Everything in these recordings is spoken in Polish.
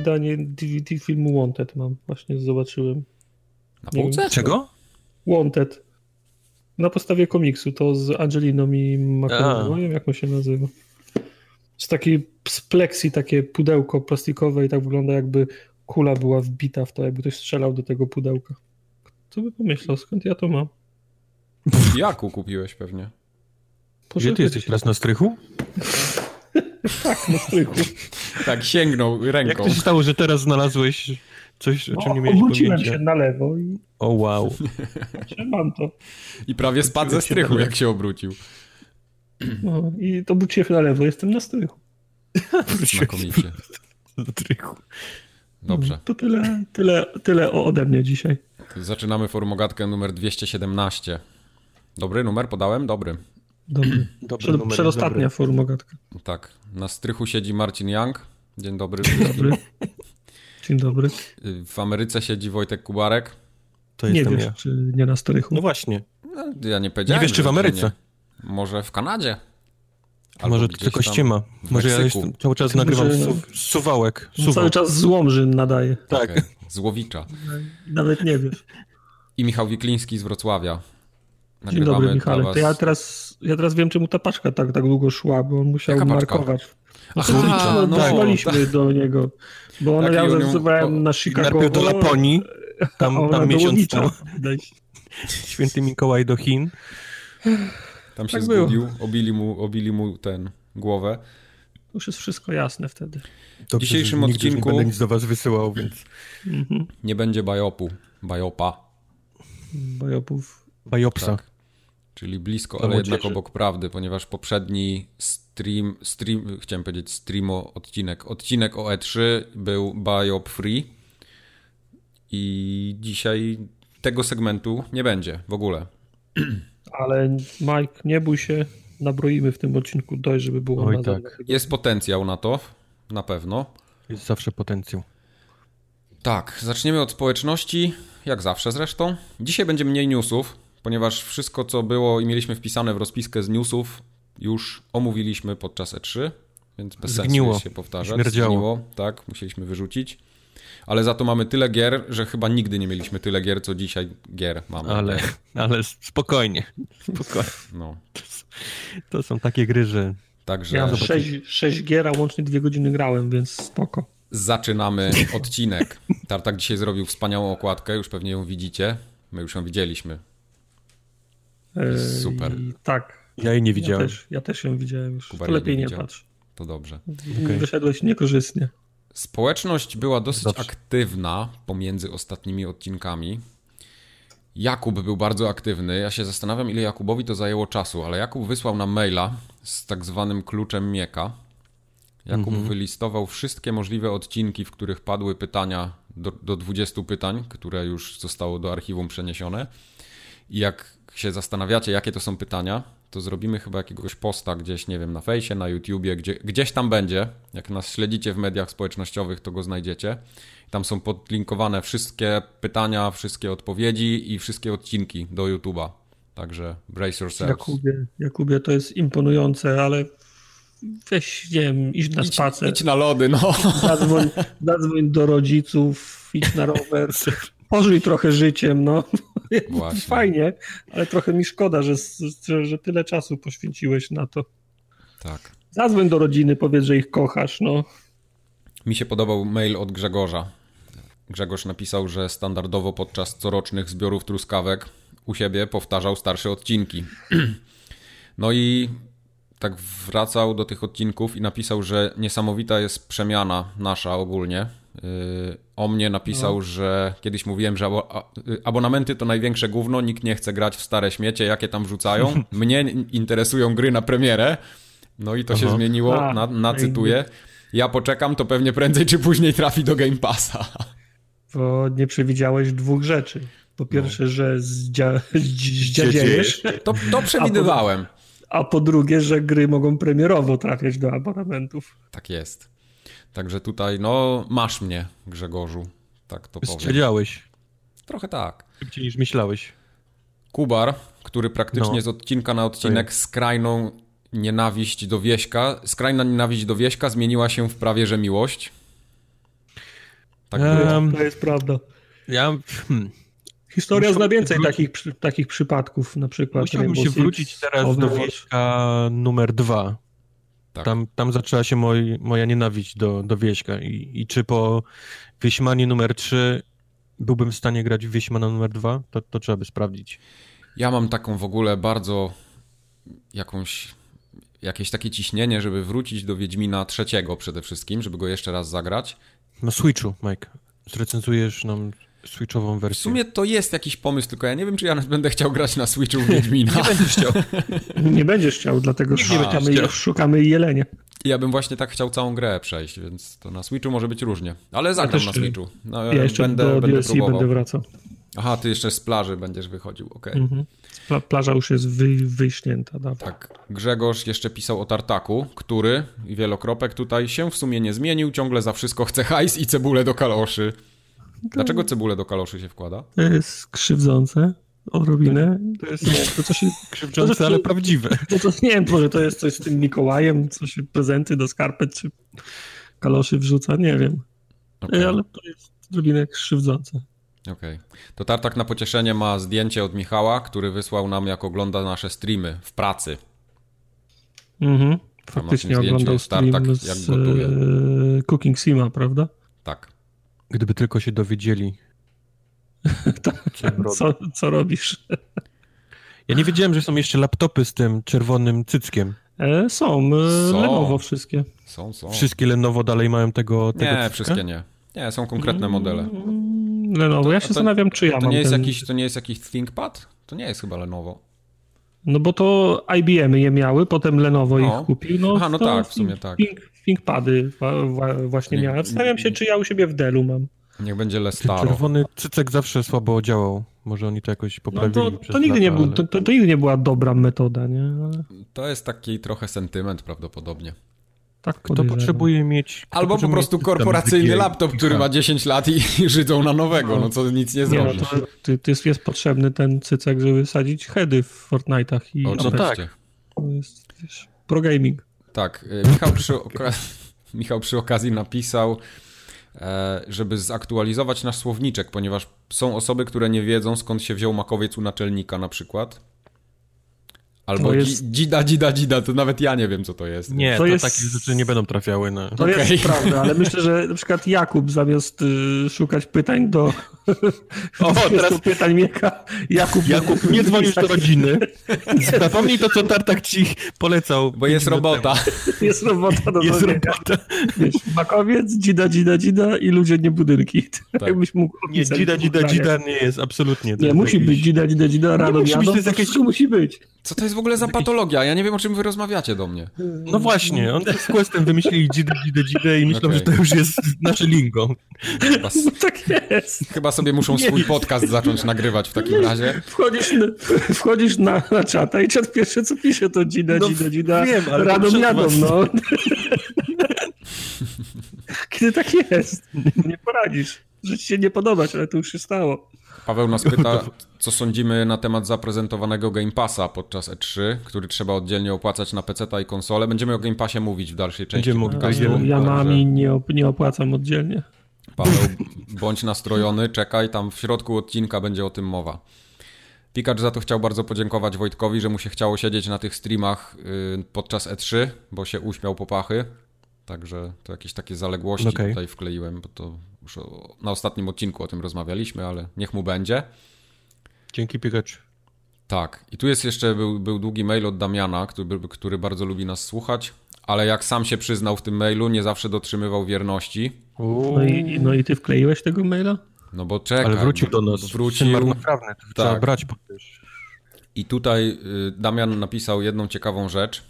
wydanie DVD filmu Wanted mam, właśnie zobaczyłem. Na półce? Czego? Wanted. Na podstawie komiksu, to z Angeliną i McAvoyem, jak on się nazywa. Z takiej z takie pudełko plastikowe i tak wygląda jakby kula była wbita w to, jakby ktoś strzelał do tego pudełka. Kto by pomyślał, skąd ja to mam? Jaku kupiłeś pewnie. Gdzie ty jesteś teraz na strychu? tak, na strychu. tak, sięgnął ręką. Jak to się stało, że teraz znalazłeś coś, o czym no, nie miałeś Obróciłem pojęcia? się na lewo i O wow. mam to. I prawie spadł ze strychu, jak się obrócił. No, I to obróciłem się na lewo, jestem na strychu. Znakomicie. Na strychu. Dobrze. To tyle, tyle, tyle ode mnie dzisiaj. Zaczynamy formogatkę numer 217. Dobry numer podałem? Dobry. Dobry. Dobry Przed, numer, przedostatnia dobry. formogatka. Tak. Na strychu siedzi Marcin Young. Dzień dobry. Dobry. Dzień dobry. W Ameryce siedzi Wojtek Kubarek. To Nie wiesz, ja. czy nie na strychu. No właśnie. No, ja nie powiedziałem. Nie wiesz, czy w Ameryce. Nie. Może w Kanadzie. A może gdzieś tylko ściema. Może ja jestem, cały czas nagrywam su- suwałek. Cały czas z Łomżyn nadaje. Tak. Okej, Z Łowicza. Nawet nie wiesz. I Michał Wikliński z Wrocławia. Dzień dobry, dla Michale. was- To ja teraz, ja teraz wiem, czemu ta paczka tak, tak długo szła, bo on musiał Jaka paczka? markować. Aha, no, no, Dotrzymaliśmy do niego. Bo ona Tak, ja zasuwałem na Chicago. Najpierw do Laponii, tam, tam do miesiąc temu. Święty Mikołaj do Chin. Tam się Tak było. zgubił, obili mu, obili mu ten głowę. To już jest wszystko jasne wtedy. Dzisiejszym że nigdy już odcinku- Nie będę nic do was wysyłał, więc... Mhm. Nie będzie bajopu, bajopa, Bajopów. Bajopsa. tak. Czyli blisko, To ale jednak obok prawdy, ponieważ poprzedni stream, stream, chciałem powiedzieć streamo odcinek, odcinek o E3 był biop free i dzisiaj tego segmentu nie będzie w ogóle. Ale Mike, nie bój się, nabroimy w tym odcinku dość, żeby było Oj, na tak. Jest potencjał na to, na pewno. Jest zawsze potencjał. Tak, zaczniemy od społeczności, jak zawsze zresztą. Dzisiaj będzie mniej newsów, ponieważ wszystko, co było i mieliśmy wpisane w rozpiskę z newsów, już omówiliśmy podczas E3, więc bez Zgniło. sensu się powtarzać. Śmierdziało. Zgniło, tak, musieliśmy wyrzucić. Ale za to mamy tyle gier, że chyba nigdy nie mieliśmy tyle gier, co dzisiaj gier mamy. Ale, ale spokojnie. Spokojnie. No, To są takie gry, że... także Ja mam sześć, sześć gier, a łącznie dwie godziny grałem, więc spoko. zaczynamy odcinek. Tartak dzisiaj zrobił wspaniałą okładkę, już pewnie ją widzicie. My już ją widzieliśmy. Super. I tak. Ja jej nie Ja widziałem. też, ja też ją widziałem już. Kuba to lepiej nie nie patrz. To dobrze. Okej. Wyszedłeś niekorzystnie. Społeczność była dosyć Dobrze. aktywna pomiędzy ostatnimi odcinkami. Jakub był bardzo aktywny. Ja się zastanawiam, ile Jakubowi to zajęło czasu, ale Jakub wysłał nam maila z tak zwanym kluczem Mieka. Jakub wylistował wszystkie możliwe odcinki, w których padły pytania do, do 20 pytań, które już zostało do archiwum przeniesione. I jak się zastanawiacie, jakie to są pytania, to zrobimy chyba jakiegoś posta gdzieś, nie wiem, na fejsie, na YouTubie, gdzie, gdzieś tam będzie. Jak nas śledzicie w mediach społecznościowych, to go znajdziecie. Tam są podlinkowane wszystkie pytania, wszystkie odpowiedzi i wszystkie odcinki do YouTuba. Także brace yourselves. Jakubie, Jakubie, to jest imponujące, ale weź, nie wiem, idź na Idź, spacer, idź na lody, no. zadzwoń, zadzwoń do rodziców, idź na rower, pożyj trochę życiem, no. Właśnie. Fajnie, ale trochę mi szkoda, że, że, tyle czasu poświęciłeś na to. Tak. Zadzwoń do rodziny, powiedz, że ich kochasz, no. Mi się podobał mail od Grzegorza. Grzegorz napisał, że standardowo podczas corocznych zbiorów truskawek u siebie powtarzał starsze odcinki. No i tak wracał do tych odcinków i napisał, że niesamowita jest przemiana nasza ogólnie. Yy, O mnie napisał, że kiedyś mówiłem, że a- y, abonamenty to największe gówno, nikt nie chce grać w stare śmiecie, jakie tam wrzucają. Mnie interesują gry na premierę. No i to się Aha. zmieniło, A, na, no i- nacytuję. Ja poczekam, to pewnie prędzej czy później trafi do Game Passa. Bo nie przewidziałeś dwóch rzeczy. Po pierwsze, że zdzia, zdziadziejesz, To, to przewidywałem. a po drugie, że gry mogą premierowo trafiać do abonamentów. Tak jest. Także tutaj, no, masz mnie, Grzegorzu. Tak to powiem. Strzeliałeś. Trochę tak. Szybciej niż myślałeś. Kubar, który praktycznie No. z odcinka na odcinek skrajną nienawiść do Wieśka, skrajna nienawiść do Wieśka zmieniła się w prawie że miłość. Tak Em, To jest prawda. Ja hmm, Historia zna więcej wrócić- takich, przy- takich przypadków, na przykład musiałbym Rainbow się Six, wrócić teraz do wieśka numer dwa. Tak. Tam, tam zaczęła się moj, moja nienawiść do, do wieśka. I, I czy po wieśmanie numer 3 byłbym w stanie grać w wieśmana numer 2? To, to trzeba by sprawdzić. Ja mam taką w ogóle bardzo jakąś jakieś takie ciśnienie, żeby wrócić do Wiedźmina trzeciego przede wszystkim, żeby go jeszcze raz zagrać. Na Switchu, Mike. Zrecenzujesz nam Switchową W wersję. sumie to jest jakiś pomysł, tylko ja nie wiem, czy ja będę chciał grać na Switchu w Wiedźmina. Nie będziesz chciał. Nie będziesz chciał, dlatego nie szukamy, chciał. szukamy jelenia. Ja bym właśnie tak chciał całą grę przejść, więc to na Switchu może być różnie. Ale zagram też, na Switchu. No, Ja jeszcze będę, do będę DLC próbował. będę wracał. Aha, ty jeszcze z plaży będziesz wychodził, okej. Mhm. Pla plaża już jest wy wyśnięta dawno. Tak, Grzegorz jeszcze pisał o Tartaku, który, i wielokropek tutaj, się w sumie nie zmienił, ciągle za wszystko chce hajs i cebulę do kaloszy. Dlaczego cebulę do kaloszy się wkłada? To jest krzywdzące, odrobinę. To jest to, co się... Krzywdzące, ale prawdziwe. To, to, nie wiem, może to jest coś z tym Mikołajem, coś prezenty do skarpet czy kaloszy wrzuca, nie wiem. Okej, Ale to jest odrobinę krzywdzące. okej. To Tartak na pocieszenie ma zdjęcie od Michała, który wysłał nam, jak ogląda nasze streamy w pracy. Mhm. Faktycznie oglądał jest tartak, stream jak z gotuje. e, Cooking Sima, prawda? Tak. Gdyby tylko się dowiedzieli. co robię. Co, co robisz? Ja nie wiedziałem, że są jeszcze laptopy z tym czerwonym cyckiem. E, są, e, Są. Lenovo wszystkie. Są, są. Wszystkie Lenovo dalej mają tego, tego Nie, cycka? wszystkie nie. Nie, są konkretne modele. Mm, Lenovo, ja się to- zastanawiam, czy ja To mam nie jest, ten... jakiś, to nie jest jakiś ThinkPad? To nie jest chyba Lenovo. No bo to IBM je miały, potem Lenovo O. ich kupił. No, Aha, no to tak, w sumie tak. Think, ThinkPady właśnie Nie- miałem. Zastanawiam się, czy ja u siebie w Dellu mam. Niech będzie Lestaro. czerwony cycek zawsze słabo działał. Może oni to jakoś No poprawili to, przez to, nigdy lata, nie był, ale- to, to, to nigdy nie była dobra metoda, nie? Ale To jest taki trochę sentyment prawdopodobnie. Tak Kto potrzebuje mieć... kto Albo po prostu korporacyjny laptop, który ma 10 lat i, i żydą na nowego, no co nic nie Nie, no zrobisz. to, ty, ty jest potrzebny ten cycek, żeby sadzić heady w Fortnite'ach i Oczywiście. tak. to jest wiesz, pro gaming. Tak, y, Michał przy, oka- Michał przy okazji napisał, e, żeby zaktualizować nasz słowniczek, ponieważ są osoby, które nie wiedzą skąd się wziął makowiec u naczelnika na przykład. Albo jest- dzida, dzida, dzida, to nawet ja nie wiem co to jest. Nie, To to, jest- takie rzeczy nie będą trafiały na... To Okej. jest prawda, ale myślę, że na przykład Jakub zamiast y, szukać pytań do O, teraz pytań Mieka, Jakub, Jakub, nie dzwonisz do rodziny. Zapomnij to, co Tartak ci polecał. Bo jest robota. Jest robota do. Jest zrobienia. robota. Wiesz, makowiec, dzida, dzida, dzida i ludzie, nie budynki. Tak. Jakbyś mógł Nie, dzida, dzida, dzida nie jest, absolutnie. Nie, musi być dzida, dzida, dzida, rano musi być, jadą, to jest jakieś- musi być. Co to jest w ogóle za patologia? Ja nie wiem o czym wy rozmawiacie do mnie. No właśnie, on z Questem wymyślili dzidę, dzidę, dzidę i myślą, Okej. że to już jest nasze lingo. Chyba, No tak jest. chyba sobie muszą swój podcast zacząć nagrywać w takim razie. Wchodzisz, na, wchodzisz na, na czata i czat pierwsze co pisze to dzida, No, dzida, dzida, wiem, ale jadą, was. no. Kiedy tak jest? Nie poradzisz. Że ci się nie podobać, ale to już się stało. Paweł nas pyta, co sądzimy na temat zaprezentowanego Game Passa podczas E3, który trzeba oddzielnie opłacać na PC i konsolę. Będziemy o Game Passie mówić w dalszej części Będziemy podcastu. mówić. Ja także mam i nie, op- nie opłacam oddzielnie. Paweł, bądź nastrojony, czekaj, tam w środku odcinka będzie o tym mowa. Pikacz za to chciał bardzo podziękować Wojtkowi, że mu się chciało siedzieć na tych streamach y, podczas E3, bo się uśmiał po pachy. Także to jakieś takie zaległości Okej. tutaj wkleiłem, bo to już na ostatnim odcinku o tym rozmawialiśmy, ale niech mu będzie. Dzięki Pikachu. Tak, i tu jest jeszcze, był, był długi mail od Damiana, który, który bardzo lubi nas słuchać, ale jak sam się przyznał w tym mailu, nie zawsze dotrzymywał wierności. No i, no i ty wkleiłeś tego maila? No bo czekaj, Ale wrócił do nas. Wrócił. Marnotrawny, to trzeba Tak. brać. I tutaj y, Damian napisał jedną ciekawą rzecz.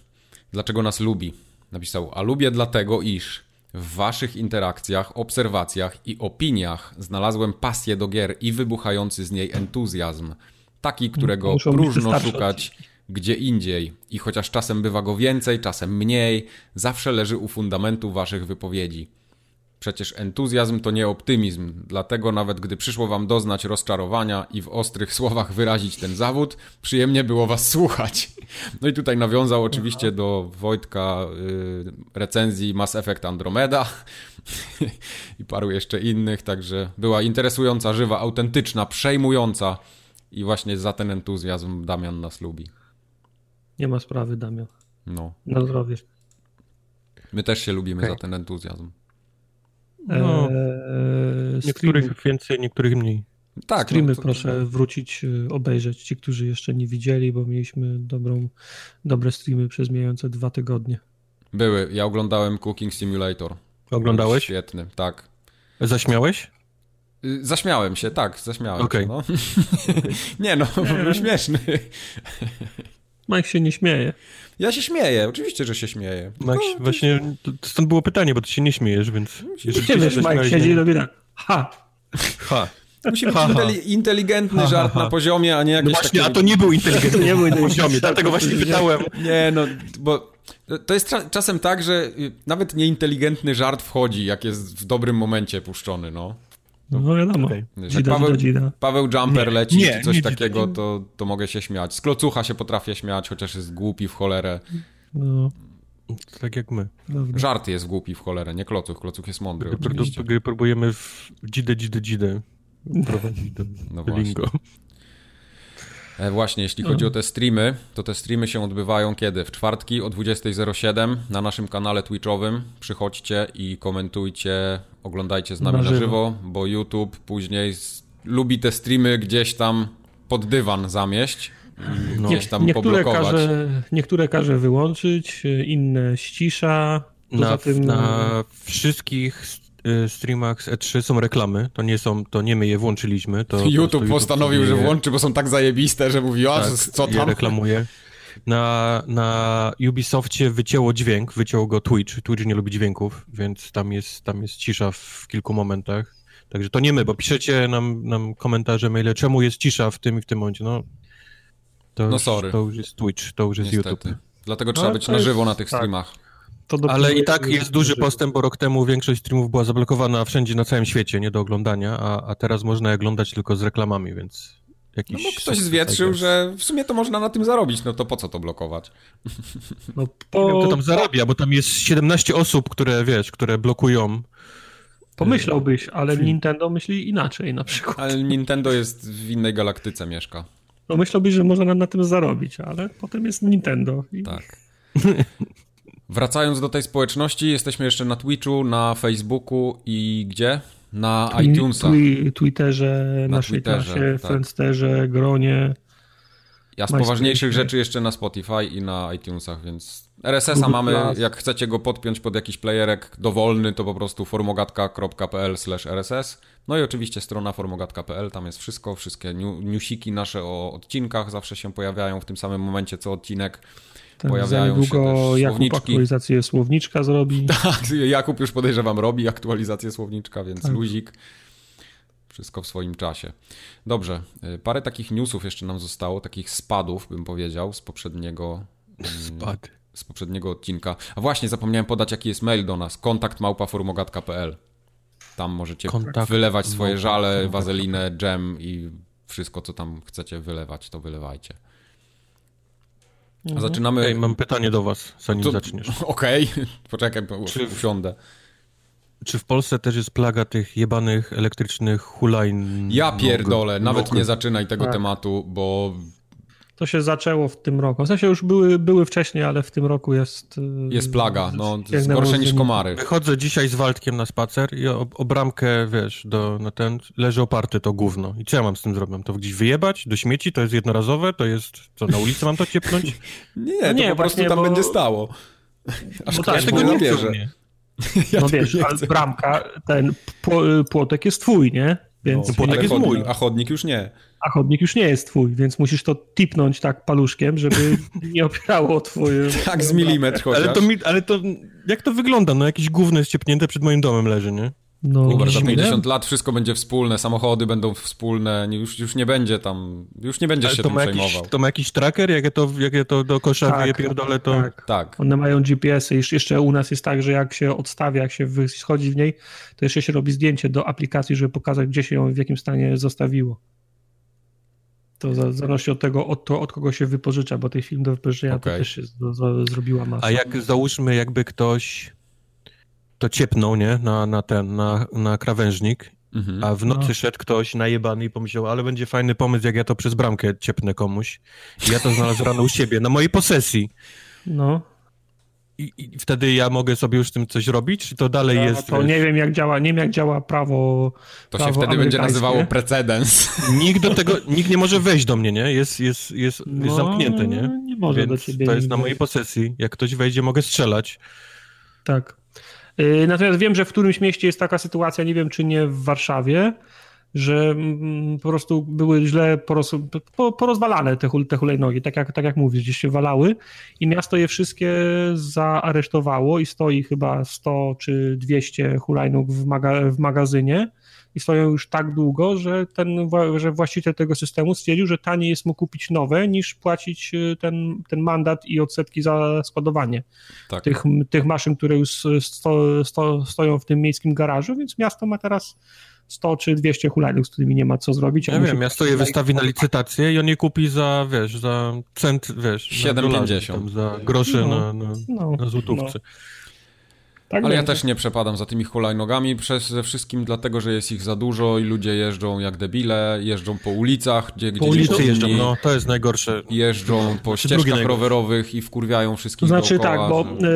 Dlaczego nas lubi? Napisał, a lubię dlatego, iż w waszych interakcjach, obserwacjach i opiniach znalazłem pasję do gier i wybuchający z niej entuzjazm. Taki, którego Muszą próżno szukać gdzie indziej. I chociaż czasem bywa go więcej, czasem mniej, zawsze leży u fundamentu waszych wypowiedzi. Przecież entuzjazm to nie optymizm, dlatego nawet gdy przyszło wam doznać rozczarowania i w ostrych słowach wyrazić ten zawód, przyjemnie było was słuchać. No i tutaj nawiązał oczywiście do Wojtka y, recenzji Mass Effect Andromeda, i paru jeszcze innych, także była interesująca, żywa, autentyczna, przejmująca i właśnie za ten entuzjazm Damian nas lubi. Nie ma sprawy, Damian. No. Na zdrowie. My też się lubimy okay. za ten entuzjazm. No, eee, niektórych więcej, niektórych mniej. Tak, streamy no, to, proszę wrócić, y, obejrzeć ci, którzy jeszcze nie widzieli, bo mieliśmy dobrą, dobre streamy przez mijające dwa tygodnie. Były. Ja oglądałem Cooking Simulator. Oglądałeś? Świetny, tak. Zaśmiałeś? Y, zaśmiałem się, tak, zaśmiałem okay. się. No. nie no, był śmieszny. Mike się nie śmieje. Ja się śmieję, oczywiście, że się śmieję. Mike, no, właśnie, stąd było pytanie, bo ty się nie śmiejesz, więc... Nie wiesz, Mike siedzi i robi tak, ha. Ha. Musi być inteligentny żart na poziomie, a nie jakiś no właśnie, taki... a to nie był inteligentny nie był na poziomie, dlatego właśnie pytałem. Nie, no, bo to jest czasem tak, że nawet nieinteligentny żart wchodzi, jak jest w dobrym momencie puszczony, no. No wiadomo. Okay. Paweł, Paweł Jumper nie, leci nie, czy coś nie, takiego, to, to mogę się śmiać. Z klocucha się potrafię śmiać, chociaż jest głupi w cholerę. No. Tak jak my. Dobra. Żart jest głupi w cholerę, nie klocuch. Klocuch jest mądry oczywiście. Gry próbujemy w dzidę, dzidę, dzidę prowadzić do no lingo. E, właśnie, jeśli chodzi o te streamy, to te streamy się odbywają kiedy? W czwartki o 20.07 na naszym kanale Twitchowym. Przychodźcie i komentujcie, oglądajcie z nami na żywo, na żywo bo YouTube później z... lubi te streamy gdzieś tam pod dywan zamieść. No. Gdzieś tam niektóre każe, niektóre każe wyłączyć, inne ścisza. Na, tym... na wszystkich Y, streamach z E3 są reklamy, to nie są, to nie my je włączyliśmy. To YouTube, YouTube postanowił, że włączy, bo są tak zajebiste, że mówi, a tak, co tam? reklamuje. Na, na Ubisoftie wycięło dźwięk, wyciął go Twitch. Twitch nie lubi dźwięków, więc tam jest, tam jest cisza w kilku momentach. Także to nie my, bo piszecie nam, nam komentarze, maile, czemu jest cisza w tym i w tym momencie. No, to, no już, sorry. to już jest Twitch, to już jest Niestety. YouTube. Dlatego trzeba no, być na żywo na tych tak. streamach. Ale i tak jest duży postęp, bo rok temu większość streamów była zablokowana wszędzie na całym świecie, nie do oglądania, a, a teraz można je oglądać tylko z reklamami, więc jakiś... No bo ktoś zwietrzył, że w sumie to można na tym zarobić, no to po co to blokować? No po... Nie wiem, kto tam zarabia, bo tam jest 17 osób, które, wiesz, które blokują Pomyślałbyś, ale Nintendo myśli inaczej na przykład. Ale Nintendo jest w innej galaktyce mieszka. No myślałbyś, że można na, na tym zarobić, ale potem jest Nintendo. I... Tak. Wracając do tej społeczności, jesteśmy jeszcze na Twitchu, na Facebooku i gdzie? Na Twi iTunesach. Twi Twitterze, na naszej Twitterze, klasie, tak. Friendsterze, Gronie. Ja z poważniejszych rzeczy jeszcze na Spotify i na iTunesach, więc RSS-a mamy, jak chcecie go podpiąć pod jakiś playerek dowolny, to po prostu formogatka.pl rss. No i oczywiście strona formogatka.pl, tam jest wszystko, wszystkie newsiki nasze o odcinkach zawsze się pojawiają w tym samym momencie co odcinek. Tak, Pojawiają niedługo się Jakub aktualizację słowniczka zrobi. Tak, Jakub już podejrzewam robi aktualizację słowniczka, więc tak. luzik. Wszystko w swoim czasie. Dobrze, y, parę takich newsów jeszcze nam zostało, takich spadów bym powiedział z poprzedniego... Mm, Spad. Z poprzedniego odcinka. A właśnie, zapomniałem podać jaki jest mail do nas. kontakt małpaformogat.pl Tam możecie Kontakt wylewać swoje żale, wazelinę, dżem i wszystko co tam chcecie wylewać, to wylewajcie. Mhm. Zaczynamy. Ej, mam pytanie do Was, zanim to... zaczniesz. Okej, okay. poczekaj, bo czy usiądę. Czy w Polsce też jest plaga tych jebanych elektrycznych hulajn? Ja pierdolę, nawet nie zaczynaj tego tak. tematu, bo to się zaczęło w tym roku. W sensie już były, były wcześniej, ale w tym roku jest... Y, jest plaga, no, jest gorsze niż komary. Wychodzę dzisiaj z Waldkiem na spacer i o, o bramkę, wiesz, do, na ten, leży oparty to gówno. I co ja mam z tym zrobić? To gdzieś wyjebać? Do śmieci? To jest jednorazowe? To jest, co, na ulicy mam to ciepnąć? nie, to nie, po prostu tam bo... będzie stało. Aż bo tak, tego nie bierze. Ja no wiesz, ale bramka, ten płotek jest twój, nie? Więc no, płotek jest mój. A chodnik już nie a chodnik już nie jest twój, więc musisz to tipnąć tak paluszkiem, żeby nie opierało twoje... tak, z milimetr chociaż. Ale to, ale to, jak to wygląda? No jakieś gówno jest ciepnięte przed moim domem leży, nie? No, Kubar, za 50 lat wszystko będzie wspólne, samochody będą wspólne, już, już nie będzie tam, już nie będziesz się tym przejmował. To ma jakiś tracker, jak ja to, jak ja to do kosza tak, pierdolę, to... Tak. tak. One mają GPS-y, jeszcze u nas jest tak, że jak się odstawia, jak się schodzi w niej, to jeszcze się robi zdjęcie do aplikacji, żeby pokazać, gdzie się ją w jakim stanie zostawiło. To w zależności od tego, od, to, od kogo się wypożycza, bo tej film do wypożyczenia okay. to też się z, z, zrobiła masa. A jak załóżmy, jakby ktoś to ciepnął, nie, na, na ten, na, na krawężnik, mhm. a w nocy no. szedł ktoś najebany i pomyślał, ale będzie fajny pomysł, jak ja to przez bramkę ciepnę komuś. I ja to znalazłem rano u siebie, na mojej posesji. No. I, I, wtedy ja mogę sobie już z tym coś robić, czy to dalej no, jest... To wiesz... nie wiem, jak działa, nie wiem, jak działa prawo To prawo się wtedy będzie nazywało precedens. Nikt do tego, nikt nie może wejść do mnie, nie? Jest, jest, jest, no, jest zamknięte, nie? Nie może Więc do ciebie. to jest na mojej posesji. Jak ktoś wejdzie, mogę strzelać. Tak. Y, natomiast wiem, że w którymś mieście jest taka sytuacja, nie wiem czy nie w Warszawie, że mm, po prostu były źle poroz, porozwalane te, te hulajnogi, tak jak, tak jak mówisz, gdzieś się walały i miasto je wszystkie zaaresztowało i stoi chyba 100 czy 200 hulajnóg w, maga, w magazynie i stoją już tak długo, że ten że właściciel tego systemu stwierdził, że taniej jest mu kupić nowe niż płacić y, ten, ten mandat i odsetki za składowanie tak. tych, tych maszyn, które już sto, sto, stoją w tym miejskim garażu, więc miasto ma teraz 100 czy 200 hulajnóg, z którymi nie ma co zrobić. Ja wiem, miasto je wystawi na licytację i on je kupi za, wiesz, za cent, wiesz, 7,50. Za groszy no, na, na, no, na złotówce. No. Tak Ale ja też nie przepadam za tymi hulajnogami przede wszystkim dlatego, że jest ich za dużo i ludzie jeżdżą jak debile, jeżdżą po ulicach, gdzie Po ulicy jeżdżą, no to jest najgorsze. Jeżdżą po ścieżkach rowerowych i wkurwiają wszystkich To znaczy dookoła, tak, bo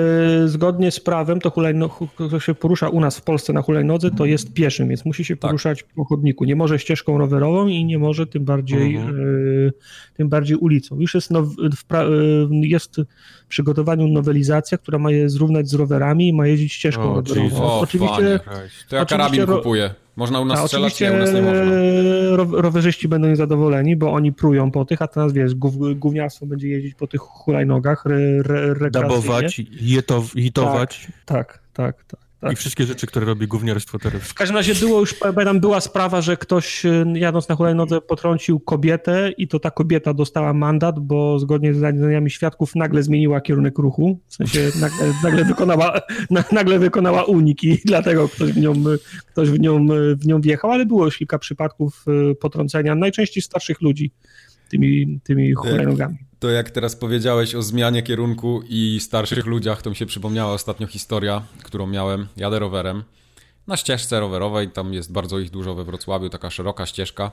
y, zgodnie z prawem to hulajno, kto się porusza u nas w Polsce na hulajnodze, to jest pieszym, więc musi się tak. poruszać tak. po chodniku. Nie może ścieżką rowerową i nie może tym bardziej, mhm. y, tym bardziej ulicą. Już jest, now, y, jest w przygotowaniu nowelizacja, która ma je zrównać z rowerami i ma jeździć ścieżką o, rowerową. Oczywiście, to ja karabin kupuję. Można u nas a strzelać, nie, u nas nie można. rowerzyści będą niezadowoleni, bo oni prują po tych, a teraz wiesz, gówniarstwo będzie jeździć po tych hulajnogach, re, re, Dabować, hitować. Tak, tak, tak. tak. Tak. I wszystkie rzeczy, które robi gówniarstwo teraz. W każdym razie było już, tam była sprawa, że ktoś y, jadąc na hulajnodze potrącił kobietę i to ta kobieta dostała mandat, bo zgodnie z zeznaniami świadków nagle zmieniła kierunek ruchu, w sensie nagle, nagle wykonała, nagle wykonała unik i dlatego ktoś w nią, ktoś w nią, w nią wjechał, ale było już kilka przypadków y, potrącenia, najczęściej starszych ludzi tymi, tymi hulajnogami. To jak teraz powiedziałeś o zmianie kierunku i starszych ludziach, to mi się przypomniała ostatnio historia, którą miałem. Jadę rowerem na ścieżce rowerowej, tam jest bardzo ich dużo we Wrocławiu, taka szeroka ścieżka.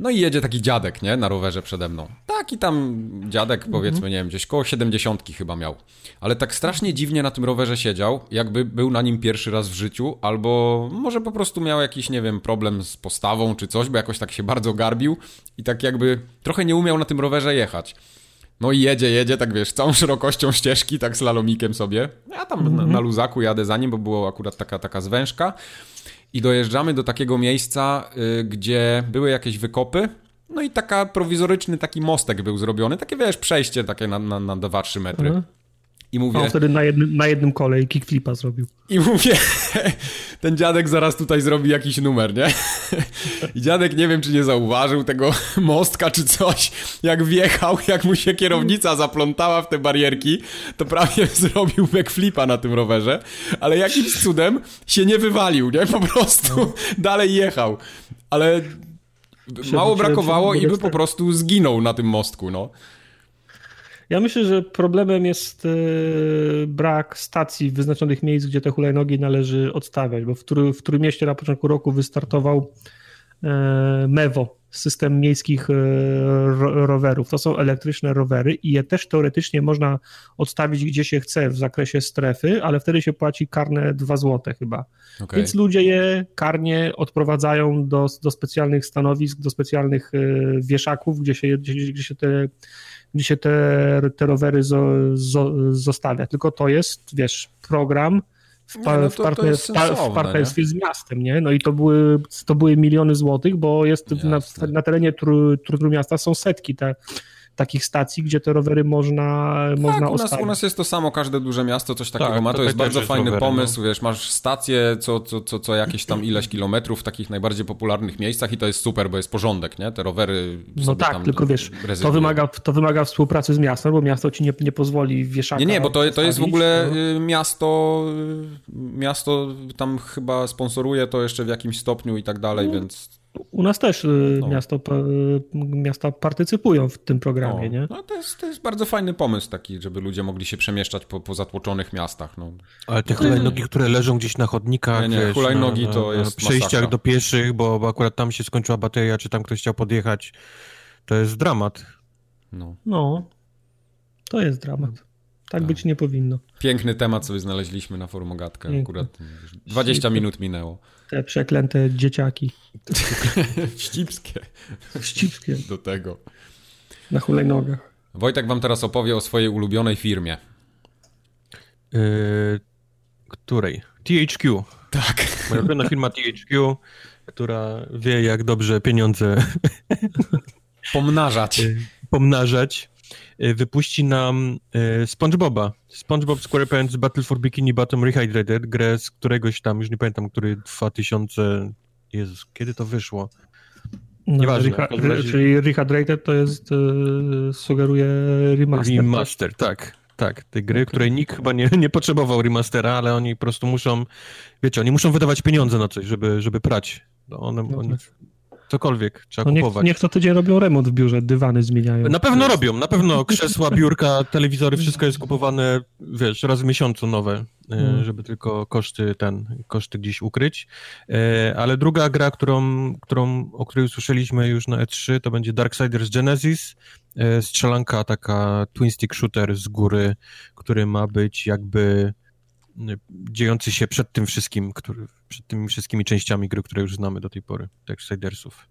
No i jedzie taki dziadek, nie, na rowerze przede mną. Taki tam dziadek, powiedzmy, nie wiem, gdzieś koło 70 chyba miał. Ale tak strasznie dziwnie na tym rowerze siedział, jakby był na nim pierwszy raz w życiu, albo może po prostu miał jakiś, nie wiem, problem z postawą czy coś, bo jakoś tak się bardzo garbił i tak jakby trochę nie umiał na tym rowerze jechać. No i jedzie, jedzie, tak wiesz, całą szerokością ścieżki, tak slalomikiem sobie. Ja tam -hmm. na, mhm. na, luzaku jadę za nim, bo było akurat taka, taka zwężka. I dojeżdżamy do takiego miejsca, y, gdzie były jakieś wykopy. No i taka prowizoryczny taki mostek był zrobiony. Takie, wiesz, przejście takie na, na, na 2-3 metry. -hmm. I mówię... On wtedy na jednym, na jednym kole i kickflipa zrobił. I mówię, ten dziadek zaraz tutaj zrobi jakiś numer, nie? I dziadek nie wiem, czy nie zauważył tego mostka czy coś. Jak wjechał, jak mu się kierownica zaplątała w te barierki, to prawie zrobił backflipa na tym rowerze, ale jakimś cudem się nie wywalił, nie? Po prostu dalej jechał. Ale mało brakowało i by po prostu zginął na tym mostku, no. Ja myślę, że problemem jest e, brak stacji wyznaczonych miejsc, gdzie te hulajnogi należy odstawiać, bo w, który, w którym mieście na początku roku wystartował e, MEWO, system miejskich e, rowerów. To są elektryczne rowery i je też teoretycznie można odstawić gdzie się chce w zakresie strefy, ale wtedy się płaci karne 2 zł chyba. Okay. Więc ludzie je karnie odprowadzają do, do specjalnych stanowisk, do specjalnych wieszaków, gdzie się, gdzie, gdzie się te gdzie się te, te rowery zo, zo, zostawia. Tylko to jest, wiesz, program w, pa, no to, w, partner, w partnerstwie z miastem, nie? No i to były, to były miliony złotych, bo jest na, na terenie tru, tru, miasta są setki te takich stacji, gdzie te rowery można, tak, można u nas, u nas jest to samo, każde duże miasto coś takiego tak, ma, to, to jest bardzo fajny rowery, pomysł, no. wiesz, masz stację co, co, co, co jakieś tam ileś kilometrów w takich najbardziej popularnych miejscach i to jest super, bo jest porządek, nie? Te rowery No tak, tylko wiesz, to wymaga, to wymaga współpracy z miastem, bo miasto ci nie, nie pozwoli wieszaka... Nie, nie, bo to, to jest w ogóle no. Y, miasto, y, miasto tam chyba sponsoruje to jeszcze w jakimś stopniu i tak dalej, no. więc U nas też no. miasto, miasta partycypują w tym programie, no. nie? No to jest, to jest bardzo fajny pomysł taki, żeby ludzie mogli się przemieszczać po, po zatłoczonych miastach. No. Ale te hulajnogi, które leżą gdzieś na chodnikach, nie, nie, wiesz, hulajnogi na, to na, jest na przejściach masakra. do pieszych, bo, bo akurat tam się skończyła bateria, czy tam ktoś chciał podjechać, to jest dramat. No. no, to jest dramat. Tak, tak, być nie powinno. Piękny temat sobie znaleźliśmy na forum Ogatkę. Akurat 20 minut minęło. Te przeklęte dzieciaki. Ścipskie. Ścipskie. Do tego. Na hulajnogach. Wojtek wam teraz opowie o swojej ulubionej firmie. Yy, której? THQ. Tak. Moja ulubiona firma THQ, która wie, jak dobrze pieniądze pomnażać. pomnażać. Wypuści nam SpongeBoba. SpongeBob SquarePants Battle for Bikini Bottom Rehydrated, grę z któregoś tam, już nie pamiętam, który 2000... Jezus, kiedy to wyszło? No, Nieważne. Reha, razie... Czyli Rehydrated to jest, yy, sugeruje remaster. Remaster, tak? tak. Tak, tej gry, okay. której nikt chyba nie, nie potrzebował remastera, ale oni po prostu muszą, wiecie, oni muszą wydawać pieniądze na coś, żeby, żeby prać. No one, no oni, cokolwiek trzeba no niech, kupować. Niech co tydzień robią remont w biurze, dywany zmieniają. Na pewno robią, na pewno krzesła, biurka, telewizory, wszystko jest kupowane, wiesz, raz w miesiącu nowe, hmm. żeby tylko koszty ten, koszty gdzieś ukryć. E, ale druga gra, którą, którą, o której usłyszeliśmy już na E3, to będzie Darksiders Genesis, e, strzelanka taka twin stick shooter z góry, który ma być jakby dziejący się przed tym wszystkim, który, przed tymi wszystkimi częściami gry, które już znamy do tej pory, Darksidersów.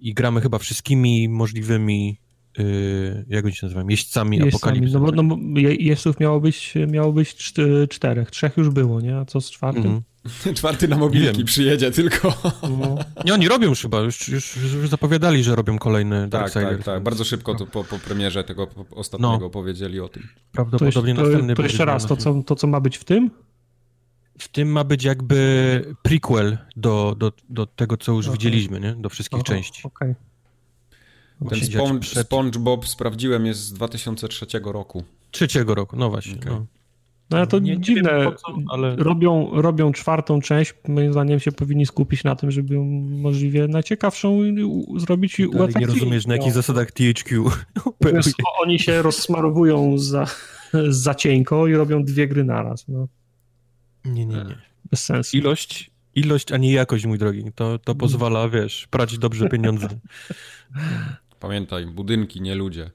I gramy chyba wszystkimi możliwymi, yy, jak oni się nazywają, jeźdźcami, jeźdźcami apokalipsy. No bo, no bo jeźdźców miało być, miało być czterech, trzech już było, nie? A co z czwartym? Mm. Czwarty na mobilki przyjedzie tylko. No. Nie, oni robią już chyba, już, już, już zapowiadali, że robią kolejny Tak, tak, tak. Bardzo szybko to po, po premierze tego ostatniego no. powiedzieli o tym. Prawdopodobnie to, następny to jeszcze raz, to co, to co ma być w tym? W tym ma być jakby prequel do, do, do tego, co już okay. widzieliśmy, nie? Do wszystkich Aha, części. Okay. Ten Sponge, przed... SpongeBob sprawdziłem jest z 2003 roku. Trzeciego roku, no właśnie. Okay. No. No to nie, dziwne. Nie co, ale... robią, robią czwartą część. Moim zdaniem się powinni skupić na tym, żeby ją możliwie najciekawszą zrobić i ułatwić. Nie rozumiesz, na jakich zasadach THQ Wiesz, Oni się rozsmarowują za, za cienko i robią dwie gry naraz. No. Nie, nie, nie. Bez sensu. Ilość, ilość, a nie jakość, mój drogi. To, to pozwala, wiesz, prać dobrze pieniądze. Pamiętaj, budynki, nie ludzie.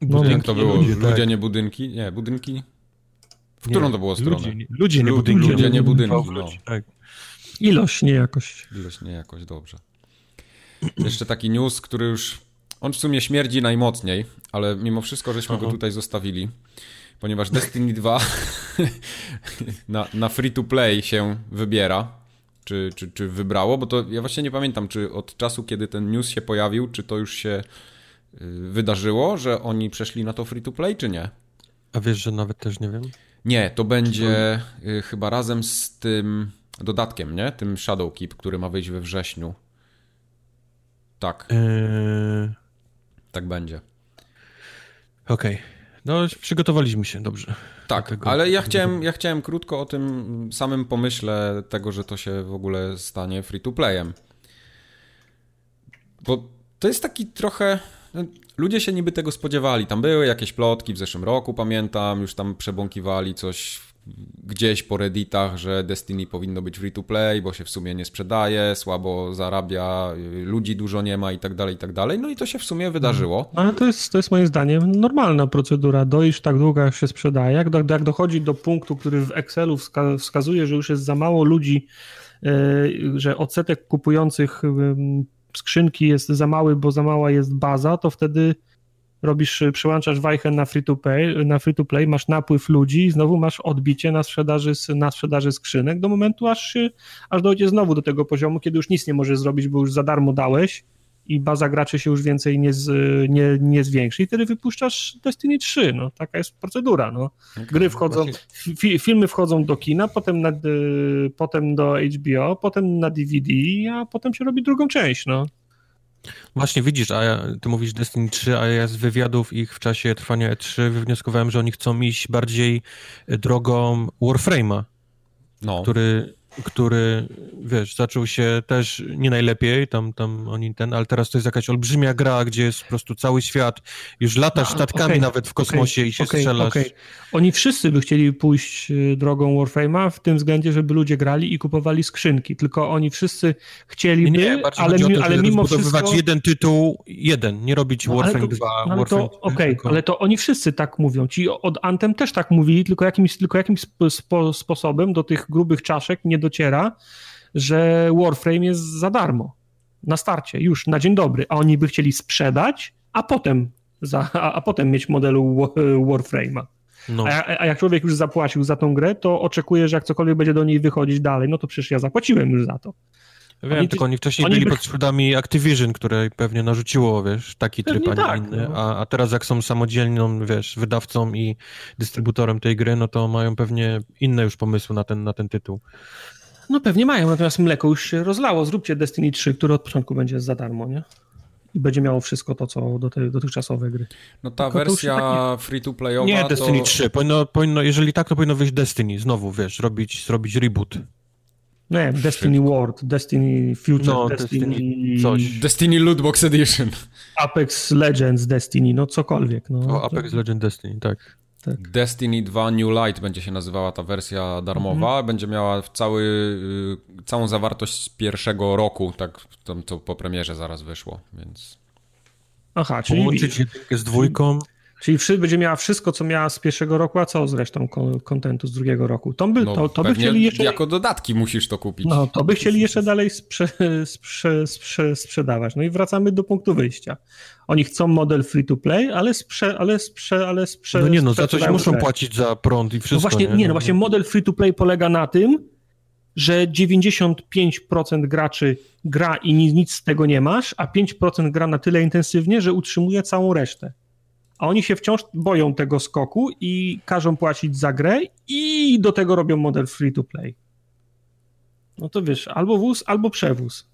Budynki, Jak to było? Ludzie, ludzie tak. nie budynki? Nie, budynki? W którą nie, to było stronę? Ludzie, ludzie nie budynki. Ludzie, nie budynki, no. Tak. Ilość, nie jakość. Ilość, nie jakość, dobrze. Jeszcze taki news, który już... On w sumie śmierdzi najmocniej, ale mimo wszystko żeśmy Aha. go tutaj zostawili, ponieważ Destiny 2 na, na free-to-play się wybiera, czy, czy, czy wybrało, bo to ja właśnie nie pamiętam, czy od czasu, kiedy ten news się pojawił, czy to już się y, wydarzyło, że oni przeszli na to free-to-play, czy nie? A wiesz, że nawet też nie wiem? Nie, to będzie y, chyba razem z tym dodatkiem, nie? Tym Shadow Keep, który ma wyjść we wrześniu. Tak. Eee... Tak będzie. Okej. Okay. No, przygotowaliśmy się dobrze. Tak, tego, ale ja chciałem, ja chciałem krótko o tym samym pomyśle tego, że to się w ogóle stanie free to playem. Bo to jest taki trochę ludzie się niby tego spodziewali. Tam były jakieś plotki w zeszłym roku, pamiętam, już tam przebąkiwali coś gdzieś po redditach, że Destiny powinno być free to play, bo się w sumie nie sprzedaje, słabo zarabia, ludzi dużo nie ma i tak dalej, i tak dalej. No i to się w sumie wydarzyło. Ale to jest, to jest moim zdaniem normalna procedura. Dojść tak długo, jak się sprzedaje. Jak, do, jak dochodzi do punktu, który w Excelu wska wskazuje, że już jest za mało ludzi, yy, że odsetek kupujących yy, skrzynki jest za mały, bo za mała jest baza, to wtedy robisz, przełączasz wajchę na free to play, na free to play, masz napływ ludzi i znowu masz odbicie na sprzedaży, na sprzedaży skrzynek do momentu, aż, aż dojdzie znowu do tego poziomu, kiedy już nic nie możesz zrobić, bo już za darmo dałeś i baza graczy się już więcej nie, z, nie, nie zwiększy i wtedy wypuszczasz Destiny 3, no taka jest procedura, no. Gry wchodzą, fi, filmy wchodzą do kina, potem, na, y, potem do HBO, potem na DVD, a potem się robi drugą część, no. Właśnie widzisz, a ja, ty mówisz Destiny 3, a ja z wywiadów ich w czasie trwania E3 wywnioskowałem, że oni chcą iść bardziej drogą Warframe'a, no. który który, wiesz, zaczął się też nie najlepiej, tam, tam oni ten, ale teraz to jest jakaś olbrzymia gra, gdzie jest po prostu cały świat, już latasz no, statkami okay, nawet w kosmosie okay, i się okay, strzelasz. Okay. Oni wszyscy by chcieli pójść y, drogą Warframe'a w tym względzie, żeby ludzie grali i kupowali skrzynki, tylko oni wszyscy chcieliby, nie, nie, ale, mi, to, ale mimo wszystko... jeden tytuł, jeden, nie robić no, Warframe 2, no, Warframe Okej, tylko... ale to oni wszyscy tak mówią, ci od Anthem też tak mówili, tylko jakimś, tylko jakimś spo, sposobem do tych grubych czaszek nie dociera, że Warframe jest za darmo. Na starcie, już na dzień dobry, a oni by chcieli sprzedać, a potem, za, a, a potem mieć modelu Warframe'a. No. A, a, jak człowiek już zapłacił za tą grę, to oczekuje, że jak cokolwiek będzie do niej wychodzić dalej, no to przecież ja zapłaciłem już za to. Wiem, oni, tylko oni wcześniej oni byli by... pod szyldami Activision, które pewnie narzuciło, wiesz, taki tryb, a nie tak, inny, no. a, a teraz jak są samodzielną, wiesz, wydawcą i dystrybutorem tej gry, no to mają pewnie inne już pomysły na ten, na ten tytuł. No pewnie mają, natomiast mleko już się rozlało. Zróbcie Destiny 3, które od początku będzie za darmo, nie? I będzie miało wszystko to, co do tej dotychczasowe gry. No ta Tylko wersja taki... free-to-playowa Nie, Destiny to... 3. Powinno, powinno, jeżeli tak, to powinno wyjść Destiny. Znowu, wiesz, zrobić, zrobić reboot. Nie, Destiny World, Destiny Future, no, Destiny... Destiny... Coś. Destiny Lootbox Edition. Apex Legends Destiny, no cokolwiek. No. O, Apex to... Legends Destiny, tak. Tak. Destiny 2 New Light będzie się nazywała ta wersja darmowa. Mhm. Będzie miała cały, y, całą zawartość z pierwszego roku, tak to, to po premierze zaraz wyszło, więc... Aha, czyli... Połączyć jedynkę z dwójką. Czyli będzie miała wszystko, co miała z pierwszego roku, a co z resztą kontentu z drugiego roku? To by, no, to, to by chcieli jeszcze... jako dodatki musisz to kupić. No, to by chcieli jeszcze dalej sprze, sprze, sprze, sprzedawać. No i wracamy do punktu wyjścia. Oni chcą model free to play, ale sprze, ale sprze, ale sprze, No nie no, za coś muszą płacić za prąd i wszystko. No właśnie, nie, nie no właśnie model free to play polega na tym, że 95% graczy gra i nic z tego nie masz, a 5% gra na tyle intensywnie, że utrzymuje całą resztę a oni się wciąż boją tego skoku i każą płacić za grę i do tego robią model free to play. No to wiesz, albo wóz, albo przewóz.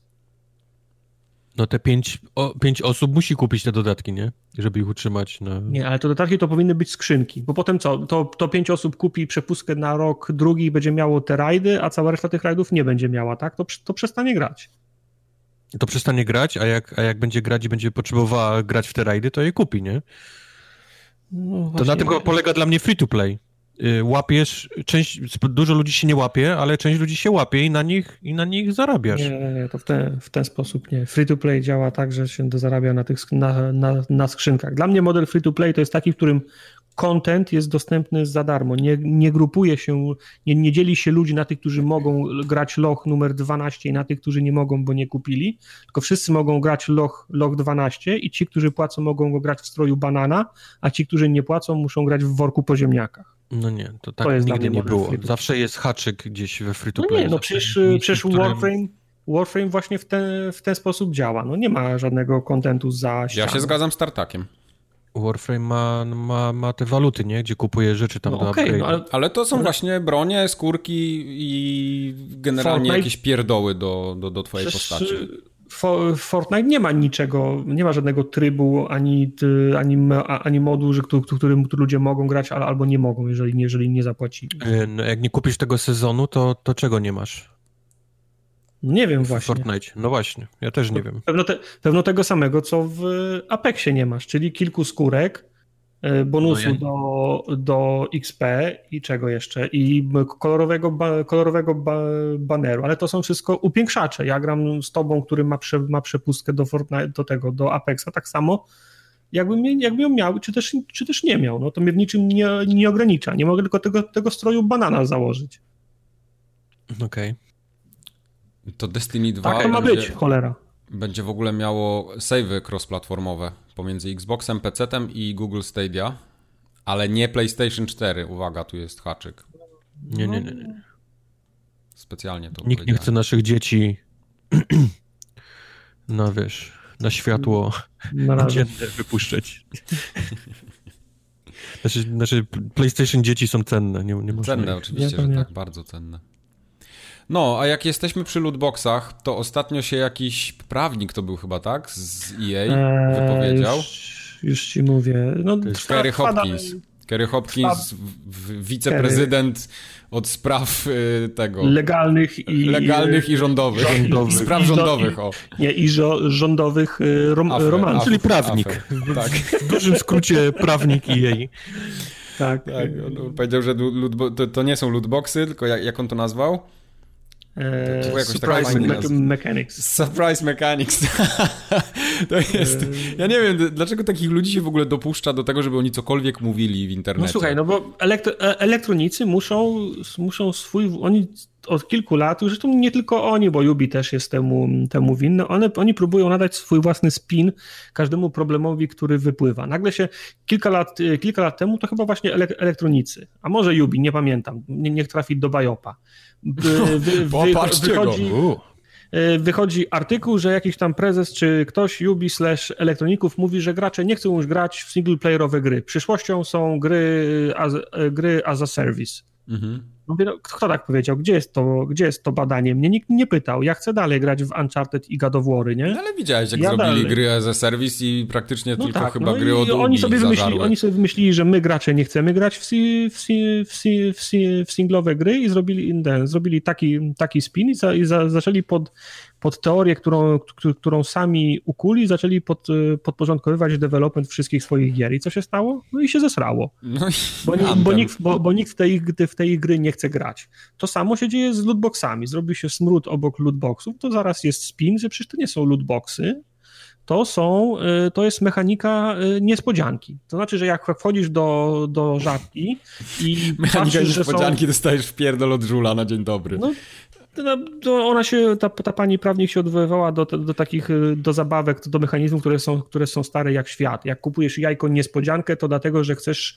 No te pięć, o, pięć osób musi kupić te dodatki, nie? Żeby ich utrzymać na... Nie, ale to dodatki to powinny być skrzynki, bo potem co? To, to pięć osób kupi przepustkę na rok drugi i będzie miało te rajdy, a cała reszta tych rajdów nie będzie miała, tak? To, to przestanie grać. To przestanie grać, a jak, a jak będzie grać i będzie potrzebowała grać w te rajdy, to je kupi, nie? No, to na tym polega dla mnie free to play. Y, łapiesz, część, dużo ludzi się nie łapie, ale część ludzi się łapie i na nich, i na nich zarabiasz. Nie, nie, to w ten, w ten sposób nie. Free to play działa tak, że się zarabia na, tych, na, na, na skrzynkach. Dla mnie model free to play to jest taki, w którym content jest dostępny za darmo. Nie, nie grupuje się, nie, nie dzieli się ludzi na tych, którzy mogą grać loch numer 12 i na tych, którzy nie mogą, bo nie kupili, tylko wszyscy mogą grać loch, loch 12 i ci, którzy płacą, mogą go grać w stroju banana, a ci, którzy nie płacą, muszą grać w worku po ziemniakach. No nie, to tak to nigdy nie było. Zawsze jest haczyk gdzieś we free to play. No nie, no przecież, przecież Warframe, Warframe właśnie w ten, w ten sposób działa. No nie ma żadnego kontentu za ścianą. Ja się zgadzam z Tartakiem. Warframe ma, ma, ma te waluty, nie? Gdzie kupuje rzeczy tam no do okay, no ale... ale... to są właśnie bronie, skórki i generalnie Fortnite... jakieś pierdoły do, do, do twojej Przecież postaci. Fortnite nie ma niczego, nie ma żadnego trybu ani, ani, ani modu, że, którym ludzie mogą grać albo nie mogą, jeżeli, jeżeli nie zapłaci. E, no, jak nie kupisz tego sezonu, to, to czego nie masz? Nie wiem właśnie. Fortnite, no właśnie, ja też nie wiem. Pewno, te, pewno tego samego, co w Apexie nie masz, czyli kilku skórek, e, bonusu no do, do XP i czego jeszcze, i kolorowego, ba, kolorowego ba, baneru, ale to są wszystko upiększacze. Ja gram z tobą, który ma, prze, ma przepustkę do Fortnite, do tego, do Apexa, tak samo jakbym, jakbym ją miał, czy też, czy też nie miał, no to mnie w niczym nie, nie ogranicza. Nie mogę tylko tego, tego stroju banana założyć. Okej. Okay. To Destiny 2 tak to ma będzie, być, cholera. Będzie w ogóle miało savey cross-platformowe pomiędzy Xboxem, PC-tem i Google Stadia, ale nie PlayStation 4. Uwaga, tu jest haczyk. Nie, nie, nie. nie. Specjalnie to Nikt nie chce naszych dzieci na wiesz, na światło na dzienne wypuszczać. Znaczy, znaczy, PlayStation dzieci są cenne. Nie, nie cenne, oczywiście, ja że tak, bardzo cenne. No, a jak jesteśmy przy lootboxach, to ostatnio się jakiś prawnik to był chyba, tak? Z EA eee, wypowiedział. Już, już ci mówię. No, Terry Hopkins. Kerry Hopkins, wiceprezydent od spraw y, tego... Legalnych i... Legalnych i rządowych. rządowych. Spraw rządowych, o. Nie, i żo rządowych y, rom Afry. Czyli prawnik. Tak. W dużym skrócie prawnik i jej. Tak. tak on powiedział, że to, to, nie są lootboxy, tylko jak, jak on to nazwał? Eee, surprise me Mechanics. Surprise Mechanics. to jest. Ja nie wiem, dlaczego takich ludzi się w ogóle dopuszcza do tego, żeby oni cokolwiek mówili w internecie. No słuchaj, no bo elektro, e, elektronicy muszą, muszą swój. Oni od kilku lat, zresztą nie tylko oni, bo Yubi też jest temu, temu winny, one, oni próbują nadać swój własny spin każdemu problemowi, który wypływa. Nagle się kilka lat, kilka lat temu to chyba właśnie elektronicy, a może Yubi, nie pamiętam, nie, niech trafi do Bajopa. Wy, wy, wy, wychodzi, e, wychodzi artykuł, że jakiś tam prezes czy ktoś Yubi slash elektroników mówi, że gracze nie chcą już grać w singleplayerowe gry. Przyszłością są gry as, gry as a service. Mhm. Mówię, no, kto tak powiedział? Gdzie jest, to, gdzie jest to badanie? Mnie nikt nie pytał. Ja chcę dalej grać w Uncharted i God of War, nie? No ale widziałeś, jak ja zrobili dalej. gry a service i praktycznie no tylko tak, chyba no gry od oni sobie, wymyślili, oni sobie wymyślili, że my gracze nie chcemy grać w, si, w, si, w, si, w, w singlowe gry i zrobili, zrobili taki, taki spin i, za, i za, zaczęli pod pod teorię, którą, którą sami ukuli, zaczęli pod, podporządkowywać development wszystkich swoich gier. I co się stało? No i się zesrało. No i bo, bo, nikt, bo, bo nikt w tej, w tej gry nie chce grać. To samo się dzieje z lootboxami. Zrobi się smród obok lootboxów, to zaraz jest spin, że przecież to nie są lootboxy, to są, y, to jest mechanika y, niespodzianki. To znaczy, że jak wchodzisz do, do żabki i Mechanika patrzysz, niespodzianki są... dostajesz w pierdol od żula na dzień dobry. No, ona się, ta, ta pani prawnik się odwoływała do, do takich, y, do zabawek, do mechanizmów, które są, które są stare jak świat. Jak kupujesz jajko niespodziankę, to dlatego, że chcesz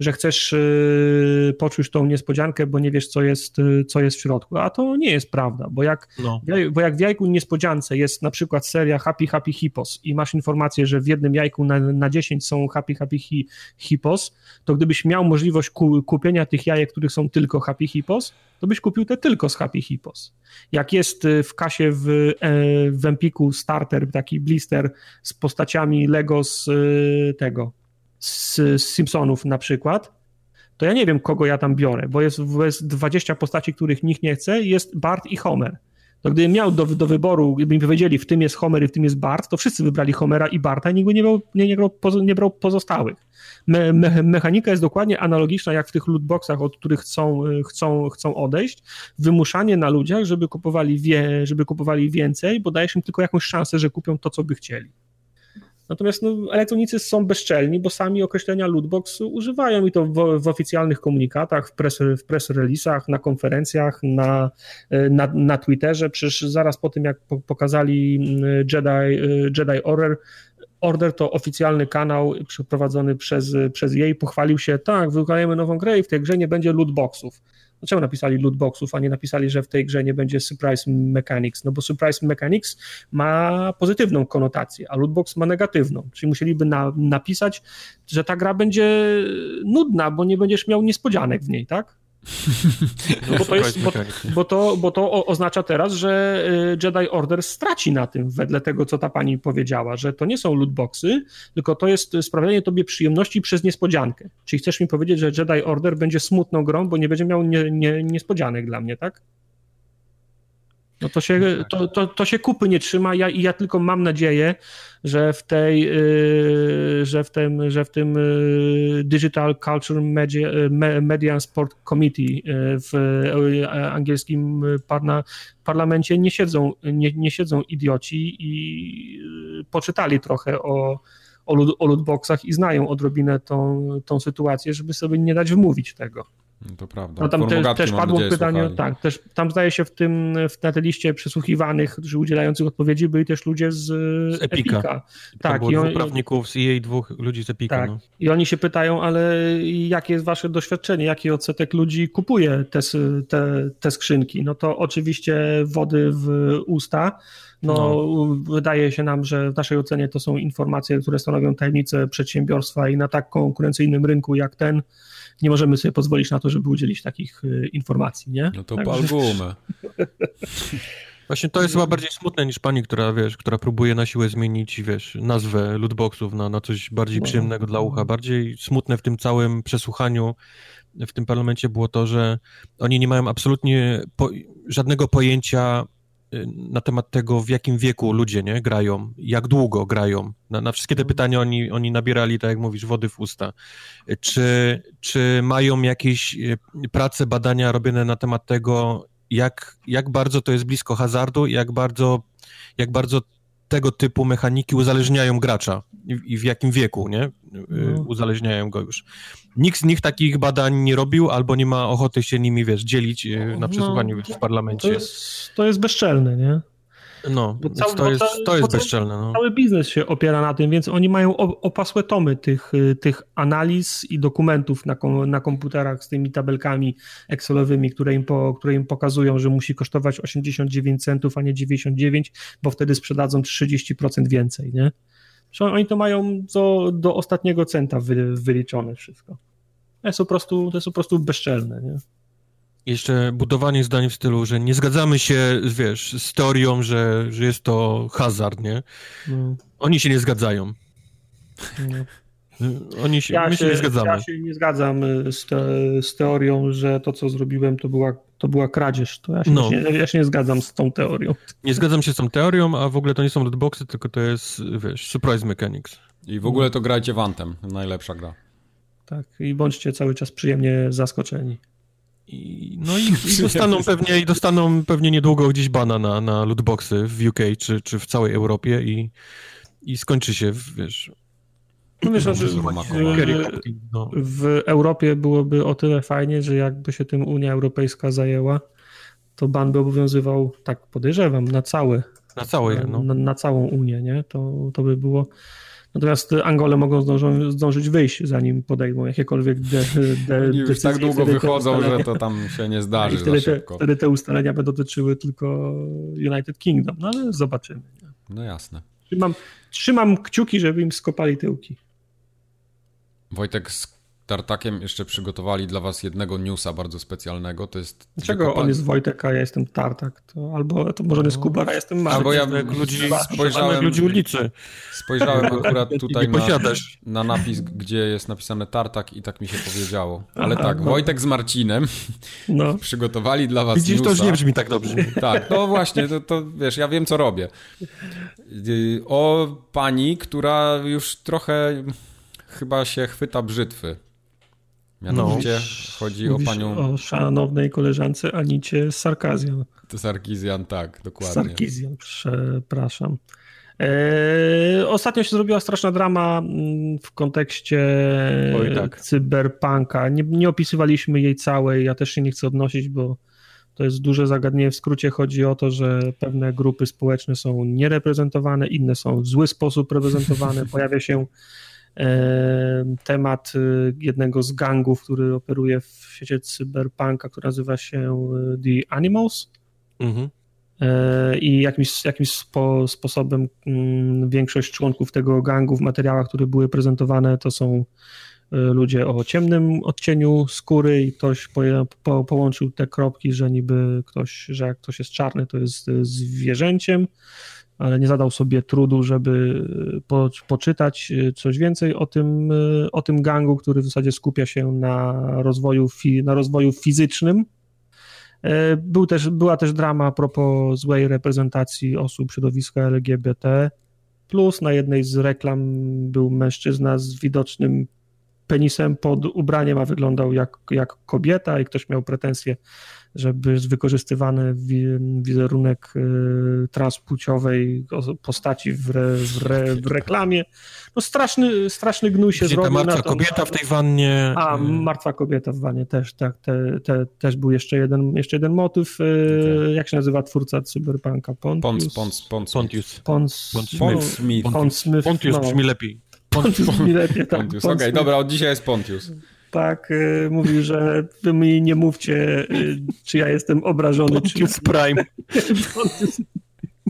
że chcesz yy, poczuć tą niespodziankę, bo nie wiesz, co jest, yy, co jest w środku. A to nie jest prawda, bo jak, no. bo jak w jajku niespodziance jest na przykład seria Happy Happy Hippos i masz informację, że w jednym jajku na, na 10 są Happy Happy hi, Hippos, to gdybyś miał możliwość ku, kupienia tych jajek, których są tylko Happy Hippos, to byś kupił te tylko z Happy Hippos. Jak jest y, w kasie w, e, w Empiku starter, taki blister z postaciami Lego z y, tego, z, Simpsonów na przykład, to ja nie wiem, kogo ja tam biorę, bo jest, jest 20 postaci, których nikt nie chce, jest Bart i Homer. To gdybym miał do, do wyboru, gdyby mi powiedzieli, w tym jest Homer i w tym jest Bart, to wszyscy wybrali Homera i Barta i nikt nie brał, nie, nie, brał, nie brał pozostałych. Me, me, mechanika jest dokładnie analogiczna jak w tych lootboxach, od których chcą, chcą, chcą odejść. Wymuszanie na ludziach, żeby kupowali, wie, żeby kupowali więcej, bo dajesz im tylko jakąś szansę, że kupią to, co by chcieli. Natomiast no, elektronicy są bezczelni, bo sami określenia lootbox używają i to w, w oficjalnych komunikatach, w press, w press release'ach, na konferencjach, na, na, na Twitterze. Przecież zaraz po tym, jak pokazali mm, Jedi, Jedi Order, Order to oficjalny kanał przeprowadzony przez, przez jej, pochwalił się, tak, wykonujemy nową grę i w tej grze nie będzie lootboxów. Dlaczego napisali lootboxów, a nie napisali, że w tej grze nie będzie surprise mechanics? No bo surprise mechanics ma pozytywną konotację, a lootbox ma negatywną. Czyli musieliby na, napisać, że ta gra będzie nudna, bo nie będziesz miał niespodzianek w niej, tak? No bo, to jest, bo, bo, to, bo to oznacza teraz, że y, Jedi Order straci na tym, wedle tego, co ta pani powiedziała, że to nie są lootboxy, tylko to jest sprawianie tobie przyjemności przez niespodziankę. Czyli chcesz mi powiedzieć, że Jedi Order będzie smutną grą, bo nie będzie miał nie, nie, niespodzianek dla mnie, tak? No to się, to, to, to się kupy nie trzyma ja, i ja tylko mam nadzieję, że w tej, yy, że w tym, że w tym yy, Digital Culture Media, Media and Sport Committee yy, w angielskim parna, parlamencie nie siedzą, nie, nie siedzą idioci i poczytali trochę o, o, o lootboxach i znają odrobinę tą, tą sytuację, żeby sobie nie dać wmówić tego. No to prawda. No tam te, też padło pytanie, tak, też, tam zdaje się w tym, w, na tej liście przesłuchiwanych, czy udzielających odpowiedzi byli też ludzie z, z Epika. Epika. Tak, i on, prawników z EA, dwóch ludzi z Epika. Tak. No. I oni się pytają, ale jakie jest wasze doświadczenie, jaki odsetek ludzi kupuje te, te, te skrzynki? No to oczywiście wody w usta, no, no, wydaje się nam, że w naszej ocenie to są informacje, które stanowią tajemnicę przedsiębiorstwa i na tak konkurencyjnym rynku jak ten, nie możemy sobie pozwolić na to, żeby udzielić takich y, informacji, nie? No to Także... Właśnie to jest chyba bardziej smutne niż pani, która, wiesz, która próbuje na siłę zmienić, wiesz, nazwę lootboxów na, na coś bardziej no. przyjemnego dla ucha. Bardziej smutne w tym całym przesłuchaniu w tym parlamencie było to, że oni nie mają absolutnie po, żadnego pojęcia na temat tego, w jakim wieku ludzie nie grają, jak długo grają. Na, na wszystkie te mhm. pytania oni, oni nabierali, tak jak mówisz, wody w usta. Czy, czy mają jakieś y, prace, badania robione na temat tego, jak, jak bardzo to jest blisko hazardu, jak bardzo, jak bardzo tego typu mechaniki uzależniają gracza i, w jakim wieku, nie? Y, no. Uzależniają go już. Nikt z nich takich badań nie robił albo nie ma ochoty się nimi, wiesz, dzielić y, na no, przesłuchaniu no, w parlamencie. To jest, to jest bezczelne, nie? No, cały, to jest, to jest bezczelne. No. Cały biznes się opiera na tym, więc oni mają opasłe tomy tych, y, tych analiz i dokumentów na, na komputerach z tymi tabelkami Excelowymi, które im, po, które im pokazują, że musi kosztować 89 centów, a nie 99, bo wtedy sprzedadzą 30% więcej, nie? Oni to mają do, do ostatniego centa wy, wyliczone wszystko. To jest po prostu, to jest po prostu bezczelne, nie? Jeszcze budowanie zdań w stylu, że nie zgadzamy się, wiesz, z teorią, że, że jest to hazard, nie? No. Oni się nie zgadzają. No. Oni się, ja się, się, nie zgadzamy. Ja się nie zgadzam y, z, te, z, teorią, że to, co zrobiłem, to była, to była kradzież. To ja, się, no. nie, ja się nie zgadzam z tą teorią. Nie zgadzam się z tą teorią, a w ogóle to nie są lootboxy, tylko to jest, wiesz, surprise mechanics. I w ogóle to grajcie Wantem, najlepsza gra. Tak, i bądźcie cały czas przyjemnie zaskoczeni. I, no i, i, dostaną pewnie, i dostaną pewnie niedługo gdzieś bana na, na lootboxy w UK czy, czy w całej Europie i, i skończy się, wiesz... No wiesz, znaczy, no. w Europie byłoby o tyle fajnie, że jakby się tym Unia Europejska zajęła, to ban by obowiązywał, tak podejrzewam, na całe. Na całe, no. na, na całą Unię, nie? To, to by było Natomiast Angole mogą zdążą, zdążyć wyjść, zanim podejmą jakiekolwiek de, de, Już decyzje. tak długo wychodzą, że to tam się nie zdarzy wtedy te, wtedy te ustalenia będą dotyczyły tylko United Kingdom, no ale zobaczymy. No jasne. Trzymam, trzymam kciuki, żeby im skopali tyłki. Wojtek, Tartakiem jeszcze przygotowali dla was jednego newsa bardzo specjalnego. To jest. Dlaczego on jest Wojtek, a ja jestem Tartak? To albo to może on jest no. Kubar, a ja jestem Marek. Albo ja ludzi spojrzałem. ludzi ulicy. Spojrzałem akurat tutaj na, na napis, gdzie jest napisane Tartak i tak mi się powiedziało. Ale Aha, tak, no. Wojtek z Marcinem no. przygotowali dla was Widzisz, newsa. to już nie brzmi tak dobrze. Tak, no właśnie, to, to wiesz, ja wiem co robię. O pani, która już trochę chyba się chwyta brzytwy. Mianowicie no, chodzi o panią... o szanownej koleżance Anicie Sarkazjan. Sarkizjan, tak, dokładnie. Sarkizjan, przepraszam. Eee, ostatnio się zrobiła straszna drama mm, w kontekście Oj, tak. cyberpunka. Nie, nie, opisywaliśmy jej całej, ja też się nie chcę odnosić, bo to jest duże zagadnienie. W skrócie chodzi o to, że pewne grupy społeczne są niereprezentowane, inne są w zły sposób reprezentowane. Pojawia się temat y, jednego z gangów, który operuje w świecie cyberpunka, który nazywa się y, The Animals. Mhm. E, I jakimś, jakimś spo, sposobem mm, większość członków tego gangu w materiałach, które były prezentowane, to są y, ludzie o ciemnym odcieniu skóry i ktoś po, po, połączył te kropki, że niby ktoś, że jak ktoś jest czarny, to jest zwierzęciem ale nie zadał sobie trudu, żeby e, po, poczytać e, coś więcej o tym, e, o tym gangu, który w zasadzie skupia się na rozwoju, fi, na rozwoju fizycznym. Był też, była też drama a propos złej reprezentacji osób środowiska LGBT. Plus na jednej z reklam był mężczyzna z widocznym penisem pod ubraniem, a wyglądał jak, jak kobieta i ktoś miał pretensje żeby wykorzystywany wizerunek y, transpłciowej postaci w, re, w, re, w reklamie. No straszny, straszny gnój się Gdzie zrobił. ta martwa kobieta w tej wannie. A, y. martwa kobieta w wannie też, tak. Te, te, też był jeszcze jeden, jeszcze jeden motyw. Y, okay. Jak się nazywa twórca cyberpunka? Pontius? Pons, Pons, Pontius. Pons, Pons, Pons Smith. Pons Smith. Pontius no. brzmi lepiej. Pontius brzmi lepiej, tak. Pontius, okej, okay, dobra, od dzisiaj jest Pontius tak, mówił, że wy mi nie mówcie, y, czy ja jestem obrażony. Pontius czy... Prime.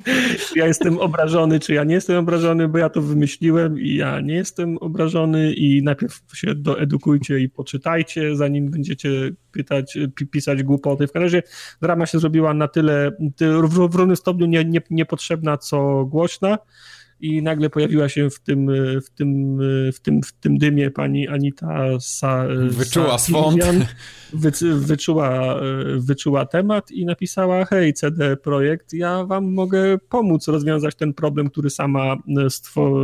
ja jestem obrażony, czy ja nie jestem obrażony, bo ja to wymyśliłem i ja nie jestem obrażony i najpierw się doedukujcie i poczytajcie, zanim będziecie pytać, pisać głupoty. W każdym razie drama się zrobiła na tyle, w równym stopniu nie, nie, niepotrzebna, co głośna i nagle pojawiła się w tym, w tym, w tym, w tym dymie pani Anita Sa, Wyczuła swąd. Wy, wyczuła, wyczuła temat i napisała hej CD Projekt, ja wam mogę pomóc rozwiązać ten problem, który sama stwo,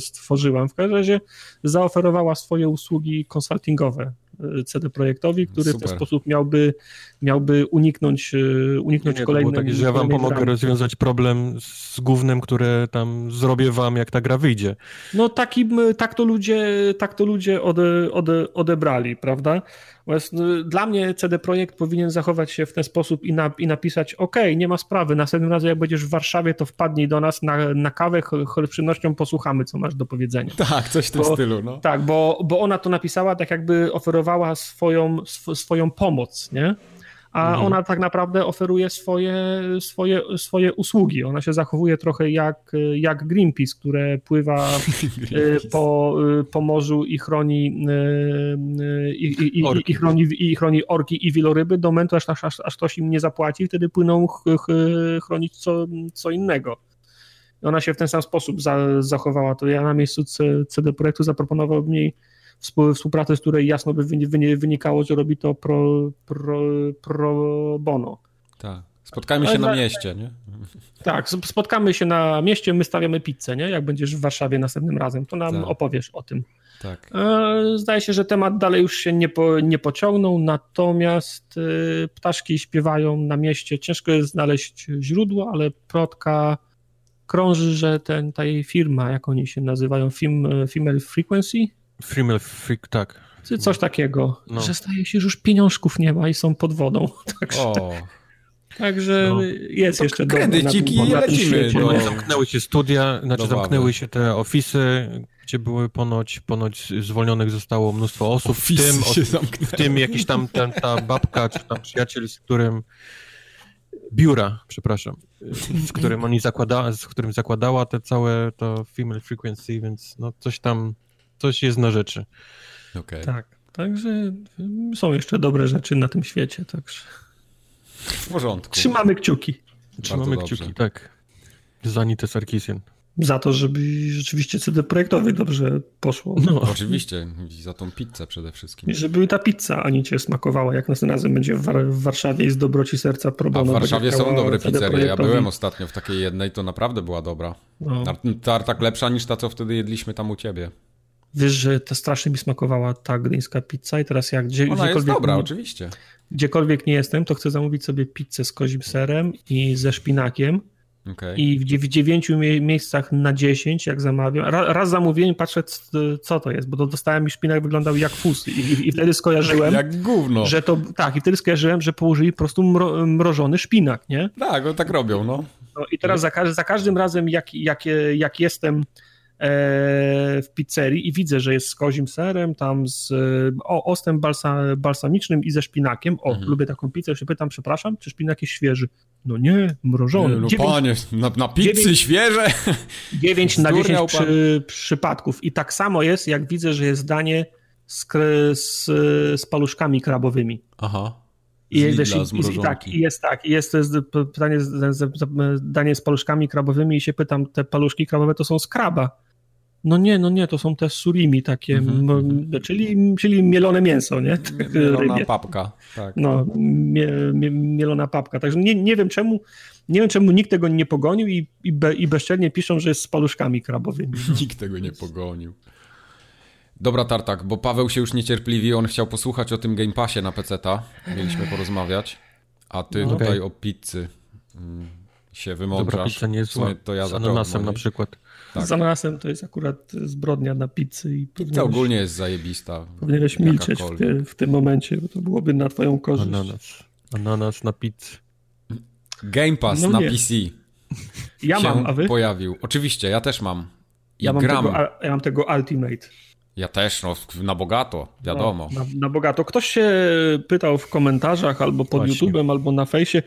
stworzyłam. W każdym razie zaoferowała swoje usługi konsultingowe CD Projektowi, który Super. w ten sposób miałby, miałby uniknąć, e, uniknąć nie, kolejnej... Tak, że ja wam pomogę rozwiązać problem z gównem, które tam zrobię wam, jak ta gra wyjdzie. No taki, tak to ludzie, tak to ludzie ode, ode, odebrali, prawda? No, dla mnie CD Projekt powinien zachować się w ten sposób i, na, i napisać: OK, nie ma sprawy, następnym razem, jak będziesz w Warszawie, to wpadnij do nas na, na kawę, z przyjemnością posłuchamy, co masz do powiedzenia. Tak, coś w tym bo, stylu. No. Tak, bo, bo ona to napisała tak, jakby oferowała swoją, sw, swoją pomoc, nie? a mhm. ona tak naprawdę oferuje swoje, swoje, swoje usługi. Ona się zachowuje trochę jak, jak Greenpeace, które pływa y, po, y, po morzu i chroni, y, i, i, i, i, chroni, i chroni orki i wieloryby do momentu, aż, aż, aż ktoś im nie zapłaci, wtedy płyną ch, ch, chronić co, co innego. I ona się w ten sam sposób za, zachowała. To ja na miejscu CD Projektu zaproponowałbym jej współpracy, z której jasno by wynikało, że robi to pro, pro, pro bono. Tak. Spotkajmy się Ale na mieście, nie? Tak, spotkamy się na mieście, my stawiamy pizzę, nie? Jak będziesz w Warszawie następnym razem, to nam tak. opowiesz o tym. Tak. E, zdaje się, że temat dalej już się nie, po, nie pociągnął, natomiast e, ptaszki śpiewają na mieście. Ciężko jest znaleźć źródło, ale plotka krąży, że ten, ta jej firma, jak oni się nazywają, Female Frequency, Female Freak, tak. Coś takiego, no. że staje się, że już pieniążków nie ma i są pod wodą. Także, o. także no. jest to jeszcze kredyciki i lecimy. No. Zamknęły się studia, znaczy Dobawy. zamknęły się te ofisy, gdzie były ponoć, ponoć zwolnionych zostało mnóstwo osób, w tym, w tym jakiś tam ten, ta babka, czy tam przyjaciel, z którym biura, przepraszam, z którym oni zakłada, z którym zakładała te całe to female frequency, więc no coś tam coś jest na rzeczy. Okay. Tak, także są jeszcze dobre rzeczy na tym świecie, także... W porządku. Trzymamy kciuki. Trzymamy kciuki, tak. Za Anitę Sarkisian. Za to, żeby rzeczywiście CD Projektowi dobrze poszło. No. Oczywiście, za tą pizzę przede wszystkim. I żeby ta pizza Anicie smakowała, jak następnym razem będzie w, War w Warszawie i z dobroci serca pro A w Warszawie są dobre pizzerie. Ja byłem ostatnio w takiej jednej, to naprawdę była dobra. No. Tartak lepsza niż ta, co wtedy jedliśmy tam u ciebie. Wiesz, że to strasznie mi smakowała ta gdyńska pizza i teraz jak gdzie, Ona gdziekolwiek... jest dobra, nie, oczywiście. Gdziekolwiek nie jestem, to chcę zamówić sobie pizzę z kozim serem i ze szpinakiem. Okay. I w, w dziewięciu mie miejscach na dziesięć, jak zamawiam, raz, raz zamówiłem, patrzę, co to jest, bo dostałem i szpinak wyglądał jak fus. I, i, i wtedy skojarzyłem. jak gówno. Że to, tak, i wtedy skojarzyłem, że położyli po prostu mro, mrożony szpinak, nie? Tak, no tak robią, no. no I teraz za, za każdym razem, jak, jak, jak jestem w pizzerii i widzę, że jest z kozim serem, tam z o, ostem balsa, balsamicznym i ze szpinakiem. O, mhm. lubię taką pizzę. Się pytam, przepraszam, czy szpinak jest świeży? No nie, mrożony. Nie, no dziewięć, panie, na, na pizzy dziewięć, świeże? 9 na 10 przy, przypadków. I tak samo jest, jak widzę, że jest danie z, z, z paluszkami krabowymi. Aha. I, wiesz, i, i, tak, i jest tak, i jest, to jest pytanie, danie z paluszkami krabowymi i się pytam, te paluszki krabowe to są z kraba. No nie, no nie, to są te surimi takie, mm -hmm. czyli, czyli mielone mięso, nie? Mielona Rybie. papka, tak. No, mie, mie, mielona papka. Także nie, nie wiem czemu, nie wiem czemu nikt tego nie pogonił i, i, be, i bezczelnie piszą, że jest z paluszkami krabowymi. No. Nikt tego nie pogonił. Dobra, Tartak, bo Paweł się już niecierpliwi, on chciał posłuchać o tym Game Passie na PC-ta. Mieliśmy porozmawiać, a ty no, tutaj okay. o pizzy mm, się wymądrasz. Dobra, pizza nie jest zła. To ja z ananasem na przykład. Tak. Z ananasem to jest akurat zbrodnia na pizzy. I Pizza ogólnie jest zajebista. Powinieneś milczeć w, ty, w, tym momencie, bo to byłoby na twoją korzyść. Ananas, ananas na pizzy. Game Pass no na PC. Ja mam, a wy? pojawił. Oczywiście, ja też mam. I ja mam, gram. Tego, ja mam tego Ultimate. Ja też, no, na bogato, wiadomo. No, na, na, bogato. Ktoś się pytał w komentarzach albo pod Właśnie. YouTube'em, albo na fejsie,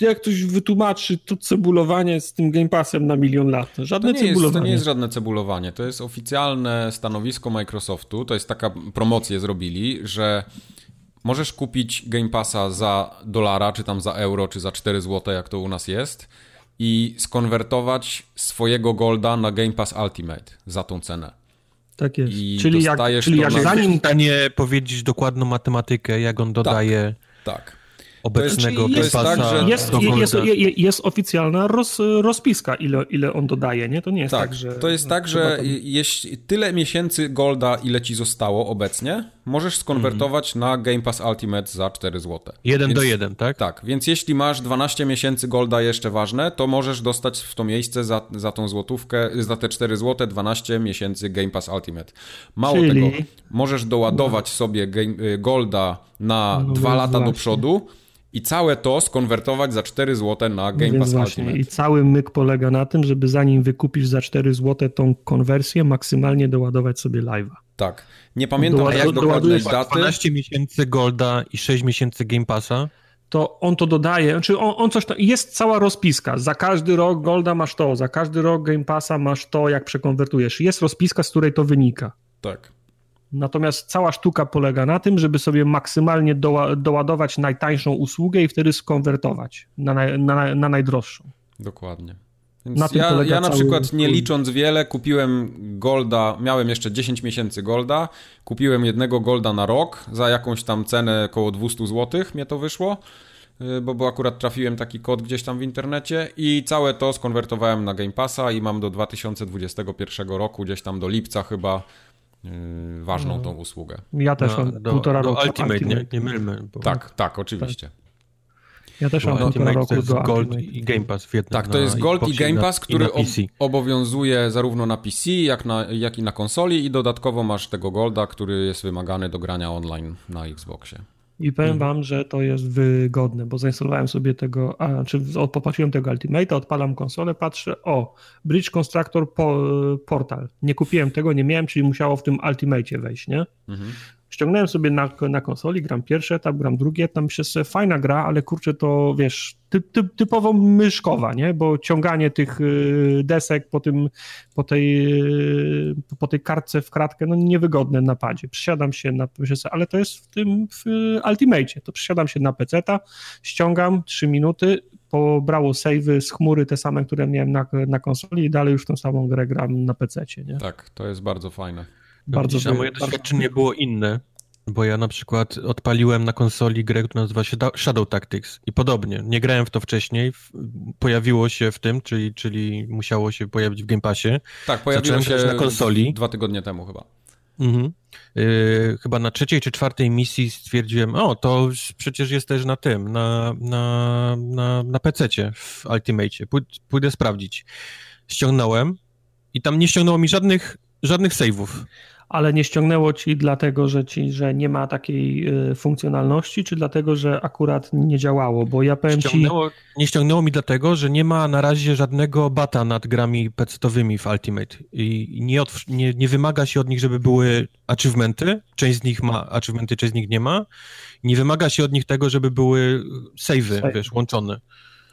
jak ktoś wytłumaczy to cebulowanie z tym Game Passem na milion lat. Żadne to cebulowanie. Jest, to nie jest żadne cebulowanie, to jest oficjalne stanowisko Microsoftu, to jest taka promocję zrobili, że możesz kupić Game Passa za dolara, czy tam za euro, czy za 4 zł, jak to u nas jest i skonwertować swojego golda na Game Pass Ultimate za tą cenę. Tak jest. I czyli jak, czyli jak zanim stanie powiedzieć dokładną matematykę, jak on dodaje... Tak. tak obecnego jest, tak, że jest, jest, jest, jest, oficjalna roz, rozpiska, ile, ile on dodaje, nie? To nie jest tak, tak że... To jest tak, że tam... jeśli tyle miesięcy Golda, ile ci zostało obecnie, możesz skonwertować mm. na Game Pass Ultimate za 4 zł. Jeden więc, do jeden, tak? Tak, więc jeśli masz 12 miesięcy Golda jeszcze ważne, to możesz dostać w to miejsce za, za tą złotówkę, za te 4 zł 12 miesięcy Game Pass Ultimate. Mało Czyli... tego, możesz doładować sobie game, Golda na no, 2 lata właśnie. do przodu, i całe to skonwertować za 4 zł na Game Więc Pass właśnie, Ultimate. I cały myk polega na tym, żeby zanim wykupisz za 4 zł tą konwersję, maksymalnie doładować sobie live'a. Tak. Nie pamiętam Doład jak dokładnie daty. 12 miesięcy Golda i 6 miesięcy Game Passa to on to dodaje, znaczy on, on coś tam, jest cała rozpiska, za każdy rok Golda masz to, za każdy rok Game Passa masz to, jak przekonwertujesz. Jest rozpiska, z której to wynika. Tak. Natomiast cała sztuka polega na tym, żeby sobie maksymalnie doła, doładować najtańszą usługę i wtedy skonwertować na, na, na najdroższą. Dokładnie. Więc na ja, ja na przykład nie licząc wiele, kupiłem Golda, miałem jeszcze 10 miesięcy Golda, kupiłem jednego Golda na rok za jakąś tam cenę około 200 zł, mnie to wyszło, y, bo, bo akurat trafiłem taki kod gdzieś tam w internecie i całe to skonwertowałem na Game Passa i mam do 2021 roku, gdzieś tam do lipca chyba ważną tą usługę. Ja też mam do, półtora do roku. Ultimate, Ultimate. Nie, nie mylmy. Bo... Tak, tak, oczywiście. Tak. Ja też mam półtora roku do Gold Ultimate. i Game Pass w jednym. Tak, to jest Gold i Game Pass, który obowiązuje zarówno na PC, jak, na, jak i na konsoli i dodatkowo masz tego Golda, który jest wymagany do grania online na Xboxie. I powiem mhm. wam, że to jest wygodne, bo zainstalowałem sobie tego, a, czy popatrzyłem tego Ultimate'a, odpalam konsolę, patrzę, o, Bridge Constructor po, Portal. Nie kupiłem tego, nie miałem, czyli musiało w tym Ultimate'ie wejść, nie? Mhm. Ściągnąłem sobie na, na konsoli, gram pierwszy etap, gram drugi etap, myślę sobie, fajna gra, ale kurczę, to wiesz, typ, typ, typowo myszkowa, nie? Bo ciąganie tych y, desek po tym, po tej, y, po tej kartce w kratkę, no niewygodne na padzie. Przysiadam się na, myślę sobie, ale to jest w tym, w Ultimate, to przysiadam się na peceta, ściągam 3 minuty, pobrało save'y z chmury, te same, które miałem na, na konsoli i dalej już tą samą grę gram na pececie, nie? Tak, to jest bardzo fajne. Bardzo Widzisz, a moje doświadczenie było inne, bo ja na przykład odpaliłem na konsoli grę, która nazywa się Shadow Tactics i podobnie. Nie grałem w to wcześniej, pojawiło się w tym, czyli, czyli musiało się pojawić w Game Passie. Tak, pojawiło Zacząłem się na konsoli. dwa tygodnie temu chyba. Mhm. Yy, chyba na trzeciej czy czwartej misji stwierdziłem, o, to przecież jest też na tym, na, na, na, na PC-cie w Ultimate. Pójdę sprawdzić. Ściągnąłem i tam nie ściągnęło mi żadnych, żadnych save'ów ale nie ściągnęło ci dlatego, że ci, że nie ma takiej y, funkcjonalności, czy dlatego, że akurat nie działało? Bo ja powiem ściągnęło, ci... Nie ściągnęło mi dlatego, że nie ma na razie żadnego bata nad grami pecetowymi w Ultimate i nie, od, nie, nie wymaga się od nich, żeby były achievementy. Część z nich ma achievementy, część z nich nie ma. Nie wymaga się od nich tego, żeby były save'y, Save. wiesz, łączone.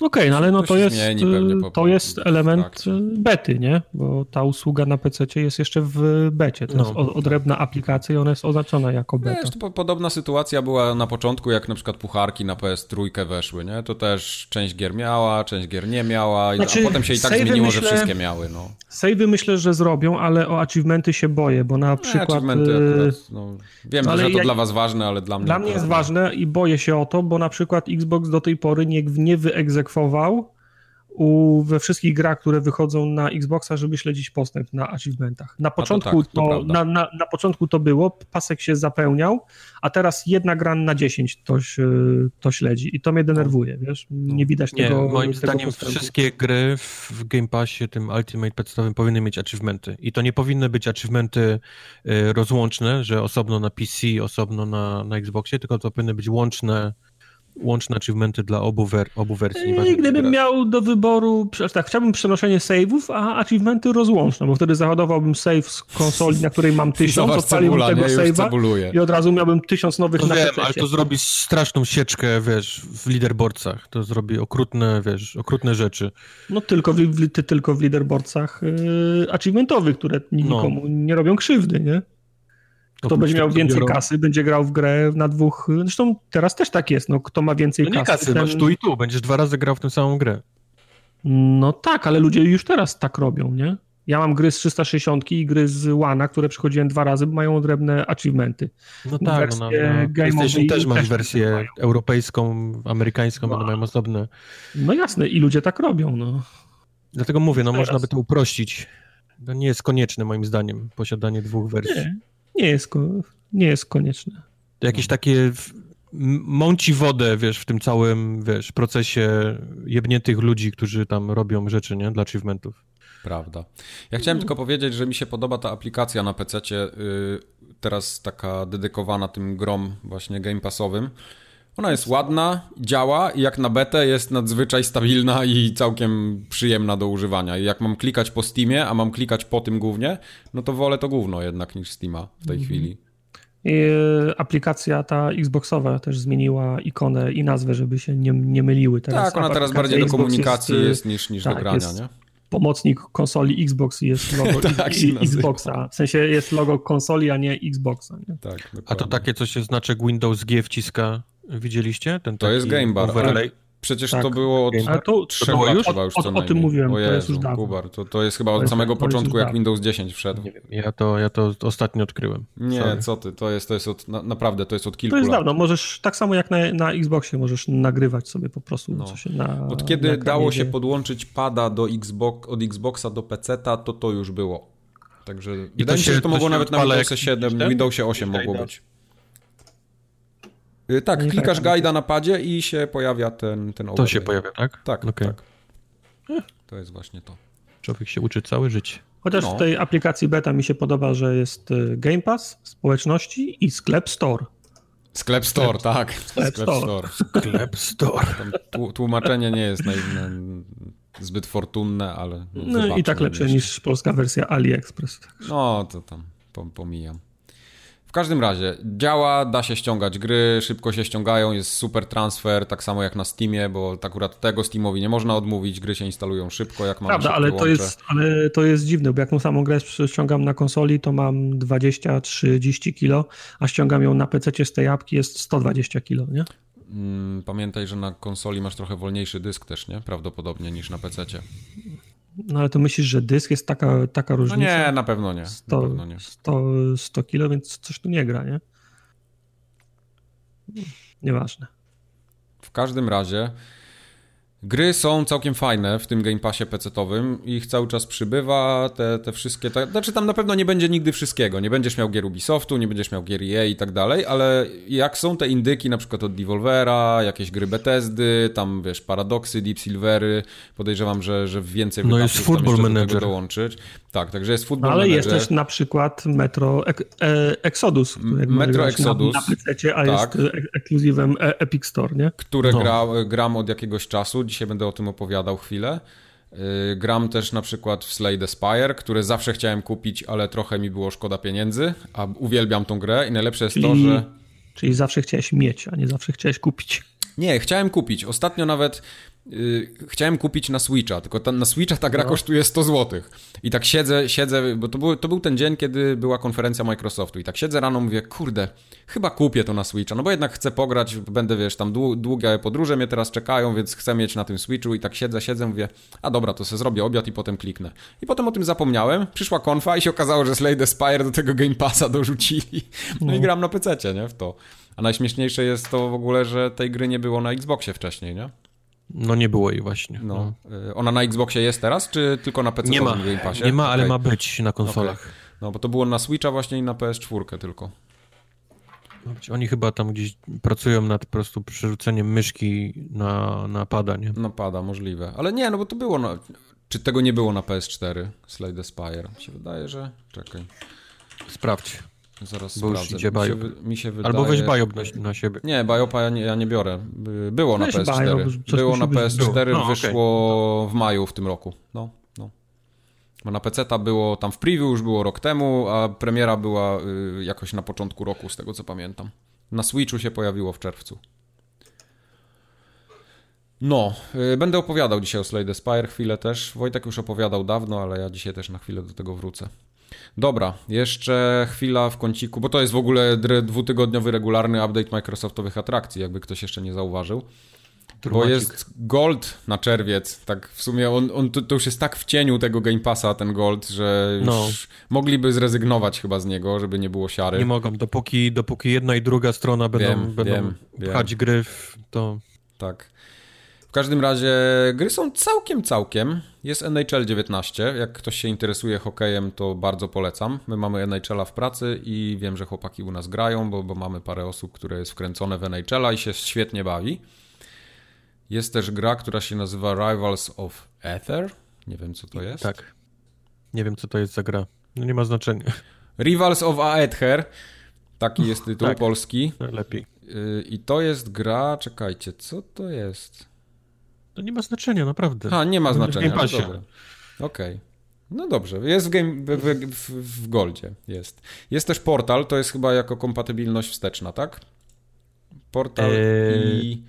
Okej, okay, no ale no to, to jest, y, to jest element tak. bety, nie? Bo ta usługa na PC jest jeszcze w becie. To no, jest odrębna tak. aplikacja i ona jest oznaczona jako beta. Wiesz, to podobna sytuacja była na początku, jak na przykład pucharki na PS3 weszły, nie? To też część gier miała, część gier nie miała, znaczy, a potem się i tak zmieniło, myślę, że wszystkie miały, no. Save'y myślę, że zrobią, ale o achievementy się boję, bo na przykład... achievementy y, akurat, no, wiem, że to ja, dla was ważne, ale dla mnie... Dla mnie jest ważne i boję się o to, bo na przykład Xbox do tej pory nie, nie wyegzekwował u, we wszystkich grach, które wychodzą na Xboxa, żeby śledzić postęp na achievementach. Na początku to, tak, to na, na, na, początku to było, pasek się zapełniał, a teraz jedna gra na 10 to, to śledzi i to mnie denerwuje, wiesz? Nie widać nie, tego moim tego zdaniem postępu. wszystkie gry w Game Passie, tym Ultimate podstawowym powinny mieć achievementy i to nie powinny być achievementy y, rozłączne, że osobno na PC, osobno na, na Xboxie, tylko to powinny być łączne łączne achievementy dla obu, wer obu wersji. I gdybym miał do wyboru, tak, chciałbym przenoszenie save'ów, a achievementy rozłączne, bo wtedy załadowałbym save z konsoli, na której mam tysiąc, odpaliłbym tego save'a i od razu miałbym tysiąc nowych to na wiem, ale to zrobi straszną sieczkę, wiesz, w leaderboardcach. To zrobi okrutne, wiesz, okrutne rzeczy. No tylko w, w, tylko w leaderboardcach yy, achievementowych, które no. nikomu no. nie robią krzywdy, nie? Kto będzie miał więcej biorą... kasy, będzie grał w grę na dwóch. Zresztą teraz też tak jest. No, kto ma więcej no nie kasy. kasy ten... masz tu i tu, będziesz dwa razy grał w tę samą grę. No tak, ale ludzie już teraz tak robią, nie? Ja mam gry z 360 i gry z Łana, które przychodziłem dwa razy, mają odrębne achievementy. No tak, no, no, no. PlayStation też masz wersję europejską, amerykańską, wow. one mają osobne. No jasne, i ludzie tak robią, no. Dlatego mówię, no teraz. można by to uprościć. To nie jest konieczne moim zdaniem posiadanie dwóch wersji. Nie nie jest, nie jest konieczne. Jakieś takie mąci wodę, wiesz, w tym całym, wiesz, procesie jebniętych ludzi, którzy tam robią rzeczy, nie, dla achievementów. Prawda. Ja chciałem tylko powiedzieć, że mi się podoba ta aplikacja na PC, yy, teraz taka dedykowana tym grom właśnie Game Passowym. Ona jest ładna, działa i jak na betę jest nadzwyczaj stabilna i całkiem przyjemna do używania. I jak mam klikać po Steamie, a mam klikać po tym głównie, no to wolę to główno jednak niż Steama w tej mm -hmm. chwili. I e, aplikacja ta Xboxowa też zmieniła ikonę i nazwę, żeby się nie, nie myliły. Teraz tak, ona teraz bardziej Xbox do komunikacji jest, jest niż, niż tak, do grania, nie? pomocnik konsoli Xbox jest logo tak i, Xboxa. W sensie jest logo konsoli, a nie Xboxa. Nie? Tak, a to takie coś się znaczy Windows G wciska Widzieliście? Ten to jest Game Bar. Overlay? Przecież tak. to było od Ale to, trzech lat już? chyba już co o, o tym mówiłem, o Jezu, to jest już dawno. Kubar, to, to jest chyba od samego początku, jak Windows 10 wszedł. Nie wiem, ja to, ja to ostatnio odkryłem. Nie, Sorry. co ty, to jest, to jest od, na, naprawdę, to jest od kilku lat. To jest lat. dawno, możesz, tak samo jak na, na Xboxie, możesz nagrywać sobie po prostu no. coś na Od kiedy na dało się podłączyć pada do Xbox, od Xboxa do PC-ta, to to już było. Także I wydaje mi się, że to mogło nawet na Windowsie 7, Windowsie 8 mogło być. Y, tak, nie klikasz tak, guida na padzie i się pojawia ten, ten To się pojawia, tak? Tak, okay. tak. To jest właśnie to. Człowiek się uczy całe życie. Chociaż no. w tej aplikacji beta mi się podoba, że jest y, Game Pass, społeczności i sklep Store. Sklep Store, sklep, tak. Sklep, sklep Store. Sklep Store. Tłumaczenie nie jest zbyt fortunne, ale... No, no i tak lepsze niż polska wersja AliExpress. No, to tam pomijam. W każdym razie, działa, da się ściągać gry, szybko się ściągają, jest super transfer, tak samo jak na Steamie, bo akurat tego Steamowi nie można odmówić, gry się instalują szybko, jak mam Prawda, ale to, jest, ale to jest dziwne, bo jak tą samą grę ściągam na konsoli, to mam 20-30 kilo, a ściągam ją na PC z tej apki jest 120 kilo, nie? Mm, pamiętaj, że na konsoli masz trochę wolniejszy dysk też, nie? Prawdopodobnie niż na PC. No ale to myślisz, że dysk jest taka, taka różnica? No nie, na pewno nie. 100, na pewno nie. 100, 100 kilo, więc coś tu nie gra, nie? Nieważne. W każdym razie Gry są całkiem fajne w tym Game Passie PC-owym. Ich cały czas przybywa, te, te wszystkie... Te, znaczy tam na pewno nie będzie nigdy wszystkiego. Nie będziesz miał gier Ubisoftu, nie będziesz miał gier EA i tak dalej, ale jak są te indyki na przykład od Devolvera, jakieś gry Bethesdy, tam wiesz, Paradoxy, Deep Silvery, podejrzewam, że, że więcej no jest Football Manager. Do dołączyć. Tak, także jest Football ale Manager. Jest też na przykład Metro e Exodus. Metro Exodus. Na, na PC, a tak. jest ekskluzywem e, Epic Store, nie? Które no. gra, gram od jakiegoś czasu dzisiaj będę o tym opowiadał chwilę. Y, gram też na przykład w Slay the Spire, które zawsze chciałem kupić, ale trochę mi było szkoda pieniędzy, a uwielbiam tą grę i najlepsze jest czyli, to, że... Czyli zawsze chciałeś mieć, a nie zawsze chciałeś kupić. Nie, chciałem kupić. Ostatnio nawet chciałem kupić na Switcha, tylko ta, na Switcha ta gra no. kosztuje 100 zł. I tak siedzę, siedzę, bo to był, to był ten dzień, kiedy była konferencja Microsoftu i tak siedzę rano, mówię, kurde, chyba kupię to na Switcha, no bo jednak chcę pograć, będę, wiesz, tam długie podróże mnie teraz czekają, więc chcę mieć na tym Switchu i tak siedzę, siedzę, mówię, a dobra, to sobie zrobię obiad i potem kliknę. I potem o tym zapomniałem, przyszła konfa i się okazało, że Slay the Spire do tego Game Passa dorzucili. No, no i gram na PC, nie, w to. A najśmieszniejsze jest to w ogóle, że tej gry nie było na Xboxie wcześniej, nie? No nie było jej właśnie. No. no. Ona na Xboxie jest teraz, czy tylko na PC? Nie ma, nie ma, ale okay. ma być na konsolach. Okay. No bo to było na Switcha właśnie i na PS4 tylko. Oni chyba tam gdzieś pracują nad po prostu przerzuceniem myszki na, na pada, nie? Na pada, możliwe. Ale nie, no bo to było na... Czy tego nie było na PS4? Slay the Spire. Mi się wydaje, że... Czekaj. Sprawdź. Zaraz Bo już sprawdzę. idzie mi, się, wy- mi się wydaje... Albo weź Biop na, na siebie. Nie, Biopa ja nie, ja nie biorę. By- Było na Weź PS4. Biop, coś było musi na być. PS4, Było. No, wyszło w maju w tym roku. No, no. Bo na PC-ta było tam w preview już było rok temu, a premiera była y, jakoś na początku roku, z tego co pamiętam. Na Switchu się pojawiło w czerwcu. No, y, będę opowiadał dzisiaj o Slay the Spire chwilę też. Wojtek już opowiadał dawno, ale ja dzisiaj też na chwilę do tego wrócę. Dobra, jeszcze chwila w kąciku, bo to jest w ogóle dwutygodniowy regularny update Microsoftowych atrakcji, jakby ktoś jeszcze nie zauważył. Bo Trumacik. jest Gold na czerwiec, tak w sumie on, on to, to już jest tak w cieniu tego Game Passa ten Gold, że już No. mogliby zrezygnować chyba z niego, żeby nie było siary. Nie mogą, dopóki, dopóki jedna i druga strona będą, Wiem, będą wiem, wiem. pchać gry, w to Tak. W każdym razie gry są całkiem, całkiem. Jest NHL 19. Jak ktoś się interesuje hokejem, to bardzo polecam. My mamy NHL-a w pracy i wiem, że chłopaki u nas grają, bo, bo mamy parę osób, które jest wkręcone w NHL-a i się świetnie bawi. Jest też gra, która się nazywa Rivals of Ether. Nie wiem, co to jest. tak. Nie wiem, co to jest za gra. No nie ma znaczenia. Rivals of Aether. Taki jest tytuł Tak. polski. Lepiej. Yy, I to jest gra, czekajcie, co to jest? To nie ma znaczenia, naprawdę. A, nie ma Będzie w znaczenia. Game Passie. Okej. No dobrze, jest w, game, w, w, w, w Goldzie. Jest. Jest też portal, to jest chyba jako kompatybilność wsteczna, tak? Portal Eee. i...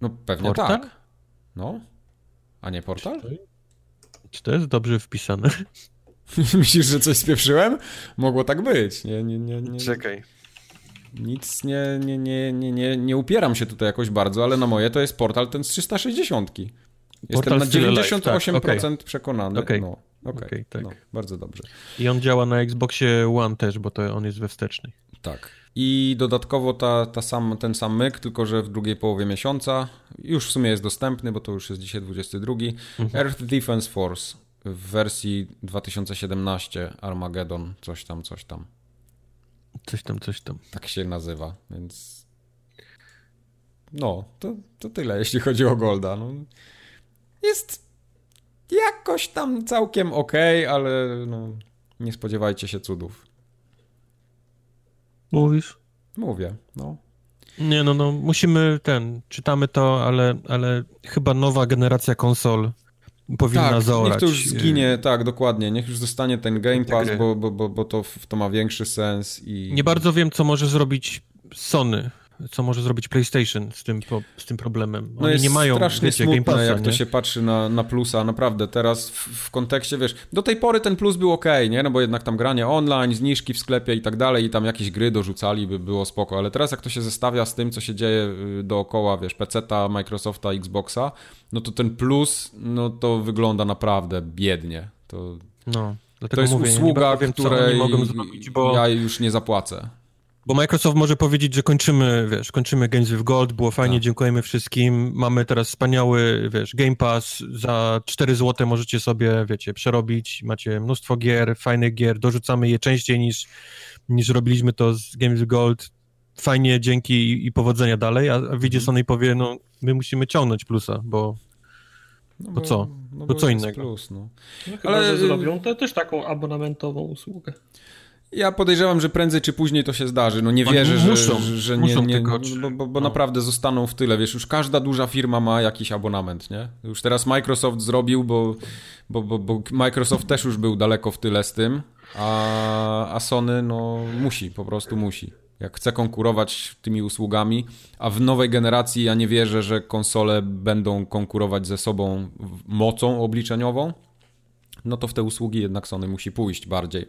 No pewnie Portal? tak. No. A nie portal? Czy to jest dobrze wpisane? Myślisz, że coś spieprzyłem? Mogło tak być. Nie, nie, nie, nie. Czekaj. Nic nie, nie, nie, nie, nie, nie upieram się tutaj jakoś bardzo, ale na moje to jest portal ten z 360. Jestem Portal na Still Alive, 98% tak, przekonany. Okej. No, okej, Okej, tak. no, bardzo dobrze. I on działa na Xboxie One też, bo to on jest we wstecznej. Tak. I dodatkowo ta, ta sam, ten sam myk, tylko że w drugiej połowie miesiąca, już w sumie jest dostępny, bo to już jest dzisiaj 22. Mhm. Earth Defense Force w wersji 2017 Armageddon, coś tam, coś tam. Coś tam, coś tam. Tak się nazywa, więc. No, to, to tyle, jeśli chodzi o Golda. No, jest jakoś tam całkiem ok, ale no, nie spodziewajcie się cudów. Mówisz? Mówię, no. Nie, no, no, musimy ten, czytamy to, ale, ale chyba nowa generacja konsol powinna Tak, zaorać. niech to już zginie, tak, dokładnie. Niech już zostanie ten Game Pass, bo, bo, bo, bo to, to ma większy sens i... Nie bardzo wiem, co może zrobić Sony, co może zrobić PlayStation z tym, z tym problemem. Oni No jest nie mają, strasznie wiecie, smutne, Passa, jak to nie? się patrzy na, na plusa, naprawdę teraz w, w kontekście, wiesz, do tej pory ten plus był ok, nie, no bo jednak tam granie online, zniżki w sklepie i tak dalej i tam jakieś gry dorzucali, by było spoko, ale teraz jak to się zestawia z tym, co się dzieje y, dookoła, wiesz, PC-ta, Microsofta, Xboxa, no to ten plus, no to wygląda naprawdę biednie, to, No, dlatego to jest mówię, nie usługa, co której zrobić, bo... ja już nie zapłacę. Bo Microsoft może powiedzieć, że kończymy, wiesz, kończymy Games with Gold, było fajnie, Tak. dziękujemy wszystkim, mamy teraz wspaniały, wiesz, Game Pass, za 4 zł możecie sobie, wiecie, przerobić, macie mnóstwo gier, fajnych gier, dorzucamy je częściej niż, niż robiliśmy to z Games with Gold, fajnie, dzięki i, i powodzenia dalej, a, a widzicie Sony powie, no, my musimy ciągnąć plusa, bo No To co? No To bo co innego? Plus, no. No, chyba, Ale- że zrobią to też taką abonamentową usługę. Ja podejrzewam, że prędzej czy później to się zdarzy. No nie Oni wierzę, że, muszą, że, że muszą nie, nie tylko, czy- bo, bo, bo no. naprawdę zostaną w tyle. Wiesz, już każda duża firma ma jakiś abonament, nie? Już teraz Microsoft zrobił, bo, bo, bo, bo Microsoft też już był daleko w tyle z tym, a, a Sony no musi, po prostu musi. Jak chce konkurować tymi usługami, a w nowej generacji ja nie wierzę, że konsole będą konkurować ze sobą mocą obliczeniową, no to w te usługi jednak Sony musi pójść bardziej.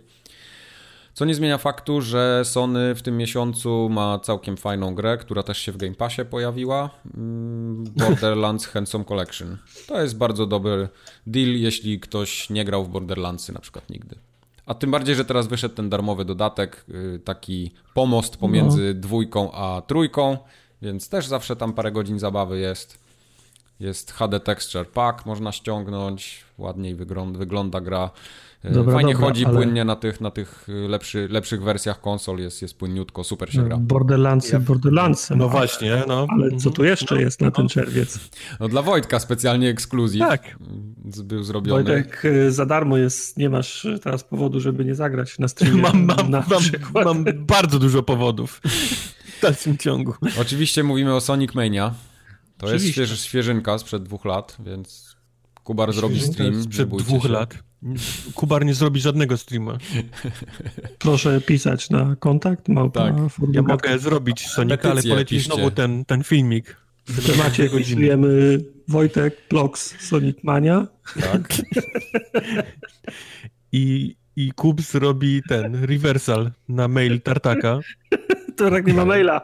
Co nie zmienia faktu, że Sony w tym miesiącu ma całkiem fajną grę, która też się w Game Passie pojawiła. Mm, Borderlands Handsome Collection. To jest bardzo dobry deal, jeśli ktoś nie grał w Borderlandsy na przykład nigdy. A tym bardziej, że teraz wyszedł ten darmowy dodatek, y, taki pomost pomiędzy dwójką a trójką, więc też zawsze tam parę godzin zabawy jest. Jest HD Texture Pack, można ściągnąć, ładniej wygląda gra. E, Dobra, Fajnie dobra, chodzi ale- płynnie na tych, na tych lepszy, lepszych wersjach konsol, jest, jest płynniutko, super się gra. Borderlandsy, Borderlandsy. No właśnie, no. Ale co tu jeszcze jest na ten czerwiec? No dla Wojtka specjalnie ekskluzyw Tak. był zrobiony. Wojtek, y, za darmo jest, nie masz y, teraz powodu, żeby nie zagrać na streamie. Mam, mam, na mam, mam bardzo dużo powodów w dalszym ciągu. Oczywiście mówimy o Sonic Mania. To jest Oczywiście. śwież, świeżynka sprzed dwóch lat, więc Kubar zrobi stream. Sprzed dwóch się. lat. Kubar nie zrobi żadnego streama. Proszę pisać na kontakt, małpa Tak. Ja mogę zrobić Sonika, ale poleci znowu ten, ten filmik. W temacie wpisujemy Wojtek, Blox, Sonic Mania. Tak? I, I Kubs robi ten reversal na mail Tartaka. To tak nie ma maila.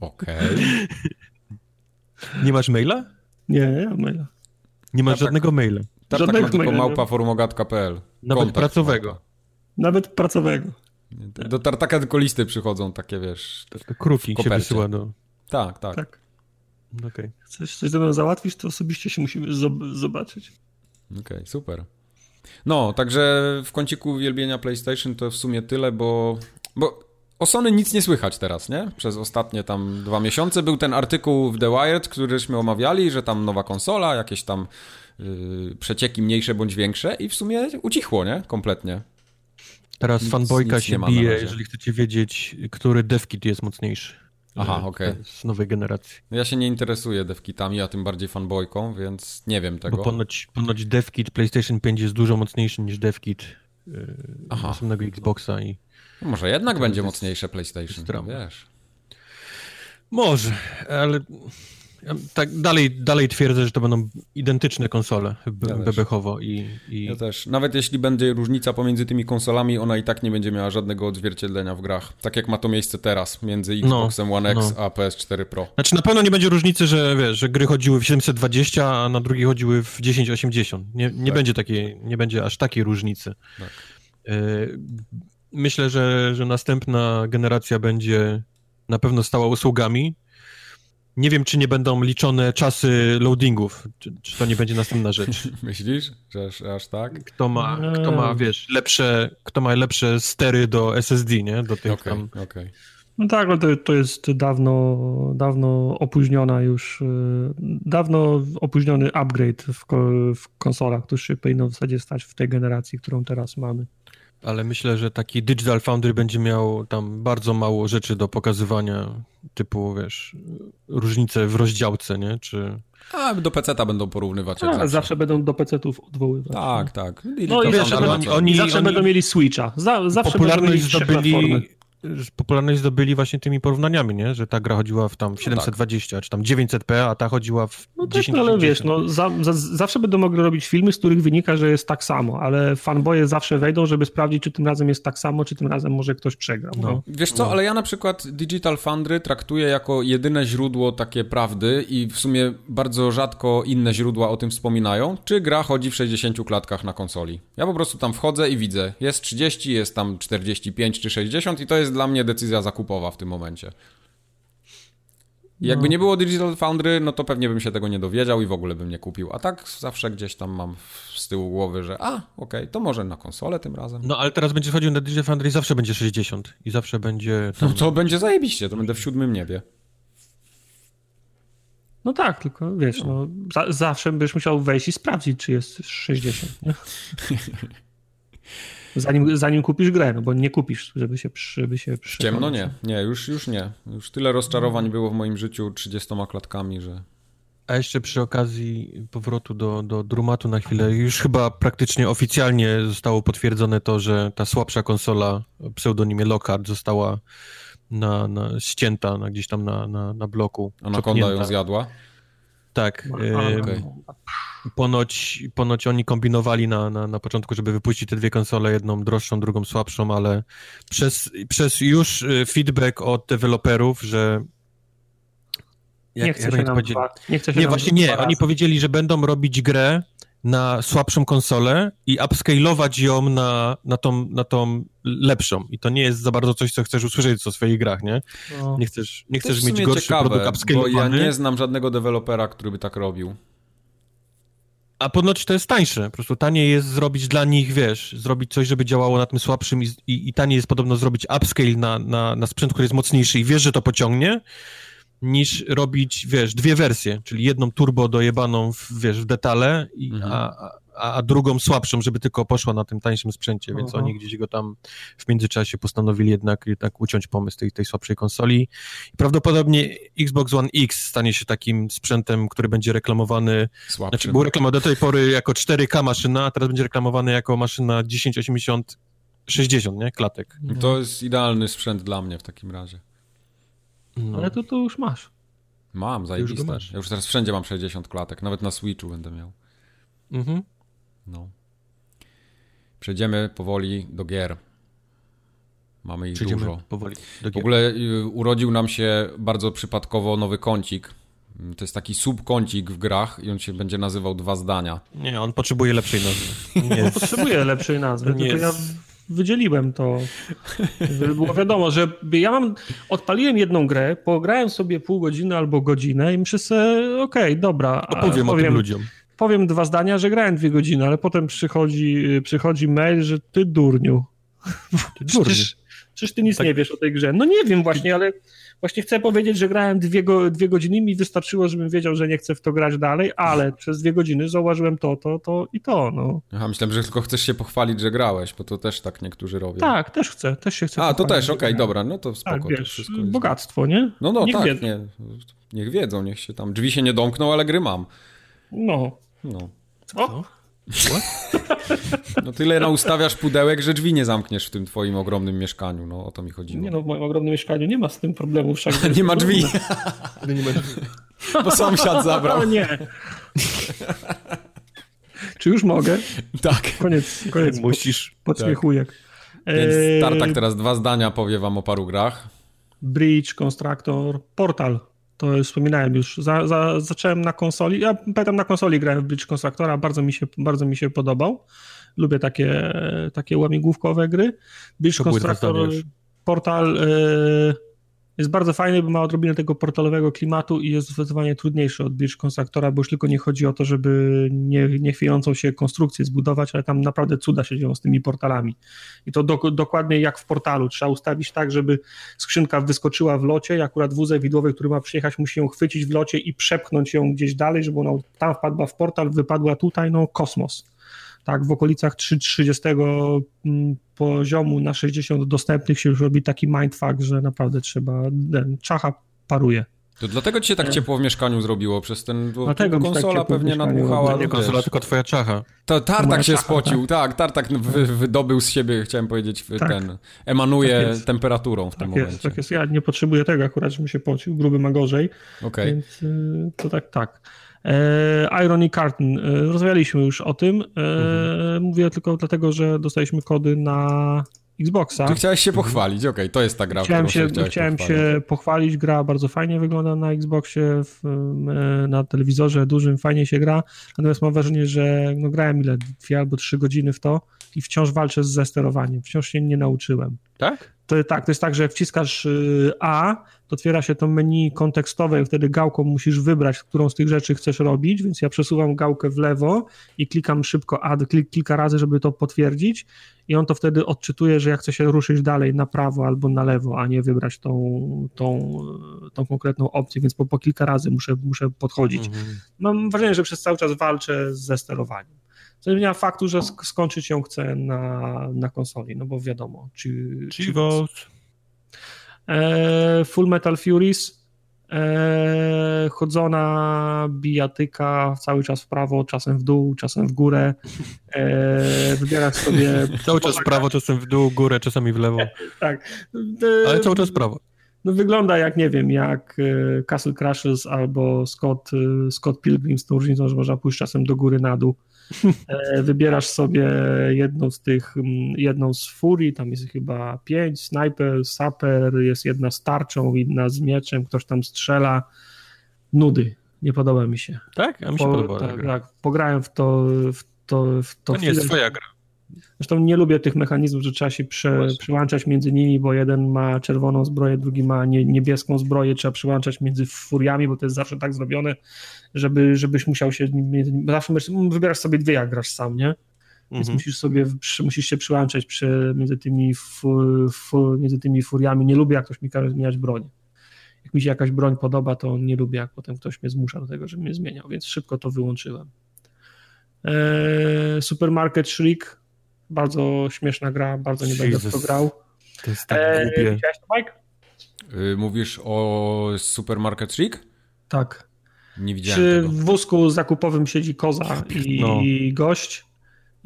Okej. Nie masz maila? Nie, nie ma maila. Nie masz Tartak. żadnego maila. Tak, tak Żadnego ma tylko maila nie małpa formogatka.pl. Nawet Kontakt pracowego. małpa. Nawet pracowego. Do Tartaka tylko listy przychodzą, takie wiesz. Kruki się wysyła do... Tak, tak. Tak. Okej. Chcesz coś ze mną załatwić, to osobiście się musimy zob- zobaczyć. Okej, super. No, także w kąciku uwielbienia PlayStation to w sumie tyle, bo, bo o Sony nic nie słychać teraz, nie? Przez ostatnie tam dwa miesiące był ten artykuł w The Wired, któryśmy omawiali, że tam nowa konsola, jakieś tam przecieki mniejsze bądź większe i w sumie ucichło, nie? Kompletnie. Teraz Nic- fanboyka nic się bije, jeżeli chcecie wiedzieć, który devkit jest mocniejszy. Aha, E, okej. Z nowej generacji. No Ja się nie interesuję devkitami, a tym bardziej fanboyką, więc nie wiem tego. Bo ponoć, ponoć devkit PlayStation 5 jest dużo mocniejszy niż devkit yy, Aha. Xboxa i No Może jednak będzie mocniejsze PlayStation, wiesz. Może, ale ja tak dalej, dalej twierdzę, że to będą identyczne konsole be- Ja bebechowo i, i Ja też. Nawet jeśli będzie różnica pomiędzy tymi konsolami, ona i tak nie będzie miała żadnego odzwierciedlenia w grach. Tak jak ma to miejsce teraz między Xboxem One X no. a PS4 Pro. Znaczy na pewno nie będzie różnicy, że wiesz, że gry chodziły w 720, a na drugie chodziły w 1080. Nie, nie Tak. będzie takiej, nie będzie aż takiej różnicy. Tak. Y, Myślę, że, że następna generacja będzie na pewno stała usługami. Nie wiem, czy nie będą liczone czasy loadingów, czy, czy to nie będzie następna rzecz. Myślisz, że aż, aż tak? Kto ma, kto ma, wiesz, lepsze, kto ma lepsze stery do SSD, nie? Do tych Okej, tam... okej. No tak, ale to, to jest dawno, dawno opóźniona już, y, dawno opóźniony upgrade w, w konsolach, który się powinno w zasadzie stać w tej generacji, którą teraz mamy. Ale myślę, że taki Digital Foundry będzie miał tam bardzo mało rzeczy do pokazywania, typu, wiesz, różnice w rozdziałce, nie? Czy... A do PC-ta będą porównywać A, zawsze. zawsze. będą do PC-ów odwoływać. Tak, tak. No i Digital wiesz, Foundry ale ma oni- oni- I zawsze będą mieli Switcha. Za, zawsze popularność będą mieli zdobyli, popularność zdobyli właśnie tymi porównaniami, nie? Że ta gra chodziła w tam 720, czy tam 900p, a ta chodziła w No tak, 10 no ale wiesz, no, za, za, zawsze będą mogli robić filmy, z których wynika, że jest tak samo, ale fanboye zawsze wejdą, żeby sprawdzić, czy tym razem jest tak samo, czy tym razem może ktoś przegrał. No. No. Wiesz co, ale ja na przykład Digital Foundry traktuję jako jedyne źródło takie prawdy i w sumie bardzo rzadko inne źródła o tym wspominają, czy gra chodzi w 60 klatkach na konsoli. Ja po prostu tam wchodzę i widzę, jest 30, jest tam 45 czy 60 i to jest dla mnie decyzja zakupowa w tym momencie. I Jakby nie było Digital Foundry, no to pewnie bym się tego nie dowiedział i w ogóle bym nie kupił. A tak zawsze gdzieś tam mam z tyłu głowy, że a, okej, to może na konsolę tym razem. No ale teraz będzie chodził na Digital Foundry i zawsze będzie 60 i zawsze będzie No tam... to będzie zajebiście, to będę w siódmym niebie. no tak, tylko wiesz, no, za, zawsze byś musiał wejść i sprawdzić, czy jest 60. Zanim, zanim kupisz grę, no bo nie kupisz, żeby się, żeby się W ciemno nie, nie, już, już nie. Już tyle rozczarowań było w moim życiu 30 klatkami, że... A jeszcze przy okazji powrotu do, do Drumatu na chwilę, już chyba praktycznie oficjalnie zostało potwierdzone to, że ta słabsza konsola o pseudonimie Lockhart została na, na, ścięta na, gdzieś tam na, na, na bloku. Anaconda ją zjadła. Tak. E, okej. Ponoć, ponoć oni kombinowali na, na, na początku, żeby wypuścić te dwie konsole, jedną droższą, drugą słabszą, ale przez, przez już e, feedback od deweloperów, że Nie chce się nam powiedzieli? dwa, nie chce się Nie, nam właśnie nie. razy. Oni powiedzieli, że będą robić grę na słabszą konsolę i upscalować ją na, na, tą, na tą lepszą. I to nie jest za bardzo coś, co chcesz usłyszeć o swoich grach, nie? No. Nie chcesz, nie chcesz mieć gorszy ciekawe, produkt upscalowany. Bo ja nie znam żadnego dewelopera, który by tak robił. A ponoć to jest tańsze. Po prostu taniej jest zrobić dla nich, wiesz, zrobić coś, żeby działało na tym słabszym i, i, i taniej jest podobno zrobić upscale na, na, na sprzęt, który jest mocniejszy i wiesz, że to pociągnie, niż robić, wiesz, dwie wersje, czyli jedną turbo dojebaną, w, wiesz, w detale, i, mhm. a, a, a, drugą słabszą, żeby tylko poszła na tym tańszym sprzęcie, więc uh -huh. oni gdzieś go tam w międzyczasie postanowili jednak, jednak uciąć pomysł tej, tej słabszej konsoli. I prawdopodobnie Xbox One X stanie się takim sprzętem, który będzie reklamowany, Słabszy. znaczy był reklamowany do tej pory jako 4K maszyna, a teraz będzie reklamowany jako maszyna 1080 60, nie? Klatek. To jest idealny sprzęt dla mnie w takim razie. No. Ale to, to już masz. Mam, zajebiste. Już masz. Ja już teraz wszędzie mam 60 klatek, nawet na Switchu będę miał. Mhm. No. Przejdziemy powoli do gier. Mamy ich Przejdziemy dużo. Powoli do gier. W ogóle y, urodził nam się bardzo przypadkowo nowy kącik. To jest taki subkącik w grach i on się będzie nazywał Dwa Zdania. Nie, on potrzebuje lepszej nazwy. Nie on potrzebuje lepszej nazwy, nie tylko ja wydzieliłem to. Było wiadomo, że ja mam, odpaliłem jedną grę, pograłem sobie pół godziny albo godzinę i myślę sobie, okej, okay, dobra. Opowiem powiem, o tym ludziom. Powiem dwa zdania, że grałem dwie godziny, ale potem przychodzi, przychodzi mail, że ty durniu. Ty durniu. Przecież, przecież ty nic tak. nie wiesz o tej grze. No nie wiem właśnie, ale Właśnie chcę powiedzieć, że grałem dwie, go, dwie godziny i mi wystarczyło, żebym wiedział, że nie chcę w to grać dalej, ale przez dwie godziny zauważyłem to, to, to i to, no. Aha, myślałem, że tylko chcesz się pochwalić, że grałeś, bo to też tak niektórzy robią. Tak, też chcę, też się chcę A, to też, okej, okay, dobra, no to spoko. Tak, wiesz, wszystko jest... bogactwo, nie? No, no, niech tak, nie, niech wiedzą, niech się tam, drzwi się nie domkną, ale gry mam. No. No. Co? No tyle naustawiasz pudełek, że drzwi nie zamkniesz w tym twoim ogromnym mieszkaniu, no o to mi chodziło. Nie no, w moim ogromnym mieszkaniu nie ma z tym problemu. Wszak nie ma drzwi. nie ma drzwi. Bo sąsiad zabrał. O nie. Czy już mogę? Tak. Koniec, koniec. Musisz. Podśmiechujek. Tak. Więc Tartak teraz dwa zdania powie wam o paru grach. Bridge, Constructor, Portal. To wspominałem już. Za, za, zacząłem na konsoli. Ja pamiętam na konsoli grałem w Bridge Constructora, bardzo mi się, bardzo mi się podobał. Lubię takie, takie łamigłówkowe gry. Bridge Constructor, portal. Y, jest bardzo fajny, bo ma odrobinę tego portalowego klimatu i jest zdecydowanie trudniejszy od Bridge Constructora, bo już tylko nie chodzi o to, żeby nie, niechwiejącą się konstrukcję zbudować, ale tam naprawdę cuda się dzieją z tymi portalami. I to do, dokładnie jak w portalu. Trzeba ustawić tak, żeby skrzynka wyskoczyła w locie i akurat wózek widłowy, który ma przyjechać, musi ją chwycić w locie i przepchnąć ją gdzieś dalej, żeby ona tam wpadła w portal, wypadła tutaj, no kosmos tak, w okolicach 30 mm, poziomu na 60 dostępnych się już robi taki mindfuck, że naprawdę trzeba, ten, czacha paruje. To dlatego ci się tak ciepło w mieszkaniu zrobiło, przez ten, bo dlatego tak konsola tak pewnie nadmuchała. Nie konsola, tylko twoja czacha. To Tartak się czacha, spocił, tak, tak Tartak wy, wydobył z siebie, chciałem powiedzieć, tak. ten, emanuje tak temperaturą w tym tak momencie. Jest, tak jest, ja nie potrzebuję tego akurat, żebym się pocił, gruby ma gorzej, okay. więc y, to tak, tak. E, Irony Carton, e, rozmawialiśmy już o tym. E, mhm. Mówię tylko dlatego, że dostaliśmy kody na Xboxa. Ty chciałeś się pochwalić, okej, okay, to jest ta gra, chciałem się, się Chciałem pochwalić. się pochwalić, gra bardzo fajnie wygląda na Xboxie, w, na telewizorze dużym, fajnie się gra, natomiast mam wrażenie, że no, grałem ile, dwie albo trzy godziny w to i wciąż walczę ze sterowaniem, wciąż się nie nauczyłem. Tak? To, tak, to jest tak, że jak wciskasz y, A, to otwiera się to menu kontekstowe i wtedy gałką musisz wybrać, którą z tych rzeczy chcesz robić, więc ja przesuwam gałkę w lewo i klikam szybko A klik, kilka razy, żeby to potwierdzić i on to wtedy odczytuje, że ja chcę się ruszyć dalej na prawo albo na lewo, a nie wybrać tą, tą, tą konkretną opcję, więc po, po kilka razy muszę, muszę podchodzić. Mhm. Mam wrażenie, że przez cały czas walczę ze sterowaniem. Co nie zmienia faktu, że skończyć ją chcę na, na konsoli, no bo wiadomo. Czy, czy e, Full Metal Furies, e, chodzona bijatyka cały czas w prawo, czasem w dół, czasem w górę. E, wybierasz sobie... cały czas w prawo, czasem w dół, górę, czasami w lewo. tak. Ale cały czas w prawo. No wygląda jak, nie wiem, jak e, Castle Crashers albo Scott, e, Scott Pilgrim z tą różnicą, że można pójść czasem do góry, na dół. E, wybierasz sobie jedną z tych, jedną z furii, tam jest chyba pięć, sniper, saper, jest jedna z tarczą, inna z mieczem, ktoś tam strzela. Nudy. Nie podoba mi się. Tak? A mi się po, podoba. Tak, tak, pograłem w to. W to, w to, to nie jest twoja gra. Zresztą nie lubię tych mechanizmów, że trzeba się prze, przyłączać między nimi, bo jeden ma czerwoną zbroję, drugi ma nie, niebieską zbroję, trzeba przyłączać między furiami, bo to jest zawsze tak zrobione, żeby, żebyś musiał się, zawsze wybierasz sobie dwie, jak grasz sam, nie? Więc mhm. musisz sobie, musisz się przyłączać przy, między, tymi fu, fu, między tymi furiami. Nie lubię, jak ktoś mi każe zmieniać broń. Jak mi się jakaś broń podoba, to nie lubię, jak potem ktoś mnie zmusza do tego, żebym mnie zmieniał, więc szybko to wyłączyłem. Eee, Supermarket Shriek bardzo śmieszna gra, bardzo nie Jesus. będę w to grał. To jest tak eee, Widziałeś to, Mike? Yy, mówisz o Supermarket Shriek? Tak. Nie widziałem Przy tego. w wózku zakupowym siedzi koza i no. gość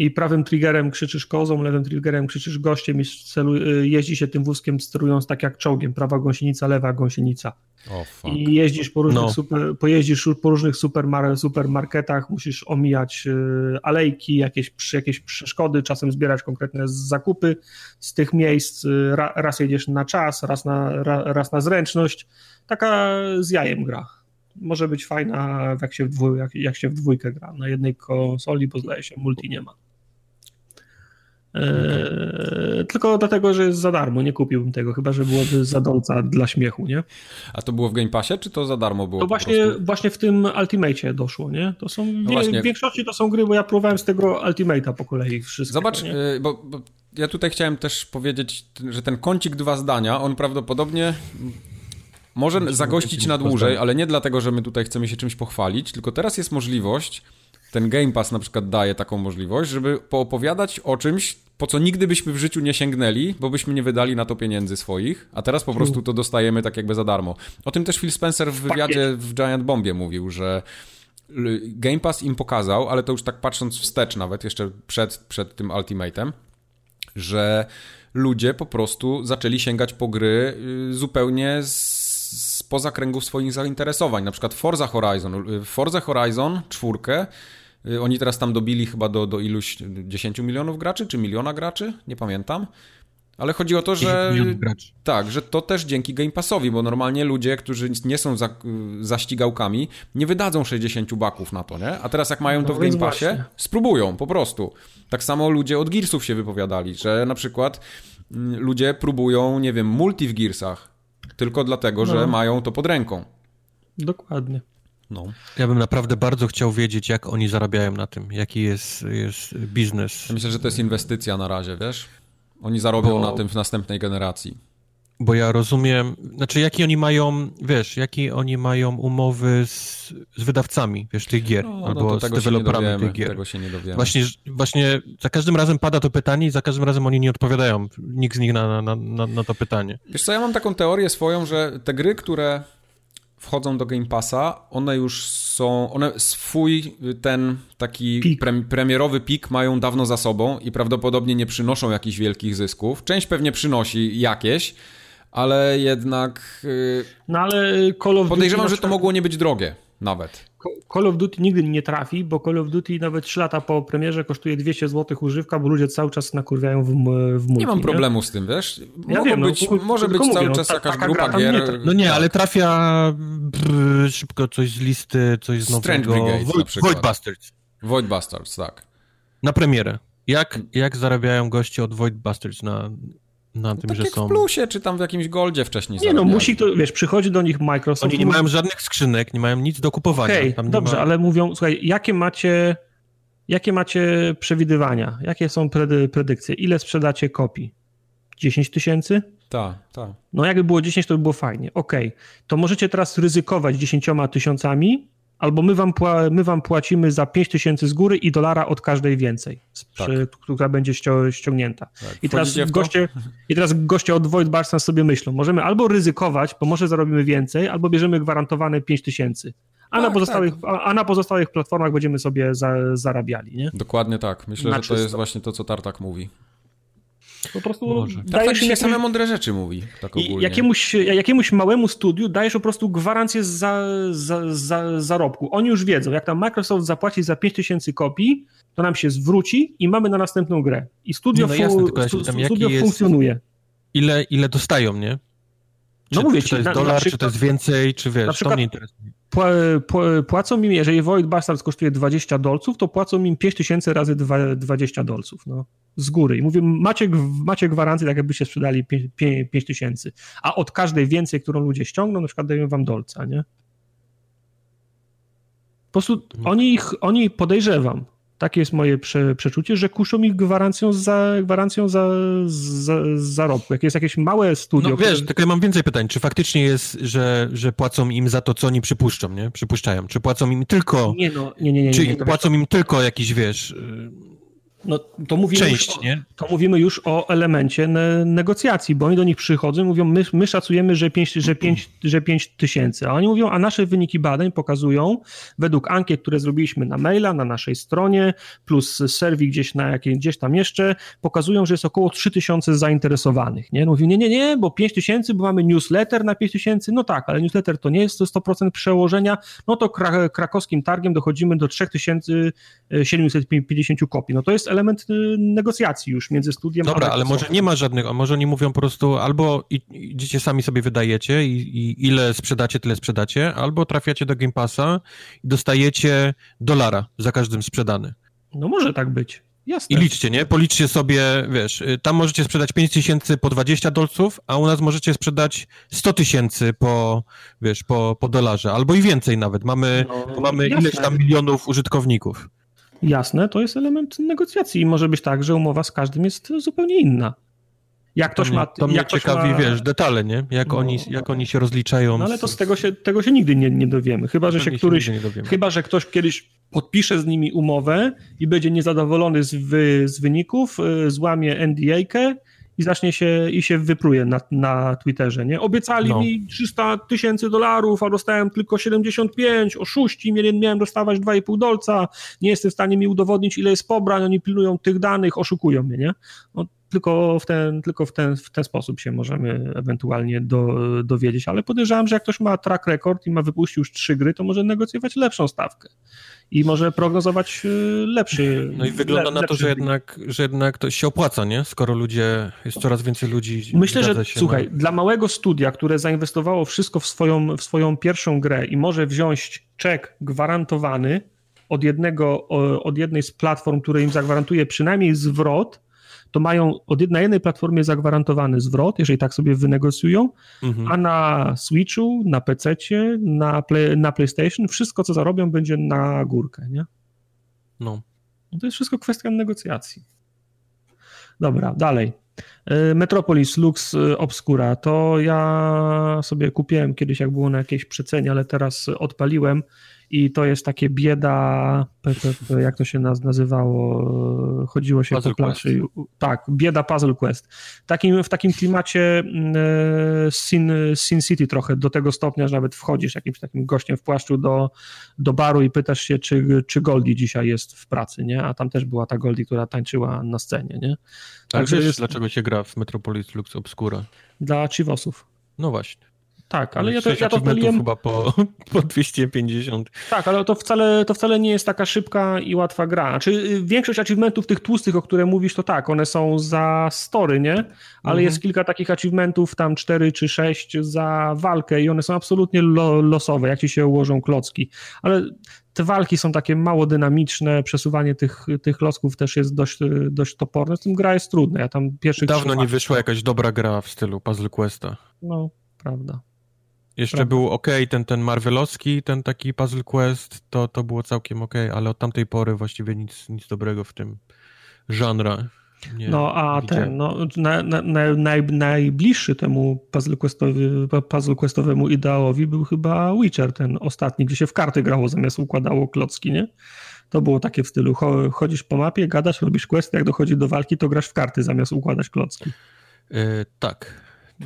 i prawym triggerem krzyczysz kozą, lewym triggerem krzyczysz gościem i celu, y, jeździ się tym wózkiem sterując tak jak czołgiem, prawa gąsienica, lewa gąsienica. Oh, I jeździsz po różnych, no. super, pojeździsz po różnych supermar supermarketach, musisz omijać y, alejki, jakieś, jakieś przeszkody, czasem zbierać konkretne zakupy z tych miejsc. Y, ra, raz jedziesz na czas, raz na, ra, raz na zręczność. Taka z jajem gra może być fajna, jak się, w dwój, jak, jak się w dwójkę gra. Na jednej konsoli, bo zdaje się, multi nie ma. Eee, tylko dlatego, że jest za darmo, nie kupiłbym tego, chyba że byłoby zadąca dla śmiechu, nie? A to było w Game Passie, czy to za darmo było? To właśnie, właśnie w tym Ultimate doszło, nie? To są, no w większości to są gry, bo ja próbowałem z tego Ultimate'a po kolei wszystko. Zobacz, y, bo, bo, ja tutaj chciałem też powiedzieć, że ten kącik dwa zdania, on prawdopodobnie może zagościć na dłużej, ale nie dlatego, że my tutaj chcemy się czymś pochwalić, tylko teraz jest możliwość ten Game Pass na przykład daje taką możliwość, żeby poopowiadać o czymś, po co nigdy byśmy w życiu nie sięgnęli, bo byśmy nie wydali na to pieniędzy swoich, a teraz po prostu to dostajemy tak jakby za darmo. O tym też Phil Spencer w wywiadzie w Giant Bombie mówił, że Game Pass im pokazał, ale to już tak patrząc wstecz nawet, jeszcze przed, przed tym Ultimatem, że ludzie po prostu zaczęli sięgać po gry y, zupełnie z spoza kręgów swoich zainteresowań. Na przykład Forza Horizon. Y, Forza Horizon czwórkę oni teraz tam dobili chyba do, do iluś 10 milionów graczy, czy miliona graczy, nie pamiętam. Ale chodzi o to, że. Tak, że to też dzięki Game Passowi, bo normalnie ludzie, którzy nie są za, zaścigałkami, nie wydadzą 60 baków na to, nie? A teraz jak mają to w no Game Passie, właśnie. spróbują po prostu. Tak samo ludzie od Gearsów się wypowiadali, że na przykład mm, ludzie próbują, nie wiem, multi w Gearsach, tylko dlatego, no. że mają to pod ręką. Dokładnie. No. Ja bym naprawdę bardzo chciał wiedzieć, jak oni zarabiają na tym, jaki jest, jest biznes. Ja myślę, że to jest inwestycja na razie, wiesz? Oni zarobią bo, na tym w następnej generacji. Bo ja rozumiem, znaczy jaki oni mają, wiesz, jakie oni mają umowy z, z wydawcami, wiesz, tych gier, no, no albo no z deweloperami tych gier. Tego się nie dowiemy. Właśnie, właśnie za każdym razem pada to pytanie i za każdym razem oni nie odpowiadają, nikt z nich na, na, na, na to pytanie. Wiesz co, ja mam taką teorię swoją, że te gry, które wchodzą do Game Passa, one już są, one swój ten taki pre, premierowy pik mają dawno za sobą i prawdopodobnie nie przynoszą jakichś wielkich zysków. Część pewnie przynosi jakieś, ale jednak y, no ale Call of podejrzewam, że to mogło nie być drogie nawet. Call of Duty nigdy nie trafi, bo Call of Duty nawet 3 lata po premierze kosztuje 200 zł używka, bo ludzie cały czas nakurwiają w, w multi, Nie mam problemu nie? z tym, wiesz? Ja wiem, no, być, no, może być cały mówię, czas no, jakaś grupa gier. Nie no nie, tak. ale trafia brr, szybko coś z listy, coś z nowego. Brigade Void, Void Bastards. Void Bastards, tak. Na premierę. Jak, jak zarabiają goście od Void Bastards na, na tym, tak że są. w plusie, czy tam w jakimś goldzie wcześniej. Nie, no musi to, wiesz, przychodzi do nich Microsoft. Oni nie mają żadnych skrzynek, nie mają nic do kupowania. Okay, dobrze, ma... ale mówią, słuchaj, jakie macie, jakie macie przewidywania? Jakie są predy, predykcje? Ile sprzedacie kopii? 10 tysięcy? Tak, tak. No jakby było 10, to by było fajnie. Okej, okay. to możecie teraz ryzykować 10 tysiącami, albo my wam, my wam płacimy za 5 tysięcy z góry i dolara od każdej więcej, tak. przy, która będzie ściągnięta. Tak. I, teraz goście, I teraz goście od Void Barsa sobie myślą, możemy albo ryzykować, bo może zarobimy więcej, albo bierzemy gwarantowane 5 tysięcy. A, tak, na pozostałych, tak. a, a na pozostałych platformach będziemy sobie za, zarabiali, nie? Dokładnie tak. Myślę, na że to jest właśnie to, co Tartak mówi. Po prostu Może. dajesz tak, tak jakieś... same mądre rzeczy mówi. Tak ogólnie. Jakiemuś, jakiemuś małemu studiu dajesz po prostu gwarancję za, za, za zarobku. Oni już wiedzą, jak tam Microsoft zapłaci za 5000 kopii, to nam się zwróci i mamy na następną grę. I studio, no, no jasne, fu- stu, studio funkcjonuje. Ile, ile dostają, nie? No czy, no mówię czy to jest na, dolar, czy to jest więcej, czy wiesz, przykład, to mnie interesuje. Płacą mi, jeżeli Void Bastards kosztuje 20 dolców, to płacą mi 5000 razy 20 dolców, no, z góry. I mówię, macie, macie gwarancję, tak jakbyście sprzedali 5000, a od każdej więcej, którą ludzie ściągną, na przykład dają wam dolca, nie? Po prostu mhm. oni, ich, oni podejrzewam, takie jest moje prze, przeczucie, że kuszą ich gwarancją za, gwarancją za, za zarobku. Jak jest jakieś małe studio... No wiesz, które... tylko ja mam więcej pytań. Czy faktycznie jest, że, że płacą im za to, co oni przypuszczą, nie? Przypuszczają. Czy płacą im tylko... Nie, no, nie, nie, nie. Czy nie, płacą im tylko jakiś, wiesz no, to mówimy Część, o, nie? To mówimy już o elemencie ne, negocjacji, bo oni do nich przychodzą i mówią, my, my szacujemy, że 5, że, 5, że 5 tysięcy, a oni mówią, a nasze wyniki badań pokazują, według ankiet, które zrobiliśmy na maila, na naszej stronie, plus serwis gdzieś, na jakiej, gdzieś tam jeszcze, pokazują, że jest około 3 tysiące zainteresowanych, nie? Mówią, nie, nie, nie, bo 5 tysięcy, bo mamy newsletter na 5 tysięcy, no tak, ale newsletter to nie jest to 100% przełożenia, no to krakowskim targiem dochodzimy do 3750 kopii, no to jest element y, negocjacji już między studiem Dobra, a ale może nie ma żadnych, a może oni mówią po prostu albo idziecie sami sobie wydajecie i, i, ile sprzedacie, tyle sprzedacie, albo trafiacie do Game Passa i dostajecie dolara za każdym sprzedany. No może tak być. Jasne. I liczcie, nie? Policzcie sobie, wiesz, y, tam możecie sprzedać 5 tysięcy po 20 dolców, a u nas możecie sprzedać 100 tysięcy po, wiesz, po, po dolarze, albo i więcej nawet. Mamy, no, mamy ileś tam milionów użytkowników jasne, to jest element negocjacji i może być tak, że umowa z każdym jest zupełnie inna. Jak ktoś to ma. To mnie ciekawi, ma... wiesz, detale, nie? Jak, no, oni, jak oni się rozliczają. No ale to z tego się, tego się nigdy nie, nie dowiemy. Chyba, że się któryś. Się chyba, że ktoś kiedyś podpisze z nimi umowę i będzie niezadowolony z, wy, z wyników, y, złamie NDA-kę i zacznie się i się wypruje na, na Twitterze, nie? Obiecali no. mi 300 tysięcy dolarów, a dostałem tylko 75, oszuści, miałem dostawać 2,5 dolca, nie jestem w stanie mi udowodnić, ile jest pobrań, oni pilnują tych danych, oszukują mnie, nie? No, tylko w ten, tylko w ten, w ten sposób się możemy ewentualnie do, dowiedzieć, ale podejrzewam, że jak ktoś ma track record i ma wypuścił już trzy gry, to może negocjować lepszą stawkę i może prognozować y, lepszy. No i wygląda le, na to, że jednak, że jednak to się opłaca, nie? Skoro ludzie, jest coraz więcej ludzi. Myślę, że słuchaj, na... dla małego studia, które zainwestowało wszystko w swoją, w swoją pierwszą grę i może wziąć czek gwarantowany od, jednego, od jednej z platform, które im zagwarantuje przynajmniej zwrot, to mają od, na jednej platformie zagwarantowany zwrot, jeżeli tak sobie wynegocjują, mhm. a na Switchu, na PC, na, play, na PlayStation wszystko, co zarobią, będzie na górkę, nie? No. no. To jest wszystko kwestia negocjacji. Dobra, dalej. E, Metropolis Lux e, Obscura to ja sobie kupiłem kiedyś, jak było na jakiejś przecenie, ale teraz odpaliłem i to jest takie bieda, jak to się nazywało, chodziło się puzzle po planszy. Tak, bieda Puzzle Quest. Takim, w takim klimacie mm, e, Sin, Sin City trochę, do tego stopnia, że nawet wchodzisz jakimś takim gościem w płaszczu do, do baru i pytasz się, czy, czy Goldie dzisiaj jest w pracy, nie? A tam też była ta Goldie, która tańczyła na scenie, nie? Także wiesz, jest... dlaczego się gra w Metropolis Lux Obscura? Dla Chivosów. No właśnie. Tak, ale ja to, ja to odpaliłem... chyba po, po 250. Tak, ale to wcale, to wcale nie jest taka szybka i łatwa gra. Znaczy, y, większość achievementów tych tłustych, o które mówisz, to tak, one są za story, nie? Ale mhm. jest kilka takich achievementów, tam 4 czy 6 za walkę i one są absolutnie lo, losowe, jak ci się ułożą klocki. Ale te walki są takie mało dynamiczne, przesuwanie tych, tych klocków też jest dość, dość toporne, z tym gra jest trudna. Ja tam pierwszy Dawno nie wyszła jakaś dobra gra w stylu Puzzle Questa. No, prawda. Jeszcze Prawda. był ok, ten, ten Marvelowski, ten taki Puzzle Quest, to, to było całkiem ok, ale od tamtej pory właściwie nic, nic dobrego w tym genre. Nie no a widziałem. ten, no, na, na, na, naj, najbliższy temu puzzle, questowi, puzzle questowemu ideałowi był chyba Witcher, ten ostatni, gdzie się w karty grało zamiast układało klocki, nie? To było takie w stylu, chodzisz po mapie, gadasz, robisz questy, jak dochodzi do walki, to grasz w karty zamiast układać klocki. Yy, tak,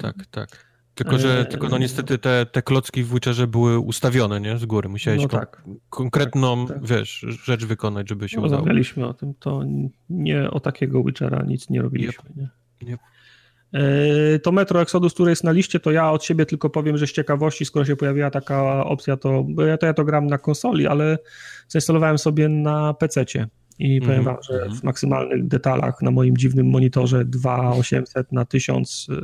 tak, tak. Tylko, że e, tylko no niestety te, te klocki w Witcherze były ustawione, nie? Z góry. Musiałeś no tak. konkretną, tak, tak. wiesz, rzecz wykonać, żeby się udało. Rozmawialiśmy o tym, to nie o takiego Witchera nic nie robiliśmy, yep. nie? Yep. To Metro Exodus, które jest na liście, to ja od siebie tylko powiem, że z ciekawości, skoro się pojawiła taka opcja, to ja to, ja to gram na konsoli, ale zainstalowałem sobie na PC-cie i powiem mm -hmm. wam, że mhm. w maksymalnych detalach na moim dziwnym monitorze 2800 na 1000 y,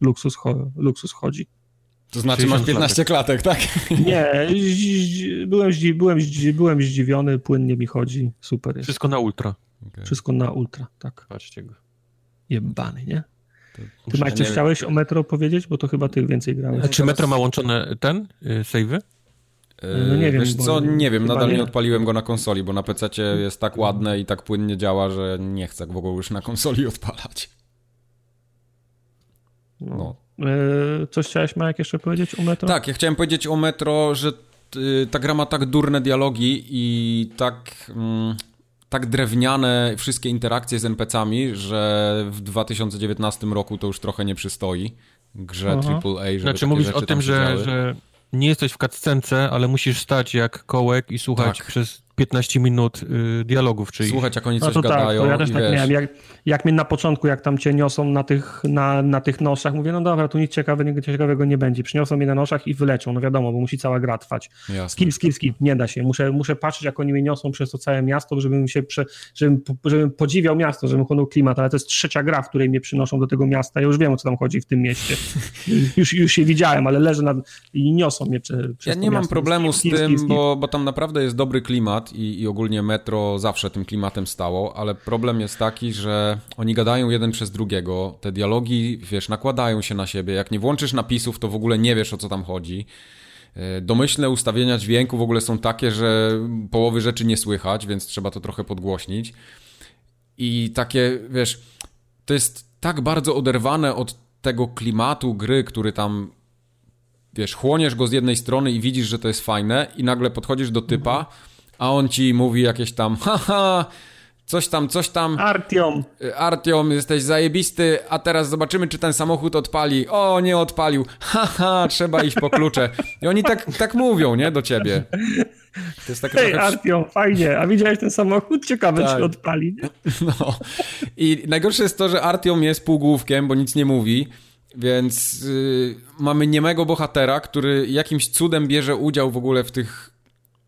luksus, luksus chodzi. To znaczy masz 15 klatek, tak? Nie, byłem, byłem, byłem zdziwiony, płynnie mi chodzi, super jest. Wszystko na ultra. Okay. Wszystko na ultra, tak. Patrzcie go. Jebany, nie? Ty Macie, coś chciałeś o Metro powiedzieć? Bo to chyba ty więcej grałeś. A czy Metro ma łączone ten, y, save'y? No nie wiem. Wiesz co, nie wiem, nadal nie. nie odpaliłem go na konsoli, bo na PC jest tak ładne i tak płynnie działa, że nie chcę w ogóle już na konsoli odpalać. No. no. Coś chciałeś, Marek, jeszcze powiedzieć o Metro? Tak, ja chciałem powiedzieć o Metro, że ta gra ma tak durne dialogi i tak... Mm, tak drewniane wszystkie interakcje z NPC-ami, że w 2019 roku to już trochę nie przystoi grze AAA, żeby Znaczy mówisz o tym, że, że nie jesteś w cutscence, ale musisz stać jak kołek i słuchać tak. przez 15 minut y, dialogów, czyli... Słuchać, jak oni no coś no to gadają. Tak, to ja też tak wiesz... miałem. Jak, jak mnie na początku, jak tam cię niosą na tych, na, na tych noszach, mówię, no dobra, tu nic ciekawego, ciekawego nie będzie. Przyniosą mnie na noszach i wyleczą, no wiadomo, bo musi cała gra trwać. Skill, skill, skill, nie da się. Muszę, muszę patrzeć, jak oni mnie niosą przez to całe miasto, żebym się, prze, żebym, żebym podziwiał miasto, żebym chłonął klimat, ale to jest trzecia gra, w której mnie przynoszą do tego miasta. Ja już wiem, o co tam chodzi w tym mieście. już, już się widziałem, ale leżę nad... i niosą mnie prze, przez Ja nie mam problemu z tym, bo, bo tam naprawdę jest dobry klimat i, i ogólnie metro zawsze tym klimatem stało, ale problem jest taki, że oni gadają jeden przez drugiego, te dialogi, wiesz, nakładają się na siebie. Jak nie włączysz napisów, to w ogóle nie wiesz o co tam chodzi. E, domyślne ustawienia dźwięku w ogóle są takie, że połowy rzeczy nie słychać, więc trzeba to trochę podgłośnić. I takie, wiesz, to jest tak bardzo oderwane od tego klimatu gry, który tam, wiesz, chłoniesz go z jednej strony i widzisz, że to jest fajne, i nagle podchodzisz do typa. Mhm a on ci mówi jakieś tam, haha, coś tam, coś tam. Artiom. Artiom, jesteś zajebisty, a teraz zobaczymy, czy ten samochód odpali. O, nie odpalił. Haha, trzeba iść po klucze. I oni tak, tak mówią, nie, do ciebie. To jest takie Hej, trochę... Artiom, fajnie, a widziałeś ten samochód? Ciekawe, tak. czy odpali. No. I najgorsze jest to, że Artiom jest półgłówkiem, bo nic nie mówi. Więc yy, mamy niemego bohatera, który jakimś cudem bierze udział w ogóle w tych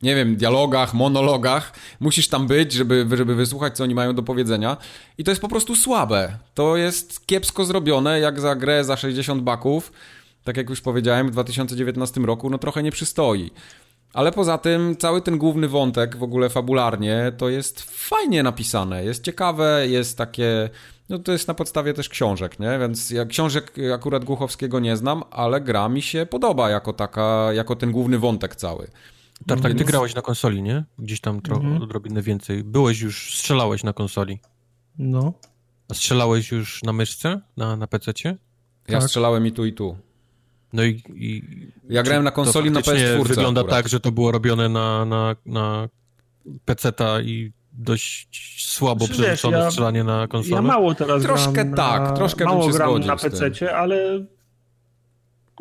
nie wiem, dialogach, monologach. Musisz tam być, żeby, żeby wysłuchać, co oni mają do powiedzenia. I to jest po prostu słabe. To jest kiepsko zrobione, jak za grę za 60 baków. Tak jak już powiedziałem, w 2019 roku, no trochę nie przystoi. Ale poza tym, cały ten główny wątek, w ogóle fabularnie, to jest fajnie napisane. Jest ciekawe, jest takie. No to jest na podstawie też książek, nie? Więc ja książek akurat Głuchowskiego nie znam, ale gra mi się podoba jako taka, jako ten główny wątek cały. Tartak, Więc... ty grałeś na konsoli, nie? Gdzieś tam trochę mhm. odrobinę więcej. Byłeś już, strzelałeś na konsoli. No. A strzelałeś już na myszce, na, na PC-cie? Ja tak. strzelałem i tu, i tu. No i... i ja grałem na konsoli na PS4 wygląda akurat. tak, że to było robione na, na, na PC-ta i dość słabo znaczy, przerzucone ja, strzelanie na konsolę? Ja mało teraz Troszkę gram tak, na, troszkę mało bym się gram na PC-cie, ale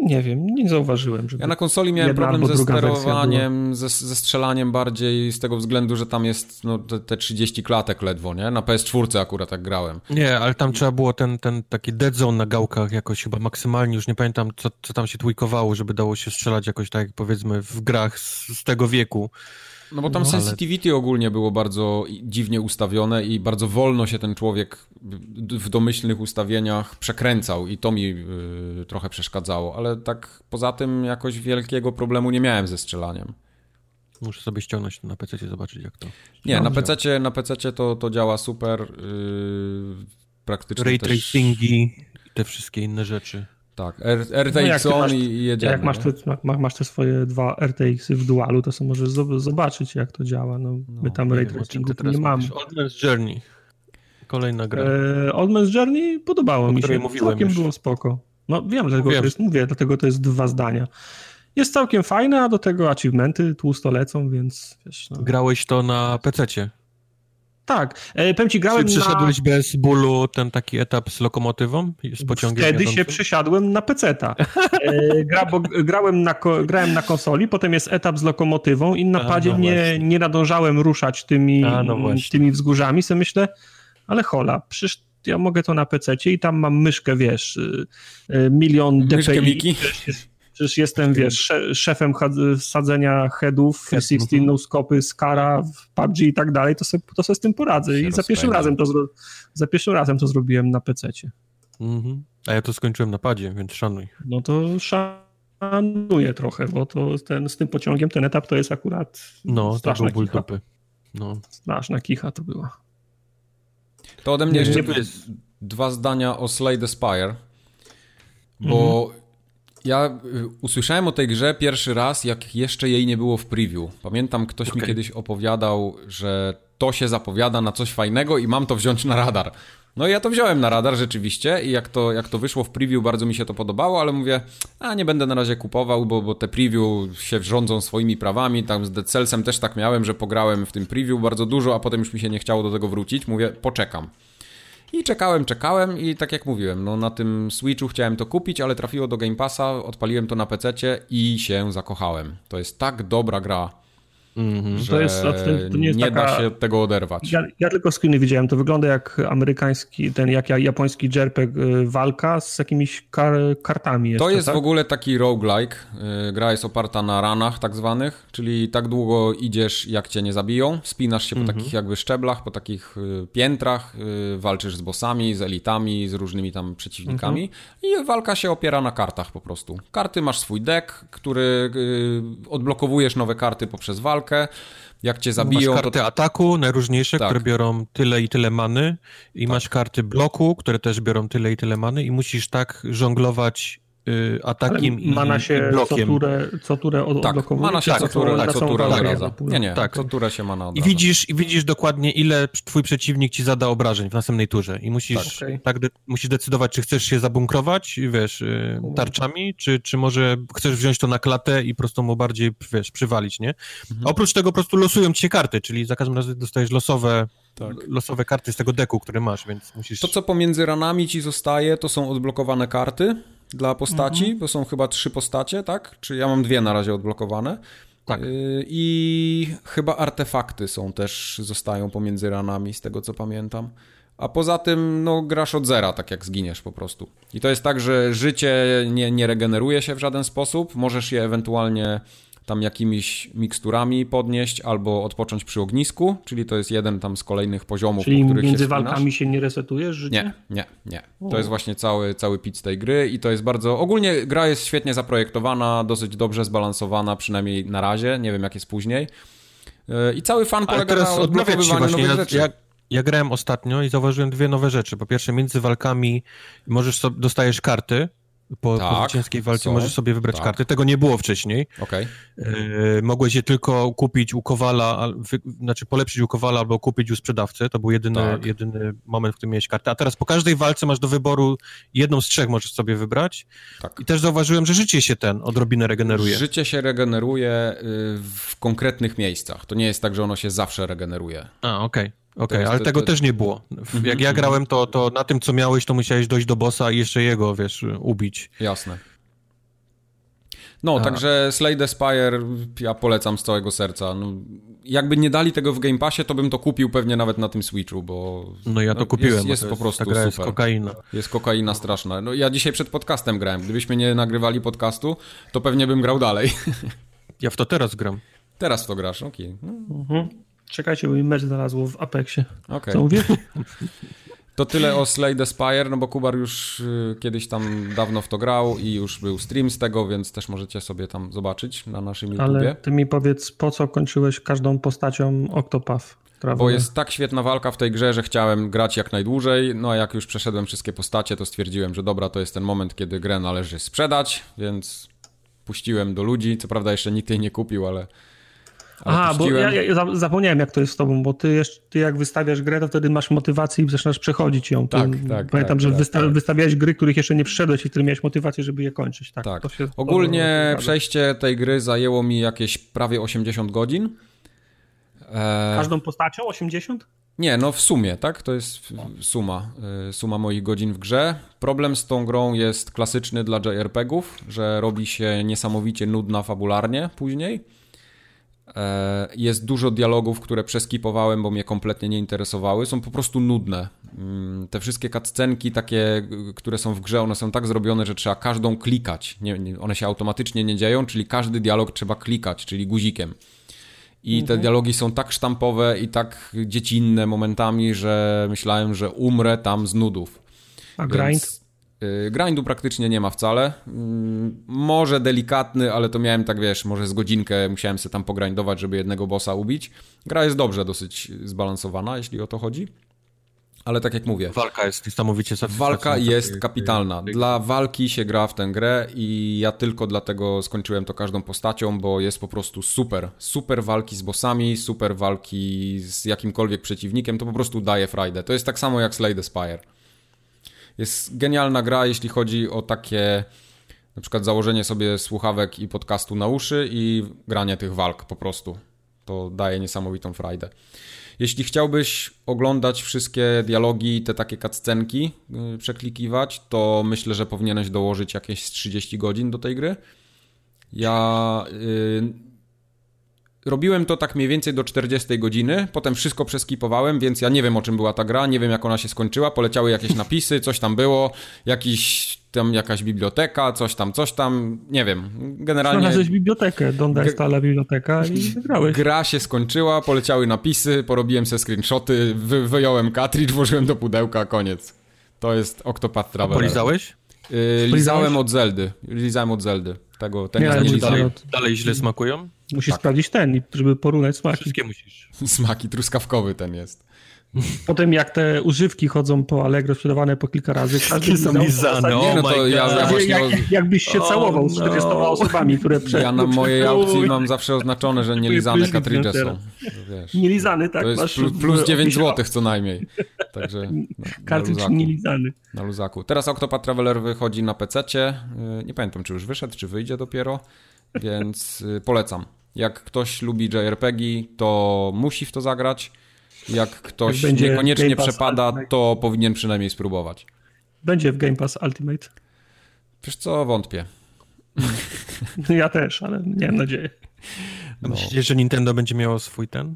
nie wiem, nie zauważyłem. Ja na konsoli miałem problem ze sterowaniem, ze, ze, strzelaniem bardziej z tego względu, że tam jest no, te, te 30 klatek ledwo, nie? Na PS4 akurat tak grałem. Nie, ale tam trzeba było ten, ten taki dead zone na gałkach jakoś chyba maksymalnie, już nie pamiętam co, co tam się tweakowało, żeby dało się strzelać jakoś tak powiedzmy w grach z, z tego wieku. No bo tam no, sensitivity ale... ogólnie było bardzo dziwnie ustawione i bardzo wolno się ten człowiek w domyślnych ustawieniach przekręcał i to mi yy, trochę przeszkadzało, ale tak poza tym jakoś wielkiego problemu nie miałem ze strzelaniem. Muszę sobie ściągnąć na PC zobaczyć jak to. Nie, na PC, na PC to, to działa super. Yy, praktycznie. Ray tracingi i te wszystkie inne rzeczy. Tak, RTX no on i jedziemy. Jak masz te, masz te swoje dwa RTX w dualu, to sobie możesz zobaczyć, jak to działa. No, no my tam ray tracingu nie mamy. Old Man's Journey. Kolejna gra. E, Old Man's Journey podobało o mi się. Całkiem już. było spoko. No wiem, dlatego to jest, mówię, dlatego to jest dwa zdania. Jest całkiem fajne, a do tego achievementy tłusto lecą, więc wiesz, no. Grałeś to na PC-cie? Tak, e, powiem ci, grałem Czy przyszedłeś na... bez bólu ten taki etap z lokomotywą, z pociągiem Wtedy jadącym? się przysiadłem na peceta. E, gra, bo grałem na, grałem na konsoli, potem jest etap z lokomotywą i na padzie no nie, nie nadążałem ruszać tymi, A, no tymi wzgórzami, sobie myślę, ale hola, przecież ja mogę to na pececie i tam mam myszkę, wiesz, y, y, milion DPI. Myszkę Miki? Przecież jestem, wiesz, szefem sadzenia headów, 360 no skopy, Skara, PUBG i tak dalej, to sobie, to sobie z tym poradzę. I za pierwszym, razem to za pierwszym razem to zrobiłem na PC-cie. Mhm. A ja to skończyłem na padzie, więc szanuj. No to szanuj. żanuje trochę, bo to ten, z tym pociągiem ten etap to jest akurat No, to straszna był ból kicha. dupy. No. Straszna kicha to była. To ode mnie Nie, jeszcze nie dwa zdania o Slay the Spire, bo ja y, usłyszałem o tej grze pierwszy raz, jak jeszcze jej nie było w preview. Pamiętam, ktoś mi Okej. kiedyś opowiadał, że to się zapowiada na coś fajnego i mam to wziąć na radar. No i ja to wziąłem na radar rzeczywiście i jak to, jak to wyszło w preview, bardzo mi się to podobało, ale mówię, a nie będę na razie kupował, bo, bo te preview się rządzą swoimi prawami. Tam z Dead Cellsem też tak miałem, że pograłem w tym preview bardzo dużo, a potem już mi się nie chciało do tego wrócić. Mówię, poczekam. I czekałem, czekałem i tak jak mówiłem, no na tym Switchu chciałem to kupić, ale trafiło do Game Passa, odpaliłem to na PC i się zakochałem. To jest tak dobra gra, Że To jest- to nie nie, jest da taka- się tego oderwać. Ja, ja tylko screeny widziałem, to wygląda jak amerykański, ten jak japoński JRPG y, walka z jakimiś kar, kartami To jeszcze, jest tak? w ogóle taki roguelike. Yy, Gra jest oparta na ranach tak zwanych, czyli tak długo idziesz, jak cię nie zabiją. Spinasz się po takich jakby szczeblach, po takich yy, piętrach, walczysz z bossami, z elitami, z różnymi tam przeciwnikami i walka się opiera na kartach po prostu. Karty masz swój deck, który odblokowujesz nowe karty poprzez walkę. Jak cię Masz zabiją, to karty ataku najróżniejsze, Tak. które biorą tyle i tyle many i masz karty bloku, które też biorą tyle i tyle many i musisz tak żonglować y, Ale atakiem i, mana i się co blokiem. turę, co turę od, tak, odblokowuje? mana się czy co turę, na tak, co turę odradza. pulę? Nie, nie, Tak. co turę się mana I odradza. widzisz, I widzisz dokładnie, ile twój przeciwnik ci zada obrażeń w następnej turze. I musisz Tak, tak, de- musisz decydować, czy chcesz się zabunkrować, wiesz, y, tarczami, czy, czy może chcesz wziąć to na klatę i po prostu mu bardziej, wiesz, przywalić, nie? Mhm. Oprócz tego po prostu losują ci się karty, czyli za każdym razem dostajesz losowe, Tak. losowe karty z tego deku, który masz, więc musisz... To, co pomiędzy ranami ci zostaje, to są odblokowane karty dla postaci, bo są chyba trzy postacie, tak? Czy ja mam dwie na razie odblokowane. Tak. Yy, I chyba artefakty są też, zostają pomiędzy ranami, z tego co pamiętam. A poza tym, no, grasz od zera, tak jak zginiesz po prostu. I to jest tak, że życie nie, nie regeneruje się w żaden sposób. Możesz je ewentualnie tam jakimiś miksturami podnieść albo odpocząć przy ognisku, czyli to jest jeden tam z kolejnych poziomów, Czyli po których między się walkami się nie resetujesz życie? Nie, nie, nie. To jest właśnie cały, cały pit z tej gry i to jest bardzo... Ogólnie gra jest świetnie zaprojektowana, dosyć dobrze zbalansowana, przynajmniej na razie, nie wiem jak jest później. Yy, I cały fan polega teraz na odblokowywaniu nowych ja, rzeczy. ja, ja grałem ostatnio i zauważyłem dwie nowe rzeczy. Po pierwsze, między walkami możesz sobie, dostajesz karty, po, po Tak, zwycięskiej walce są. możesz sobie wybrać Tak. karty. Tego nie było wcześniej. Okej, Yy, mogłeś je tylko kupić u Kowala, al- wy, znaczy polepszyć u Kowala albo kupić u sprzedawcy. To był jedyny, Tak. jedyny moment, w którym miałeś kartę. A teraz po każdej walce masz do wyboru jedną z trzech możesz sobie wybrać. tak. I też zauważyłem, że życie się ten odrobinę regeneruje. Życie się regeneruje yy, w konkretnych miejscach. To nie jest tak, że ono się zawsze regeneruje. A, okej. Okej, jest- ale to- tego to- też nie było. W- Jak ja grałem, to, to na tym, co miałeś, to musiałeś dojść do bossa i jeszcze jego, wiesz, ubić. Jasne. No, A. także Slay the Spire ja polecam z całego serca. No, jakby nie dali tego w Game Passie, to bym to kupił pewnie nawet na tym Switchu, bo No ja to No, kupiłem, jest- jest to po prostu ta gra jest super. kokaina. jest kokaina straszna. No, ja dzisiaj przed podcastem grałem. Gdybyśmy nie nagrywali podcastu, to pewnie bym grał dalej. Ja w to teraz gram. Teraz w to grasz, okej. No, Mhm. Czekajcie, bo mi mecz znalazło w Apexie. okej. Co mówię? To tyle o Slay the Spire, no bo Kubar już y, kiedyś tam dawno w to grał i już był stream z tego, więc też możecie sobie tam zobaczyć na naszym YouTubie. Ale ty mi powiedz, po co kończyłeś każdą postacią Octopath? która Bo jest tak świetna walka w tej grze, że chciałem grać jak najdłużej. No a jak już przeszedłem wszystkie postacie, to stwierdziłem, że dobra, to jest ten moment, kiedy grę należy sprzedać, więc puściłem do ludzi. Co prawda jeszcze nikt jej nie kupił, ale. Aha, bo ja, ja za- zapomniałem jak to jest z tobą, bo ty, jeszcze, ty jak wystawiasz grę, to wtedy masz motywację i zaczynasz przechodzić ją. Ty, Tak, tak, Pamiętam, tak, że tak, wysta- tak. wystawiałeś gry, których jeszcze nie przeszedłeś i które miałeś motywację, żeby je kończyć. Tak, Tak. Się, Ogólnie przejście tej gry zajęło mi jakieś prawie 80 godzin. E, Każdą postacią 80? Nie, no w sumie, tak? To jest suma, y, suma moich godzin w grze. Problem z tą grą jest klasyczny dla JRPG-ów, że robi się niesamowicie nudna fabularnie później. E, Jest dużo dialogów, które przeskipowałem, bo mnie kompletnie nie interesowały. Są po prostu nudne. Mm, Te wszystkie cutscenki takie, które są w grze, one są tak zrobione, że trzeba każdą klikać. Nie, one się automatycznie nie dzieją, czyli każdy dialog trzeba klikać, czyli guzikiem. I te dialogi są tak sztampowe i tak dziecinne momentami, że myślałem, że umrę tam z nudów. A grind? Więc, grindu praktycznie nie ma wcale. Mm, może delikatny, ale to miałem tak, wiesz, może z godzinkę musiałem sobie tam pogrindować, żeby jednego bossa ubić. Gra jest dobrze dosyć zbalansowana, jeśli o to chodzi. Ale tak jak mówię. Walka jest niesamowicie Walka jest kapitalna. Dla walki się gra w tę grę i ja tylko dlatego skończyłem to każdą postacią, bo jest po prostu super. Super walki z bossami, super walki z jakimkolwiek przeciwnikiem, to po prostu daje frajdę. To jest tak samo jak Slay the Spire. Jest genialna gra, jeśli chodzi o takie na przykład założenie sobie słuchawek i podcastu na uszy i granie tych walk po prostu. To daje niesamowitą frajdę. Jeśli chciałbyś oglądać wszystkie dialogi, te takie cutscenki, yy, przeklikiwać, to myślę, że powinieneś dołożyć jakieś 30 godzin do tej gry. Ja yy, robiłem to tak mniej więcej do 40 godziny, potem wszystko przeskipowałem, więc ja nie wiem o czym była ta gra, nie wiem jak ona się skończyła, poleciały jakieś napisy, coś tam było, jakiś tam jakaś biblioteka, coś tam, coś tam, nie wiem, generalnie... Znalazłeś bibliotekę, Donda stala biblioteka i wygrałeś. Gra się skończyła, poleciały napisy, porobiłem se screenshoty, wy, wyjąłem cartridge, włożyłem do pudełka, koniec. To jest Octopath Traveler. Polizałeś? Yy, lizałem od Zeldy, lizałem od Zeldy. Tego, ten nie, nie dalej, dalej źle smakują? Musisz tak. sprawdzić ten, żeby porównać smaki. Wszystkie musisz. Smaki, truskawkowy ten jest. Potem jak te używki chodzą po Allegro sprzedawane po kilka razy, każdy są lizane, oh no to ja, ja właśnie... jak, jakbyś się oh całował z 40 no. osobami, które przed... Ja na mojej aukcji mam zawsze oznaczone, że nielizane cartridge są. Wiesz, nielizany, tak. To jest plus, plus 9 zł co najmniej. Także Cartridge nielizany. Na luzaku. Teraz Octopath Traveler wychodzi na PC-cie. Y, nie pamiętam, czy już wyszedł, czy wyjdzie dopiero, więc y, polecam. Jak ktoś lubi JRPG, to musi w to zagrać. Jak ktoś Jak niekoniecznie przepada, Ultimate. to powinien przynajmniej spróbować. Będzie w Game Pass Ultimate? Wiesz co, wątpię. Ja też, ale nie mam nadziei. No. Myślicie, że Nintendo będzie miało swój ten?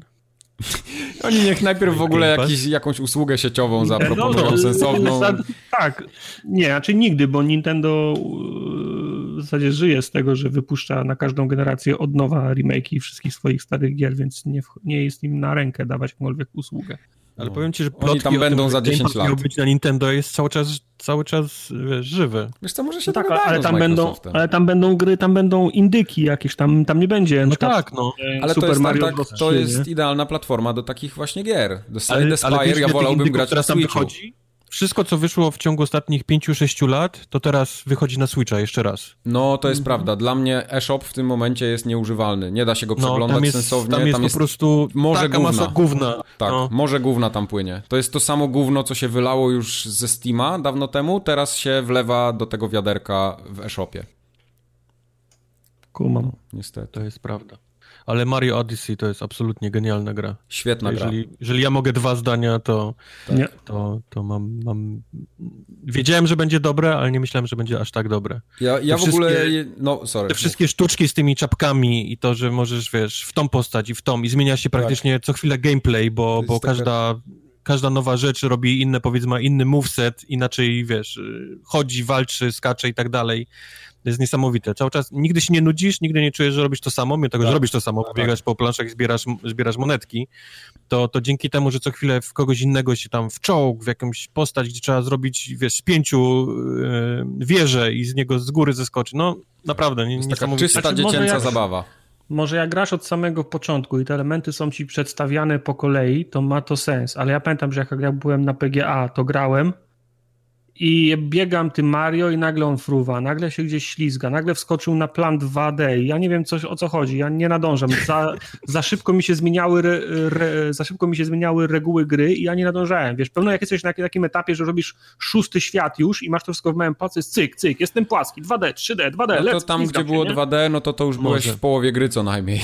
Oni niech najpierw w ogóle jakiś, jakąś usługę sieciową zaproponują no, no, sensowną. Tak, nie, znaczy nigdy, bo Nintendo w zasadzie żyje z tego, że wypuszcza na każdą generację od nowa remake'i wszystkich swoich starych gier, więc nie, nie jest im na rękę dawać jakąkolwiek usługę. Ale no. powiem ci, że plotki tam będą tym, za 10 lat. miał być na Nintendo jest cały czas, cały czas wiesz, żywy. Wiesz co, może się no tak, ale tam, będą, ale tam będą gry, tam będą indyki jakieś, tam, tam nie będzie. No tak, no. Ale Super to jest, Mario tak, to jest idealna platforma do takich właśnie gier. Do Slay the Spire ja wolałbym grać na Switchu. Wychodzi? Wszystko, co wyszło w ciągu ostatnich 5-6 lat, to teraz wychodzi na Switcha jeszcze raz. No, to jest mhm. prawda. Dla mnie eShop w tym momencie jest nieużywalny. Nie da się go przeglądać no, tam jest, sensownie. Tam jest, tam jest po prostu może taka gówna. masa gówna. Tak, no. może gówna tam płynie. To jest to samo gówno, co się wylało już ze Steama dawno temu, teraz się wlewa do tego wiaderka w eShopie. Kumam. Niestety. To jest prawda ale Mario Odyssey to jest absolutnie genialna gra. Świetna jeżeli, gra. Jeżeli ja mogę dwa zdania, to, tak. to, to mam, mam... Wiedziałem, że będzie dobre, ale nie myślałem, że będzie aż tak dobre. Ja, ja w ogóle... No, sorry. Te wszystkie sztuczki z tymi czapkami i to, że możesz, wiesz, w tą postać i w tą i zmienia się tak. praktycznie tak. co chwilę gameplay, bo, bo każda... każda nowa rzecz robi inne, powiedzmy, inny moveset, inaczej, wiesz, chodzi, walczy, skacze i tak dalej. To jest niesamowite. Cały czas nigdy się nie nudzisz, nigdy nie czujesz, że robisz to samo, mimo tego, tak. że robisz to samo, tak. biegasz po planszach i zbierasz, zbierasz monetki, to, to dzięki temu, że co chwilę w kogoś innego się tam wczołg, w jakąś postać, gdzie trzeba zrobić, wiesz, z pięciu yy, wieże i z niego z góry zeskoczy. No, naprawdę, nie, jest taka czysta znaczy, dziecięca jak, zabawa. Może jak grasz od samego początku i te elementy są ci przedstawiane po kolei, to ma to sens, ale ja pamiętam, że jak ja byłem na PGA, to grałem i biegam tym Mario i nagle on fruwa, nagle się gdzieś ślizga, nagle wskoczył na plan 2D i ja nie wiem coś, o co chodzi, ja nie nadążam, za, za, szybko mi się zmieniały re, re, za szybko mi się zmieniały reguły gry i ja nie nadążałem, wiesz, pewno jak jesteś na takim etapie, że robisz szósty świat już i masz to wszystko w małym palcu, jest cyk, cyk, jestem płaski, 2D, 3D, 2D, no to tam, gdzie było 2D, no to to już byłeś w połowie gry co najmniej.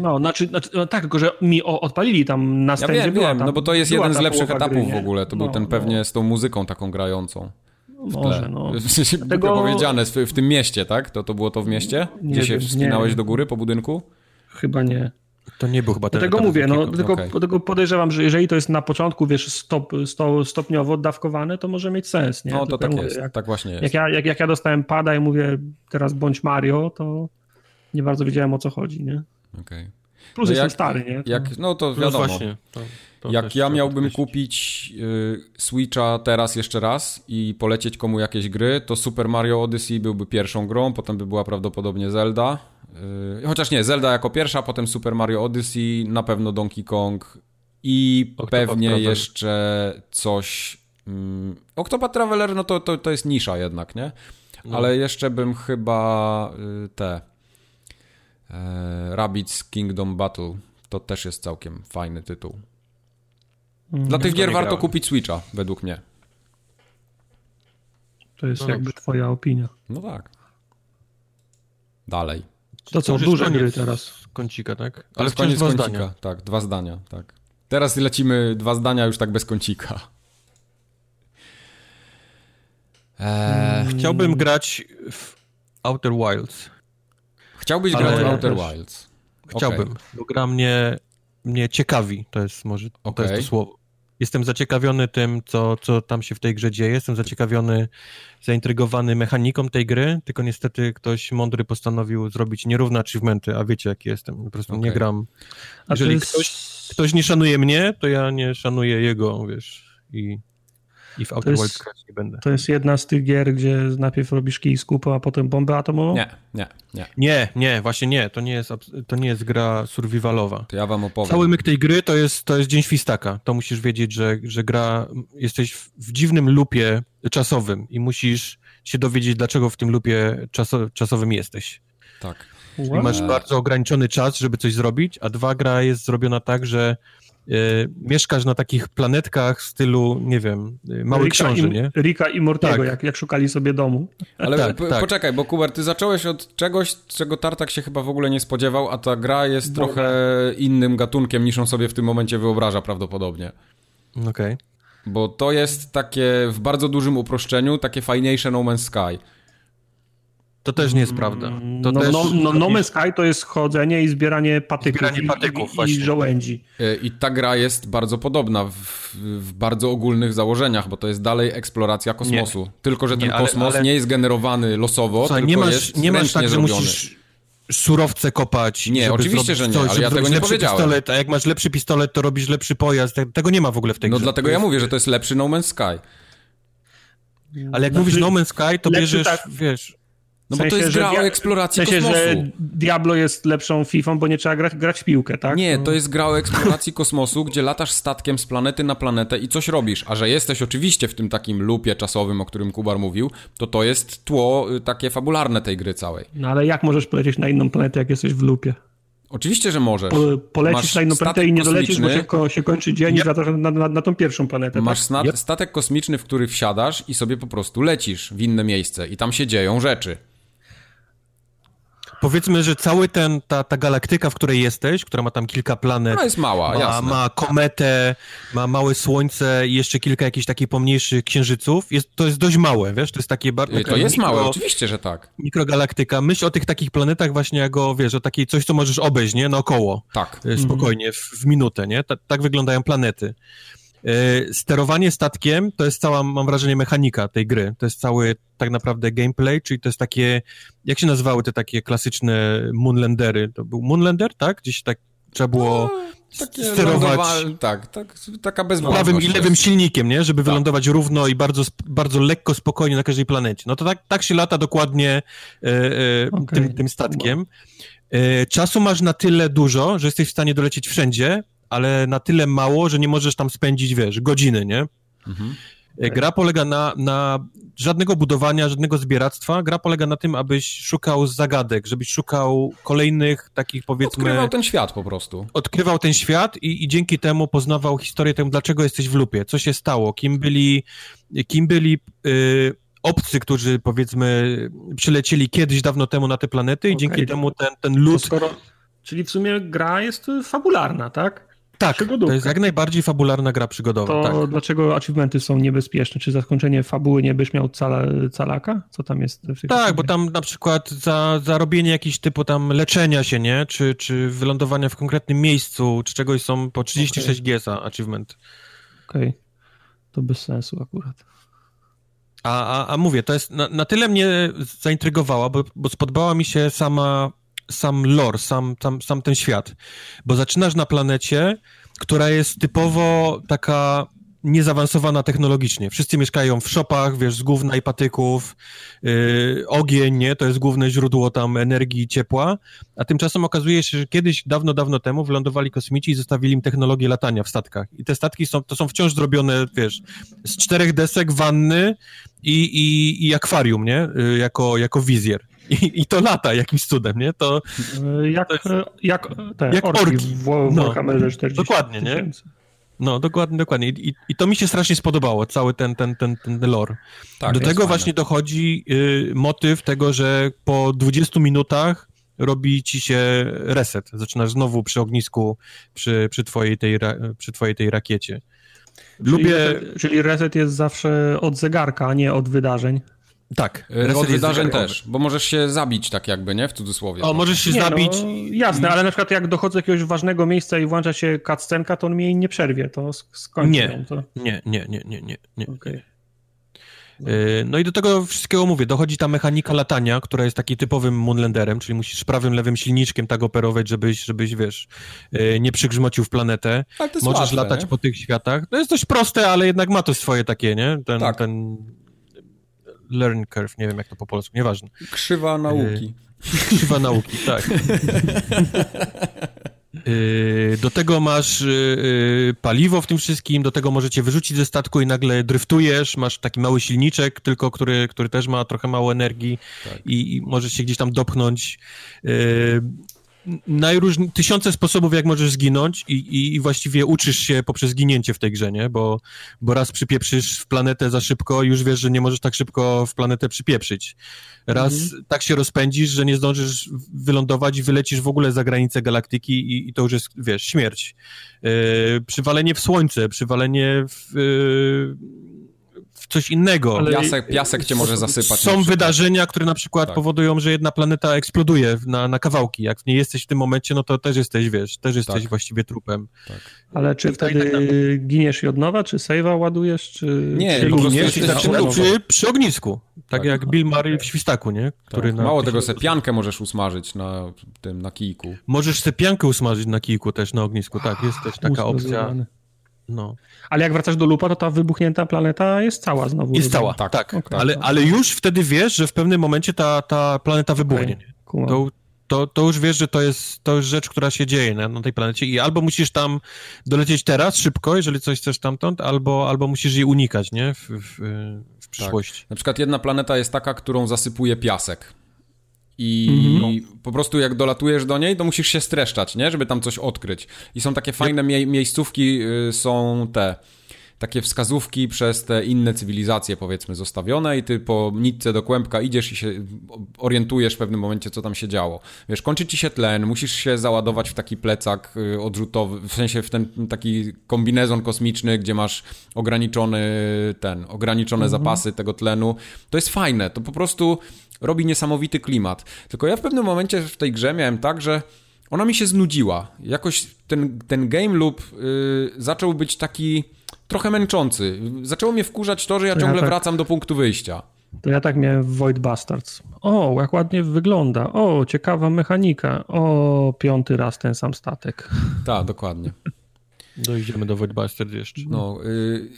No, znaczy, znaczy no tak, tylko że mi o, odpalili tam na ja wiem, była, wiem, tam, no bo to jest jeden z lepszych etapów gry, w ogóle, to no, był ten pewnie no. z tą muzyką taką grającą. Może, no. W sensie Dlatego... powiedziane, w, tym mieście, tak? To, to było to w mieście? Gdzie nie się wspinałeś do góry po budynku? Chyba nie. To nie był chyba ten Dlatego mówię, no, tylko, okay. tylko podejrzewam, że jeżeli to jest na początku, wiesz, stop, stop, stopniowo dawkowane, to może mieć sens, nie? No to tak mówię, jest, jak, tak właśnie jest. Jak ja, jak, jak ja dostałem pada i mówię, teraz bądź Mario, to nie bardzo wiedziałem o co chodzi, nie? Okej. Okay. Plus no jestem jak, stary, nie? Jak, no to wiadomo. No właśnie, to, To Jak ja miałbym kupić y, Switcha teraz jeszcze raz i polecieć komu jakieś gry, to Super Mario Odyssey byłby pierwszą grą, potem by była prawdopodobnie Zelda. Y, chociaż nie, Zelda jako pierwsza, potem Super Mario Odyssey, na pewno Donkey Kong i Octopath pewnie Traveler. jeszcze coś... Mm, Octopath Traveler, no to, to, to jest nisza jednak, nie? No. Ale jeszcze bym chyba y, te... E, Rabbids Kingdom Battle. To też jest całkiem fajny tytuł. Dla tych to gier warto kupić Switcha, według mnie. To jest No jakby dobrze. twoja opinia. No tak. Dalej. To co, duże gry teraz. Kącika, tak? Ale Ale wciąż dwa kącika. zdania. Tak, dwa zdania, tak. Teraz lecimy dwa zdania już tak bez kącika. Eee, Chciałbym grać w Outer Wilds. chciałbyś ale grać w Outer też. Wilds. Chciałbym, bo gra mnie, mnie ciekawi, to jest może to Okej. jest to słowo. Jestem zaciekawiony tym, co, co tam się w tej grze dzieje. Jestem zaciekawiony, zaintrygowany mechaniką tej gry, tylko niestety ktoś mądry postanowił zrobić nierówne achievementy, a wiecie jaki jestem. Po prostu nie Okej. gram. Jeżeli jest... ktoś, ktoś nie szanuje mnie, to ja nie szanuję jego, wiesz. I, i w Outer Wilds grać nie będę. To jest jedna z tych gier, gdzie najpierw robisz kij z kupą, a potem bombę atomową? Nie, nie, nie. Nie, nie, właśnie nie. To nie jest, to nie jest gra survivalowa. To ja wam opowiem. Cały myk tej gry to jest, to jest dzień świstaka. To musisz wiedzieć, że, że gra, jesteś w, w dziwnym lupie czasowym i musisz się dowiedzieć, dlaczego w tym lupie czaso, czasowym jesteś. Tak. Wow. masz bardzo ograniczony czas, żeby coś zrobić, a dwa, gra jest zrobiona tak, że e, mieszkasz na takich planetkach w stylu, nie wiem, e, Mały Rika Książę, i, nie? Rika i Mortiego, Tak. jak, jak szukali sobie domu. Ale Tak, po- tak. poczekaj, bo Kuber, ty zacząłeś od czegoś, czego Tartak się chyba w ogóle nie spodziewał, a ta gra jest trochę innym gatunkiem niż on sobie w tym momencie wyobraża prawdopodobnie. Okej. Bo to jest takie w bardzo dużym uproszczeniu, takie fajniejsze No Man's Sky. To też nie jest prawda. To no, też no, no, no Man's Sky to jest chodzenie i zbieranie patyków, Zbieranie i, patyków, i, i żołędzi. Y, I ta gra jest bardzo podobna w, w bardzo ogólnych założeniach, bo to jest dalej eksploracja kosmosu. Tylko, że ten Nie, ale- kosmos ale- nie jest generowany losowo, Słuchaj, tylko nie masz, jest nie masz tak, że zrobiony. musisz surowce kopać. Nie, żeby oczywiście, że nie, coś, ale ja tego nie powiedziałem. Pistolet, a jak masz lepszy pistolet, to robisz lepszy pojazd. Te- Tego nie ma w ogóle w tej No grze. dlatego ja mówię, że to jest lepszy No Man's Sky. Ale jak Znaczy, mówisz No Man's Sky, to lepszy bierzesz, tak- wiesz... No W bo to sensie, jest gra o eksploracji W sensie, kosmosu. że Diablo jest lepszą Fifą, bo nie trzeba grać, grać w piłkę, tak? Nie, to jest gra o eksploracji kosmosu, gdzie latasz statkiem z planety na planetę i coś robisz. A że jesteś oczywiście w tym takim lupie czasowym, o którym Kubar mówił, to to jest tło y, takie fabularne tej gry całej. No ale jak możesz polecieć na inną planetę, jak jesteś w lupie? Oczywiście, że możesz. Po, polecisz Masz na inną planetę i nie dolecisz, bo się, ko, się kończy dzień i wracasz na, na, na tą pierwszą planetę, Masz tak? Yep. statek kosmiczny, w który wsiadasz i sobie po prostu lecisz w inne miejsce i tam się dzieją rzeczy. Powiedzmy, że cały ten, ta, ta galaktyka, w której jesteś, która ma tam kilka planet, Ona jest mała, ma, jasne. ma kometę, ma małe słońce i jeszcze kilka jakichś takich pomniejszych księżyców, jest, to jest dość małe, wiesz, to jest takie bardzo... To jest małe, oczywiście, że tak. Mikrogalaktyka. Myśl o tych takich planetach właśnie jako, wiesz, o takiej coś, co możesz obejść, nie? Naokoło. Tak. E, spokojnie, w, w minutę, nie? Ta, tak wyglądają planety. E, sterowanie statkiem to jest cała, mam wrażenie, mechanika tej gry. To jest cały tak naprawdę gameplay, czyli to jest takie, jak się nazywały te takie klasyczne Moonlandery? To był Moonlander, tak? Gdzieś tak trzeba było Takie sterować lądowa- Tak, tak, taka prawym bezwładność. i to lewym silnikiem, nie? Żeby Tak. wylądować równo i bardzo, bardzo lekko, spokojnie na każdej planecie. No to tak, tak się lata dokładnie e, e, Okej. tym, tym statkiem. E, czasu masz na tyle dużo, że jesteś w stanie dolecieć wszędzie, ale na tyle mało, że nie możesz tam spędzić, wiesz, godziny, nie? Mhm. E, Gra polega na, na żadnego budowania, żadnego zbieractwa. Gra polega na tym, abyś szukał zagadek, żebyś szukał kolejnych takich, powiedzmy Odkrywał ten świat po prostu. odkrywał ten świat i, i dzięki temu poznawał historię tego, dlaczego jesteś w lupie, co się stało, kim byli, kim byli y, obcy, którzy powiedzmy przylecieli kiedyś dawno temu na te planety i Okej, dzięki temu ten, ten lud... skoro... Czyli w sumie gra jest fabularna, tak? Tak, to jest jak najbardziej fabularna gra przygodowa, To tak. dlaczego achievementy są niebezpieczne? Czy za skończenie fabuły nie byś miał cala, calaka? Co tam jest? w Tak, bo tam na przykład za, za robienie jakiś typu tam leczenia się, nie? Czy, czy wylądowania w konkretnym miejscu, czy czegoś są po 36 G za achievement. Okej. To bez sensu akurat. A, a, a mówię, to jest na, na tyle mnie zaintrygowała, bo, bo spodobała mi się sama, sam lore, sam, sam, sam ten świat. Bo zaczynasz na planecie, która jest typowo taka niezaawansowana technologicznie. Wszyscy mieszkają w shopach, wiesz, z gówna i patyków, yy, ogień, nie, to jest główne źródło tam energii i ciepła, a tymczasem okazuje się, że kiedyś, dawno, dawno temu wylądowali kosmici i zostawili im technologię latania w statkach. I te statki są, to są wciąż zrobione, wiesz, z czterech desek, wanny i, i, i akwarium, nie, yy, jako, jako wizjer. I, I, to lata jakimś cudem, nie? To, jak, to jest, jak, te jak orki, orki. w, w no, Warhammerze 40 Dokładnie, nie? No, dokładnie, dokładnie. I, I, to mi się strasznie spodobało, cały ten, ten, ten, ten lore. Tak, Do tego fajne. właśnie dochodzi y, motyw tego, że po 20 minutach robi ci się reset. Zaczynasz znowu przy ognisku, przy, przy, twojej, tej, przy twojej tej rakiecie. Lubię... Czyli reset, czyli reset jest zawsze od zegarka, a nie od wydarzeń. Tak. E, od wydarzeń też, bo możesz się zabić tak jakby, nie? W cudzysłowie. O, możesz się nie, zabić. No, jasne, ale na przykład jak dochodzę do jakiegoś ważnego miejsca i włącza się cutscenka, to on mnie nie przerwie, to skończy nie. To... Nie, nie, nie, nie, nie, nie. Okay. No i do tego wszystkiego mówię, dochodzi ta mechanika latania, która jest taki typowym Moonlanderem, czyli musisz prawym, lewym silniczkiem tak operować, żebyś, żebyś wiesz, e, nie przygrzmocił w planetę. Możesz łatwe, latać nie? po tych światach. To jest dość proste, ale jednak ma to swoje takie, nie? Ten, tak. ten learn curve, nie wiem jak to po polsku, nieważne. Krzywa nauki. Krzywa nauki, tak. Y, do tego masz y, paliwo w tym wszystkim, do tego możecie wyrzucić ze statku i nagle dryftujesz, masz taki mały silniczek, tylko który, który też ma trochę mało energii tak. i, i możesz się gdzieś tam dopchnąć najróżni, tysiące sposobów, jak możesz zginąć i, i, i, właściwie uczysz się poprzez ginięcie w tej grze, nie? Bo, bo raz przypieprzysz w planetę za szybko, już wiesz, że nie możesz tak szybko w planetę przypieprzyć. Raz mhm. tak się rozpędzisz, że nie zdążysz wylądować i wylecisz w ogóle za granicę galaktyki i, i to już jest, wiesz, śmierć. Yy, przywalenie w słońce, przywalenie w... Yy, coś innego. Ale piasek, piasek cię może zasypać. Są wydarzenia, które na przykład tak. powodują, że jedna planeta eksploduje na, na kawałki. Jak nie jesteś w tym momencie, no to też jesteś, wiesz, też jesteś tak. właściwie trupem. Tak. Ale czy wtedy tak giniesz i od nowa, czy save'a ładujesz, czy... Nie, czy giniesz i zaczynasz przy, przy ognisku. Tak, tak, jak Bill Murray w Świstaku, nie? Który tak. Mało tego, se piankę możesz usmażyć na tym, na kijku. Możesz se piankę usmażyć na kijku też, na ognisku, tak, jest też taka opcja. No. Ale jak wracasz do lupa, to ta wybuchnięta planeta jest cała znowu. Jest cała, tak. tak. Okay. Ale, ale już wtedy wiesz, że w pewnym momencie ta, ta planeta wybuchnie. Okay. To, to, to już wiesz, że to jest, to jest rzecz, która się dzieje na, na tej planecie i albo musisz tam dolecieć teraz szybko, jeżeli coś chcesz tamtąd, albo, albo musisz jej unikać, nie? W, w, w przyszłości. Tak. Na przykład jedna planeta jest taka, którą zasypuje piasek. I mhm. po prostu jak dolatujesz do niej, to musisz się streszczać, nie? Żeby tam coś odkryć. I są takie fajne mie miejscówki, y, są te takie wskazówki przez te inne cywilizacje, powiedzmy, zostawione i ty po nitce do kłębka idziesz i się orientujesz w pewnym momencie, co tam się działo. Wiesz, kończy ci się tlen, musisz się załadować w taki plecak y, odrzutowy, w sensie w ten taki kombinezon kosmiczny, gdzie masz ograniczony ten, ograniczone mhm. zapasy tego tlenu. To jest fajne, to po prostu robi niesamowity klimat. Tylko ja w pewnym momencie w tej grze miałem tak, że ona mi się znudziła. Jakoś ten, ten game loop yy, zaczął być taki trochę męczący. Zaczęło mnie wkurzać to, że ja to ciągle ja tak, wracam do punktu wyjścia. To ja tak miałem w Void Bastards. O, jak ładnie wygląda. O, ciekawa mechanika. O, piąty raz ten sam statek. Tak, dokładnie. Dojdziemy do Void Bastards jeszcze. No, yy,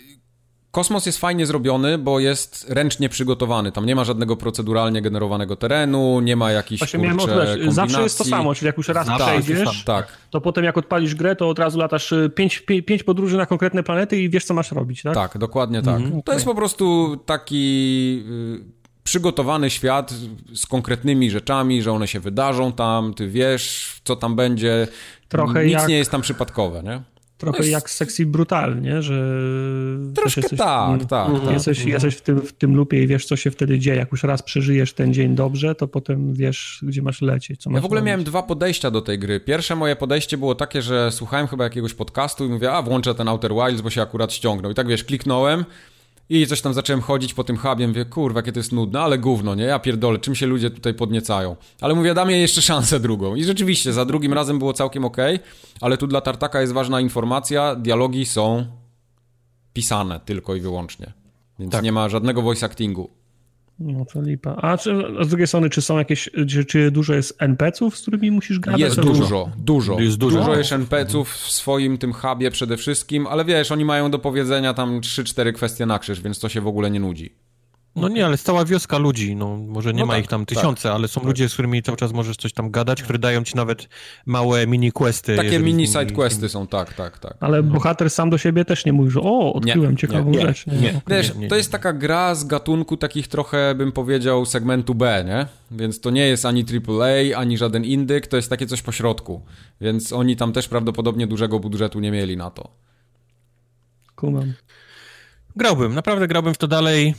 Kosmos jest fajnie zrobiony, bo jest ręcznie przygotowany. Tam nie ma żadnego proceduralnie generowanego terenu, nie ma jakichś Właśnie kurczę, kombinacji. Zawsze jest to samo, czyli jak już raz tak, przejdziesz, tak. to potem jak odpalisz grę, to od razu latasz y, pięć, pięć podróży na konkretne planety i wiesz, co masz robić, tak? Tak, dokładnie tak. Mhm, to okay. jest po prostu taki y, przygotowany świat z konkretnymi rzeczami, że one się wydarzą tam, ty wiesz, co tam będzie. Trochę Nic jak... nie jest tam przypadkowe, nie? Trochę jest... jak sexy brutalnie, że. Troszkę jesteś, tak, tak, tak. Jesteś, tak. jesteś w, tym, w tym lupie i wiesz, co się wtedy dzieje. Jak już raz przeżyjesz ten dzień dobrze, to potem wiesz, gdzie masz lecieć. Co ja masz w ogóle robić. miałem dwa podejścia do tej gry. Pierwsze moje podejście było takie, że słuchałem chyba jakiegoś podcastu i mówię, a włączę ten Outer Wilds, bo się akurat ściągnął. I tak wiesz, kliknąłem i coś tam zacząłem chodzić po tym hubie, mówię, kurwa, jakie to jest nudne, ale gówno, nie? Ja pierdolę, czym się ludzie tutaj podniecają. Ale mówię, dam jej jeszcze szansę drugą. I rzeczywiście, za drugim razem było całkiem ok, ale tu dla Tartaka jest ważna informacja, dialogi są pisane tylko i wyłącznie. Więc tak. nie ma żadnego voice actingu. No to lipa. A, czy, a z drugiej strony, czy są jakieś, czy, czy dużo jest NPC-ów, z którymi musisz gadać? Jest dużo, dużo, dużo. Jest dużo. Dużo jest NPC-ów w swoim tym hubie przede wszystkim, ale wiesz, oni mają do powiedzenia tam 3-4 kwestie na krzyż, więc to się w ogóle nie nudzi. No nie, ale jest cała wioska ludzi, no może nie No ma tak, ich tam tak. tysiące, ale są ludzie, z którymi cały czas możesz coś tam gadać, które dają ci nawet małe mini-questy. Takie jeżeli mini z nimi- side questy są, tak, tak, tak. Ale bohater sam do siebie też nie mówi, że o, odkryłem Nie, ciekawą nie, rzecz. nie. Wiesz, Nie, nie, to jest taka gra z gatunku takich trochę, bym powiedział, segmentu B, nie? Więc to nie jest ani AAA, ani żaden indyk, to jest takie coś pośrodku. Więc oni tam też prawdopodobnie dużego budżetu nie mieli na to. Kumam. Grałbym, naprawdę grałbym w to dalej.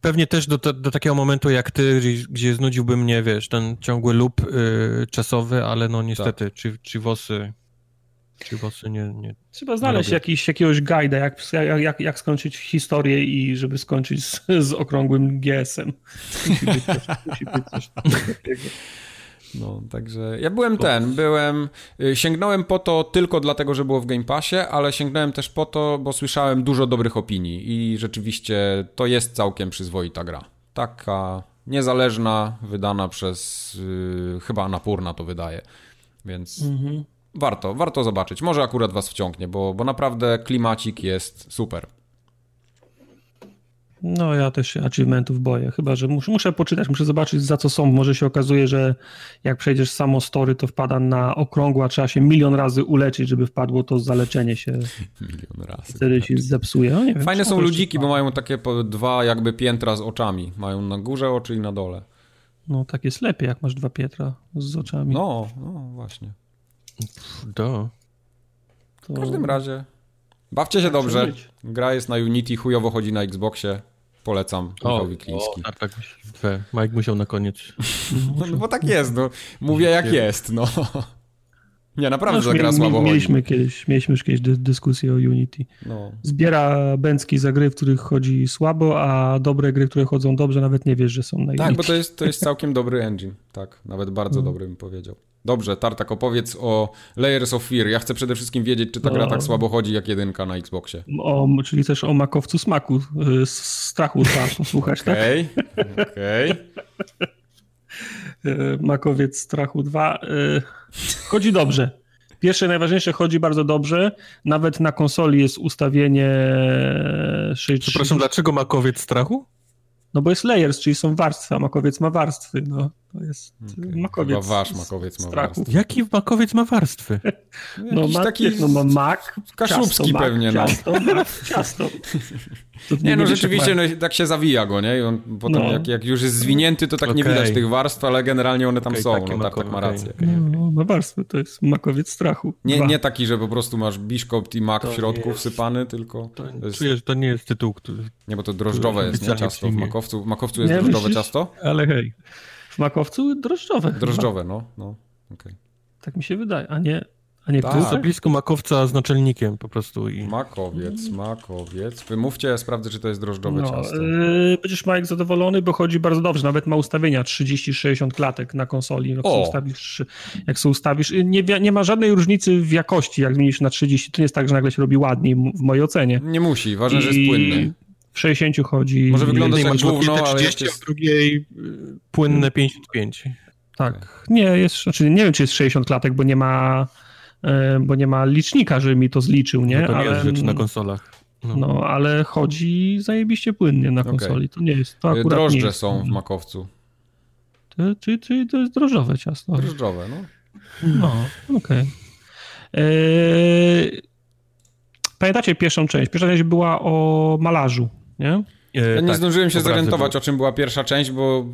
Pewnie też do, do takiego momentu jak ty, gdzie, gdzie znudziłby mnie, wiesz, ten ciągły loop y, czasowy, ale no niestety, Tak. czy, czy wosy, czy wosy nie, nie... Trzeba znaleźć robię. jakiś, jakiegoś guida, jak, jak, jak, jak skończyć historię i żeby skończyć z, z okrągłym GS-em. Musi być coś, musi być coś takiego. No, także ja byłem ten, byłem, y, sięgnąłem po to tylko dlatego, że było w Game Passie, ale sięgnąłem też po to, bo słyszałem dużo dobrych opinii i rzeczywiście to jest całkiem przyzwoita gra. Taka niezależna, wydana przez, yy, chyba Anapurna to wydaje, więc Mhm. warto, warto zobaczyć. Może akurat was wciągnie, bo, bo naprawdę klimacik jest super. No ja też się achievementów boję, chyba że muszę, muszę poczytać, muszę zobaczyć za co są. Może się okazuje, że jak przejdziesz samo story, to wpada na okrągła, trzeba się milion razy uleczyć, żeby wpadło to zaleczenie się, Milion razy. wtedy się zepsuje. No, nie wiem, Fajne są ludziki, bo mają takie po dwa jakby piętra z oczami. Mają na górze oczy i na dole. No tak jest lepiej, jak masz dwa Pietra z oczami. No, no właśnie. Do. to... W każdym razie. Bawcie się Tak dobrze. Gra jest na Unity, chujowo chodzi na Xboxie. Polecam. Michał Wikliński. tak, tak. Dwe. Mike musiał na koniec. No, no bo tak jest, no. Mówię jak jest, no. Nie, naprawdę No, ta gra mi- słabo mieliśmy kiedyś, mieliśmy już kiedyś dy- dyskusję o Unity. No. Zbiera bęcki za gry, w których chodzi słabo, a dobre gry, które chodzą dobrze, nawet nie wiesz, że są na Unity. Tak, bo to jest, to jest całkiem dobry engine. Tak, nawet bardzo No. dobry bym powiedział. Dobrze, Tartak, opowiedz o Layers of Fear. Ja chcę przede wszystkim wiedzieć, czy ta gra No. tak słabo chodzi jak jedynka na Xboxie. O, czyli też o makowcu smaku, y, z strachu trzeba posłuchać, tak? Okej, okej. Y, Makowiec strachu 2. y, Chodzi dobrze. Pierwsze, najważniejsze, chodzi bardzo dobrze. Nawet na konsoli jest ustawienie 6. Przepraszam, dlaczego makowiec strachu? No bo jest layers, czyli są warstwy, a makowiec ma warstwy. No, to jest Okej. makowiec. Chyba wasz makowiec ma strachu. warstwy. Jaki makowiec ma warstwy? No, Jakiś ma, taki no ma mak, kaszubski ciasto, mak, pewnie, no. Ciasto, mak, ciasto. To Nie, no rzeczywiście, no, tak się zawija go, nie? I on potem, No. jak, jak już jest zwinięty, to tak nie Okej. widać tych warstw, ale generalnie one tam Okej, są. No, Tartak makowe, ma rację. No, ma warstwy, to jest makowiec strachu. Nie, Dwa. nie taki, że po prostu masz biszkopt i mak To w środku nie jest- wsypany, tylko... To, To jest, Czuję, że to nie jest tytuł, który... nie, bo to drożdżowe jest, nie? Ciasto w makowcu. W makowcu jest Nie, drożdżowe ciasto? Ale hej. W makowcu drożdżowe. chyba. Drożdżowe, no. no. okej. Tak mi się wydaje, a nie, a nie Tak. To jest kruche? za blisko makowca z naczelnikiem po prostu i... Makowiec, makowiec. Wymówcie, ja sprawdzę, czy to jest drożdżowe No, ciasto. yy, będziesz Mike zadowolony, bo chodzi bardzo dobrze. Nawet ma ustawienia 30-60 klatek na konsoli. Jak O! sobie ustawisz, jak sobie ustawisz yy, nie, nie ma żadnej różnicy w jakości, jak zmienisz na 30. To nie jest tak, że nagle się robi ładniej, w mojej ocenie. Nie musi, ważne, że I jest płynny. W 60 chodzi. Może wyglądać jednej jak jak 30, jest- a w drugiej y, płynne 55. Tak. Nie, jest, znaczy nie wiem, czy jest 60 klatek, bo nie ma, e, bo nie ma licznika, żeby mi to zliczył, nie? No to nie ale, jest rzecz na konsolach. No. no, ale chodzi zajebiście płynnie na konsoli. To nie jest, to Y, akurat nie Drożdże jest. są w makowcu. To, czyli, czyli to jest drożdżowe ciasto. Drożdżowe, no. No, okej. Eee, Pamiętacie pierwszą część? Pierwsza część była o malarzu, nie? E, Ja nie tak, zdążyłem się zorientować, o czym była pierwsza część, bo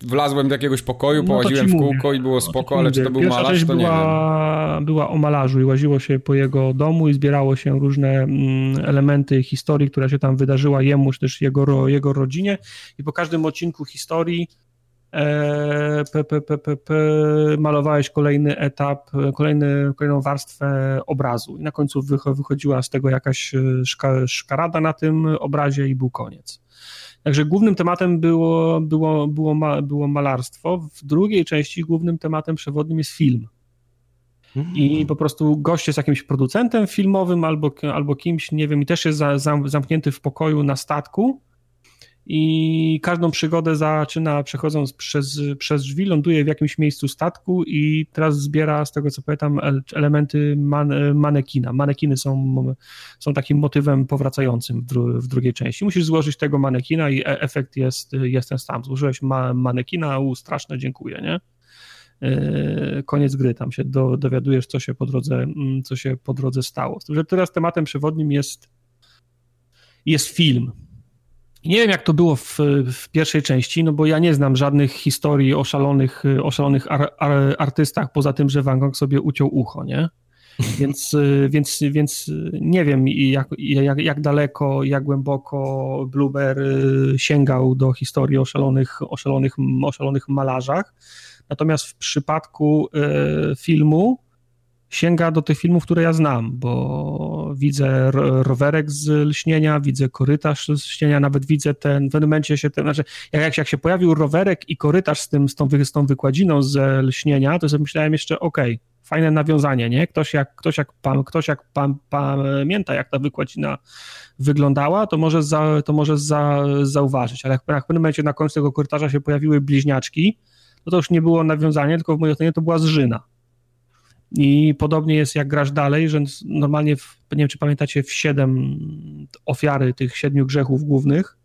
wlazłem do jakiegoś pokoju, No połaziłem w mówię. kółko i było No spoko, ale czy mówię. to był Pierwsza malarz, to nie wiem. była, była o malarzu i łaziło się po jego domu i zbierało się różne mm, elementy historii, która się tam wydarzyła jemu, czy też jego, jego rodzinie i po każdym odcinku historii p, p, p, p, p, malowałeś kolejny etap, kolejny, kolejną warstwę obrazu i na końcu wycho- wychodziła z tego jakaś e, szka, szkarada na tym obrazie i był koniec. Także głównym tematem było, było, było, ma, było malarstwo. W drugiej części głównym tematem przewodnim jest film. I po prostu gość jest jakimś producentem filmowym albo, albo kimś, nie wiem, i też jest za, zam, zamknięty w pokoju na statku i każdą przygodę zaczyna przechodząc przez, przez drzwi, ląduje w jakimś miejscu statku i teraz zbiera, z tego co pamiętam, elementy man, manekina. Manekiny są, są takim motywem powracającym w, dru, w, drugiej części. Musisz złożyć tego manekina i e, efekt jest, jest ten sam. Złożyłeś ma, manekina, u, straszne, dziękuję, nie? E, koniec gry, tam się do, dowiadujesz, co się po drodze, mm, co się po drodze stało. Że teraz tematem przewodnim jest, jest film nie wiem, jak to było w, w, pierwszej części, no bo ja nie znam żadnych historii o szalonych, o szalonych ar, ar, artystach, poza tym, że Van Gogh sobie uciął ucho, nie? Więc, więc, więc nie wiem, jak, jak, jak daleko, jak głęboko Blueber y, sięgał do historii o szalonych, o szalonych, o szalonych malarzach. Natomiast w przypadku y, filmu sięga do tych filmów, które ja znam, bo widzę rowerek z lśnienia, widzę korytarz z lśnienia, nawet widzę ten, w momencie się ten, znaczy jak, jak się pojawił rowerek i korytarz z, tym, z, tą, z tą wykładziną z lśnienia, to sobie myślałem jeszcze, okej, okay, fajne nawiązanie, nie? Ktoś jak, ktoś jak, pan, ktoś jak pan, pamięta, jak ta wykładzina wyglądała, to może, za, to może za, zauważyć, ale jak, jak w pewnym momencie na końcu tego korytarza się pojawiły bliźniaczki, to to już nie było nawiązanie, tylko w mojej ocenie to była zżyna. I podobnie jest jak grasz dalej, że normalnie, w, nie wiem czy pamiętacie, w siedem ofiary tych siedmiu grzechów głównych,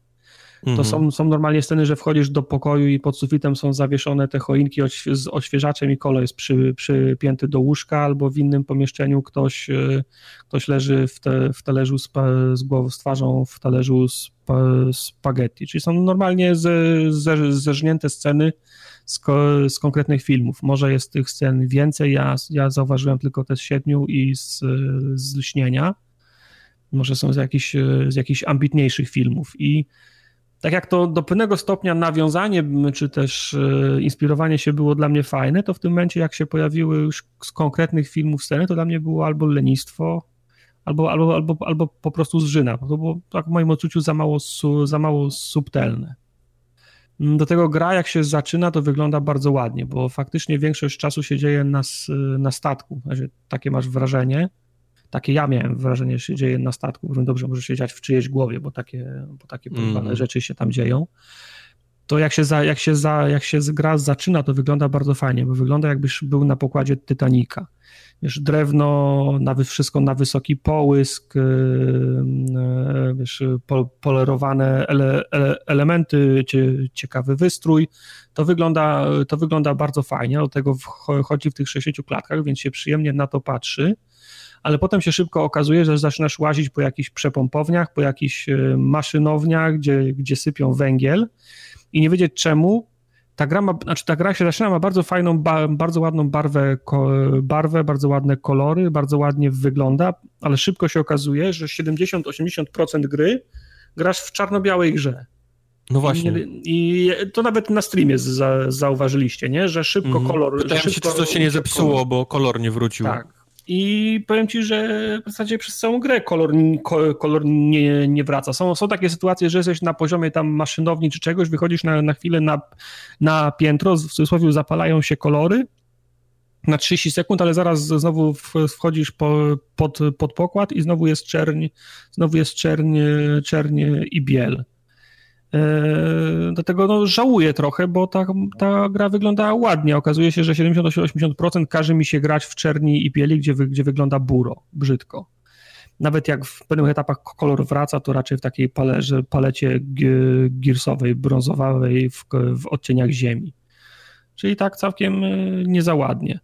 to mhm. są, są normalnie sceny, że wchodzisz do pokoju i pod sufitem są zawieszone te choinki z odświeżaczem i kolo jest przy, przypięty do łóżka, albo w innym pomieszczeniu ktoś, e, ktoś leży w, te, w talerzu z, z, głową, z twarzą w talerzu spa, spaghetti. Czyli są normalnie ze, ze, zeżnięte sceny, z, ko, z, konkretnych filmów. Może jest tych scen więcej, ja, ja zauważyłem tylko te z siedmiu i z, z lśnienia. Może są z jakichś, z jakichś ambitniejszych filmów. I tak jak to do pewnego stopnia nawiązanie, czy też e, inspirowanie się było dla mnie fajne, to w tym momencie, jak się pojawiły już z konkretnych filmów sceny, to dla mnie było albo lenistwo, albo, albo, albo, albo po prostu zżyna. To było tak w moim odczuciu za mało, za mało subtelne. Do tego gra, jak się zaczyna, to wygląda bardzo ładnie, bo faktycznie większość czasu się dzieje na, na statku. Znaczy, takie masz wrażenie. Takie ja miałem wrażenie, że się dzieje na statku. Dobrze, może się dziać w czyjejś głowie, bo takie, bo takie mm. rzeczy się tam dzieją. To jak się, za, jak, się za, jak się gra zaczyna, to wygląda bardzo fajnie, bo wygląda jakbyś był na pokładzie Titanica wiesz, drewno, na, wszystko na wysoki połysk, y, y, wiesz, polerowane ele, ele, elementy, ciekawy wystrój. To wygląda, to wygląda bardzo fajnie, do tego chodzi w tych 60 klatkach, więc się przyjemnie na to patrzy ale potem się szybko okazuje, że zaczynasz łazić po jakichś przepompowniach, po jakichś y, maszynowniach, gdzie, gdzie sypią węgiel i nie wiedzieć czemu ta gra, ma, znaczy ta gra się zaczyna, ma bardzo fajną, ba, bardzo ładną barwę, ko, barwę, bardzo ładne kolory, bardzo ładnie wygląda, ale szybko się okazuje, że 70-80% gry grasz w czarno-białej grze. No właśnie. I, I, to nawet na streamie za, zauważyliście, nie? Że szybko mm. kolor... Pytałem szybko, się, czy coś się nie zepsuło, kolor. bo kolor nie wrócił. Tak. I powiem ci, że w zasadzie przez całą grę kolor, kolor nie, nie wraca. Są, są takie sytuacje, że jesteś na poziomie tam maszynowni czy czegoś, wychodzisz na, na chwilę na, na piętro, w cudzysłowie zapalają się kolory na 30 sekund, ale zaraz znowu wchodzisz po, pod, pod pokład i znowu jest czerń, znowu jest czerń, czerń i biel. E, dlatego no, żałuję trochę, bo ta, ta gra wygląda ładnie. Okazuje się, że 70-80% każe mi się grać w czerni i bieli, gdzie, gdzie wygląda buro, brzydko. Nawet jak w pewnych etapach kolor wraca, to raczej w takiej palerze, palecie girsowej, brązowej w, w odcieniach ziemi. Czyli tak całkiem e, niezaładnie.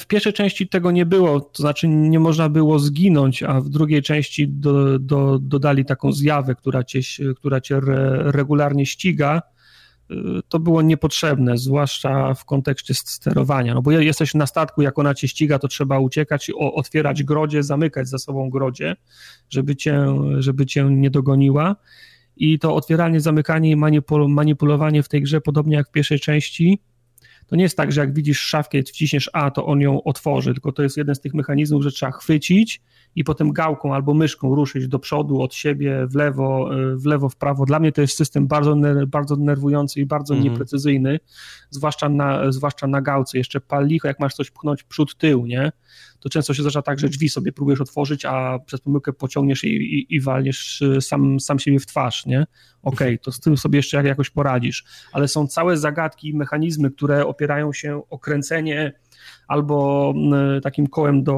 W pierwszej części tego nie było, to znaczy nie można było zginąć, a w drugiej części do, do, dodali taką zjawę, która cię, która cię regularnie ściga. To było niepotrzebne, zwłaszcza w kontekście sterowania. No bo jesteś na statku, jak ona cię ściga, to trzeba uciekać, otwierać grodzie, zamykać za sobą grodzie, żeby cię, żeby cię nie dogoniła. I to otwieranie, zamykanie i manipulowanie w tej grze, podobnie jak w pierwszej części, to nie jest tak, że jak widzisz szafkę, wciśniesz A, to on ją otworzy, tylko to jest jeden z tych mechanizmów, że trzeba chwycić i potem gałką albo myszką ruszyć do przodu, od siebie, w lewo, w lewo, w prawo. Dla mnie to jest system bardzo, bardzo denerwujący i bardzo mhm. nieprecyzyjny, zwłaszcza na, zwłaszcza na gałce. Jeszcze pal licho, jak masz coś pchnąć przód, tył, nie? To często się zdarza tak, że drzwi sobie próbujesz otworzyć, a przez pomyłkę pociągniesz i, i, i walniesz y, sam, sam siebie w twarz, nie? Okej, okay, to z tym sobie jeszcze jakoś poradzisz, ale są całe zagadki, mechanizmy, które opierają się o kręcenie albo mm, takim kołem do,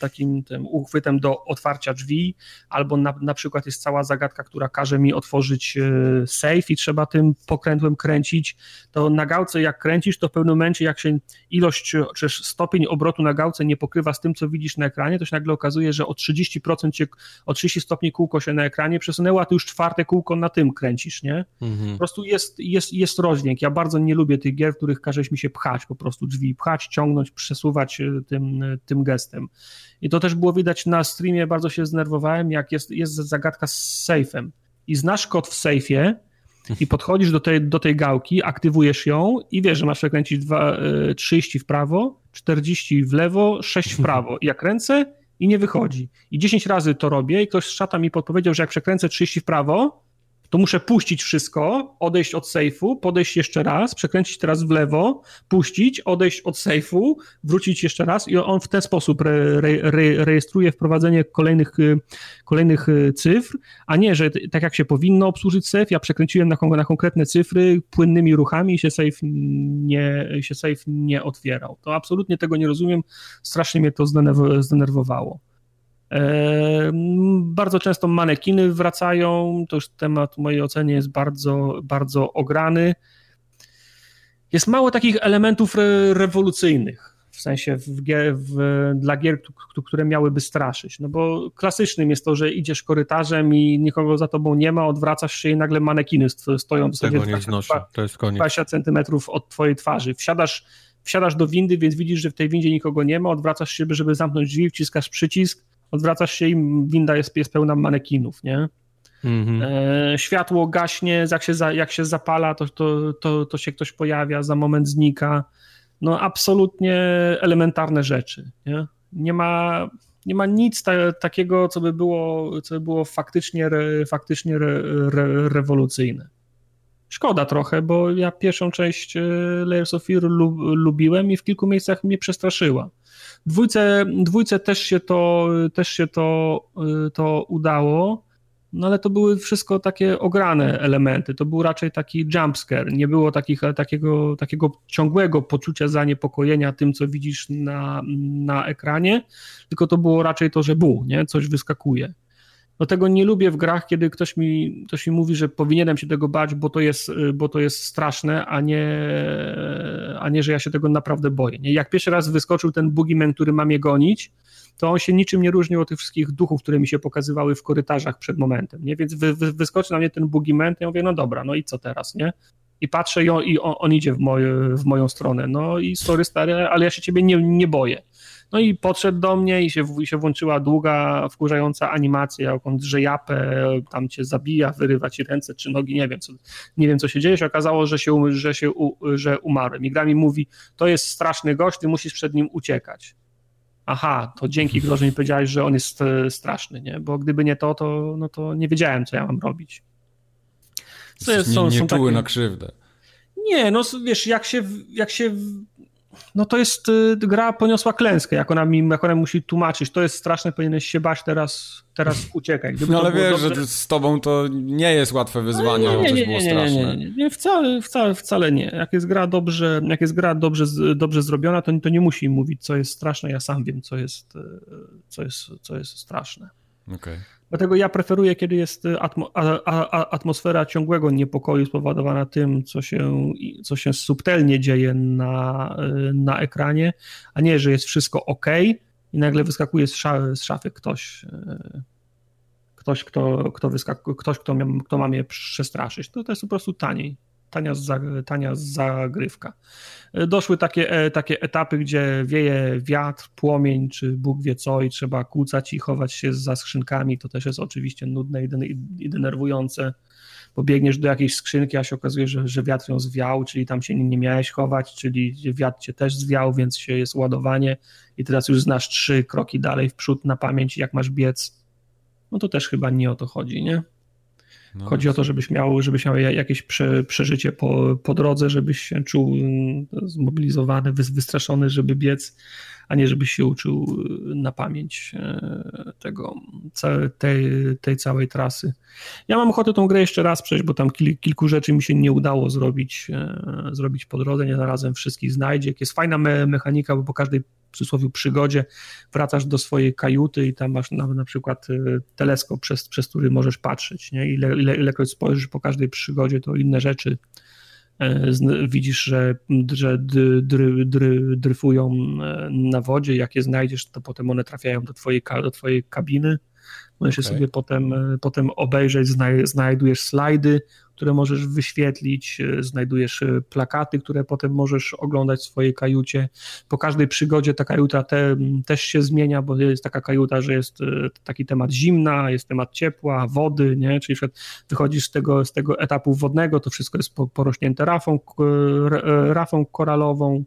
takim tym uchwytem do otwarcia drzwi, albo na, na przykład jest cała zagadka, która każe mi otworzyć e, safe i trzeba tym pokrętłem kręcić, to na gałce jak kręcisz, to w pewnym momencie jak się ilość, czy stopień obrotu na gałce nie pokrywa z tym, co widzisz na ekranie, to się nagle okazuje, że o 30% cię, o 30 stopni kółko się na ekranie przesunęło, a ty już czwarte kółko na tym kręcisz, nie? Mhm. Po prostu jest, jest, jest rozdźwięk. Ja bardzo nie lubię tych gier, w których każesz mi się pchać po prostu drzwi, pchać, ciągnąć, przesuwać e, tym, e, tym gestem. I to też było widać na streamie, bardzo się zdenerwowałem, jak jest, jest zagadka z safe'em. I znasz kod w sejfie i podchodzisz do tej, do tej gałki, aktywujesz ją i wiesz, że masz przekręcić 2, 30 e, w prawo, 40 w lewo, 6 w prawo. I jak kręcę i nie wychodzi. I 10 razy to robię i ktoś z szata mi podpowiedział, że jak przekręcę 30 w prawo, to muszę puścić wszystko, odejść od sejfu, podejść jeszcze raz, przekręcić teraz w lewo, puścić, odejść od sejfu, wrócić jeszcze raz i on w ten sposób re, re, re, rejestruje wprowadzenie kolejnych, y, kolejnych y, cyfr, a nie, że tak jak się powinno obsłużyć sejf, ja przekręciłem na, na konkretne cyfry płynnymi ruchami i się sejf nie, się nie otwierał. To absolutnie tego nie rozumiem, strasznie mnie to zdenerwowało. Bardzo często manekiny wracają, to już temat w mojej ocenie jest bardzo, bardzo ograny. Jest mało takich elementów re rewolucyjnych, w sensie w, w, dla gier, które miałyby straszyć. No bo klasycznym jest to, że idziesz korytarzem i nikogo za tobą nie ma, odwracasz się i nagle manekiny stoją w zasadzie 20, to jest koniec. 20 centymetrów od twojej twarzy. Wsiadasz, wsiadasz do windy, więc widzisz, że w tej windzie nikogo nie ma, odwracasz się, żeby zamknąć drzwi, wciskasz przycisk, odwracasz się i winda jest, jest pełna manekinów, nie? Mhm. E, światło gaśnie, jak się, za, jak się zapala, to, to, to, to się ktoś pojawia, za moment znika. No absolutnie elementarne rzeczy, nie? Nie ma, nie ma nic ta, takiego, co by było, co by było faktycznie, re, faktycznie re, re, rewolucyjne. Szkoda trochę, bo ja pierwszą część e, Layers of Fear lubiłem i w kilku miejscach mnie przestraszyła. Dwójce, dwójce też się to, też się to, y, to udało, no ale to były wszystko takie ograne elementy. To był raczej taki jumpscare. Nie było takich, takiego, takiego ciągłego poczucia zaniepokojenia tym, co widzisz na, na ekranie, tylko to było raczej to, że bu, nie? coś wyskakuje. No tego nie lubię w grach, kiedy ktoś mi, ktoś mi mówi, że powinienem się tego bać, bo to jest, bo to jest straszne, a nie, a nie, że ja się tego naprawdę boję. Nie? Jak pierwszy raz wyskoczył ten boogeyman, który ma mnie gonić, to on się niczym nie różnił od tych wszystkich duchów, które mi się pokazywały w korytarzach przed momentem, nie? Więc wy, wy, wyskoczy na mnie ten boogeyman, to ja mówię, no dobra, no i co teraz, nie? I patrzę i on, i on idzie w, moje, w moją stronę, no i sorry stary, ale ja się ciebie nie, nie boję. No i podszedł do mnie i się, i się włączyła długa, wkurzająca animacja, jak on drze japę, tam cię zabija, wyrywa ci ręce czy nogi, nie wiem co, nie wiem, co się dzieje. Się okazało, że się, że się że umarłem. I gra mi mówi, to jest straszny gość, ty musisz przed nim uciekać. Aha, to dzięki Grze mi powiedziałeś, że on jest e, straszny, nie? Bo gdyby nie to, to, no to nie wiedziałem, co ja mam robić. Co jest, są, nie, nie są czuły takie... na krzywdę. Nie, no wiesz, jak się, jak się no to jest, y, gra poniosła klęskę, jak ona, mi, jak ona musi tłumaczyć, to jest straszne, powinieneś się bać, teraz, teraz uciekaj. Gdyby no ale wiesz, dobrze... że z tobą to nie jest łatwe wyzwanie, no nie, nie, nie, nie, było straszne. Nie, nie, nie, wcale, wcale, wcale nie. Jak jest gra dobrze, jak jest gra dobrze, dobrze zrobiona, to, to nie musi im mówić, co jest straszne, ja sam wiem, co jest, y, co jest, co jest straszne. Okej. Okay. Dlatego ja preferuję, kiedy jest atmo, a, a, atmosfera ciągłego niepokoju spowodowana tym, co się, co się subtelnie dzieje na, na ekranie, a nie, że jest wszystko ok i nagle wyskakuje z, szafy, z szafy ktoś, ktoś, kto, kto, wyskakuje, ktoś kto, kto ma mnie przestraszyć. To, to jest po prostu taniej tania, tania zagrywka. Doszły takie, e, takie etapy, gdzie wieje wiatr, płomień, czy Bóg wie co i trzeba kłócać i chować się za skrzynkami, to też jest oczywiście nudne i denerwujące, bo biegniesz do jakiejś skrzynki, a się okazuje, że, że wiatr ją zwiał, czyli tam się nie miałeś chować, czyli wiatr cię też zwiał, więc się jest ładowanie i teraz już znasz trzy kroki dalej w przód na pamięć, jak masz biec. No to też chyba nie o to chodzi, nie? No. Chodzi o to, żebyś miał, żebyś miał jakieś prze, przeżycie po, po drodze, żebyś się czuł mm, zmobilizowany, wystraszony, żeby biec, a nie żebyś się uczył na pamięć tego, tej, tej całej trasy. Ja mam ochotę tą grę jeszcze raz przejść, bo tam kil, kilku rzeczy mi się nie udało zrobić, zrobić po drodze, nie zarazem wszystkich znajdzie. Jest fajna me mechanika, bo po każdej w cudzysłowie przygodzie wracasz do swojej kajuty i tam masz na, na przykład y, teleskop, przez, przez który możesz patrzeć. Nie? Ile, ile, ilekroć spojrzysz po każdej przygodzie, to inne rzeczy e, widzisz, że, że dry, dry, dryfują e, na wodzie, jak je znajdziesz, to potem one trafiają do twojej, do twojej kabiny. Możesz okay. sobie potem, e, potem obejrzeć, znajdujesz slajdy, które możesz wyświetlić, e, znajdujesz e, plakaty, które potem możesz oglądać w swojej kajucie. Po każdej przygodzie ta kajuta te, też się zmienia, bo jest taka kajuta, że jest taki temat zimna, jest temat ciepła, wody, nie? czyli wychodzisz z tego, z tego etapu wodnego, to wszystko jest porośnięte rafą, rafą koralową,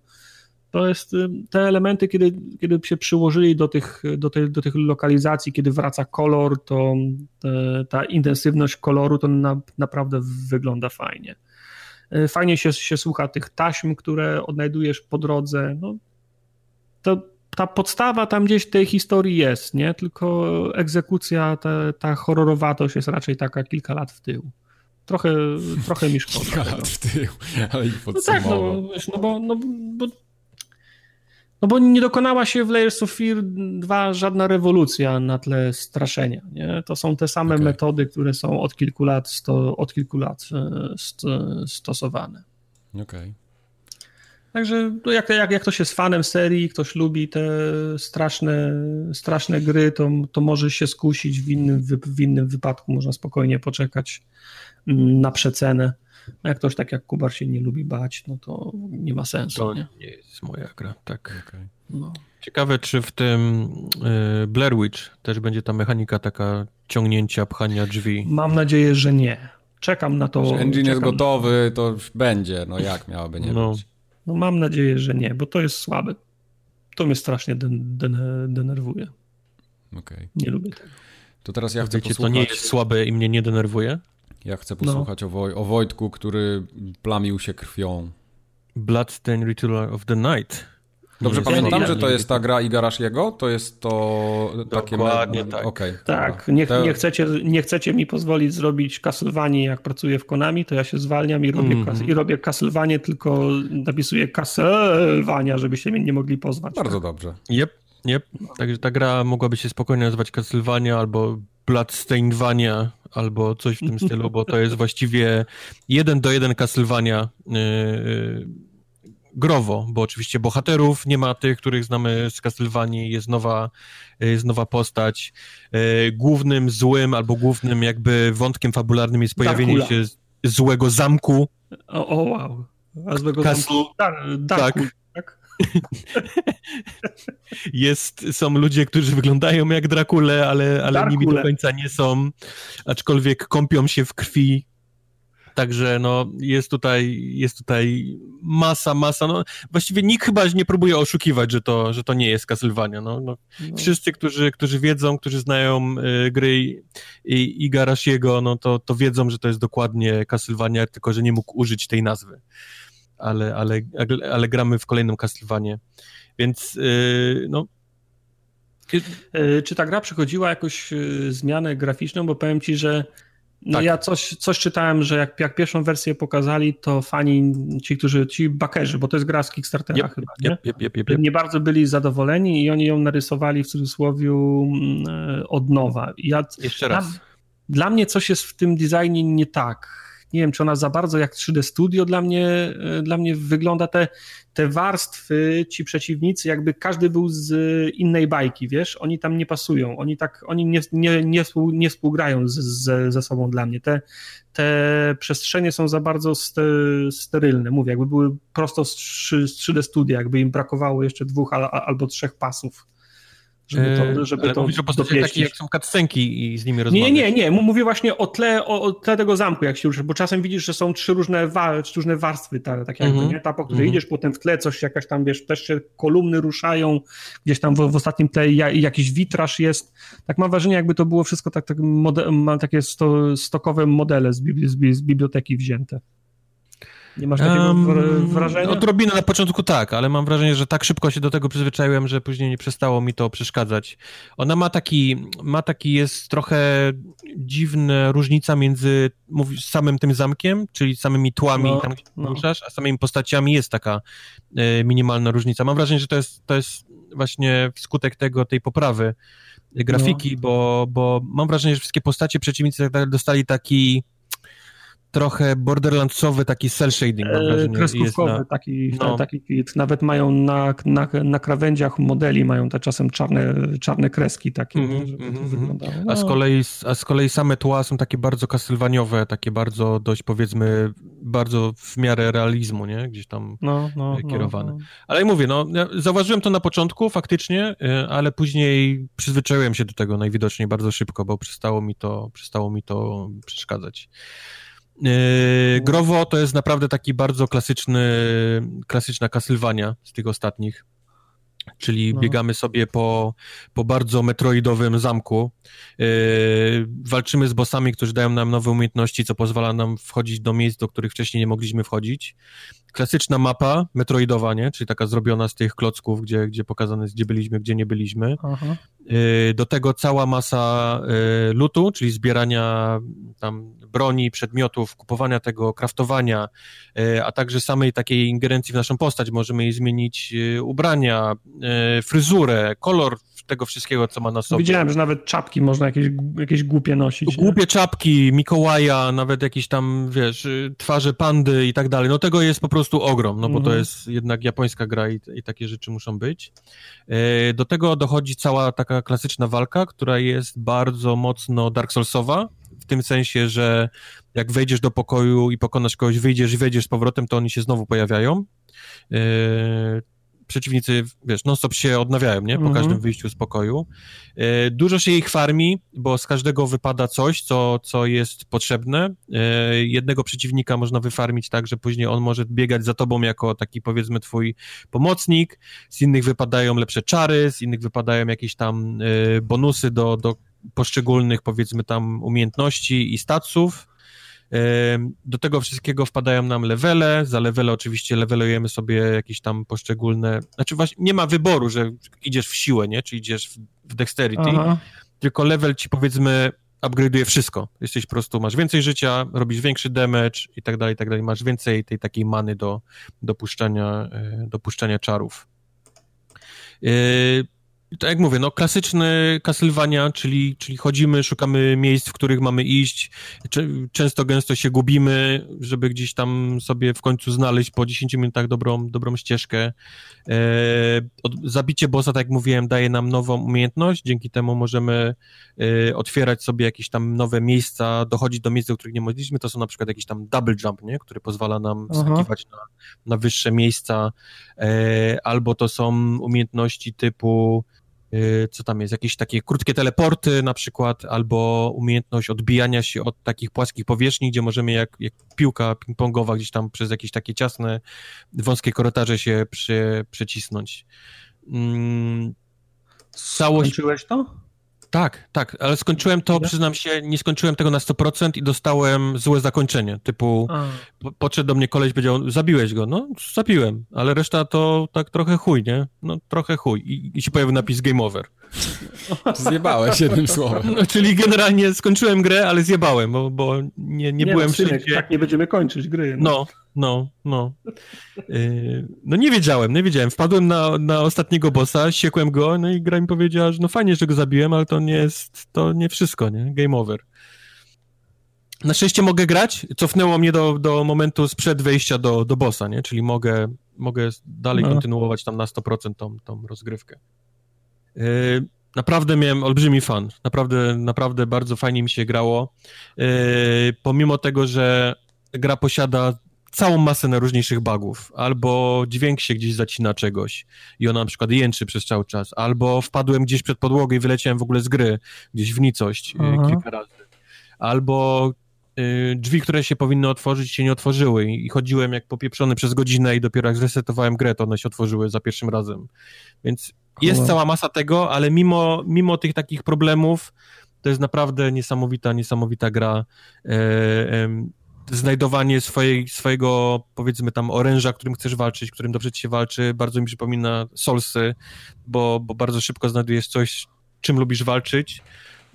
to jest y, te elementy, kiedy, kiedy się przyłożyli do tych, do, tej, do tych lokalizacji, kiedy wraca kolor, to te, ta intensywność koloru to na, naprawdę wygląda fajnie. Y, fajnie się, się słucha tych taśm, które odnajdujesz po drodze. No, to, ta podstawa tam gdzieś tej historii jest, nie? Tylko egzekucja, ta, ta horrorowatość jest raczej taka kilka lat w tył. Trochę, trochę mi szkoda. Kilka lat w tył, ale i No tak, no, wiesz, no, bo, no bo no bo nie dokonała się w Layers of Fear 2 żadna rewolucja na tle straszenia. Nie? To są te same okay. metody, które są od kilku lat, sto, od kilku lat e, st, stosowane. Okej. Okay. Także no jak, jak, jak ktoś jest fanem serii, ktoś lubi te straszne, straszne gry, to, to może się skusić w innym, w innym wypadku, można spokojnie poczekać mm, na przecenę. No jak ktoś tak jak Kubar się nie lubi bać, no to nie ma sensu. To nie, nie jest moja gra, tak. Okay. No. Ciekawe, czy w tym y, Blair Witch też będzie ta mechanika taka ciągnięcia, pchania drzwi. Mam nadzieję, że nie. Czekam na to. Że engine czekam. jest gotowy, to już będzie. No jak miałoby nie no. być? No mam nadzieję, że nie, bo to jest słabe. To mnie strasznie den, den, denerwuje. Okay. Nie lubię tego. To teraz ja chcę Wiecie, posłuchać... to nie jest słabe i mnie nie denerwuje? Ja chcę posłuchać no. o, Woj o Wojtku, który plamił się krwią. Bloodstained Ritual of the Night. Dobrze pamiętam, że to jest ta gra Igarashiego? To jest to takie... Dokładnie tak. Okay, tak, nie, nie, chcecie, nie chcecie mi pozwolić zrobić Castlevanii jak pracuję w Konami, to ja się zwalniam i robię, mm -hmm. i robię Castlevanię, tylko napisuję Castlevania, żebyście mnie nie mogli pozwać. Bardzo dobrze. Yep, yep. Także ta gra mogłaby się spokojnie nazywać Castlevania albo Bloodstainedvania albo coś w tym stylu, bo to jest właściwie jeden do jeden Castlevania yy, growo, bo oczywiście bohaterów nie ma tych, których znamy z Castlevanii, jest nowa, jest nowa postać. Yy, głównym złym albo głównym jakby wątkiem fabularnym jest pojawienie się złego zamku. O, o wow. A złego Castle, zamku. tak. Jest, są ludzie, którzy wyglądają jak Drakule, ale, ale nimi do końca nie są, aczkolwiek kąpią się w krwi. Także no, jest tutaj, jest tutaj masa, masa. No, właściwie nikt chyba nie próbuje oszukiwać, że to, że to nie jest Castlevania. No, no, no. Wszyscy, którzy, którzy wiedzą, którzy znają y, gry i, i, i Garasiego, no to, to wiedzą, że to jest dokładnie Castlevania, tylko że nie mógł użyć tej nazwy ale, ale, ale gramy w kolejną Castlevanię. Więc yy, no. Yy, czy ta gra przechodziła jakąś yy, zmianę graficzną? Bo powiem ci, że no tak. ja coś, coś czytałem, że jak, jak pierwszą wersję pokazali, to fani, ci, którzy, ci bakerzy, bo to jest gra z Kickstartera yep, chyba, nie? Yep, yep, nie bardzo byli zadowoleni i oni ją narysowali w cudzysłowie mm, od nowa. Ja, Jeszcze raz. Dla, dla mnie coś jest w tym designie nie tak nie wiem, czy ona za bardzo jak 3D Studio dla mnie, e, dla mnie wygląda. Te, te warstwy, ci przeciwnicy, jakby każdy był z innej bajki, wiesz, oni tam nie pasują, oni tak, oni nie, nie, nie, współ, nie współgrają z, z, ze sobą dla mnie. Te, te przestrzenie są za bardzo sterylne, mówię, jakby były prosto z 3D Studia, jakby im brakowało jeszcze dwóch albo trzech pasów żeby to, żeby Ale to mówisz o takich, jak są cutscenki i z nimi rozmawiać. Nie, nie, nie. Mówię właśnie o tle, o, o tle tego zamku, jak się rusza, bo czasem widzisz, że są trzy różne, wa, trzy różne warstwy, tak, tak jakby, mm -hmm. nie? Ta, po której mm -hmm. idziesz, potem w tle coś, jakaś tam, wiesz, też się kolumny ruszają, gdzieś tam w, w ostatnim tle jakiś witraż jest. Tak mam wrażenie, jakby to było wszystko tak, tak mode, takie sto, stokowe modele z, z, z biblioteki wzięte. Nie masz takiego um, wrażenia? Odrobinę na początku tak, ale mam wrażenie, że tak szybko się do tego przyzwyczaiłem, że później nie przestało mi to przeszkadzać. Ona ma taki, ma taki jest trochę dziwna różnica między samym tym zamkiem, czyli samymi tłami, no, tam, no. a samymi postaciami jest taka e, minimalna różnica. Mam wrażenie, że to jest, to jest właśnie wskutek tego, tej poprawy grafiki, no. bo, bo mam wrażenie, że wszystkie postacie przeciwnicy tak dostali taki trochę borderlandsowy taki cel shading, wrażenie. Kreskówkowy na... taki, no. taki kit. Nawet mają na, na, na krawędziach modeli mają te czasem czarne, czarne kreski takie, mm -hmm, żeby mm -hmm. to wyglądało. No. A, z kolei, a z kolei same tła są takie bardzo kasylwaniowe, takie bardzo dość powiedzmy, bardzo w miarę realizmu, nie? Gdzieś tam no, no, no kierowane. No, ale mówię, no, ja zauważyłem to na początku faktycznie, y, ale później przyzwyczaiłem się do tego najwidoczniej bardzo szybko, bo przestało mi to, przestało mi to przeszkadzać. Yy, Growo to jest naprawdę taki bardzo klasyczny, klasyczna Castlevania z tych ostatnich. Czyli no. biegamy sobie po, po bardzo metroidowym zamku. Yy, walczymy z bossami, którzy dają nam nowe umiejętności, co pozwala nam wchodzić do miejsc, do których wcześniej nie mogliśmy wchodzić. Klasyczna mapa metroidowa, nie? czyli taka zrobiona z tych klocków, gdzie, gdzie pokazane jest, gdzie byliśmy, gdzie nie byliśmy. Aha. Yy, do tego cała masa yy, lutu, czyli zbierania tam broni, przedmiotów, kupowania tego, kraftowania, yy, a także samej takiej ingerencji w naszą postać. Możemy jej zmienić ubrania, fryzurę, kolor tego wszystkiego, co ma na sobie. Widziałem, że nawet czapki można jakieś, jakieś głupie nosić. Głupie nie? czapki, Mikołaja, nawet jakieś tam, wiesz, twarze pandy i tak dalej. No tego jest po prostu ogrom, no bo to mhm. jest jednak japońska gra i, i takie rzeczy muszą być. Do tego dochodzi cała taka klasyczna walka, która jest bardzo mocno Dark Soulsowa, w tym sensie, że jak wejdziesz do pokoju i pokonasz kogoś, wyjdziesz i wejdziesz z powrotem, to oni się znowu pojawiają. Yy, przeciwnicy, wiesz, non-stop się odnawiają, nie? Po mhm. każdym wyjściu z pokoju. E, dużo się ich farmi, bo z każdego wypada coś, co, co jest potrzebne. E, jednego przeciwnika można wyfarmić tak, że później on może biegać za tobą jako taki, powiedzmy, twój pomocnik. Z innych wypadają lepsze czary, z innych wypadają jakieś tam e, bonusy do, do poszczególnych, powiedzmy, tam umiejętności i staców. Do tego wszystkiego wpadają nam levele, za levele oczywiście levelujemy sobie jakieś tam poszczególne, znaczy właśnie nie ma wyboru, że idziesz w siłę, nie, czy idziesz w, w dexterity, Aha. tylko level ci powiedzmy upgrade'uje wszystko. Jesteś po prostu, masz więcej życia, robisz większy damage i tak dalej, i tak dalej. Masz więcej tej takiej many do, do, puszczania, e, do puszczania czarów. Yy, tak jak mówię, no klasyczny Castlevania, czyli, czyli chodzimy, szukamy miejsc, w których mamy iść, często gęsto się gubimy, żeby gdzieś tam sobie w końcu znaleźć po 10 minutach dobrą, dobrą ścieżkę. E, zabicie bossa, tak jak mówiłem, daje nam nową umiejętność, dzięki temu możemy e, otwierać sobie jakieś tam nowe miejsca, dochodzić do miejsc, do których nie mogliśmy, to są na przykład jakiś tam double jump, nie? który pozwala nam skakiwać na, na wyższe miejsca, e, albo to są umiejętności typu co tam jest, jakieś takie krótkie teleporty na przykład, albo umiejętność odbijania się od takich płaskich powierzchni, gdzie możemy jak, jak piłka ping-pongowa gdzieś tam przez jakieś takie ciasne, wąskie korytarze się przy, przecisnąć. Mm, całość... Skończyłeś to? Tak, tak, ale skończyłem to, przyznam się, nie skończyłem tego na 100% i dostałem złe zakończenie, typu po, podszedł do mnie koleś powiedział, zabiłeś go, no zabiłem, ale reszta to tak trochę chuj, nie? No trochę chuj i, i się pojawił napis game over. Zjebałeś jednym słowem. No, czyli generalnie skończyłem grę, ale zjebałem, bo, bo nie, nie, nie byłem no, wszędzie. Tak nie będziemy kończyć gry. No, no, no. No, yy, no nie wiedziałem, nie wiedziałem. Wpadłem na, na ostatniego bossa, siekłem go, no i gra mi powiedziała, że no fajnie, że go zabiłem, ale to nie jest, to nie wszystko, nie? Game over. Na szczęście mogę grać. Cofnęło mnie do, do momentu sprzed wejścia do, do bossa, nie? Czyli mogę, mogę dalej no. kontynuować tam na 100% tą, tą rozgrywkę. Yy, naprawdę miałem olbrzymi fan. Naprawdę, naprawdę bardzo fajnie mi się grało. Yy, pomimo tego, że gra posiada całą masę najróżniejszych bugów, albo dźwięk się gdzieś zacina czegoś i ona na przykład jęczy przez cały czas, albo wpadłem gdzieś przed podłogę i wyleciałem w ogóle z gry, gdzieś w nicość Aha. kilka razy, albo y, drzwi, które się powinny otworzyć, się nie otworzyły i chodziłem jak popieprzony przez godzinę i dopiero jak zresetowałem grę, to one się otworzyły za pierwszym razem. Więc jest cała masa tego, ale mimo, mimo tych takich problemów, to jest naprawdę niesamowita, niesamowita gra. E, e, znajdowanie swojej, swojego, powiedzmy tam, oręża, którym chcesz walczyć, którym dobrze ci się walczy, bardzo mi przypomina Solsy, bo, bo bardzo szybko znajdujesz coś, czym lubisz walczyć,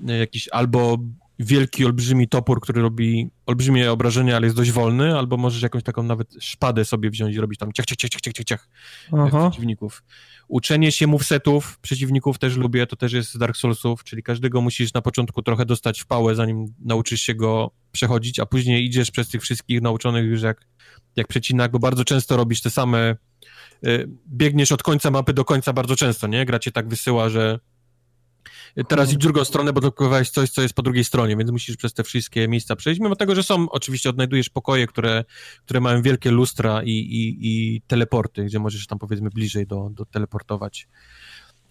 jakiś albo wielki, olbrzymi topór, który robi olbrzymie obrażenia, ale jest dość wolny, albo możesz jakąś taką nawet szpadę sobie wziąć i robić tam ciach, ciach, ciach, ciach, ciach, ciach przeciwników. Uczenie się movesetów przeciwników też lubię, to też jest z Dark Soulsów, czyli każdego musisz na początku trochę dostać w pałę, zanim nauczysz się go przechodzić, a później idziesz przez tych wszystkich nauczonych już jak, jak przecinak, bo bardzo często robisz te same, y, biegniesz od końca mapy do końca bardzo często, nie? Gra cię tak wysyła, że Teraz i drugą stronę, bo blokowałeś coś, co jest po drugiej stronie, więc musisz przez te wszystkie miejsca przejść. Mimo tego, że są, oczywiście odnajdujesz pokoje, które, które mają wielkie lustra i, i, i teleporty, gdzie możesz tam powiedzmy bliżej do, do teleportować.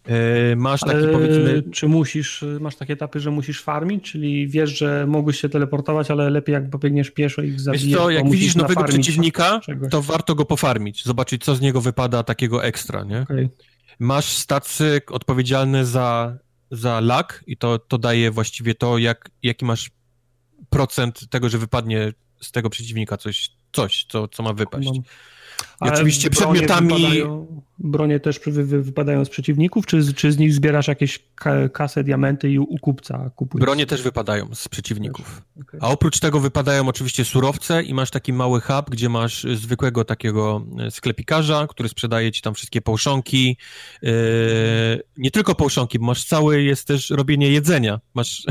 E, masz taki ale powiedzmy. Czy musisz, masz takie etapy, że musisz farmić, czyli wiesz, że mogłeś się teleportować, ale lepiej jak pobiegniesz pieszo i ich zabijesz. Wiesz co, jak widzisz nowego przeciwnika, czegoś. to warto go pofarmić, zobaczyć co z niego wypada takiego ekstra, nie? Okay. Masz stacje odpowiedzialne za za lag i to, to daje właściwie to, jak, jaki masz procent tego, że wypadnie z tego przeciwnika coś, coś co, co ma wypaść. Mam. I oczywiście przedmiotami. Wypadają, bronie też wy, wypadają z przeciwników, czy, czy z nich zbierasz jakieś kasę, diamenty i u kupca kupujesz? Bronie też wypadają z przeciwników. Okay. A oprócz tego wypadają oczywiście surowce i masz taki mały hub, gdzie masz zwykłego takiego e, sklepikarza, który sprzedaje ci tam wszystkie połszonki. Yy, nie tylko połszonki, bo masz cały, jest też robienie jedzenia. Masz,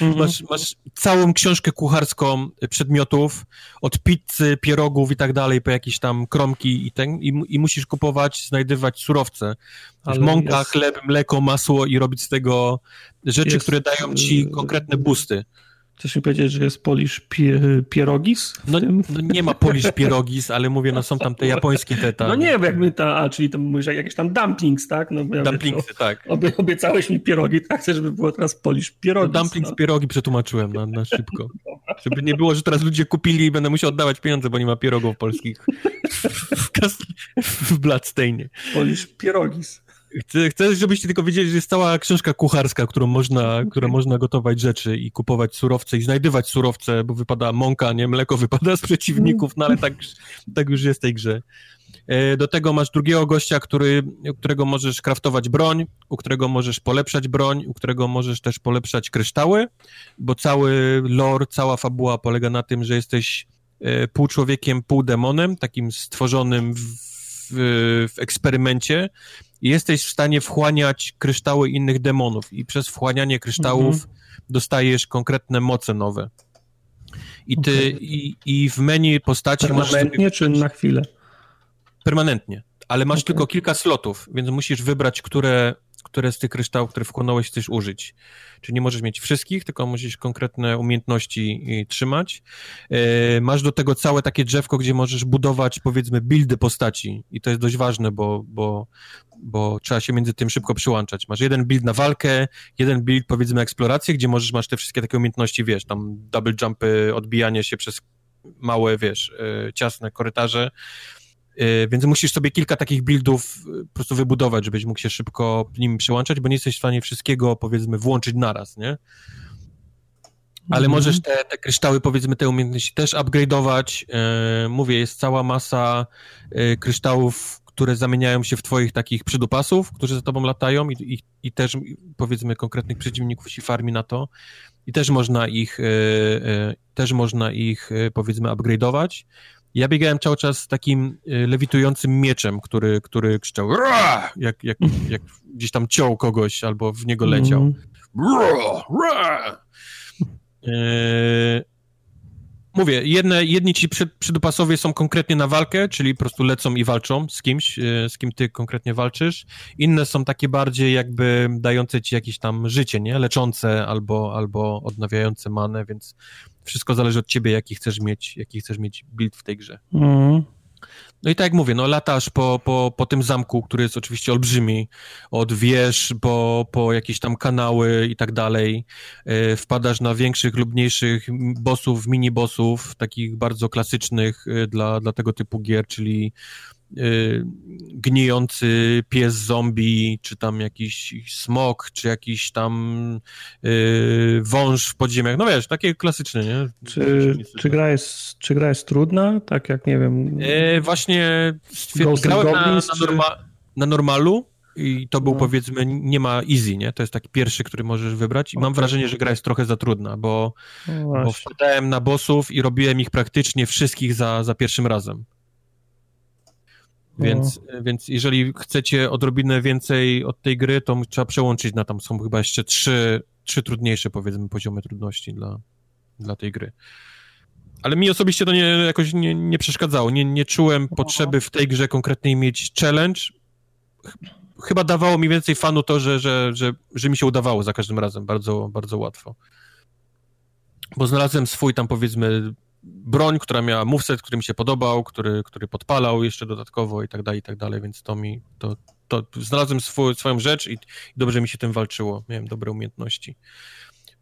mm -hmm. masz, masz całą książkę kucharską przedmiotów, od pizzy, pierogów i tak dalej, po jakieś tam i, ten, i, i musisz kupować, znajdywać surowce. Ale mąka, jest... chleb, mleko, masło i robić z tego rzeczy, jest... które dają ci konkretne busty. Chcesz mi powiedzieć, że jest Polish pierogis? No, no, nie ma Polish pierogis, ale mówię, no są tam te japońskie te tam. No nie, bo jakby ta, a czyli to mówisz jakieś tam dumplings, tak? No, ja Dumplingsy, no, tak. Obie, obiecałeś mi pierogi, tak chcę, żeby było teraz Polish pierogis. No, dumplings, no. pierogi przetłumaczyłem na, na szybko. Żeby nie było, że teraz ludzie kupili i będę musiał oddawać pieniądze, bo nie ma pierogów polskich w, w, w Bloodstainie. Polish pierogis. Chcę, żebyście tylko wiedzieli, że jest cała książka kucharska, którą można, która można gotować rzeczy i kupować surowce i znajdywać surowce, bo wypada mąka, nie mleko wypada z przeciwników, no ale tak, tak już jest w tej grze. E, do tego masz drugiego gościa, który, u którego możesz kraftować broń, u którego możesz polepszać broń, u którego możesz też polepszać kryształy, bo cały lore, cała fabuła polega na tym, że jesteś e, pół człowiekiem, pół demonem, takim stworzonym w, w, w eksperymencie i jesteś w stanie wchłaniać kryształy innych demonów i przez wchłanianie kryształów mhm. dostajesz konkretne moce nowe. I ty, okay. i, i w menu postaci Permanentnie masz... czy na chwilę? Permanentnie, ale masz okay. tylko kilka slotów, więc musisz wybrać, które które z tych kryształów, które wchłonąłeś, chcesz użyć. Czyli nie możesz mieć wszystkich, tylko musisz konkretne umiejętności y, trzymać. E, masz do tego całe takie drzewko, gdzie możesz budować, powiedzmy, buildy postaci i to jest dość ważne, bo, bo, bo trzeba się między tym szybko przyłączać. Masz jeden build na walkę, jeden build, powiedzmy, eksplorację, gdzie możesz, masz te wszystkie takie umiejętności, wiesz, tam double jumpy, odbijanie się przez małe, wiesz, e, ciasne korytarze, więc musisz sobie kilka takich buildów y, po prostu wybudować, żebyś mógł się szybko nim przełączać, bo nie jesteś w stanie wszystkiego, powiedzmy, włączyć naraz, nie? Ale mhm. możesz te, te kryształy, powiedzmy, te umiejętności też upgrade'ować. Yy, mówię, jest cała masa kryształów, które zamieniają się w twoich takich przydupasów, którzy za tobą latają i, i, i też, powiedzmy, konkretnych przeciwników się farmi na to. I też można ich, też można ich, powiedzmy, upgrade'ować. Ja biegałem cały czas z takim y, lewitującym mieczem, który, który krzyczał jak, jak, jak gdzieś tam ciął kogoś albo w niego leciał. Mm. mówię, jedne, jedni ci przy, przydupasowie są konkretnie na walkę, czyli po prostu lecą i walczą z kimś, y, z kim ty konkretnie walczysz. Inne są takie bardziej jakby dające ci jakieś tam życie, nie? Leczące albo, albo odnawiające manę, więc wszystko zależy od ciebie, jaki chcesz mieć, jaki chcesz mieć build w tej grze. Mm. No i tak jak mówię, no latasz po, po, po tym zamku, który jest oczywiście olbrzymi, od wież po, po jakieś tam kanały i tak dalej. Yy, wpadasz na większych lub mniejszych bossów, mini-bossów, takich bardzo klasycznych yy, dla, dla tego typu gier, czyli y, gnijący pies zombie, czy tam jakiś smok, czy jakiś tam y, wąż w podziemiach. No wiesz, takie klasyczne, nie? Czy, czy, gra, jest, czy gra jest trudna? Tak jak, nie wiem... E, właśnie grałem na, na, norma, na normalu i to był no. powiedzmy, nie ma easy, nie? To jest taki pierwszy, który możesz wybrać i mam wrażenie, że gra jest trochę za trudna, bo, no bo wpadałem na bossów i robiłem ich praktycznie wszystkich za, za pierwszym razem. Więc, no. więc jeżeli chcecie odrobinę więcej od tej gry, to trzeba przełączyć na tam, są chyba jeszcze trzy, trzy trudniejsze powiedzmy poziomy trudności dla, dla tej gry. Ale mi osobiście to nie, jakoś nie, nie przeszkadzało. Nie, nie czułem potrzeby w tej grze konkretnej mieć challenge chyba dawało mi więcej fanu to, że, że, że, że mi się udawało za każdym razem bardzo, bardzo łatwo. Bo znalazłem swój tam powiedzmy broń, która miała moveset, który mi się podobał, który, który podpalał jeszcze dodatkowo i tak dalej, i tak dalej, więc to mi, to, to znalazłem swój, swoją rzecz i, i dobrze mi się tym walczyło. Miałem dobre umiejętności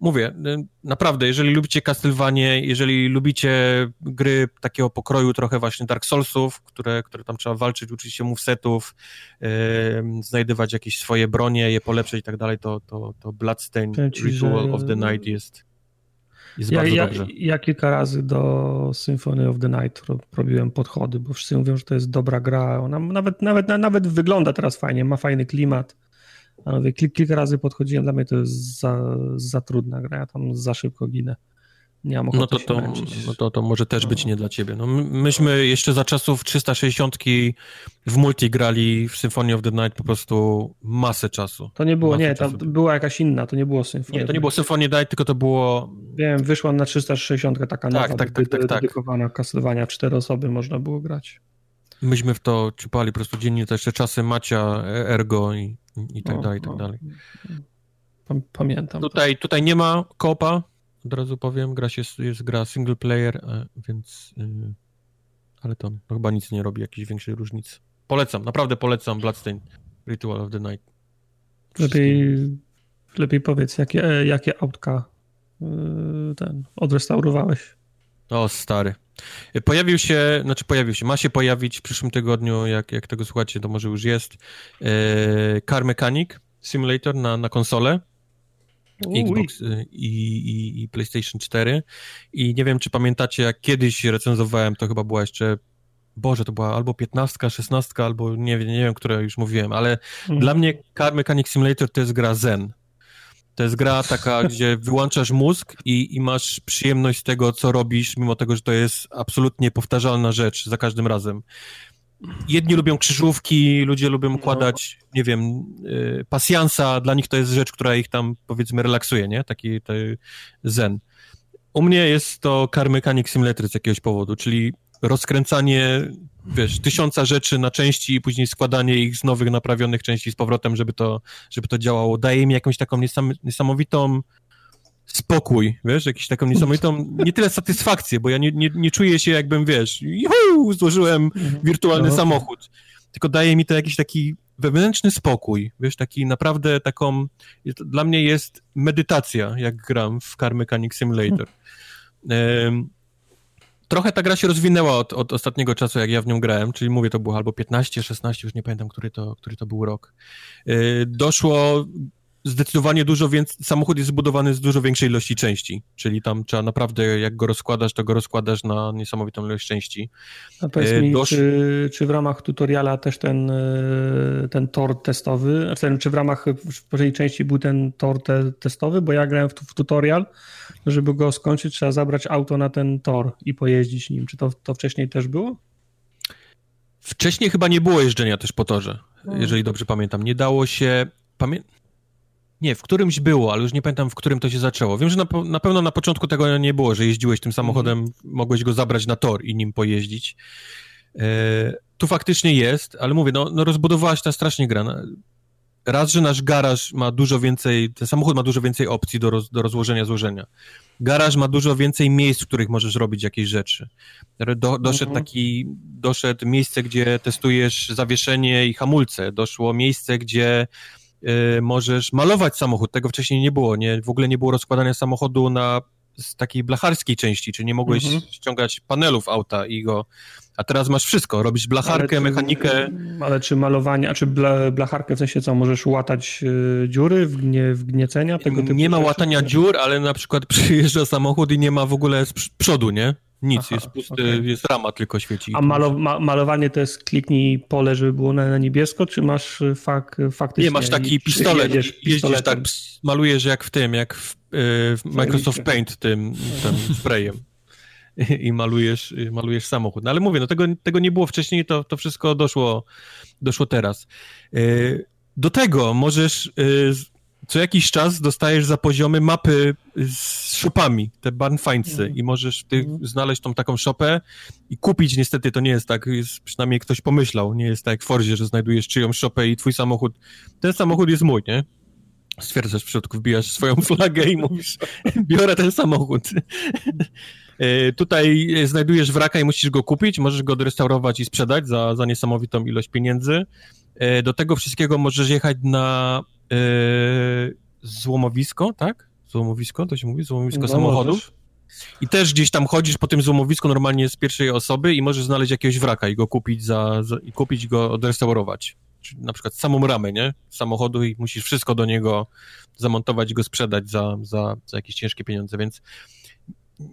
mówię, y, naprawdę, jeżeli lubicie Castlevanie, jeżeli lubicie gry takiego pokroju trochę właśnie Dark Soulsów, które, które tam trzeba walczyć, uczyć się movesetów, yy, znajdywać jakieś swoje bronie, je polepszyć i tak dalej, to, to, to Bloodstained Ci, Ritual of the Night jest, jest ja, bardzo ja, dobrze. Ja kilka razy do Symphony of the Night robiłem podchody, bo wszyscy mówią, że to jest dobra gra. Ona nawet, nawet, nawet wygląda teraz fajnie, ma fajny klimat. Ale kilka razy podchodziłem, dla mnie to jest za, za trudna gra, ja tam za szybko ginę. Nie mam no to, to, no to, to może też być nie dla ciebie. No, myśmy jeszcze za czasów 360 w multi grali w Symphony of the Night po prostu masę czasu. To nie było, nie, tam była jakaś inna, to nie było Symphony. Nie, to nie było Symphony Night, tylko to było... Wiem, wyszła na 360 taka tak, nowa, tak, tak, tak, tak, dedykowana Castlevania, cztery osoby można było grać. Myśmy w to ciupali po prostu dziennie, to jeszcze czasy Macia, Ergo i, i tak o, dalej, i tak o. dalej. Pamiętam. Tutaj, tutaj nie ma kopa, od razu powiem, gra się, jest gra single player, e, więc yy, ale to, to chyba nic nie robi jakiejś większej różnicy. Polecam, naprawdę polecam Bloodstained Ritual of the Night. Lepiej, lepiej powiedz, jakie, e, jakie autka yy, ten odrestaurowałeś? O, stary. Pojawił się, znaczy pojawił się, ma się pojawić w przyszłym tygodniu, jak, jak tego słuchacie, to może już jest, e, Car Mechanic Simulator na, na konsolę. Xbox y, i, i, i, PlayStation 4. I nie wiem, czy pamiętacie, jak kiedyś recenzowałem, to chyba była jeszcze. Boże, to była albo 15, 16, albo nie, nie wiem, które już mówiłem, ale mhm. dla mnie Car Mechanic Simulator to jest gra Zen. To jest gra taka, gdzie wyłączasz mózg i, i masz przyjemność z tego, co robisz, mimo tego, że to jest absolutnie powtarzalna rzecz za każdym razem. Jedni lubią krzyżówki, ludzie lubią no. układać, nie wiem, y, pasjansa, dla nich to jest rzecz, która ich tam, powiedzmy, relaksuje, nie? Taki zen. U mnie jest to Car Mechanic Simulator z jakiegoś powodu, czyli rozkręcanie, wiesz, tysiąca rzeczy na części i później składanie ich z nowych, naprawionych części z powrotem, żeby to, żeby to działało. Daje mi jakąś taką niesam, niesamowitą spokój, wiesz, jakąś taką niesamowitą, nie tyle satysfakcję, bo ja nie, nie, nie czuję się jakbym, wiesz, juhu, złożyłem mhm. wirtualny no. samochód, tylko daje mi to jakiś taki wewnętrzny spokój, wiesz, taki naprawdę taką, dla mnie jest medytacja, jak gram w Car Mechanic Simulator. Um, trochę ta gra się rozwinęła od, od ostatniego czasu, jak ja w nią grałem, czyli mówię, to było albo 15, 16, już nie pamiętam, który to, który to był rok. Yy, doszło zdecydowanie dużo więcej, samochód jest zbudowany z dużo większej ilości części, czyli tam trzeba naprawdę, jak go rozkładasz, to go rozkładasz na niesamowitą ilość części. A powiedz yy, mi, Dosz... czy, czy w ramach tutoriala też ten, yy, ten tor testowy, znaczy, czy w ramach w poprzedniej części był ten tor te, testowy, bo ja grałem w, w tutorial, żeby go skończyć, trzeba zabrać auto na ten tor i pojeździć nim. Czy to, to wcześniej też było? Wcześniej chyba nie było jeżdżenia też po torze, no. jeżeli dobrze pamiętam. Nie dało się. Pamię... Nie, w którymś było, ale już nie pamiętam, w którym to się zaczęło. Wiem, że na, na pewno na początku tego nie było, że jeździłeś tym samochodem, mm. mogłeś go zabrać na tor i nim pojeździć. E, tu faktycznie jest, ale mówię, no, no rozbudowałaś ta strasznie gra raz, że nasz garaż ma dużo więcej, ten samochód ma dużo więcej opcji do, roz, do rozłożenia, złożenia. Garaż ma dużo więcej miejsc, w których możesz robić jakieś rzeczy. Do, doszedł mhm. taki, doszedł miejsce, gdzie testujesz zawieszenie i hamulce. Doszło miejsce, gdzie możesz malować samochód. Tego wcześniej nie było, nie? W ogóle nie było rozkładania samochodu na z takiej blacharskiej części, czyli nie mogłeś mhm. ściągać panelów auta i go a teraz masz wszystko, robisz blacharkę, ale czy, mechanikę. Ale czy malowanie, a czy bla, blacharkę w sensie co, możesz łatać y, dziury, wgnie, wgniecenia tego typu Nie ma rzeczy? łatania dziur, ale na przykład przyjeżdża samochód i nie ma w ogóle z przodu, nie? Nic, Aha, jest pusty, okay. jest rama tylko świeci. A malo, ma, malowanie to jest kliknij pole, żeby było na, na niebiesko, czy masz y, fak, faktycznie... Nie, masz taki pistolet, jedziesz, jeździsz tak, malujesz jak w tym, jak w, y, w Microsoft Paint tym, tym sprayem i malujesz, malujesz samochód. No ale mówię, no tego, tego nie było wcześniej, to, to wszystko doszło, doszło teraz. Do tego możesz co jakiś czas dostajesz za poziomy mapy z shopami, te barnfindsy mm. i możesz ty mm. znaleźć tą taką shopę i kupić, niestety to nie jest tak, jest, przynajmniej ktoś pomyślał, nie jest tak jak w Forzie, że znajdujesz czyjąś shopę i twój samochód, ten samochód jest mój, nie? Stwierdzasz w środku, wbijasz swoją flagę i mówisz, biorę ten samochód. E, tutaj znajdujesz wraka i musisz go kupić, możesz go odrestaurować i sprzedać za, za niesamowitą ilość pieniędzy. E, do tego wszystkiego możesz jechać na złomowisko, tak? Złomowisko, to się mówi? Złomowisko no, samochodów. Możesz. I też gdzieś tam chodzisz po tym złomowisku normalnie z pierwszej osoby i możesz znaleźć jakiegoś wraka i go kupić za, za i kupić go odrestaurować. Czyli na przykład samą ramę, nie? Samochodu i musisz wszystko do niego zamontować i go sprzedać za, za, za jakieś ciężkie pieniądze, więc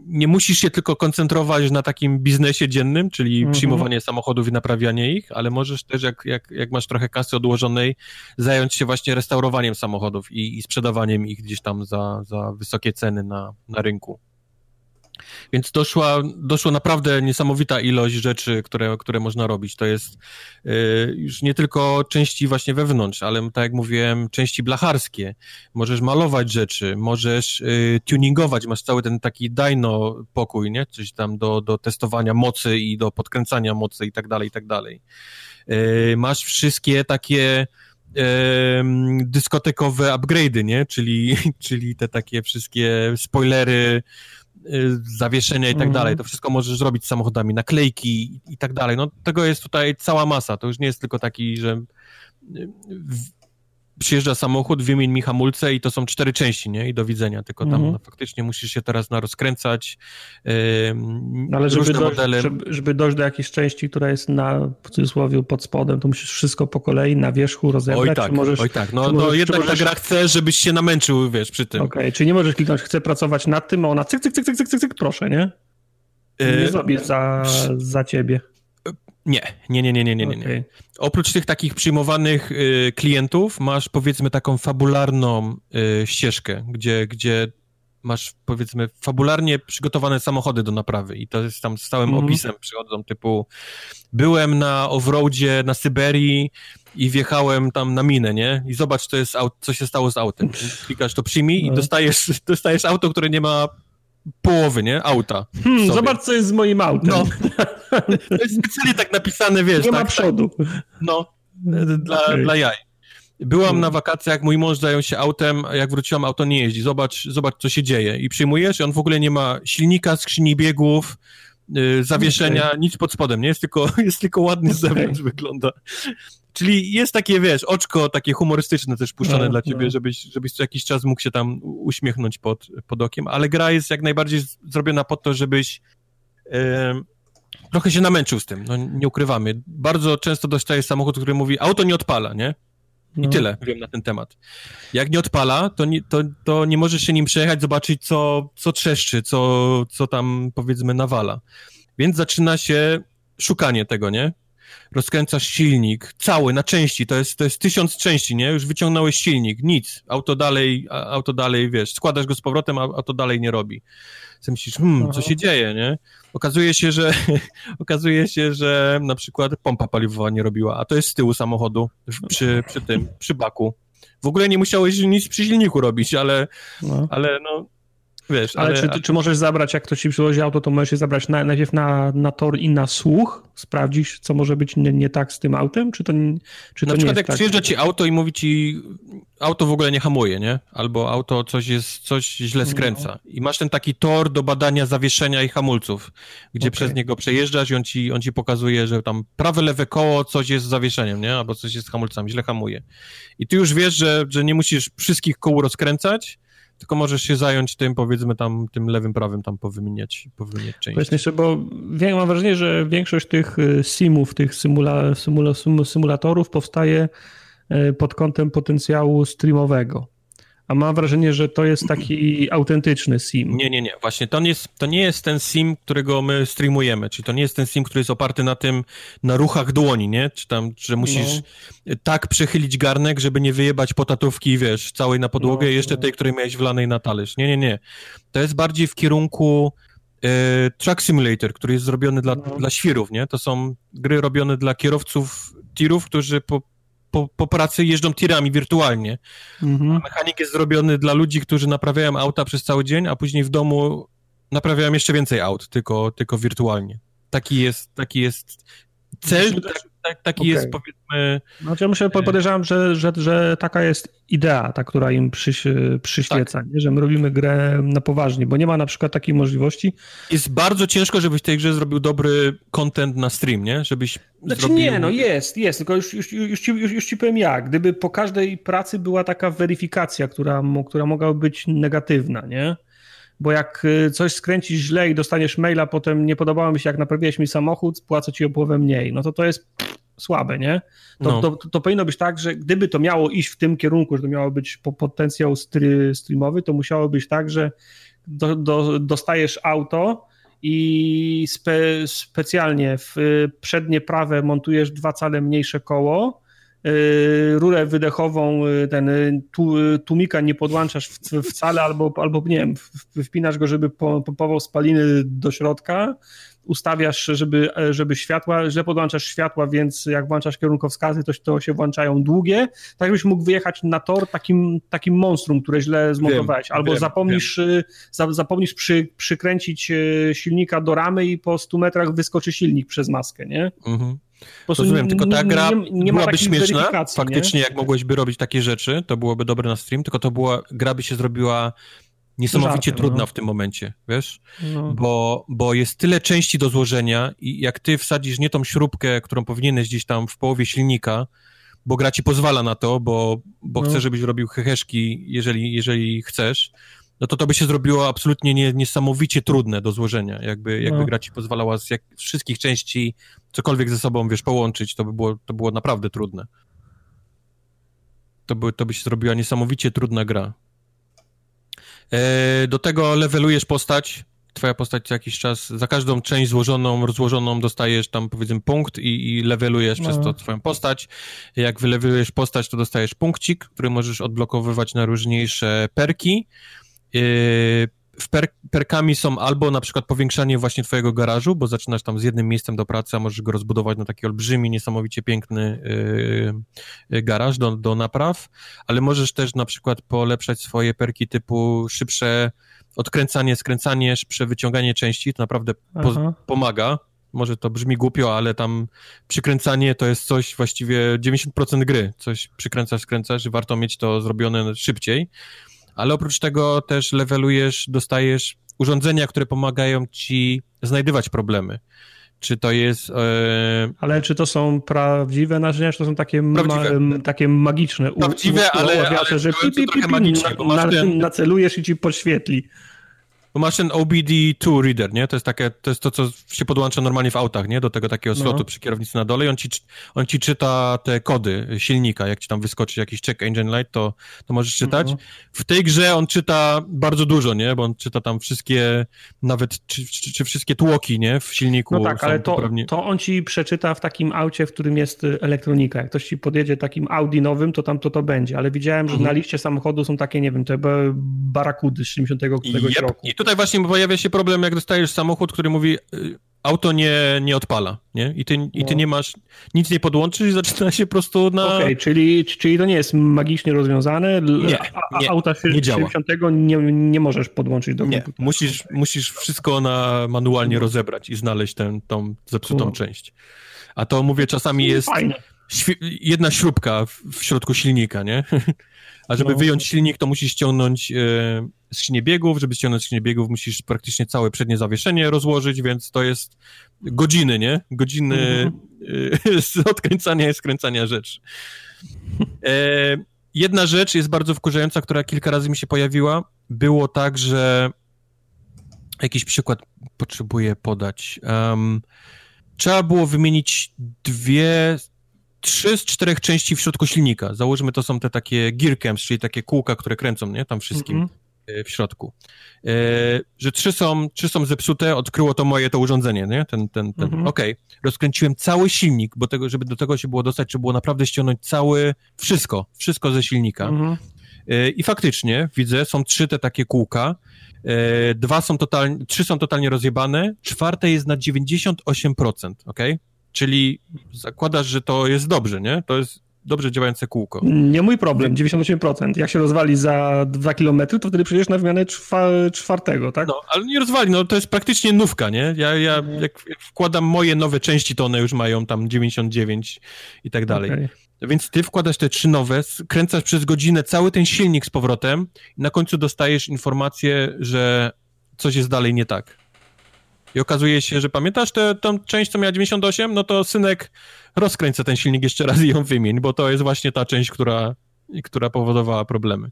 nie musisz się tylko koncentrować na takim biznesie dziennym, czyli mm -hmm. przyjmowanie samochodów i naprawianie ich, ale możesz też, jak, jak, jak masz trochę kasy odłożonej, zająć się właśnie restaurowaniem samochodów i, i sprzedawaniem ich gdzieś tam za, za wysokie ceny na, na rynku. Więc doszła, doszła naprawdę niesamowita ilość rzeczy, które, które można robić. To jest y, już nie tylko części właśnie wewnątrz, ale tak jak mówiłem, części blacharskie. Możesz malować rzeczy, możesz y, tuningować, masz cały ten taki dyno pokój, nie? Coś tam do, do testowania mocy i do podkręcania mocy i tak dalej, i tak dalej. Y, masz wszystkie takie dyskotekowe upgrade'y, nie? Czyli, czyli te takie wszystkie spoilery, zawieszenia i tak dalej. Mhm. To wszystko możesz zrobić z samochodami, naklejki i tak dalej. No tego jest tutaj cała masa. To już nie jest tylko taki, że y, przyjeżdża samochód, wymień mi hamulce i to są cztery części, nie? I do widzenia, tylko tam mhm. no, faktycznie musisz się teraz narozkręcać yy, Ale żeby dojść, żeby, żeby, dojść do jakiejś części, która jest na, w cudzysłowie, pod spodem, to musisz wszystko po kolei na wierzchu rozebrać. Oj tak, możesz, oj tak. No, no możesz, jednak możesz... ta gra chce, żebyś się namęczył, wiesz, przy tym. Okej, okay, czyli nie możesz kliknąć, chcę pracować nad tym, a ona cyk, cyk, cyk, cyk, cyk, cyk, proszę, nie? Nie yy... zrobię za, za ciebie. Nie, nie, nie, nie, nie, nie, nie. Okay. Oprócz tych takich przyjmowanych y, klientów masz powiedzmy taką fabularną y, ścieżkę, gdzie, gdzie masz powiedzmy fabularnie przygotowane samochody do naprawy i to jest tam z całym mm. opisem przychodzą typu byłem na offroadzie na Syberii i wjechałem tam na minę, nie? I zobacz, co, jest, co się stało z autem. Klikasz to przyjmij no. i dostajesz, dostajesz auto, które nie ma połowy, nie? Auta. Hmm, zobacz, co jest z moim autem. No. To jest specjalnie tak napisane, wiesz. Nie tak, ma przodu. No, dla, okay. dla jaj. Byłam na wakacjach, mój mąż zajął się autem, jak wróciłam, auto nie jeździ. Zobacz, zobacz, co się dzieje. I przyjmujesz, i on w ogóle nie ma silnika, skrzyni biegów, yy, zawieszenia, okay. nic pod spodem, nie? Jest tylko, jest tylko ładny z zewnątrz wygląda. Czyli jest takie, wiesz, oczko takie humorystyczne też puszczone no, dla ciebie, no. żebyś, żebyś co jakiś czas mógł się tam uśmiechnąć pod, pod okiem, ale gra jest jak najbardziej zrobiona po to, żebyś trochę się namęczył z tym, no nie ukrywamy. Bardzo często dostaję samochód, który mówi, auto nie odpala, nie? I no. tyle wiem na ten temat. Jak nie odpala, to nie, to, to nie możesz się nim przejechać, zobaczyć, co, co trzeszczy, co, co tam, powiedzmy, nawala. Więc zaczyna się szukanie tego, nie? Rozkręcasz silnik, cały, na części, to jest, to jest tysiąc części, nie? Już wyciągnąłeś silnik, nic, auto dalej, auto dalej, wiesz, składasz go z powrotem, a auto dalej nie robi. Ty myślisz, hmm, co się dzieje, nie? Okazuje się, że okazuje się, że na przykład pompa paliwowa nie robiła, a to jest z tyłu samochodu, przy, przy tym, przy baku. W ogóle nie musiałeś nic przy silniku robić, ale, no. ale no, Wiesz, ale, ale czy, czy możesz zabrać, jak ktoś ci przywozi auto, to możesz je zabrać na, najpierw na, na tor i na słuch, sprawdzić, co może być nie, nie tak z tym autem, czy to, czy to na przykład jak tak? przyjeżdża ci auto i mówi ci, auto w ogóle nie hamuje, nie? Albo auto coś jest, coś źle no. skręca. No. I masz ten taki tor do badania zawieszenia i hamulców, gdzie okay. przez niego przejeżdżasz i on ci, on ci pokazuje, że tam prawe, lewe koło, coś jest z zawieszeniem, nie? Albo coś jest z hamulcami, źle hamuje. I ty już wiesz, że, że nie musisz wszystkich kół rozkręcać, tylko możesz się zająć tym, powiedzmy tam, tym lewym, prawym tam powymieniać, powymieniać części. Powiedzmy jeszcze, bo mam wrażenie, że większość tych y, simów, tych symula, symula, symulatorów powstaje y, pod kątem potencjału streamowego a mam wrażenie, że to jest taki autentyczny sim. Nie, nie, nie. Właśnie to nie, jest, to nie jest ten sim, którego my streamujemy, czyli to nie jest ten sim, który jest oparty na tym, na ruchach dłoni, nie? Czy tam, że musisz no. tak przechylić garnek, żeby nie wyjebać potatówki, wiesz, całej na podłogę no, jeszcze no. tej, której miałeś wlanej na talerz. Nie, nie, nie. To jest bardziej w kierunku e, Truck Simulator, który jest zrobiony dla, no. dla świrów, nie? To są gry robione dla kierowców tirów, którzy po, po, po pracy jeżdżą tirami wirtualnie. Mhm. Mechanik jest zrobiony dla ludzi, którzy naprawiają auta przez cały dzień, a później w domu naprawiają jeszcze więcej aut, tylko, tylko wirtualnie. Taki jest, taki jest cel, tak, tak, taki okay. jest powiedzmy... Znaczy ja myślę, podejrzewam, że, że, że taka jest idea, ta, która im przyś, przyświeca, tak. nie? że my robimy grę na poważnie, bo nie ma na przykład takiej możliwości. Jest bardzo ciężko, żebyś w tej grze zrobił dobry content na stream, nie? Żebyś znaczy zrobił... nie, no jest, jest, tylko już, już, już, ci, już, już ci powiem jak. Gdyby po każdej pracy była taka weryfikacja, która, która mogłaby być negatywna, nie? Bo jak y, coś skręcisz źle i dostaniesz maila, potem nie podobało mi się, jak naprawiłeś mi samochód, płacę ci o połowę mniej, no to to jest słabe, nie? To, no. to, to, to, powinno być tak, że gdyby to miało iść w tym kierunku, że to miało być potencjał streamowy, to musiało być tak, że do, do, dostajesz auto i spe, specjalnie w przednie prawe montujesz dwa cale mniejsze koło, Y, rurę wydechową, y, ten y, tłumika nie podłączasz wcale, albo, albo nie wiem, wpinasz go, żeby pompował spaliny do środka, ustawiasz, żeby, żeby światła, źle podłączasz światła, więc jak włączasz kierunkowskazy, to, to się włączają długie, tak żebyś mógł wyjechać na tor takim, takim monstrum, które źle zmontowałeś, wiem, albo wiem, zapomnisz, wiem. zapomnisz przy, przykręcić silnika do ramy i po 100 metrach wyskoczy silnik przez maskę, nie? Mhm. Rozumiem, tylko ta gra nie, nie byłaby śmieszna, faktycznie, nie? jak mogłeś by robić takie rzeczy, to byłoby dobre na stream, tylko to była, gra by się zrobiła niesamowicie trudna no. w tym momencie, wiesz? No. Bo, bo jest tyle części do złożenia i jak ty wsadzisz nie tą śrubkę, którą powinieneś gdzieś tam w połowie silnika, bo gra ci pozwala na to, bo, bo no. chce, żebyś robił heheszki, jeżeli, jeżeli chcesz, no to to by się zrobiło absolutnie nie, niesamowicie trudne do złożenia. Jakby, jakby no. gra ci pozwalała z, jak, wszystkich części cokolwiek ze sobą, wiesz, połączyć, to by było, to było naprawdę trudne. To by, to by się zrobiła niesamowicie trudna gra. E, do tego levelujesz postać, twoja postać co jakiś czas, za każdą część złożoną, rozłożoną dostajesz tam powiedzmy punkt i, i levelujesz no. przez to twoją postać. Jak wylewelujesz postać, to dostajesz punkcik, który możesz odblokowywać na różniejsze perki. Yy, w per, perkami są albo na przykład powiększanie właśnie twojego garażu, bo zaczynasz tam z jednym miejscem do pracy, a możesz go rozbudować na taki olbrzymi, niesamowicie piękny yy, yy, garaż do, do napraw, ale możesz też na przykład polepszać swoje perki typu szybsze odkręcanie, skręcanie, szybsze wyciąganie części, to naprawdę po, pomaga. Może to brzmi głupio, ale tam przykręcanie to jest coś właściwie 90% gry. Coś przykręcasz, skręcasz, warto mieć to zrobione szybciej ale oprócz tego też levelujesz, dostajesz urządzenia, które pomagają ci znajdywać problemy. Czy to jest. E... Ale czy to są prawdziwe narzędzia, czy to są takie, ma, takie magiczne? Prawdziwe, u, u, ale, ale że pi, pi, pi, magiczne, na, na, ten... nacelujesz i ci podświetli. Bo masz ten OBD2 reader, nie? To jest takie, to jest to, co się podłącza normalnie w autach, nie? Do tego takiego no. slotu no. przy kierownicy na dole i on ci, on ci czyta te kody silnika, jak ci tam wyskoczy jakiś check engine light, to, to możesz czytać. No. W tej grze on czyta bardzo dużo, nie? Bo on czyta tam wszystkie, nawet czy, czy, czy wszystkie tłoki, nie? W silniku. No tak, ale to, poprawnie... to on ci przeczyta w takim aucie, w którym jest elektronika. Jak ktoś ci podjedzie takim Audi nowym, to tam to to będzie. Ale widziałem, że mhm. na liście samochodu są takie, nie wiem, te barakudy z 70 któregoś yep. roku tutaj właśnie pojawia się problem, jak dostajesz samochód, który mówi y, auto nie, nie odpala, nie? I ty, no. i ty no. nie masz, nic nie podłączysz i zaczyna się po prostu na... Okej, okay, czyli, czyli to nie jest magicznie rozwiązane? Nie, a, nie, auta nie 60 nie, nie możesz podłączyć do nie, musisz, musisz wszystko na manualnie no. rozebrać i znaleźć tę, tą zepsutą no. część. A to mówię, czasami jest jedna śrubka w, w środku silnika, nie? A żeby no. wyjąć silnik, to musisz ściągnąć e, skrzynię biegów. Żeby ściągnąć skrzynię biegów, musisz praktycznie całe przednie zawieszenie rozłożyć, więc to jest godziny, nie? Godziny mm -hmm. odkręcania i skręcania rzeczy. E, jedna rzecz jest bardzo wkurzająca, która kilka razy mi się pojawiła. Było tak, że jakiś przykład potrzebuję podać. Um, trzeba było wymienić dwie, trzy z czterech części w środku silnika. Założymy, to są te takie gear cams, czyli takie kółka, które kręcą, nie? Tam wszystkim mm -hmm. w środku. E, że trzy są, trzy są zepsute, odkryło to moje to urządzenie, nie? Ten, ten, ten. -hmm. Okej. Okay. Rozkręciłem cały silnik, bo tego, żeby do tego się było dostać, trzeba było naprawdę ściągnąć cały, wszystko, wszystko ze silnika. -hmm. e, I faktycznie, widzę, są trzy te takie kółka, E, dwa są totalnie, trzy są totalnie rozjebane, czwarte jest na 98%, ok? Czyli zakładasz, że to jest dobrze, nie? To jest dobrze działające kółko. Nie mój problem, 98%. Jak się rozwali za 2 km, to wtedy przejdziesz na wymianę czwartego, tak? No, ale nie rozwali, no to jest praktycznie nówka, nie? Ja, ja mhm. jak wkładam moje nowe części, to one już mają tam 99 i tak dalej. Okay. Więc ty wkładasz te trzy nowe, kręcasz przez godzinę cały ten silnik z powrotem i na końcu dostajesz informację, że coś jest dalej nie tak. I okazuje się, że pamiętasz tę część, co miała 98? No to synek, rozkręcę ten silnik jeszcze raz i ją wymień, bo to jest właśnie ta część, która, która powodowała problemy.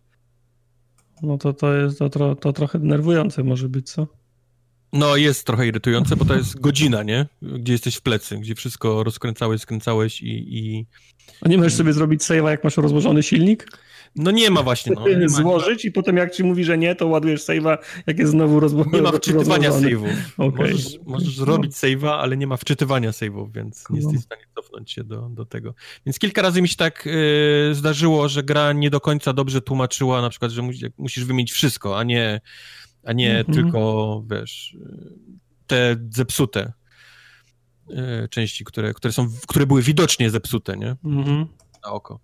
No to to jest to, to trochę denerwujące może być, co? No, jest trochę irytujące, bo to jest godzina, nie? Gdzie jesteś w plecy, gdzie wszystko rozkręcałeś, skręcałeś i... i... A nie możesz sobie zrobić save'a, jak masz rozłożony silnik? No nie ma właśnie. No, nie Złożyć ma. i potem jak ci mówi, że nie, to ładujesz save'a, jak jest znowu rozłożony. Nie ma wczytywania save'ów. Okay. Możesz, możesz no. robić save'a, ale nie ma wczytywania save'ów, więc nie jesteś w stanie cofnąć się do, do tego. Więc kilka razy mi się tak yy, zdarzyło, że gra nie do końca dobrze tłumaczyła, na przykład, że musisz wymienić wszystko, a nie a nie mm-hmm. tylko, wiesz, te zepsute e, części, które, które, są, które były widocznie zepsute, nie? Mm-hmm. Na oko.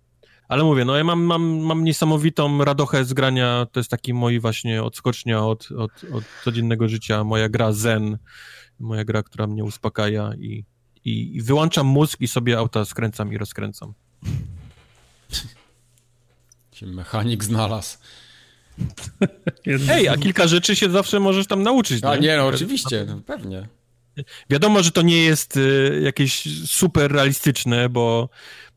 Ale mówię, no ja mam, mam, mam niesamowitą radochę z grania, to jest taki mój właśnie odskocznia od, od, od codziennego życia, moja gra zen, moja gra, która mnie uspokaja i, i, i wyłączam mózg i sobie auta skręcam i rozkręcam. Się mechanik znalazł. Ej, a kilka rzeczy się zawsze możesz tam nauczyć. A nie, nie no oczywiście, no, pewnie. Wiadomo, że to nie jest y, jakieś super realistyczne, bo,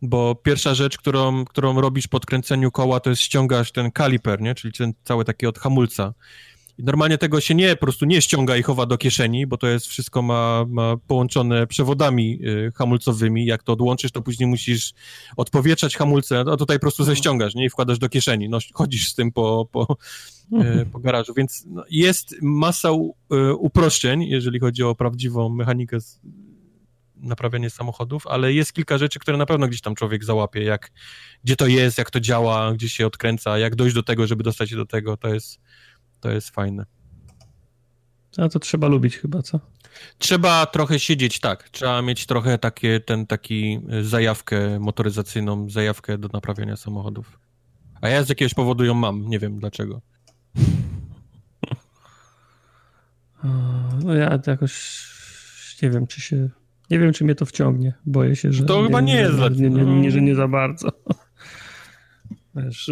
bo pierwsza rzecz, którą, którą robisz po odkręceniu koła, to jest ściągasz ten kaliper, nie? czyli ten cały taki od hamulca. I normalnie tego się nie, po prostu nie ściąga i chowa do kieszeni, bo to jest wszystko ma, ma połączone przewodami y, hamulcowymi. Jak to odłączysz, to później musisz odpowietrzać hamulce, a tutaj po prostu ze ściągasz, nie? I wkładasz do kieszeni. No, chodzisz z tym po, po, y, po garażu, więc no, jest masa u, y, uproszczeń, jeżeli chodzi o prawdziwą mechanikę z, naprawianie samochodów, ale jest kilka rzeczy, które na pewno gdzieś tam człowiek załapie, jak, gdzie to jest, jak to działa, gdzie się odkręca, jak dojść do tego, żeby dostać się do tego, to jest, to jest fajne. A to trzeba lubić chyba, co? Trzeba trochę siedzieć, tak. Trzeba mieć trochę takie, ten taki y, zajawkę motoryzacyjną, zajawkę do naprawiania samochodów. A ja z jakiegoś powodu ją mam, nie wiem dlaczego. No ja jakoś nie wiem, czy się. Nie wiem, czy mnie to wciągnie. Boję się, że. To nie, chyba nie, nie jest. Nie, nie, nie, że nie za bardzo. Wiesz,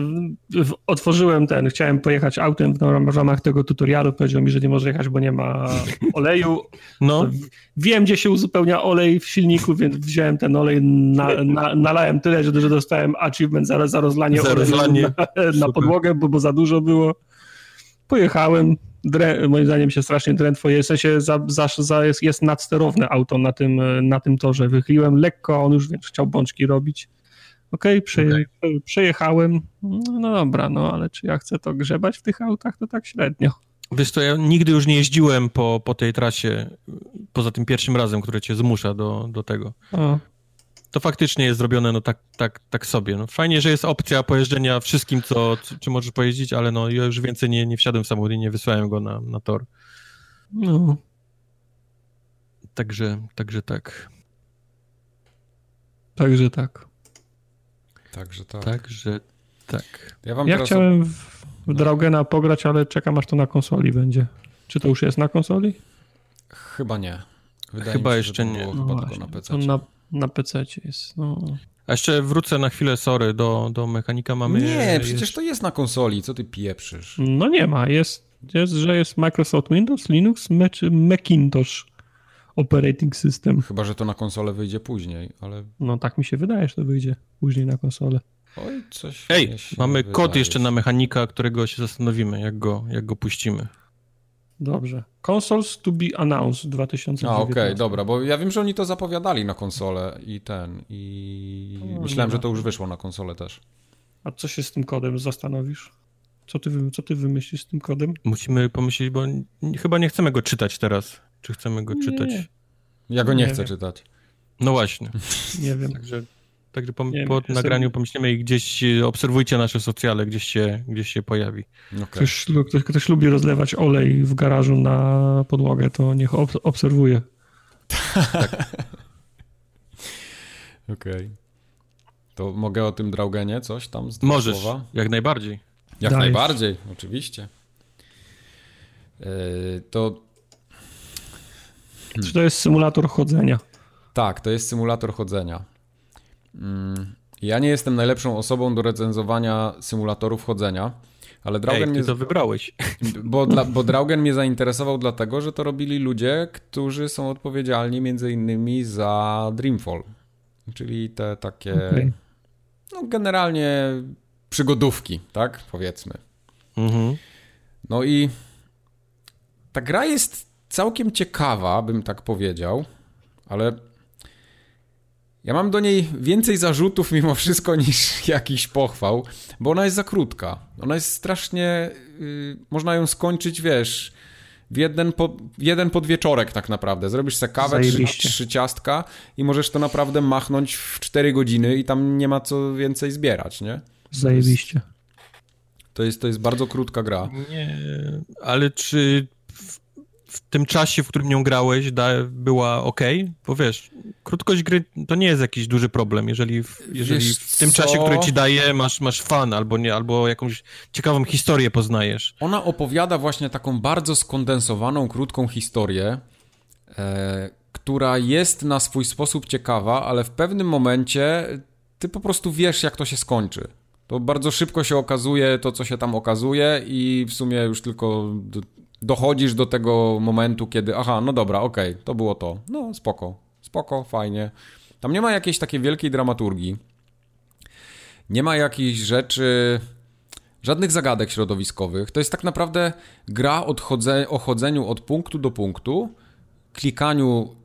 otworzyłem ten, chciałem pojechać autem w ramach tego tutorialu, powiedział mi, że nie może jechać, bo nie ma oleju. No. Wiem, gdzie się uzupełnia olej w silniku, więc wziąłem ten olej, na, na, nalałem tyle, że, że dostałem achievement za, za rozlanie za rozlanie. na, na podłogę, bo, bo za dużo było. Pojechałem, Dre, moim zdaniem się strasznie drętwo jest, w sensie za, za, za jest, jest nadsterowne auto na tym, na tym torze. Wychyliłem lekko, on już więc chciał bączki robić. Okej, okay, przeje, okay. przejechałem. No dobra, no ale czy ja chcę to grzebać w tych autach, to tak średnio. Wiesz to ja nigdy już nie jeździłem po, po tej trasie, poza tym pierwszym razem, które cię zmusza do, do tego. O. To faktycznie jest zrobione no tak, tak, tak sobie. No, fajnie, że jest opcja pojeżdżenia wszystkim, co, czy możesz pojeździć, ale no ja już więcej nie, nie wsiadłem w samochód i nie wysłałem go na, na tor. No. Także, także tak. Także tak. Także tak. Także tak. Ja, wam ja teraz... chciałem w, w no. Draugena pograć, ale czekam aż to na konsoli będzie. Czy to już jest na konsoli? Chyba nie. Wydaje chyba się, jeszcze nie. No chyba właśnie, tylko na PC. na, na PC jest. No. A jeszcze wrócę na chwilę, sorry, do, do mechanika mamy. Nie, przecież jest... to jest na konsoli, co ty pieprzysz? No nie ma, jest, jest że jest Microsoft Windows, Linux, Macintosh operating system. Chyba, że to na konsolę wyjdzie później, ale... No tak mi się wydaje, że to wyjdzie później na konsolę. Oj, coś Ej, mamy kod jeszcze na mechanika, którego się zastanowimy, jak go, jak go puścimy. Dobrze. Consoles to be announced 2019. A, okej, okay, dobra, bo ja wiem, że oni to zapowiadali na konsolę i ten, i no, myślałem, że to już wyszło na konsolę też. A co się z tym kodem zastanowisz? Co ty, co ty wymyślisz z tym kodem? Musimy pomyśleć, bo chyba nie chcemy go czytać teraz. Czy chcemy go nie. czytać? Ja go nie, nie chcę wiem. czytać. No właśnie. Nie wiem. Także, także po, po nagraniu pomyślimy i gdzieś obserwujcie nasze socjale, gdzieś się, gdzieś się pojawi. Okay. Ktoś, ktoś, ktoś lubi rozlewać olej w garażu na podłogę, to niech ob obserwuje. tak. Okej. Okay. To mogę o tym Draugenie coś tam z Możesz, słowa? jak najbardziej. Jak Dajesz. najbardziej, oczywiście. Yy, to... Czy to jest symulator chodzenia? Tak, to jest symulator chodzenia. Mm, ja nie jestem najlepszą osobą do recenzowania symulatorów chodzenia, ale Draugen Ej, ty mnie... to wybrałeś. Bo, dla, bo Draugen mnie zainteresował dlatego, że to robili ludzie, którzy są odpowiedzialni między innymi za Dreamfall. Czyli te takie... Okay. No generalnie przygodówki, tak? Powiedzmy. Mhm. No i ta gra jest całkiem ciekawa, bym tak powiedział, ale ja mam do niej więcej zarzutów mimo wszystko niż jakiś pochwał, bo ona jest za krótka. Ona jest strasznie. Yy, można ją skończyć, wiesz, w jeden, po, jeden podwieczorek tak naprawdę. Zrobisz sobie kawę, trzy, trzy, ciastka i możesz to naprawdę machnąć w 4 godziny i tam nie ma co więcej zbierać, nie? Zajebiście. To jest, to jest bardzo krótka gra. Nie, ale czy w, tym czasie, w którym nią grałeś, da, była ok? Bo wiesz, krótkość gry to nie jest jakiś duży problem, jeżeli w, jeżeli w tym co? czasie, który ci daje, masz, masz fan albo, nie, albo jakąś ciekawą historię poznajesz. Ona opowiada właśnie taką bardzo skondensowaną, krótką historię, e, która jest na swój sposób ciekawa, ale w pewnym momencie ty po prostu wiesz, jak to się skończy to bardzo szybko się okazuje to, co się tam okazuje i w sumie już tylko dochodzisz do tego momentu, kiedy aha, no dobra, okej, okay, to było to. No spoko, spoko, fajnie. Tam nie ma jakiejś takiej wielkiej dramaturgii. Nie ma jakichś rzeczy, żadnych zagadek środowiskowych. To jest tak naprawdę gra odchodze, o chodzeniu od punktu do punktu, klikaniu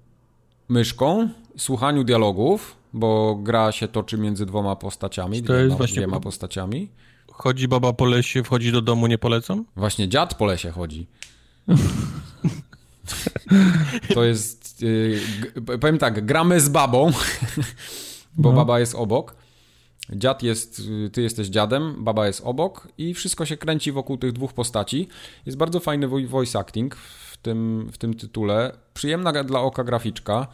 myszką, słuchaniu dialogów, bo gra się toczy między dwoma postaciami, to jest właśnie dwiema postaciami. Chodzi baba po lesie, wchodzi do domu, nie polecam? Właśnie dziad po lesie chodzi. to jest, yy, powiem tak, gramy z babą, bo no. baba jest obok. Dziad jest, y, ty jesteś dziadem, baba jest obok i wszystko się kręci wokół tych dwóch postaci. Jest bardzo fajny voice acting w tym, w tym tytule. Przyjemna dla oka graficzka,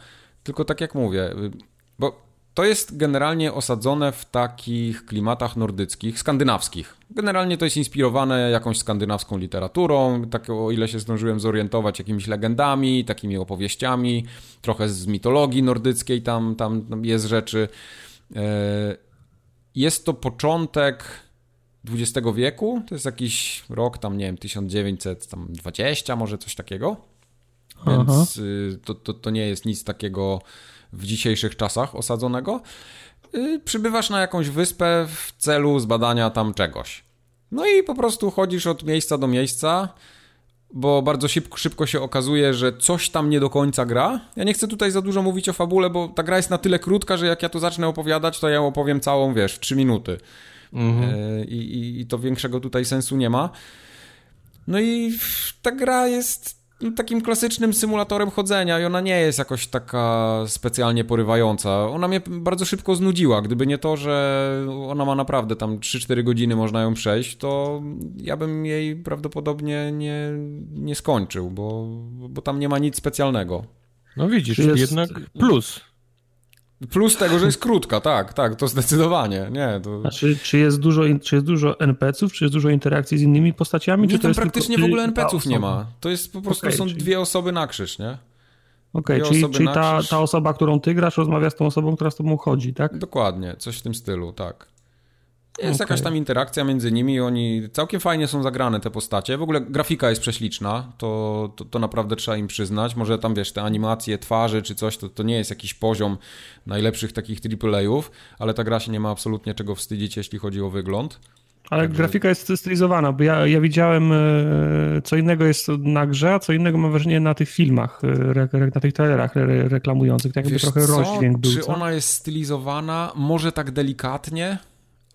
tylko tak jak mówię, y, bo to jest generalnie osadzone w takich klimatach nordyckich, skandynawskich. Generalnie to jest inspirowane jakąś skandynawską literaturą, tak o ile się zdążyłem zorientować, jakimiś legendami, takimi opowieściami, trochę z mitologii nordyckiej tam, tam jest rzeczy. E, jest to początek XX wieku, to jest jakiś rok tam, nie wiem, 1920, może coś takiego. Więc Aha. Y, to, to, to nie jest nic takiego w dzisiejszych czasach osadzonego, y, przybywasz na jakąś wyspę w celu zbadania tam czegoś. No i po prostu chodzisz od miejsca do miejsca, bo bardzo szybko, szybko się okazuje, że coś tam nie do końca gra. Ja nie chcę tutaj za dużo mówić o fabule, bo ta gra jest na tyle krótka, że jak ja tu zacznę opowiadać, to ja opowiem całą, wiesz, w 3 minuty. Mhm. E, I, i, I to większego tutaj sensu nie ma. No i ta gra jest takim klasycznym symulatorem chodzenia i ona nie jest jakoś taka specjalnie porywająca. Ona mnie bardzo szybko znudziła. Gdyby nie to, że ona ma naprawdę tam 3-4 godziny można ją przejść, to ja bym jej prawdopodobnie nie, nie skończył, bo, bo tam nie ma nic specjalnego. No widzisz, jest... jednak plus. Plus tego, że jest krótka, tak, tak, to zdecydowanie, nie. To... A czy, czy, jest dużo, czy jest dużo NPC-ów, czy jest dużo interakcji z innymi postaciami? Nie, czy to jest praktycznie w ogóle NPC-ów nie ma. To jest po prostu, okay, są czyli... dwie osoby na krzyż, nie? Okej, okay, czyli, czyli ta, ta osoba, którą ty grasz, rozmawia z tą osobą, która z tobą chodzi, tak? Dokładnie, coś w tym stylu, tak. Jest okay. jakaś tam interakcja między nimi, oni całkiem fajnie są zagrane te postacie. W ogóle grafika jest prześliczna, to, to, to naprawdę trzeba im przyznać. Może tam wiesz, te animacje twarzy czy coś, to, to nie jest jakiś poziom najlepszych takich AAA-ów, ale ta gra się nie ma absolutnie czego wstydzić, jeśli chodzi o wygląd. Ale Także... grafika jest stylizowana, bo ja, ja widziałem e, co innego jest na grze, a co innego mam wrażenie na tych filmach, e, na tych trailerach reklamujących, tak jakby Wiesz trochę co? rozdźwięk był. Czy co? ona jest stylizowana? Może tak delikatnie,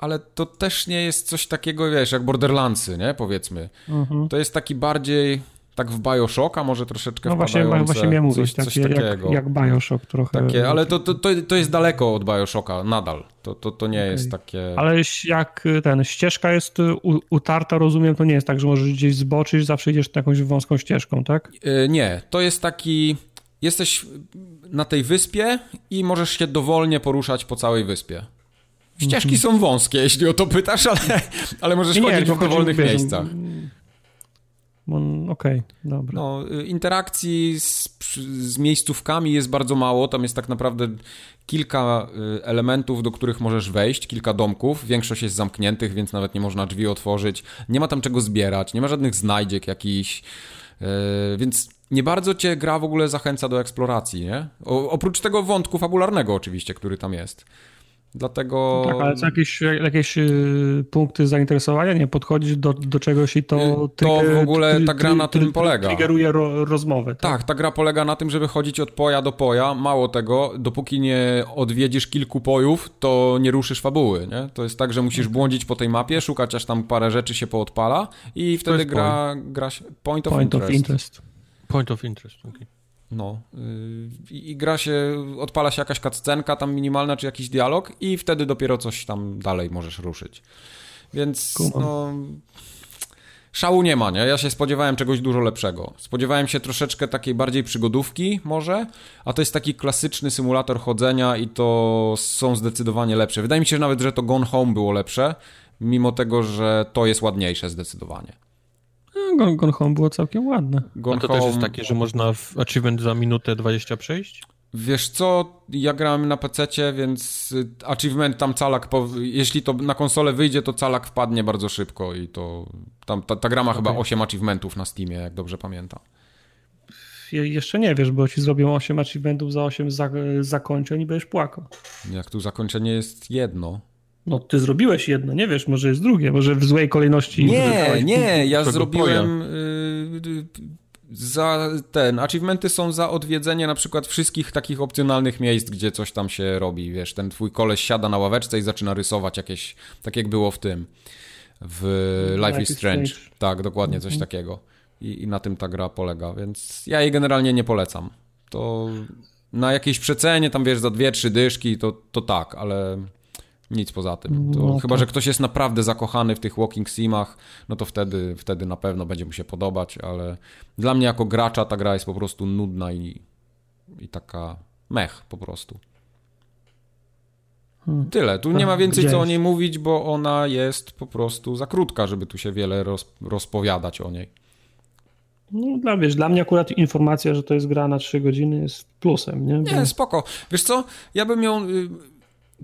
ale to też nie jest coś takiego, wiesz, jak Borderlandsy, nie? Powiedzmy. Mhm. To jest taki bardziej tak w Bioshocka może troszeczkę No właśnie, właśnie miałem mówić, coś, coś takie, takiego. Jak, jak Bioshock trochę. Takie, ale to, to, to jest daleko od Bioshocka nadal. To, to, to nie okay. jest takie... Ale jak ten, ścieżka jest utarta, rozumiem, to nie jest tak, że możesz gdzieś zboczyć, zawsze idziesz jakąś wąską ścieżką, tak? Yy, nie, to jest taki... Jesteś na tej wyspie i możesz się dowolnie poruszać po całej wyspie. Ścieżki są wąskie, jeśli o to pytasz, ale, ale możesz nie, chodzić w dowolnych miejscach. Okej, okay, dobra. No, y, interakcji z, z miejscówkami jest bardzo mało. Tam jest tak naprawdę kilka y, elementów, do których możesz wejść, kilka domków. Większość jest zamkniętych, więc nawet nie można drzwi otworzyć. Nie ma tam czego zbierać, nie ma żadnych znajdziek jakichś. Yy, więc nie bardzo cię gra w ogóle zachęca do eksploracji, nie? O, oprócz tego wątku fabularnego oczywiście, który tam jest. Dlatego. Tak, ale są jakieś, jakieś y, punkty zainteresowania? Nie podchodzić do, do czegoś i to. Y, to w ogóle ta gra na tym polega. Triggeruje ro, rozmowę. Tak? tak, ta gra polega na tym, żeby chodzić od poja do poja. Mało tego, dopóki nie odwiedzisz kilku pojów, to nie ruszysz fabuły. Nie? To jest tak, że musisz błądzić po tej mapie, szukać aż tam parę rzeczy się poodpala i wtedy gra, gra się. Point of point interest. Of interest. Point of interest. Okay. No. Yy, I gra się, odpala się jakaś cutscenka tam minimalna, czy jakiś dialog i wtedy dopiero coś tam dalej możesz ruszyć. Więc no... Szału nie ma, nie? Ja się spodziewałem czegoś dużo lepszego. Spodziewałem się troszeczkę takiej bardziej przygodówki może, a to jest taki klasyczny symulator chodzenia i to są zdecydowanie lepsze. Wydaje mi się że nawet, że to Gone Home było lepsze, mimo tego, że to jest ładniejsze zdecydowanie. No, Gone, Home było całkiem ładne. Gone A to Home... też jest takie, że można w achievement za minutę 20 przejść? Wiesz co, ja grałem na PC, więc achievement tam calak, po... jeśli to na konsolę wyjdzie, to calak wpadnie bardzo szybko i to tam ta, ta gra ma okay. chyba 8 achievementów na Steamie, jak dobrze pamiętam. Je, jeszcze nie wiesz, bo ci zrobią 8 achievementów za 8 za, zakończeń i będziesz płakał. Jak tu zakończenie jest jedno. No, ty zrobiłeś jedno, nie wiesz, może jest drugie, może w złej kolejności. Nie, nie, ja zrobiłem y, za ten. Achievementy są za odwiedzenie na przykład wszystkich takich opcjonalnych miejsc, gdzie coś tam się robi. Wiesz, ten twój koleś siada na ławeczce i zaczyna rysować jakieś, tak jak było w tym, w Life, Life is Strange. Strange. Tak, dokładnie coś mhm. takiego. I, I na tym ta gra polega, więc ja jej generalnie nie polecam. To na jakiejś przecenie, tam wiesz, za dwie, trzy dyszki, to, to tak, ale nic poza tym. No chyba, że ktoś jest naprawdę zakochany w tych walking simach, no to wtedy, wtedy na pewno będzie mu się podobać, ale dla mnie jako gracza ta gra jest po prostu nudna i, i taka mech po prostu. Hmm. Tyle. Tu nie ma więcej co o niej mówić, bo ona jest po prostu za krótka, żeby tu się wiele roz, rozpowiadać o niej. No, dla, wiesz, dla mnie akurat informacja, że to jest gra na 3 godziny jest plusem, nie? Nie, spoko. Wiesz co, ja bym ją y,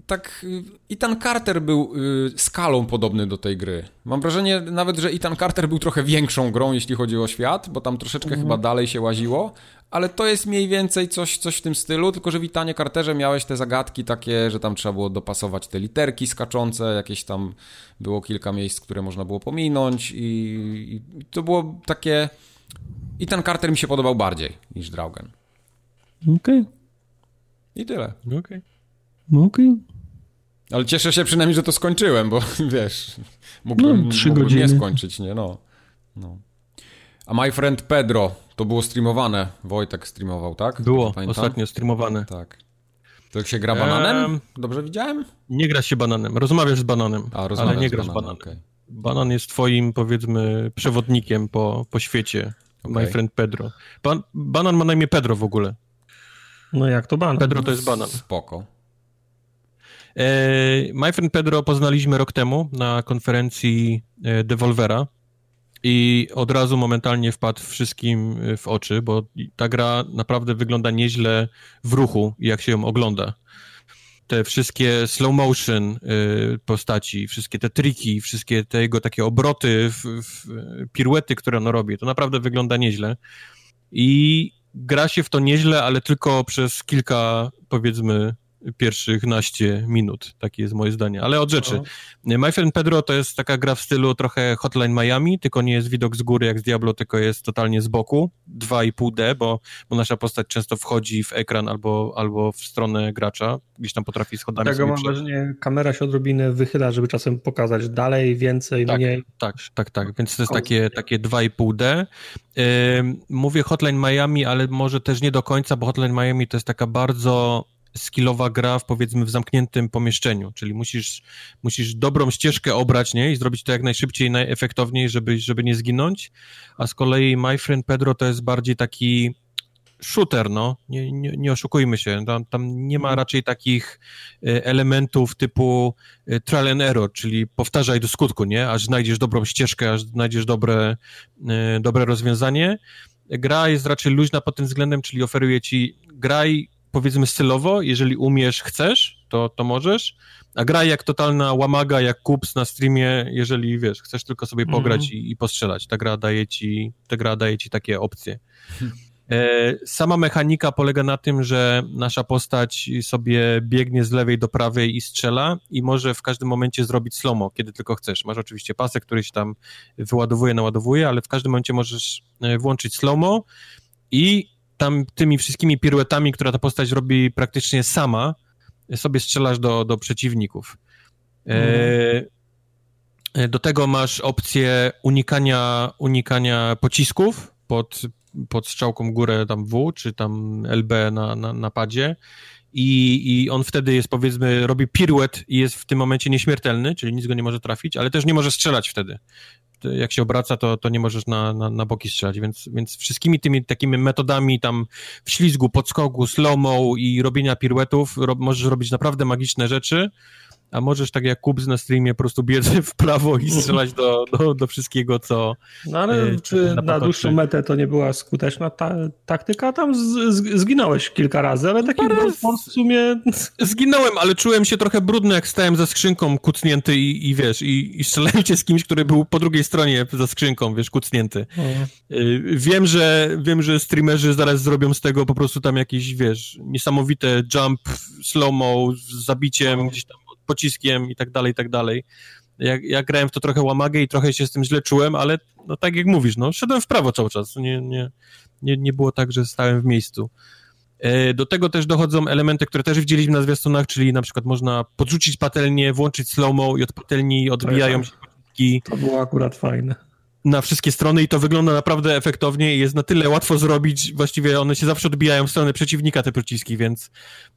tak Ethan Carter był y, skalą podobny do tej gry. Mam wrażenie nawet, że Ethan Carter był trochę większą grą, jeśli chodzi o świat, bo tam troszeczkę mhm. chyba dalej się łaziło, ale to jest mniej więcej coś, coś w tym stylu, tylko że w Etanie Carterze miałeś te zagadki takie, że tam trzeba było dopasować te literki skaczące, jakieś tam było kilka miejsc, które można było pominąć i, i to było takie... Ethan Carter mi się podobał bardziej niż Draugen. Okej. Okay. I tyle. Okej. Okay. Okej. Okay. Ale cieszę się przynajmniej, że to skończyłem, bo wiesz, mógłbym, no, trzy mógłbym godziny. nie skończyć, nie? No. no. A My Friend Pedro, to było streamowane. Wojtek streamował, tak? Było, ostatnio streamowane. Tak. To się gra bananem? Dobrze widziałem? Nie gra się bananem, rozmawiasz z bananem, A, ale nie grasz bananem. bananem. Okay. Banan jest twoim, powiedzmy, przewodnikiem po, po świecie. Okay. My Friend Pedro. Ban banan ma na imię Pedro w ogóle. No jak to banan? Pedro to jest banan. Spoko. E, My Friend Pedro poznaliśmy rok temu na konferencji e, Devolvera i od razu momentalnie wpadł wszystkim e, w oczy, bo ta gra naprawdę wygląda nieźle w ruchu, jak się ją ogląda. te wszystkie slow motion postaci, wszystkie te triki, wszystkie te jego takie obroty, w, w, piruety, które on robi, to naprawdę wygląda nieźle. I gra się w to nieźle, ale tylko przez kilka, powiedzmy, pierwszych naście minut. Takie jest moje zdanie. Ale od rzeczy. No. My Friend Pedro to jest taka gra w stylu trochę Hotline Miami, tylko nie jest widok z góry jak z Diablo, tylko jest totalnie z boku. 2,5D, bo, bo nasza postać często wchodzi w ekran albo, albo w stronę gracza. Gdzieś tam potrafi schodami Tego mam wrażenie, kamera się odrobinę wychyla, żeby czasem pokazać dalej, więcej, tak, mniej. Tak, tak, tak. Więc to jest takie, takie 2,5D. Yy, mówię Hotline Miami, ale może też nie do końca, bo Hotline Miami to jest taka bardzo skillowa gra w powiedzmy w zamkniętym pomieszczeniu, czyli musisz, musisz dobrą ścieżkę obrać, nie? I zrobić to jak najszybciej, najefektowniej, żeby, żeby nie zginąć, a z kolei My Friend Pedro to jest bardziej taki shooter, no, nie, nie, nie oszukujmy się, tam, tam nie ma raczej takich e, elementów typu e, trial and error, czyli powtarzaj do skutku, nie, aż znajdziesz dobrą ścieżkę, aż znajdziesz dobre, e, dobre rozwiązanie. Gra jest raczej luźna pod tym względem, czyli oferuje ci graj powiedzmy stylowo, jeżeli umiesz, chcesz, to, to możesz, a graj jak totalna łamaga, jak kups na streamie, jeżeli, wiesz, chcesz tylko sobie mhm. pograć i, i, postrzelać. Ta gra daje ci, ta gra daje ci takie opcje. E, sama mechanika polega na tym, że nasza postać sobie biegnie z lewej do prawej i strzela i może w każdym momencie zrobić slomo, kiedy tylko chcesz. Masz oczywiście pasek, który się tam wyładowuje, naładowuje, ale w każdym momencie możesz e, włączyć slomo i tam tymi wszystkimi piruetami, które ta postać robi praktycznie sama, sobie strzelasz do, do przeciwników. Mm. E, do tego masz opcję unikania, unikania pocisków pod, pod strzałką górę tam W, czy tam LB na, na, na padzie. I, I on wtedy jest, powiedzmy, robi piruet i jest w tym momencie nieśmiertelny, czyli nic go nie może trafić, ale też nie może strzelać wtedy jak się obraca, to, to nie możesz na, na, na boki strzelać, więc, więc wszystkimi tymi takimi metodami tam w ślizgu, podskoku, slow-mo i robienia piruetów możesz robić naprawdę magiczne rzeczy, a możesz tak jak Kubs na streamie po prostu biec w prawo i strzelać do, do, do wszystkiego, co... No ale e, czy na, na dłuższą metę to nie była skuteczna ta, taktyka? Tam z, z, zginąłeś kilka razy, ale taki w sumie... Zginąłem, ale czułem się trochę brudny, jak stałem za skrzynką kucnięty i, i wiesz, i, i strzelałem cię z kimś, który był po drugiej stronie za skrzynką, wiesz, kucnięty. O. E, wiem, że wiem, że streamerzy zaraz zrobią z tego po prostu tam jakieś, wiesz, niesamowite jump, slow-mo z zabiciem, gdzieś tam pociskiem i tak dalej, i tak dalej. Ja, ja grałem w to trochę łamagę i trochę się z tym źle czułem, ale no tak jak mówisz, no szedłem w prawo cały czas, nie, nie, nie, nie było tak, że stałem w miejscu. E, do tego też dochodzą elementy, które też widzieliśmy na zwiastunach, czyli na przykład można podrzucić patelnię, włączyć slow-mo i od patelni odbijają się pociski. To było akurat fajne na wszystkie strony i to wygląda naprawdę efektownie i jest na tyle łatwo zrobić, właściwie one się zawsze odbijają w stronę przeciwnika, te pociski, więc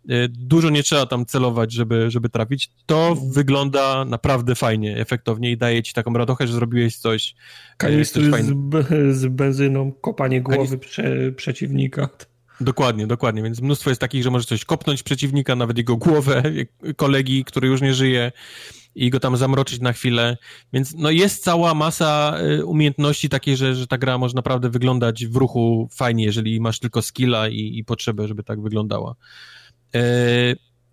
y, dużo nie trzeba tam celować, żeby, żeby trafić. To wygląda naprawdę fajnie, efektownie i daje ci taką radochę, że zrobiłeś coś y, Kanistry coś z, z, benzyną, kopanie głowy prze, przeciwnika. Dokładnie, dokładnie, więc mnóstwo jest takich, że możesz coś kopnąć przeciwnika, nawet jego głowę, kolegi, który już nie żyje i go tam zamroczyć na chwilę. Więc no jest cała masa y, umiejętności takiej, że, że ta gra może naprawdę wyglądać w ruchu fajnie, jeżeli masz tylko skilla i, i potrzebę, żeby tak wyglądała. E,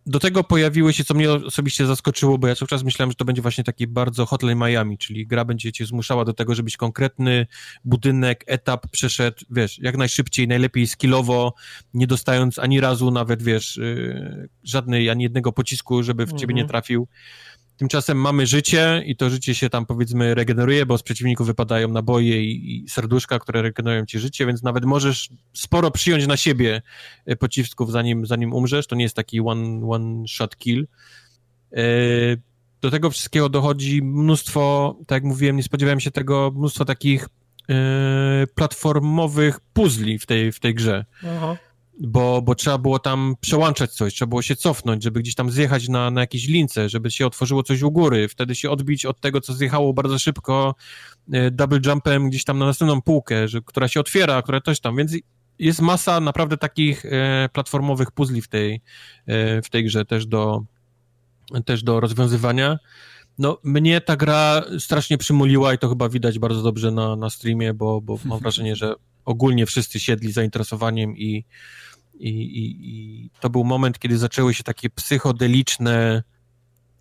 do tego pojawiły się, co mnie osobiście zaskoczyło, bo ja cały czas myślałem, że to będzie właśnie taki bardzo Hotline Miami, czyli gra będzie cię zmuszała do tego, żebyś konkretny budynek, etap przeszedł, wiesz, jak najszybciej, najlepiej skillowo, nie dostając ani razu nawet, wiesz, y, żadnej, ani jednego pocisku, żeby w ciebie nie mhm. trafił. Tymczasem mamy życie i to życie się tam powiedzmy regeneruje, bo z przeciwników wypadają naboje i, i serduszka, które regenerują ci życie, więc nawet możesz sporo przyjąć na siebie e, pocisków zanim, zanim umrzesz. To nie jest taki one, one shot kill. E, do tego wszystkiego dochodzi mnóstwo, tak jak mówiłem, nie spodziewałem się tego, mnóstwo takich e, platformowych puzli w tej, w tej grze. Aha bo, bo trzeba było tam przełączać coś, trzeba było się cofnąć, żeby gdzieś tam zjechać na, na jakieś lince, żeby się otworzyło coś u góry, wtedy się odbić od tego, co zjechało bardzo szybko e, double jumpem gdzieś tam na następną półkę, że, która się otwiera, która coś tam, więc jest masa naprawdę takich e, platformowych puzli w tej, e, w tej grze też do, też do rozwiązywania. No, mnie ta gra strasznie przymuliła i to chyba widać bardzo dobrze na, na streamie, bo, bo mam wrażenie, że ogólnie wszyscy siedli zainteresowaniem i I, i, I to był moment, kiedy zaczęły się takie psychodeliczne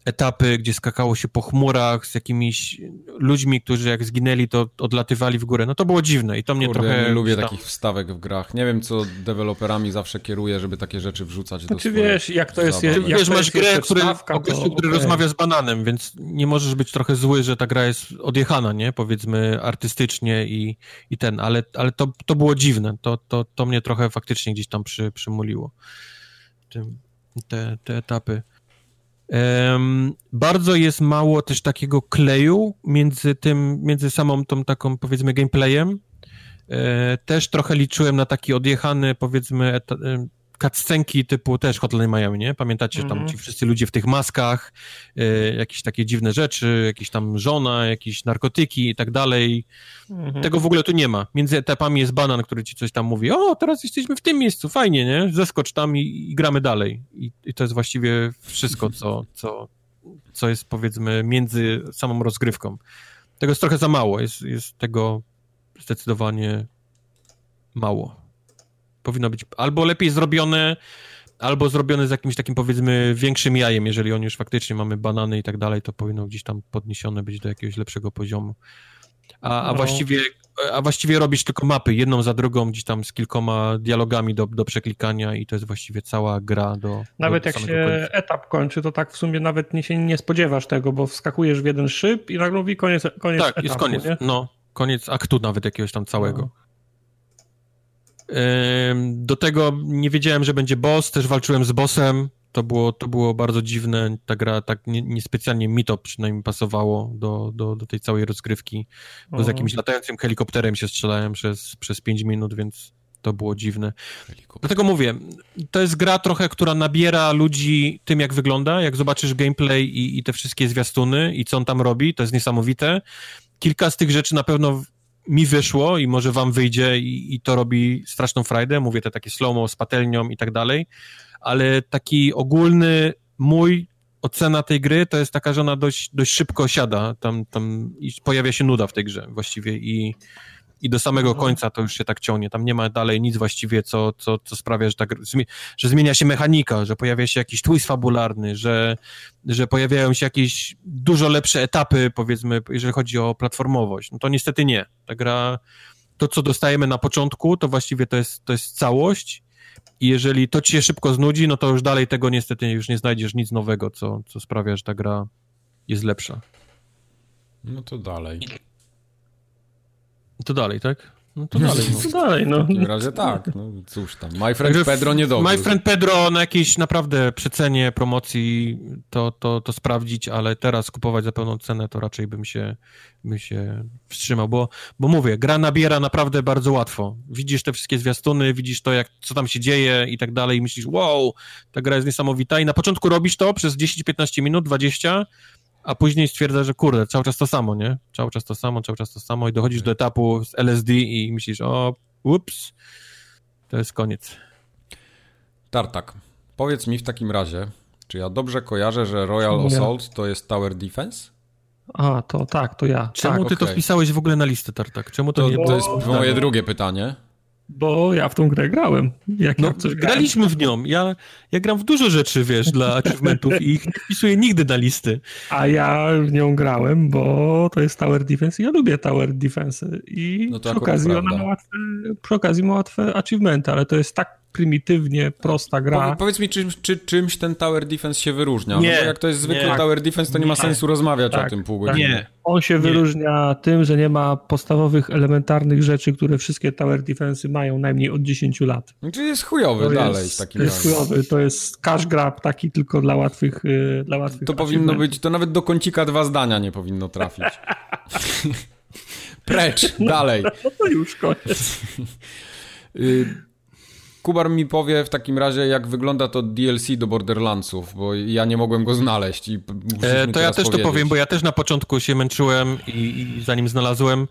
etapy, gdzie skakało się po chmurach z jakimiś ludźmi, którzy jak zginęli, to odlatywali w górę. No to było dziwne i to mnie Kurde, trochę... nie lubię takich wstawek w grach. Nie wiem, co deweloperami zawsze kieruje, żeby takie rzeczy wrzucać do Znaczy swoich wiesz, jak to jest... zabaw. Jak Wiesz, to masz jest grę, który, wstawka, o gościu, który okej. rozmawia z bananem, więc nie możesz być trochę zły, że ta gra jest odjechana, nie? Powiedzmy artystycznie i, i ten, ale, ale to, to było dziwne. To, to, to mnie trochę faktycznie gdzieś tam przy, przymuliło. Te, te etapy. Em, bardzo jest mało też takiego kleju między tym, między samą tą taką powiedzmy gameplayem. E, też trochę liczyłem na taki odjechany powiedzmy eta, cutscenki typu też Hotline Miami, nie? Pamiętacie, że tam Mhm. ci wszyscy ludzie w tych maskach, e, jakieś takie dziwne rzeczy, jakieś tam żona, jakieś narkotyki i tak dalej. Mhm. Tego w ogóle tu nie ma. Między etapami jest banan, który ci coś tam mówi, o, teraz jesteśmy w tym miejscu, fajnie, nie? Zeskocz tam i, i gramy dalej. I, I to jest właściwie wszystko, co, co, co jest powiedzmy między samą rozgrywką. Tego jest trochę za mało, jest, jest tego zdecydowanie mało. Powinno być albo lepiej zrobione, albo zrobione z jakimś takim powiedzmy większym jajem, jeżeli on już faktycznie mamy banany i tak dalej, to powinno gdzieś tam podniesione być do jakiegoś lepszego poziomu. A, a, No. właściwie, a właściwie robisz tylko mapy, jedną za drugą, gdzieś tam z kilkoma dialogami do, do przeklikania i to jest właściwie cała gra do Nawet do jak się końca. etap kończy, to tak w sumie nawet nie, się nie spodziewasz tego, bo wskakujesz w jeden szyb i nagle mówi koniec, koniec Tak, etapu, jest koniec. Nie? No, koniec aktu nawet jakiegoś tam całego. No. Do tego nie wiedziałem, że będzie boss, też walczyłem z bossem. To było, to było bardzo dziwne. Ta gra tak nie- niespecjalnie mi to przynajmniej pasowało do, do, do tej całej rozgrywki. Bo z O. jakimś latającym helikopterem się strzelałem przez, przez 5 minut, więc to było dziwne. Dlatego mówię, to jest gra trochę, która nabiera ludzi tym, jak wygląda. Jak zobaczysz gameplay i, i te wszystkie zwiastuny i co on tam robi, to jest niesamowite. Kilka z tych rzeczy na pewno mi wyszło i może wam wyjdzie i, i to robi straszną frajdę. Mówię te takie slow-mo z patelnią i tak dalej, ale taki ogólny mój ocena tej gry to jest taka, że ona dość, dość szybko siada tam, tam i pojawia się nuda w tej grze właściwie i, i do samego końca to już się tak ciągnie. Tam nie ma dalej nic właściwie, co, co, co sprawia, że, tak, że zmienia się mechanika, że pojawia się jakiś twist fabularny, że, że pojawiają się jakieś dużo lepsze etapy, powiedzmy, jeżeli chodzi o platformowość. No to niestety nie. Ta gra, to co dostajemy na początku, to właściwie to jest, to jest całość i jeżeli to ci się szybko znudzi, no to już dalej tego niestety już nie znajdziesz nic nowego, co, co sprawia, że ta gra jest lepsza. No to dalej. To dalej, tak? No to dalej. No. Co dalej, no. W takim razie tak, no cóż tam. My friend Także Pedro nie dobrze. My Friend Pedro na jakiejś naprawdę przecenie promocji to, to, to sprawdzić, ale teraz kupować za pełną cenę to raczej bym się, bym się wstrzymał, bo, bo mówię, gra nabiera naprawdę bardzo łatwo. Widzisz te wszystkie zwiastuny, widzisz to, jak, co tam się dzieje i tak dalej i myślisz, wow, ta gra jest niesamowita i na początku robisz to przez 10-15 minut, 20, a później stwierdzasz, że kurde, cały czas to samo, nie? Cały czas to samo, cały czas to samo i dochodzisz do etapu z LSD i myślisz, o, ups, to jest koniec. Tartak, powiedz mi w takim razie, czy ja dobrze kojarzę, że Royal. Assault to jest Tower Defense? A, to tak, to ja. Czemu tak, ty to okej. wpisałeś w ogóle na listę, Tartak? Czemu to, To, nie to było? jest moje drugie pytanie. Bo ja w tą grę grałem. Jak No, ja grałem. graliśmy w nią. Ja, ja gram w dużo rzeczy, wiesz, dla achievementów i ich nie wpisuję nigdy na listy. A ja w nią grałem, bo to jest Tower Defense i ja lubię Tower Defense. I No przy, okazji ona ma łatwe, przy okazji ma łatwe achievementy, ale to jest tak prymitywnie prosta gra. Powie, powiedz mi, czym, czy, czymś ten Tower Defense się wyróżnia? Nie, no bo jak to jest zwykły nie. Tower Defense, to nie ma Nie. sensu rozmawiać o Tak, tym pół tak. godziny. Nie. On się Nie. wyróżnia tym, że nie ma podstawowych, elementarnych rzeczy, które wszystkie Tower Defense mają najmniej od 10 lat. Czyli jest chujowy To dalej jest, w takim to jest razie. chujowy, to jest cash grab taki tylko dla łatwych y, dla łatwych To powinno być, to nawet do kącika dwa zdania nie powinno trafić. Precz, dalej. No to już koniec. Kubar mi powie w takim razie, jak wygląda to DLC do Borderlandsów, bo ja nie mogłem go znaleźć i E, to ja też to powiedzieć. powiem, bo ja też na początku się męczyłem i, i zanim znalazłem,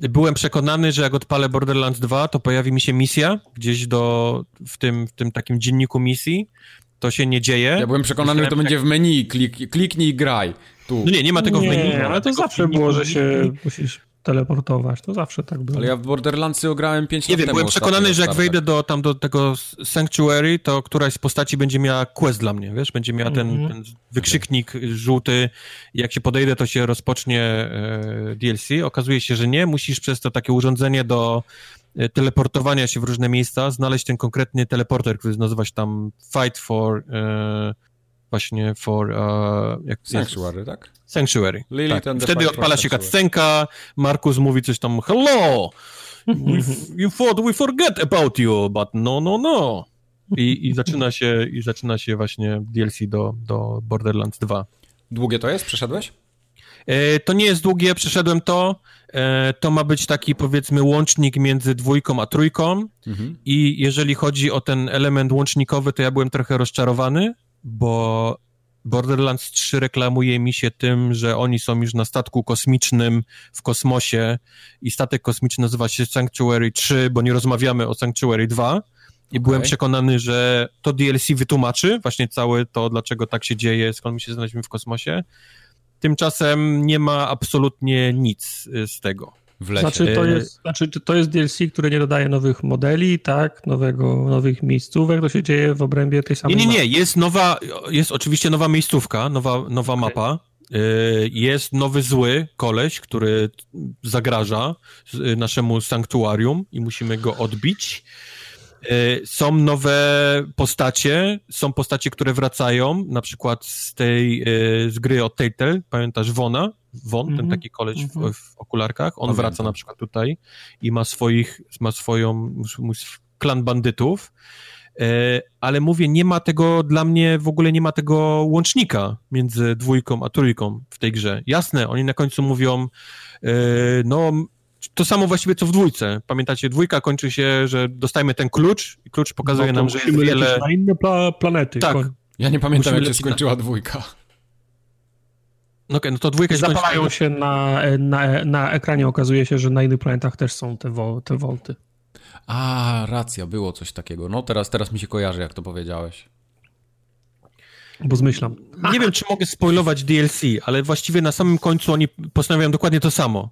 byłem przekonany, że jak odpalę Borderlands 2, to pojawi mi się misja gdzieś do, w tym, w tym takim dzienniku misji. To się nie dzieje. Ja byłem przekonany, że to będzie w menu, klik, kliknij i graj. Tu. No nie, nie ma tego w menu. Nie, ale to zawsze było, że się musisz... teleportować. To zawsze tak było. Ale ja w Borderlandsy ograłem 5 Nie lat wiem, temu byłem przekonany, że jak wejdę do, tam do tego Sanctuary, to któraś z postaci będzie miała quest dla mnie, wiesz? Będzie miała ten, Mhm. ten wykrzyknik żółty. Jak się podejdę, to się rozpocznie e, DLC. Okazuje się, że nie. Musisz przez to takie urządzenie do e, teleportowania się w różne miejsca znaleźć ten konkretny teleporter, który nazywa się tam Fight for... E, właśnie for... E, jak, Sanctuary, tak? Sanctuary. Lilith Tak. Wtedy odpala się cutscenka, Markus mówi coś tam hello, we, you thought we forget about you, but no, no, no. I, i, zaczyna, się, I zaczyna się właśnie DLC do, do Borderlands 2. Długie to jest? Przeszedłeś? E, to nie jest długie, przeszedłem to. E, to ma być taki powiedzmy łącznik między dwójką a trójką. Mhm. I jeżeli chodzi o ten element łącznikowy, to ja byłem trochę rozczarowany, bo Borderlands 3 reklamuje mi się tym, że oni są już na statku kosmicznym w kosmosie i statek kosmiczny nazywa się Sanctuary 3, bo nie rozmawiamy o Sanctuary 2. I byłem przekonany, że to DLC wytłumaczy właśnie całe to, dlaczego tak się dzieje, skąd my się znaleźliśmy w kosmosie. Tymczasem nie ma absolutnie nic y, z tego. W lesie. Znaczy to, jest, znaczy to jest DLC, które nie dodaje nowych modeli, tak, nowego, nowych miejscówek, to się dzieje w obrębie tej Nie, samej nie, nie, mapy. jest nowa, jest oczywiście nowa miejscówka, nowa, nowa mapa. Y, Jest nowy zły koleś, który zagraża y, naszemu sanktuarium i musimy go odbić. Y, Są nowe postacie, są postacie, które wracają, na przykład z tej, z gry od Telltale, pamiętasz Wona? Won, ten Mhm. taki koleś w, Mhm. w okularkach, on Pamiętam. wraca na przykład tutaj i ma swoich, ma swoją, mój klan bandytów, E, ale mówię, nie ma tego, dla mnie w ogóle nie ma tego łącznika między dwójką a trójką w tej grze. Jasne, oni na końcu mówią, e, no to samo właściwie co w dwójce. Pamiętacie, dwójka kończy się, że dostajemy ten klucz i klucz pokazuje No nam, że jest wiele... na inne pla planety. Tak. Ja nie pamiętam, Musimy jak się lecieć na- skończyła dwójka. No, okej, no to dwójka się kończy... Zapalają się na, na, na ekranie, okazuje się, że na innych planetach też są te, wo, te wolty. A, racja, było coś takiego. No teraz, teraz mi się kojarzy, jak to powiedziałeś. Bo zmyślam. Nie wiem, czy mogę spoilować DLC, ale właściwie na samym końcu oni postanawiają dokładnie to samo.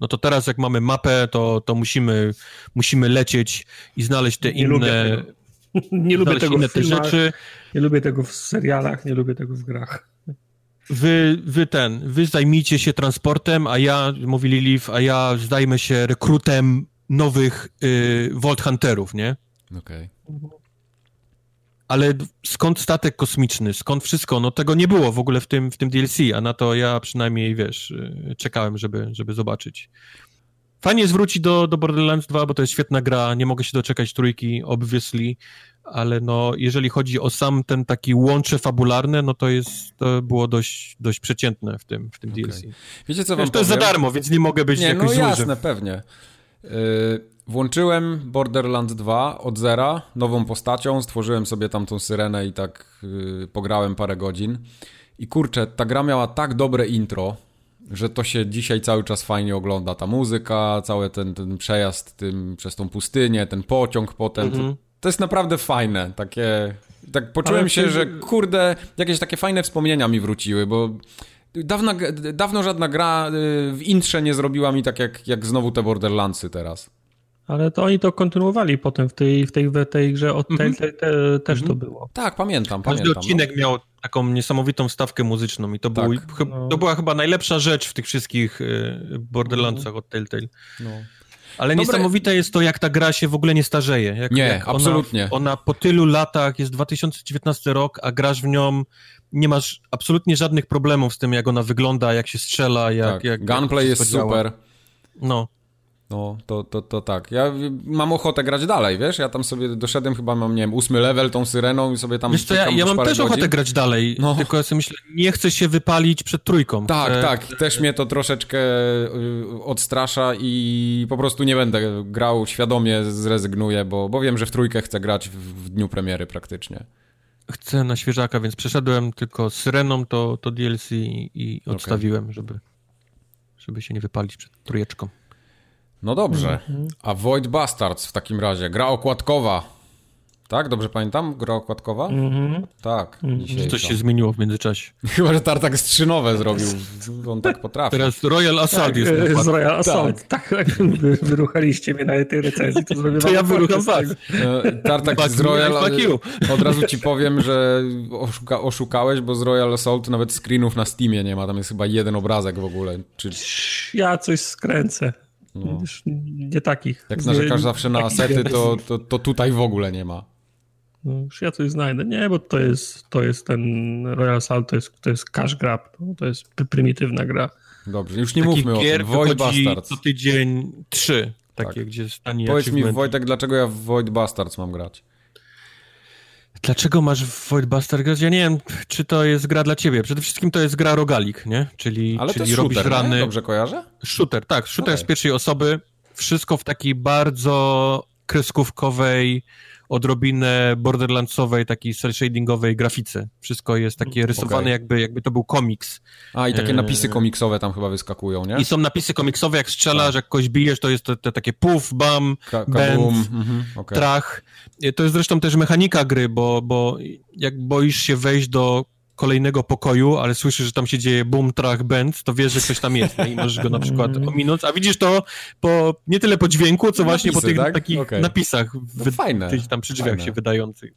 No to teraz, jak mamy mapę, to, to musimy, musimy lecieć i znaleźć te Nie lubię inne, tego. Nie lubię tego inne w filmach, rzeczy. nie lubię tego w serialach, nie lubię tego w grach. Wy, wy ten, wy zajmijcie się transportem, a ja, mówi Lilith, a ja zdajmy się rekrutem nowych y, Vault Hunterów, nie? Okej. Ale d- skąd statek kosmiczny, skąd wszystko? No tego nie było w ogóle w tym, w tym DLC, a na to ja przynajmniej, wiesz, y, czekałem, żeby, żeby zobaczyć. Fajnie jest wrócić do, do Borderlands 2, bo to jest świetna gra, nie mogę się doczekać trójki, obviously, ale no, jeżeli chodzi o sam ten taki łącze fabularne, no to jest, to było dość, dość przeciętne w tym, w tym Okej. DLC. Wiecie, co wam Wiesz, to jest za darmo, więc nie mogę być Nie, jakoś no zły, że- jasne, pewnie. Yy, włączyłem Borderlands 2 od zera, nową postacią, stworzyłem sobie tam tą syrenę i tak yy, pograłem parę godzin. I kurczę, ta gra miała tak dobre intro, że to się dzisiaj cały czas fajnie ogląda. Ta muzyka, cały ten, ten przejazd tym, przez tą pustynię, ten pociąg potem. Mhm. To, to jest naprawdę fajne. Takie. Tak poczułem Ale się, ty- że kurde, jakieś takie fajne wspomnienia mi wróciły, bo dawna, dawno żadna gra y, w intrze nie zrobiła mi tak jak, jak znowu te Borderlandsy teraz. Ale to oni to kontynuowali potem w tej, w tej, w tej grze od Mhm. tej, tej, te, też Mhm. to było. Tak, pamiętam, Każdy pamiętam. odcinek miał taką niesamowitą wstawkę muzyczną i to, Tak. był, No. to była chyba najlepsza rzecz w tych wszystkich y, Borderlandsach od Telltale. No. Ale Dobre- niesamowite jest to, jak ta gra się w ogóle nie starzeje. Jak, Nie, jak absolutnie. Ona, ona po tylu latach, jest 2019 rok, a grasz w nią, nie masz absolutnie żadnych problemów z tym, jak ona wygląda, jak się strzela, jak... tak. jak Gunplay jak jest super. No. No, to, to, to tak. Ja mam ochotę grać dalej, wiesz? Ja tam sobie doszedłem, chyba mam, nie wiem, ósmy level tą syreną i sobie tam Wiesz co, ja, ja mam też godzin. ochotę grać dalej, No. tylko ja sobie myślę, nie chcę się wypalić przed trójką. Tak, tak. Też mnie to troszeczkę y, odstrasza i po prostu nie będę grał świadomie, zrezygnuję, bo, bo wiem, że w trójkę chcę grać w, w dniu premiery praktycznie. Chcę na świeżaka, więc przeszedłem tylko Syreną to, to DLC i, odstawiłem, żeby, żeby się nie wypalić przed trójeczką. No dobrze. Mhm. A Void Bastards w takim razie, gra okładkowa. Tak, dobrze pamiętam? Gra okładkowa? Mhm. Tak. Mhm. dzisiejsza. Czy coś się zmieniło w międzyczasie? Chyba, że Tartak strzynowe zrobił. On tak potrafi. Teraz Royal Assault jest E, na Z Royal Assault. Tak, tak wy, wyruchaliście mnie na tej recenzji. To, zrobię To ja wyrucham. E, Tartak z me, Royal... Od razu ci powiem, że oszuka, oszukałeś, bo z Royal Assault nawet screenów na Steamie nie ma. Tam jest chyba jeden obrazek w ogóle. Czy Ja coś skręcę. No. Już nie takich. jak narzekasz zawsze na asety, to, to, to tutaj w ogóle nie ma. No, już ja coś znajdę. Nie, bo to jest, to jest ten Royal Assault, to jest, to jest cash grab. No, to jest pry- prymitywna gra. Dobrze, już nie Takich mówmy o tym. Void Bastards. co tydzień trzy. Takie, Tak. gdzie stanie Powiedz mi. Wojtek, dlaczego ja w Void Bastards mam grać? Dlaczego masz w Void Buster grać? Ja nie wiem, czy to jest gra dla ciebie. Przede wszystkim to jest gra rogalik, nie? Czyli, Ale to czyli jest robisz shooter, rany. nie? Dobrze kojarzę? Shooter, tak. Shooter Okej. z pierwszej osoby. Wszystko w takiej bardzo kreskówkowej, odrobinę borderlandsowej, takiej cel shadingowej grafice. Wszystko jest takie rysowane, Okej. jakby, jakby to był komiks. A, i takie Eee. napisy komiksowe tam chyba wyskakują, nie? I są napisy komiksowe, jak strzelasz, Tak. jak kogoś bijesz, to jest to, to takie puf, bam, Ka kabum. Mhm, okej. trach. To jest zresztą też mechanika gry, bo, bo jak boisz się wejść do kolejnego pokoju, ale słyszysz, że tam się dzieje boom, trach, benz, to wiesz, że ktoś tam jest nie? i możesz go na przykład Mm. ominąć, a widzisz to po, nie tyle po dźwięku, co właśnie po tych tak? takich Okej. napisach No wy, fajne, gdzieś tam przy drzwiach fajne. się wydających.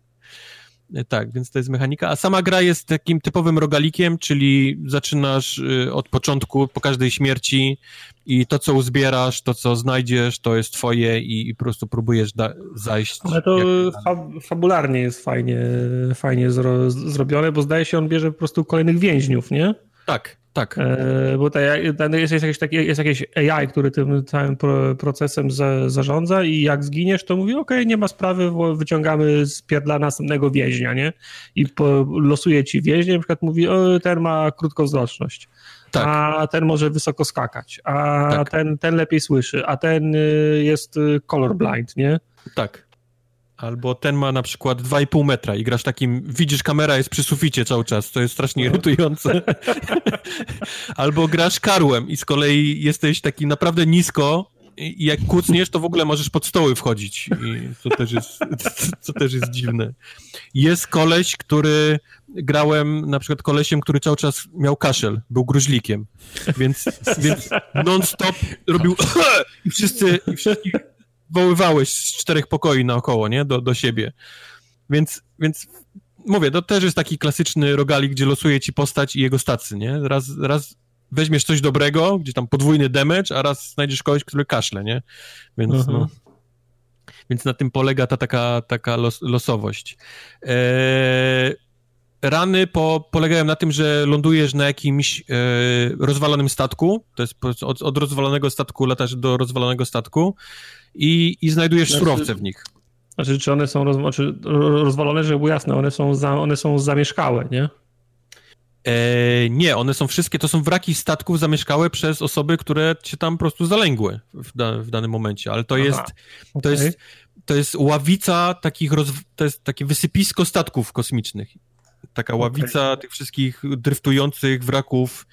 E, Tak, więc to jest mechanika. A sama gra jest takim typowym rogalikiem, czyli zaczynasz y, od początku, po każdej śmierci i to, co uzbierasz, to, co znajdziesz, to jest twoje i, i po prostu próbujesz da- zajść. Ale to jak- fabularnie jest fajnie, fajnie zro zrobione, bo zdaje się, on bierze po prostu kolejnych więźniów, nie? Tak, tak. E, bo ten jest, jest, jakieś takie, jest jakieś AI, który tym całym pro, procesem za, zarządza i jak zginiesz, to mówi, okej, nie ma sprawy, wyciągamy z pierdla następnego więźnia, nie? I po, losuje ci więźnia, na przykład mówi, o, ten ma krótkowzroczność, Tak. a ten może wysoko skakać, a Tak. ten, ten lepiej słyszy, a ten y, jest y, colorblind, nie? Tak. Albo ten ma na przykład 2,5 metra i grasz takim, widzisz kamera jest przy suficie cały czas, to jest strasznie irytujące. Albo grasz karłem i z kolei jesteś taki naprawdę nisko i jak kucniesz, to w ogóle możesz pod stoły wchodzić i co też jest, co też jest dziwne. Jest koleś, który grałem na przykład kolesiem, który cały czas miał kaszel, był gruźlikiem, więc, więc non-stop robił i wszyscy, i woływałeś z czterech pokoi naokoło, nie? Do, do siebie. Więc, więc mówię, to też jest taki klasyczny rogalik, gdzie losuje ci postać i jego stacy, nie? Raz, raz weźmiesz coś dobrego, gdzie tam podwójny damage, a raz znajdziesz kogoś, który kaszle, nie? Więc Mhm. no... Więc na tym polega ta taka, taka los, losowość. Eee, rany po, polegają na tym, że lądujesz na jakimś e, rozwalonym statku, to jest od, od rozwalonego statku latasz do rozwalonego statku i, i znajdujesz Znaczy- surowce w nich. Znaczy, czy one są roz, znaczy, ro- rozwalone, żeby było jasne, one są, za, one są zamieszkałe, nie? E, nie, one są wszystkie, to są wraki statków zamieszkałe przez osoby, które się tam po prostu zalęgły w, da, w danym momencie, ale to Aha, jest, to jest, to jest ławica takich, roz, to jest takie wysypisko statków kosmicznych. Taka ławica tych wszystkich dryftujących wraków,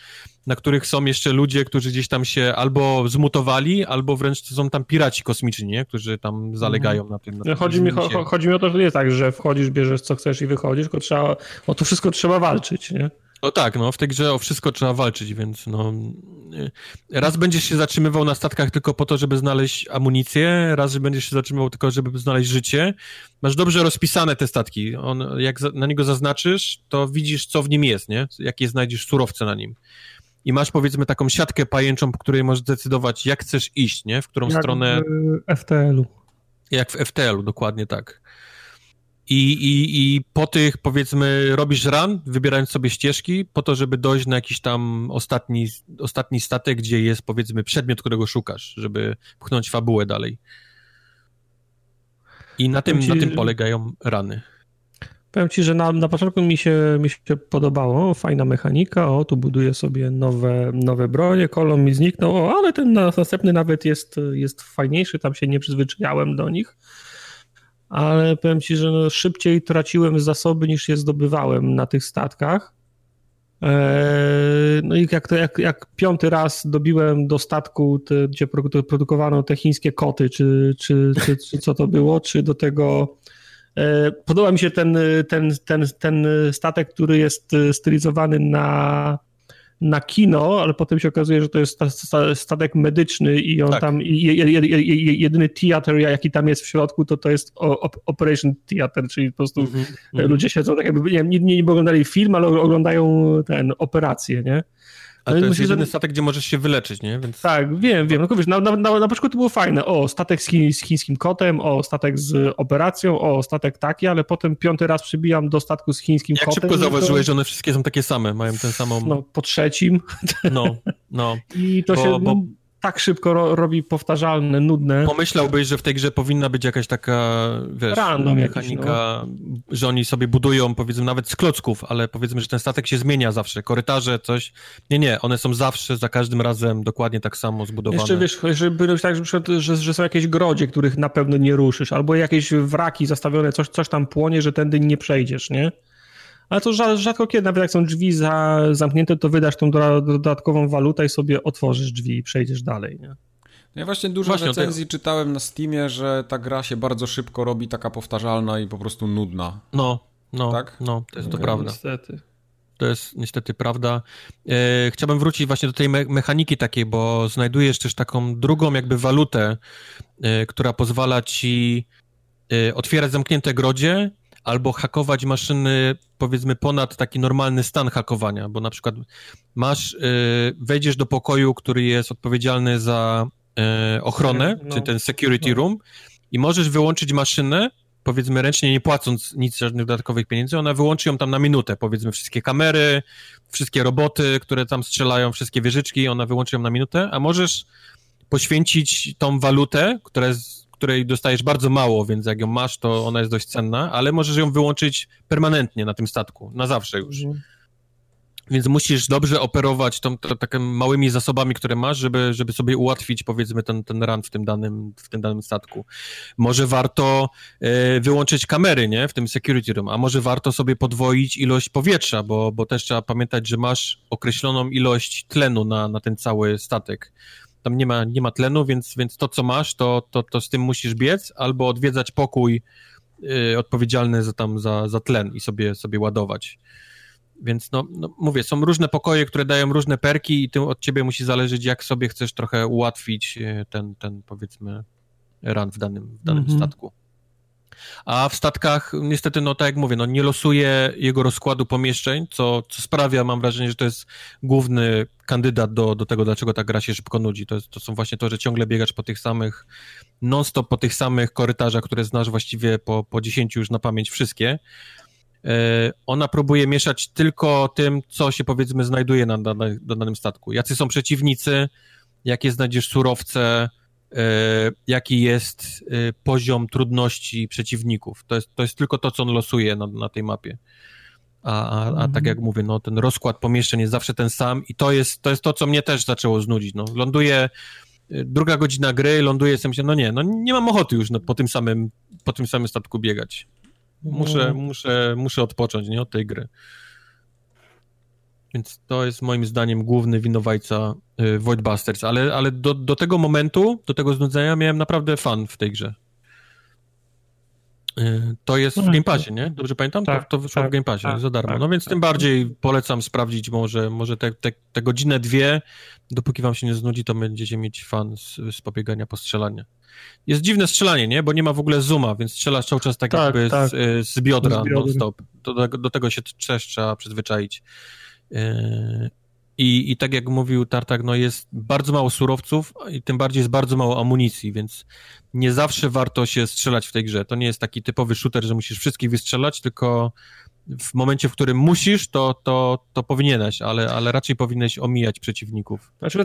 na których są jeszcze ludzie, którzy gdzieś tam się albo zmutowali, albo wręcz są tam piraci kosmiczni, nie? którzy tam zalegają na tym. Na tym Chodzi mi, chodzi mi o to, że nie jest tak, że wchodzisz, bierzesz co chcesz i wychodzisz, tylko trzeba, o to wszystko trzeba walczyć, nie? No tak, no w tej grze o wszystko trzeba walczyć, więc no... y, Raz będziesz się zatrzymywał na statkach tylko po to, żeby znaleźć amunicję, raz będziesz się zatrzymywał tylko, żeby znaleźć życie. Masz dobrze rozpisane te statki. On, jak na niego zaznaczysz, to widzisz, co w nim jest, nie? Jakie znajdziesz surowce na nim. I masz, powiedzmy, taką siatkę pajęczą, po której możesz decydować, jak chcesz iść, nie? W którą Jak stronę... w FTL-u. Jak w FTL-u, dokładnie tak. I, i, I po tych, powiedzmy, robisz run, wybierając sobie ścieżki, po to, żeby dojść na jakiś tam ostatni, ostatni statek, gdzie jest, powiedzmy, przedmiot, którego szukasz, żeby pchnąć fabułę dalej. I na tym, ci, na tym polegają rany. Powiem ci, że na, na początku mi się, mi się podobało, fajna mechanika, o, tu buduję sobie nowe, nowe bronie, kolon mi zniknął, o, ale ten na- następny nawet jest, jest fajniejszy, tam się nie przyzwyczajałem do nich, ale powiem ci, że no, szybciej traciłem zasoby niż je zdobywałem na tych statkach. Eee, No i jak, to, jak, jak piąty raz dobiłem do statku, te, gdzie produ- produkowano te chińskie koty, czy, czy, czy, czy co to było, czy do tego Podoba mi się ten, ten, ten, ten statek, który jest stylizowany na na kino, ale potem się okazuje, że to jest statek medyczny i on tak. tam, jedyny teatr, jaki tam jest w środku, to to jest Operation Theater, czyli po prostu mm -hmm. ludzie siedzą tak jakby, nie, nie, nie oglądali film, ale oglądają ten, operację, nie? A to jest jedyny statek, gdzie możesz się wyleczyć, nie? Więc... Tak, wiem, wiem. No, wiesz, na, na, na, na przykład to było fajne. O, statek z, z, chińskim kotem, o, statek z operacją, o, statek taki, ale potem piąty raz przybijam do statku z chińskim Jak kotem. Jak szybko zauważyłeś, to... że one wszystkie są takie same, mają ten samą... No, po trzecim. No, no. I to bo, się... Bo tak szybko ro, robi powtarzalne, nudne. Pomyślałbyś, że w tej grze powinna być jakaś taka, wiesz, Random mechanika, jakiś, no. że oni sobie budują, powiedzmy, nawet z klocków, ale powiedzmy, że ten statek się zmienia zawsze, korytarze, coś. Nie, nie, one są zawsze, za każdym razem dokładnie tak samo zbudowane. Jeszcze, wiesz, żeby tak, że, że są jakieś grodzie, których na pewno nie ruszysz, albo jakieś wraki zastawione, coś, coś tam płonie, że tędy nie przejdziesz, nie? Ale to rzadko kiedy, nawet jak są drzwi za, zamknięte, to wydasz tą dodatkową walutę i sobie otworzysz drzwi i przejdziesz dalej, nie? Ja właśnie dużo właśnie recenzji tego... czytałem na Steamie, że ta gra się bardzo szybko robi taka powtarzalna i po prostu nudna. No, no, tak? no, to jest to no, prawda. Niestety. To jest niestety prawda. E, chciałbym wrócić właśnie do tej me mechaniki takiej, bo znajdujesz też taką drugą jakby walutę, e, która pozwala ci e, otwierać zamknięte grodzie albo hakować maszyny, powiedzmy, ponad taki normalny stan hakowania, bo na przykład masz, y, wejdziesz do pokoju, który jest odpowiedzialny za y, ochronę, no, czyli ten security no. room i możesz wyłączyć maszynę, powiedzmy ręcznie, nie płacąc nic, żadnych dodatkowych pieniędzy, ona wyłączy ją tam na minutę, powiedzmy wszystkie kamery, wszystkie roboty, które tam strzelają, wszystkie wieżyczki, ona wyłączy ją na minutę, a możesz poświęcić tą walutę, która jest której dostajesz bardzo mało, więc jak ją masz, to ona jest dość cenna, ale możesz ją wyłączyć permanentnie na tym statku, na zawsze już. Mhm. Więc musisz dobrze operować tą, tą, takimi małymi zasobami, które masz, żeby, żeby sobie ułatwić, powiedzmy, ten, ten run w tym danym, w tym danym statku. Może warto e, wyłączyć kamery, nie, w tym security room, a może warto sobie podwoić ilość powietrza, bo, bo też trzeba pamiętać, że masz określoną ilość tlenu na, na ten cały statek tam nie ma, nie ma tlenu, więc, więc to, co masz, to, to, to z tym musisz biec, albo odwiedzać pokój y, odpowiedzialny za, tam, za, za tlen i sobie, sobie ładować. Więc no, no, mówię, są różne pokoje, które dają różne perki i tym od ciebie musi zależeć, jak sobie chcesz trochę ułatwić y, ten, ten powiedzmy, run w danym, w danym mm -hmm. statku. A w statkach, niestety, no tak jak mówię, no nie losuje jego rozkładu pomieszczeń, co, co sprawia, mam wrażenie, że to jest główny kandydat do, do tego, dlaczego ta gra się szybko nudzi. To, to są właśnie to, że ciągle biegasz po tych samych, non-stop po tych samych korytarzach, które znasz właściwie po, po 10 już na pamięć wszystkie. E, ona próbuje mieszać tylko tym, co się powiedzmy znajduje na, na, na danym statku. Jacy są przeciwnicy, jakie znajdziesz surowce, jaki jest e, poziom trudności przeciwników. To jest, to jest tylko to, co on losuje na, na tej mapie. A, a, a tak mhm. jak mówię, no, ten rozkład pomieszczeń jest zawsze ten sam i to jest to, jest to co mnie też zaczęło znudzić. No, ląduję, e, druga godzina gry, ląduję, jestem się, no nie, no nie mam ochoty już no, po, tym samym, po tym samym statku biegać. Muszę, no. muszę, muszę odpocząć, nie, od tej gry. Więc to jest moim zdaniem główny winowajca y, Void Busters, ale, ale do, do tego momentu, do tego znudzenia miałem naprawdę fan w tej grze. Y, to jest w no, Game Passie, nie? Dobrze pamiętam? Tak, to, to wyszło tak, w Game Passie, tak, za darmo. Tak, no więc tak. tym bardziej polecam sprawdzić może, może te, te, te godzinę, dwie, dopóki wam się nie znudzi, to będziecie mieć fan z, z pobiegania, postrzelania. Jest dziwne strzelanie, nie? Bo nie ma w ogóle zooma, więc strzelasz cały czas tak, tak jakby z, y, z biodra, z biodra. non-stop. Do, do, tego się też trzeba przyzwyczaić. Yy, I, I tak jak mówił Tartak, no jest bardzo mało surowców i tym bardziej jest bardzo mało amunicji, więc nie zawsze warto się strzelać w tej grze. To nie jest taki typowy shooter, że musisz wszystkich wystrzelać, tylko w momencie, w którym musisz, to, to, to powinieneś, ale, ale raczej powinieneś omijać przeciwników. Znaczy,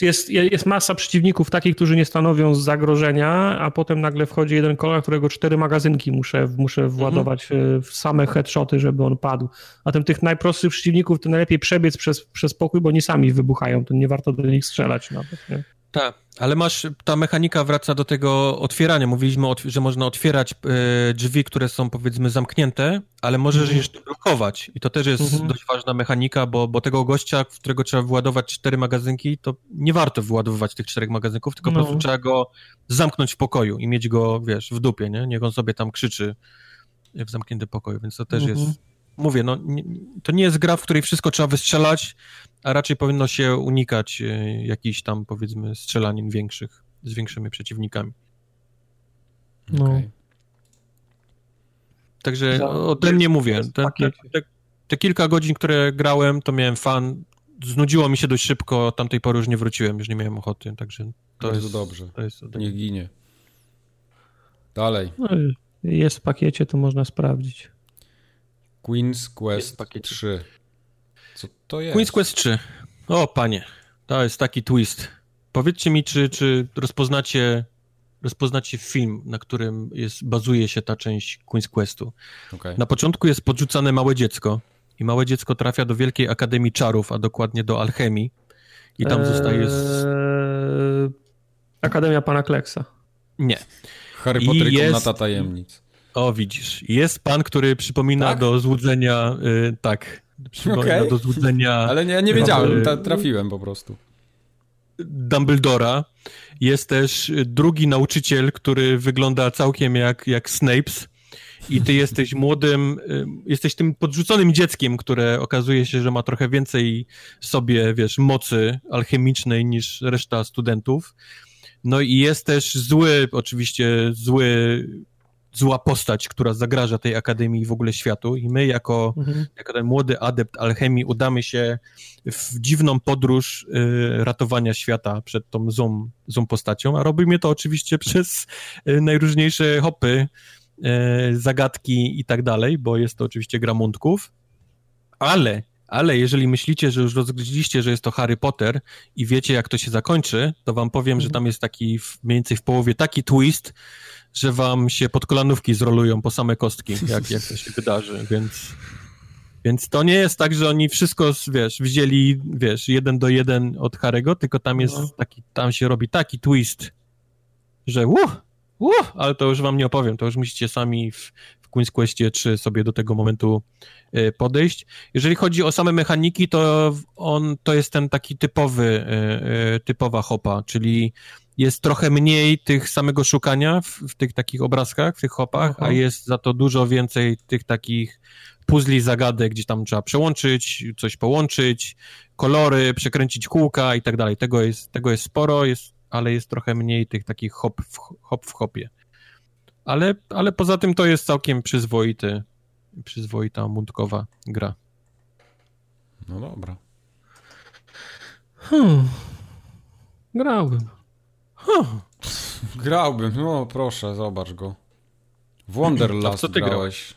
jest, jest masa przeciwników takich, którzy nie stanowią zagrożenia, a potem nagle wchodzi jeden kolega, którego cztery magazynki muszę, muszę mhm. władować mhm. w same headshoty, żeby on padł. A tym tych najprostszych przeciwników to najlepiej przebiec przez, przez pokój, bo oni sami wybuchają, to nie warto do nich strzelać nawet. Nie? Tak, ale masz, ta mechanika wraca do tego otwierania. Mówiliśmy, że można otwierać e, drzwi, które są powiedzmy zamknięte, ale możesz mhm. jeszcze blokować. I to też jest mhm. dość ważna mechanika, bo, bo tego gościa, w którego trzeba wyładować cztery magazynki, to nie warto wyładowywać tych czterech magazynków, tylko no. po prostu trzeba go zamknąć w pokoju i mieć go, wiesz, w dupie, nie? Niech on sobie tam krzyczy w zamkniętym pokoju, więc to też mhm. jest mówię, no, nie, to nie jest gra, w której wszystko trzeba wystrzelać, a raczej powinno się unikać e, jakichś tam, powiedzmy, strzelanin większych z większymi przeciwnikami. No. Okay. Także o tym nie mówię. Te, te, te, te, kilka godzin, które grałem, to miałem fan. Znudziło mi się dość szybko, tamtej pory już nie wróciłem, już nie miałem ochoty, także to Bardzo jest dobrze. To jest Niech ginie. Dalej. No, jest w pakiecie, to można sprawdzić. Queen's Quest 3. Co to jest? Queen's Quest 3. O, panie, to jest taki twist. Powiedzcie mi, czy, czy rozpoznacie, rozpoznacie film, na którym jest, bazuje się ta część Queen's Questu. Okay. Na początku jest podrzucane małe dziecko i małe dziecko trafia do Wielkiej Akademii Czarów, a dokładnie do alchemii i tam eee... zostaje... Z... Akademia Pana Kleksa. Nie. Harry Potter i Komnata Tajemnic. O, widzisz. Jest pan, który przypomina tak? do złudzenia, y, tak, przypomina okay. do złudzenia... Ale nie, nie wiedziałem, y, trafiłem po prostu. Dumbledora. Jest też drugi nauczyciel, który wygląda całkiem jak, jak Snapes. I ty jesteś młodym, jesteś tym podrzuconym dzieckiem, które okazuje się, że ma trochę więcej sobie, wiesz, mocy alchemicznej niż reszta studentów. No i jest też zły, oczywiście zły zła postać, która zagraża tej akademii i w ogóle światu. I my jako, mhm. jako ten młody adept alchemii udamy się w dziwną podróż y, ratowania świata przed tą złą, złą postacią, a robimy to oczywiście przez y, najróżniejsze hopy, y, zagadki i tak dalej, bo jest to oczywiście gra mundków, ale ale jeżeli myślicie, że już rozgryźliście, że jest to Harry Potter i wiecie, jak to się zakończy, to wam powiem, mhm. że tam jest taki mniej więcej w połowie taki twist, że wam się podkolanówki zrolują po same kostki, jak, jak to się wydarzy, więc... Więc to nie jest tak, że oni wszystko, wiesz, wzięli, wiesz, jeden do jeden od Harego, tylko tam jest no. taki, tam się robi taki twist, że uh, uh, ale to już wam nie opowiem, to już musicie sami w, w Queen's Questie 3 sobie do tego momentu y, podejść. Jeżeli chodzi o same mechaniki, to on, to jest ten taki typowy, y, y, typowa hopa, czyli jest trochę mniej tych samego szukania w, w tych takich obrazkach, w tych hopach, Aha. a jest za to dużo więcej tych takich puzli, zagadek, gdzie tam trzeba przełączyć, coś połączyć, kolory, przekręcić kółka i tak dalej. Tego jest, tego jest sporo, jest, ale jest trochę mniej tych takich hop w, hop w hopie. Ale, ale poza tym to jest całkiem przyzwoity, przyzwoita, mundkowa gra. No dobra. Hmm. Grałbym. Huh. Grałbym, no proszę, zobacz go. W Wonderlast co ty grałeś? grałeś?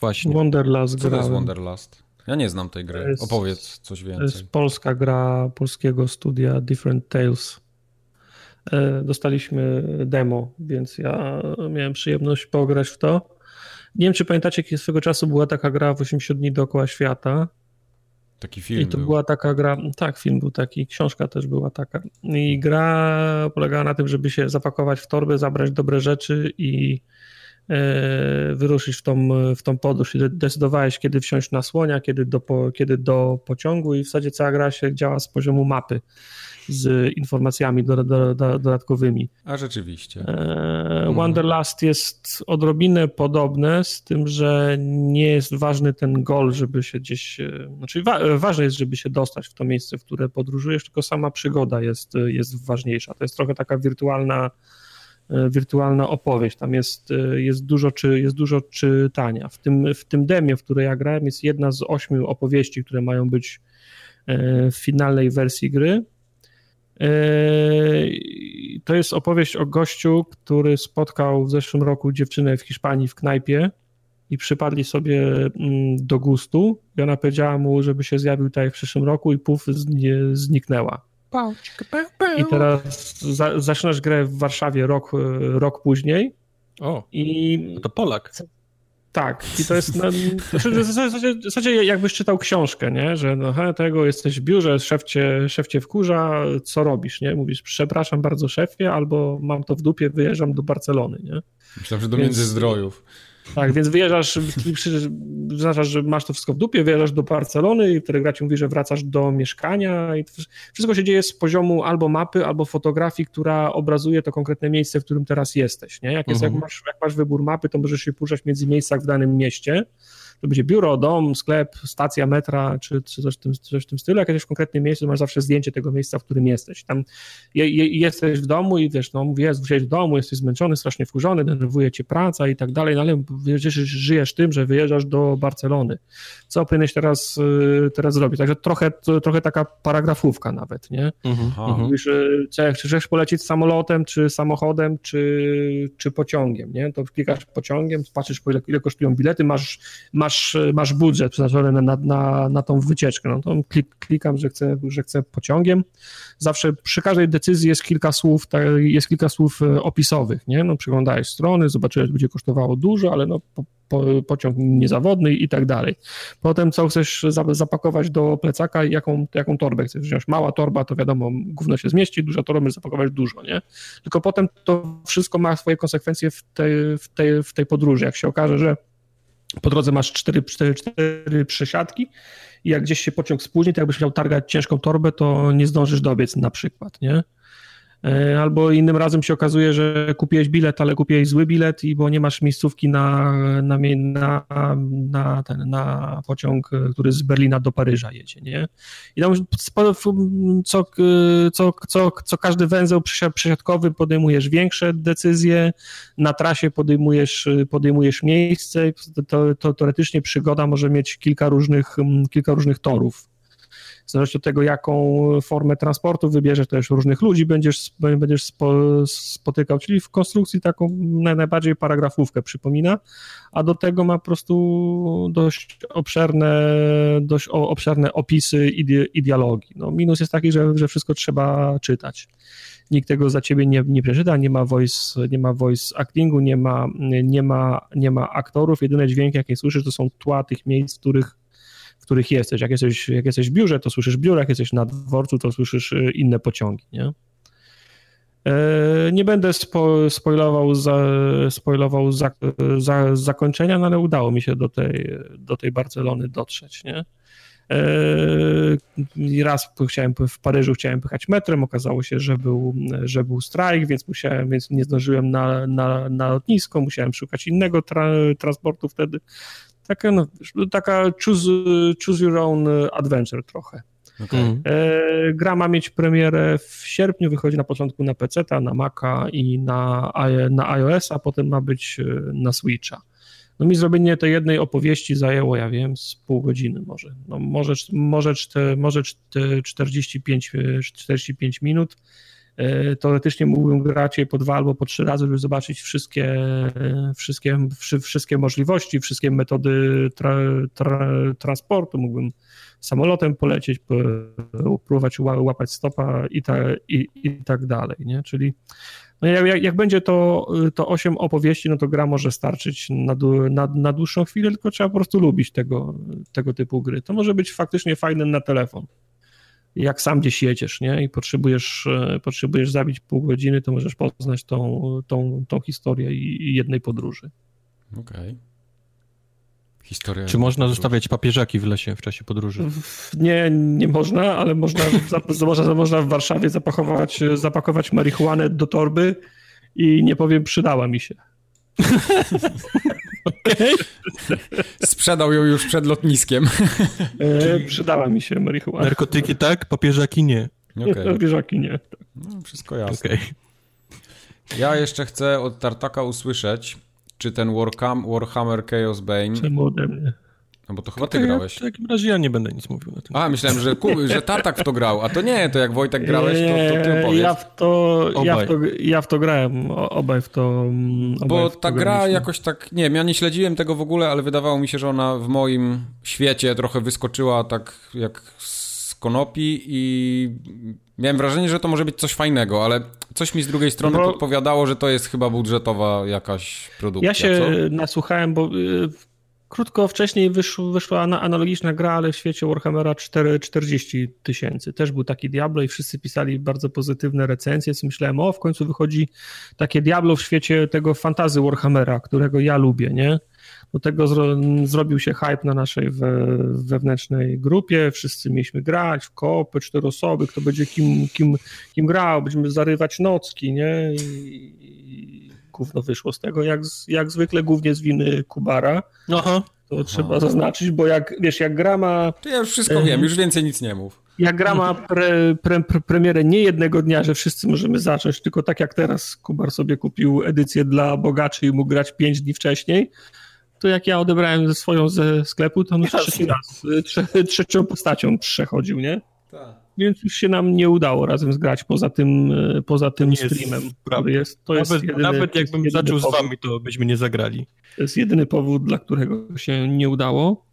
Właśnie. Wonderlast Co grałem. to jest Wonderlast? Ja nie znam tej gry. Jest, Opowiedz coś więcej. To jest polska gra polskiego studia Different Tales. E, dostaliśmy demo, więc ja miałem przyjemność pograć w to. Nie wiem, czy pamiętacie, kiedy swego czasu była taka gra w 80 dni dookoła świata. Taki film. I to był. była taka gra, tak, film był taki, książka też była taka. I gra polegała na tym, żeby się zapakować w torbę, zabrać dobre rzeczy i e, wyruszyć w tą, w tą podróż. I decydowałeś, kiedy wsiąść na słonia, kiedy do, kiedy do pociągu, i w zasadzie cała gra się działa z poziomu mapy z informacjami do, do, do, dodatkowymi. A rzeczywiście. E, Wanderlust jest odrobinę podobne, z tym, że nie jest ważny ten gol, żeby się gdzieś. E, znaczy, wa ważne jest, żeby się dostać w to miejsce, w które podróżujesz, tylko sama przygoda jest, jest ważniejsza. To jest trochę taka wirtualna e, wirtualna opowieść. Tam jest, jest, dużo, czy, jest dużo czytania. W tym, w tym demie, w której ja grałem, jest jedna z ośmiu opowieści, które mają być w finalnej wersji gry. Yy, to jest opowieść o gościu, który spotkał w zeszłym roku dziewczynę w Hiszpanii w knajpie i przypadli sobie mm, do gustu i ona powiedziała mu, żeby się zjawił tutaj w przyszłym roku i puf zniknęła. I teraz za, zaczynasz grę w Warszawie rok, rok później. O, i to Polak. Tak, i to jest, no, w, zasadzie, w zasadzie jakbyś czytał książkę, nie? że no, he, tego jesteś w biurze, szef cię, szef cię wkurza, co robisz, nie? Mówisz, przepraszam bardzo szefie, albo mam to w dupie, wyjeżdżam do Barcelony, nie? Myślałem, że do Więc, Międzyzdrojów. Tak, więc wyjeżdżasz, zaznaczasz, że masz to wszystko w dupie, wyjeżdżasz do Barcelony i wtedy gra ci mówi, że wracasz do mieszkania i wszystko się dzieje z poziomu albo mapy, albo fotografii, która obrazuje to konkretne miejsce, w którym teraz jesteś, nie? Jak, jest, jak, mhm. masz, jak masz wybór mapy, to możesz się poruszać między miejscach w danym mieście, to będzie biuro, dom, sklep, stacja metra, czy, czy coś, w tym, coś w tym stylu. Jak jesteś w konkretnym miejscu, masz zawsze zdjęcie tego miejsca, w którym jesteś. Tam je, je, jesteś w domu i wiesz, no mówię, jest w domu, jesteś zmęczony, strasznie wkurzony, denerwuje cię praca i tak dalej, no ale wiesz, żyjesz tym, że wyjeżdżasz do Barcelony. Co powinieneś teraz, y, teraz zrobić? Także trochę, trochę taka paragrafówka nawet, nie? Mhm. Mówisz, czy chcesz polecieć samolotem, czy samochodem, czy, czy pociągiem, nie? To klikasz pociągiem, patrzysz, ile, ile kosztują bilety, masz, masz masz, masz budżet przeznaczony na, na, na tą wycieczkę, no to klik, klikam, że chcę, że chcę pociągiem. Zawsze przy każdej decyzji jest kilka słów, jest kilka słów e, opisowych, nie? No przeglądałeś strony, zobaczyłeś, że będzie kosztowało dużo, ale no po, po, pociąg niezawodny i tak dalej. Potem co chcesz zapakować do plecaka i jaką, jaką torbę chcesz wziąć. Mała torba to wiadomo, gówno się zmieści, duża torba możesz zapakować dużo, nie? Tylko potem to wszystko ma swoje konsekwencje w tej, w tej, w tej podróży. Jak się okaże, że po drodze masz cztery, cztery, cztery przesiadki i jak gdzieś się pociąg spóźni, to jakbyś miał targać ciężką torbę, to nie zdążysz dobiec na przykład, nie? E, albo innym razem się okazuje, że kupiłeś bilet, ale kupiłeś zły bilet, i bo nie masz miejscówki na, na, na, na, ten, na pociąg, który z Berlina do Paryża jedzie, nie? I tam co, co, co, co każdy węzeł przesiadkowy podejmujesz większe decyzje, na trasie podejmujesz, podejmujesz miejsce, to, to teoretycznie przygoda może mieć kilka różnych, kilka różnych torów w zależności od tego, jaką formę transportu wybierzesz, też różnych ludzi będziesz, będziesz spo, spotykał, czyli w konstrukcji taką najbardziej paragrafówkę przypomina, a do tego ma po prostu dość obszerne, dość obszerne opisy i, dialogi. No, minus jest taki, że, że wszystko trzeba czytać nikt tego za ciebie nie, nie przeczyta, nie ma voice, nie ma voice actingu, nie ma, nie, ma, nie ma aktorów, jedyne dźwięki, jakie słyszysz, to są tła tych miejsc, w których których jesteś. Jak jesteś, jak jesteś w biurze, to słyszysz biuro, jak jesteś na dworcu, to słyszysz y, inne pociągi, nie? E, nie będę spo, spoilował, za, spoilował za, za, zakończenia, no ale udało mi się do tej, do tej Barcelony dotrzeć, nie? E, raz chciałem w Paryżu chciałem pychać metrem, okazało się, że był, że był strajk, więc musiałem, więc nie zdążyłem na, na, na lotnisko, musiałem szukać innego tra, transportu wtedy. Taka, no, taka choose, choose your own adventure trochę. Okay. Mhm. E, gra ma mieć premierę w sierpniu, wychodzi na początku na PC, na Maca i na, na iOS, a potem ma być e, na Switcha. No mi zrobienie tej jednej opowieści zajęło, ja wiem, z pół godziny może. No może, może, może 45, 45 minut. E, teoretycznie mógłbym grać je po dwa albo po trzy razy, żeby zobaczyć wszystkie, wszystkie, wszystkie możliwości, wszystkie metody tra, tra, transportu. Mógłbym samolotem polecieć, próbować łapać stopa i, ta, i, i tak dalej, nie? Czyli no jak, jak, będzie to, to 8 opowieści, no to gra może starczyć na, na, na dłuższą chwilę, tylko trzeba po prostu lubić tego, tego typu gry. To może być faktycznie fajne na telefon jak sam gdzieś jedziesz, nie? I potrzebujesz, e, potrzebujesz zabić pół godziny, to możesz poznać tą, tą, tą historię i, jednej podróży. Okej. Okay. Historia Czy można podróży. zostawiać papieżaki w lesie w czasie podróży? Nie, nie można, ale można, można, można w Warszawie zapakować, zapakować marihuanę do torby i nie powiem, przydała mi się. Okay. Sprzedał ją już przed lotniskiem. E, przydała mi się marihuana. Narkotyki tak, papieżaki nie. Okay. Papieżaki nie. No, wszystko jasne. Okay. Ja jeszcze chcę od Tartaka usłyszeć, czy ten Warham, Warhammer Chaos Bane... Czemu ode mnie? No bo to chyba ty grałeś. w takim razie ja nie będę nic mówił na tym. A, myślałem, że, że Tartak w to grał, a to nie, to jak Wojtek grałeś, to, to ty opowiedz. Ja w to, ja w to, ja w to grałem, obaj w to mm, obaj Bo ta gra jakoś tak, nie wiem, ja nie śledziłem tego w ogóle, ale wydawało mi się, że ona w moim świecie trochę wyskoczyła tak jak z konopi i Miałem wrażenie, że to może być coś fajnego, ale coś mi z drugiej strony bo... podpowiadało, że to jest chyba budżetowa jakaś produkcja. Ja się co? nasłuchałem, bo y, krótko wcześniej wyszła, analogiczna gra, ale w świecie Warhammera 4, 40 tysięcy. Też był taki Diablo i wszyscy pisali bardzo pozytywne recenzje, więc myślałem, o w końcu wychodzi takie Diablo w świecie tego fantazy Warhammera, którego ja lubię, nie? Do tego zro, zrobił się hype na naszej we, wewnętrznej grupie, wszyscy mieliśmy grać w kopy, cztery osoby, kto będzie kim, kim, kim grał, będziemy zarywać nocki, nie? I gówno wyszło z tego, jak, jak zwykle głównie z winy Kubara. Aha. To Aha. trzeba zaznaczyć, bo jak, wiesz, jak gra ma... To ja już wszystko wiem, już więcej nic nie mów. Jak gra ma pre, pre, pre, premierę nie jednego dnia, że wszyscy możemy zacząć, tylko tak jak teraz Kubar sobie kupił edycję dla bogaczy i mógł grać pięć dni wcześniej, to jak ja odebrałem ze swoją ze sklepu, to on już trzeci raz trze, trzecią postacią przechodził, nie? Tak. Więc już się nam nie udało razem zgrać poza tym, e, poza tym streamem, który jest. To nawet, jest jedyny, nawet jakbym zaczął powód. z wami, to byśmy nie zagrali. To jest jedyny powód, dla którego się nie udało.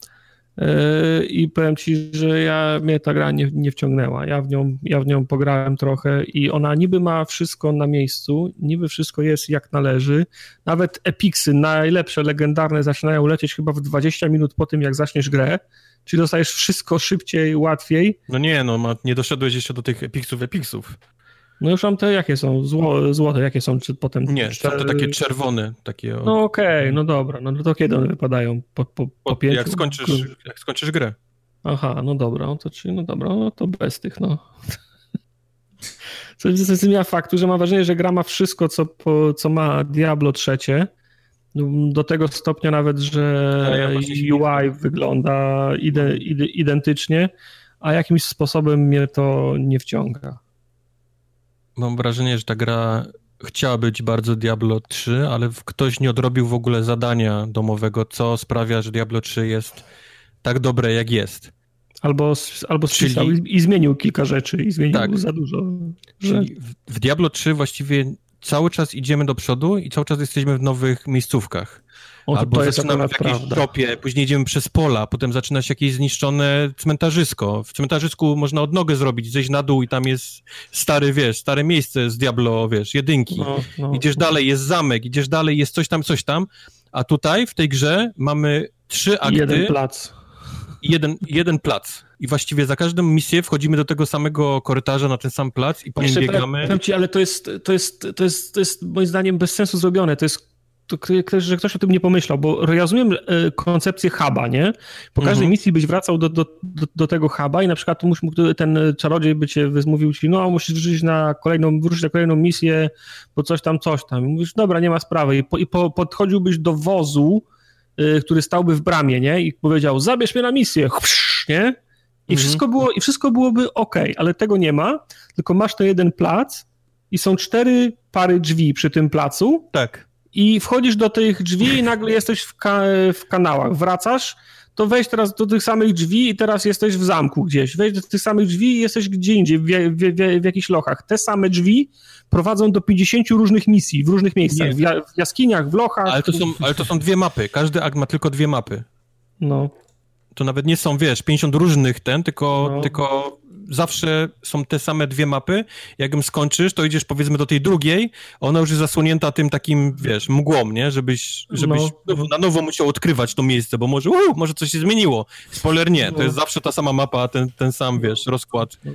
E, I powiem ci, że ja, mnie ta gra nie, nie wciągnęła. Ja w, nią, ja w nią pograłem trochę i ona niby ma wszystko na miejscu, niby wszystko jest jak należy. Nawet epiksy, najlepsze, legendarne, zaczynają lecieć chyba w 20 minut po tym, jak zaczniesz grę. Czyli dostajesz wszystko szybciej, łatwiej. No nie, no nie doszedłeś jeszcze do tych epiksów, epiksów. No już mam te, jakie są? Zło, złote, jakie są? Czy potem... Nie, są to takie czerwone. Takie No okej, okay, no dobra. No to kiedy one wypadają? Po, po, po pięciu? Jak skończysz, jak skończysz grę. Aha, no dobra, no to czyli, no dobra, no to bez tych, no. Co zmienia faktu, że mam wrażenie, że gra ma wszystko, co, po, co ma Diablo trzecie. Do tego stopnia nawet, że UI wygląda ide, ide, identycznie, a jakimś sposobem mnie to nie wciąga mam wrażenie, że ta gra chciała być bardzo Diablo 3, ale ktoś nie odrobił w ogóle zadania domowego, co sprawia, że Diablo 3 jest tak dobre, jak jest. Albo, albo spisał Czyli... i, zmienił kilka rzeczy i zmienił tak. za dużo. Że... W Diablo 3 właściwie cały czas idziemy do przodu i cały czas jesteśmy w nowych miejscówkach. O, Albo zaczynamy w jakiejś tropie, później idziemy przez pola, potem zaczyna się jakieś zniszczone cmentarzysko. W cmentarzysku można odnogę zrobić, zejść na dół i tam jest stary, wiesz, stare miejsce z Diablo, wiesz, jedynki. No, no, idziesz no. dalej, jest zamek, idziesz dalej, jest coś tam, coś tam. A tutaj, w tej grze mamy trzy akty. Jeden plac. Jeden, jeden plac. I właściwie za każdą misję wchodzimy do tego samego korytarza na ten sam plac i po nim biegamy. Powiem ci, ale to jest, to, jest, to, jest, to jest moim zdaniem bez sensu zrobione. To jest że ktoś o tym nie pomyślał, bo rozumiem e, koncepcję huba, nie? Po każdej mhm. misji byś wracał do, do, do, do, tego huba i na przykład mógł ten czarodziej by cię mówił ci, no musisz wrócić na kolejną, wrócić na kolejną misję, bo coś tam, coś tam. I mówisz, dobra, nie ma sprawy. I, po, i po, podchodziłbyś do wozu, y, który stałby w bramie, nie? I powiedział, zabierz mnie na misję, nie? I, mhm. wszystko, było, I wszystko byłoby ok, ale tego nie ma, tylko masz ten jeden plac i są cztery pary drzwi przy tym placu. Tak i wchodzisz do tych drzwi i nagle jesteś w, ka w kanałach. Wracasz, to wejdź teraz do tych samych drzwi i teraz jesteś w zamku gdzieś. Wejdź do tych samych drzwi i jesteś gdzie indziej, w, w, w, w jakichś lochach. Te same drzwi prowadzą do 50 różnych misji w różnych miejscach. W, ja, w, jaskiniach, w lochach. Ale to, są, ale to są dwie mapy. Każdy akt ma tylko dwie mapy. No. To nawet nie są, wiesz, 50 różnych ten, tylko, no. tylko zawsze są te same dwie mapy. Jakbym skończysz, to idziesz powiedzmy do tej drugiej, ona już jest zasłonięta tym takim, wiesz, mgłą, nie? Żebyś, żebyś no. na nowo musiał odkrywać to miejsce, bo może, uh, może coś się zmieniło. Spoiler nie, to no. jest zawsze ta sama mapa, ten, ten sam, wiesz, rozkład. No.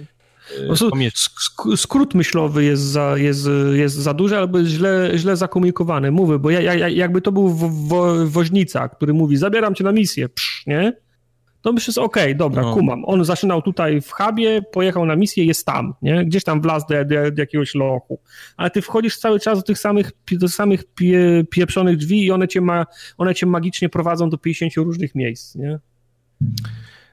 E, skrót myślowy jest za, jest, jest za duży albo jest źle, źle zakomunikowany. Mówię, bo ja, ja, jakby to był wo, wo, woźnica, który mówi, zabieram cię na misję, psz, nie? To myślę, że okej, okay, dobra, no. kumam. On zaczynał tutaj w hubie, pojechał na misję, jest tam, nie? Gdzieś tam wlazł do, do, do jakiegoś lochu. Ale ty wchodzisz cały czas do tych samych, do samych pie, pieprzonych drzwi i one cię, ma, one cię magicznie prowadzą do 50 różnych miejsc, nie?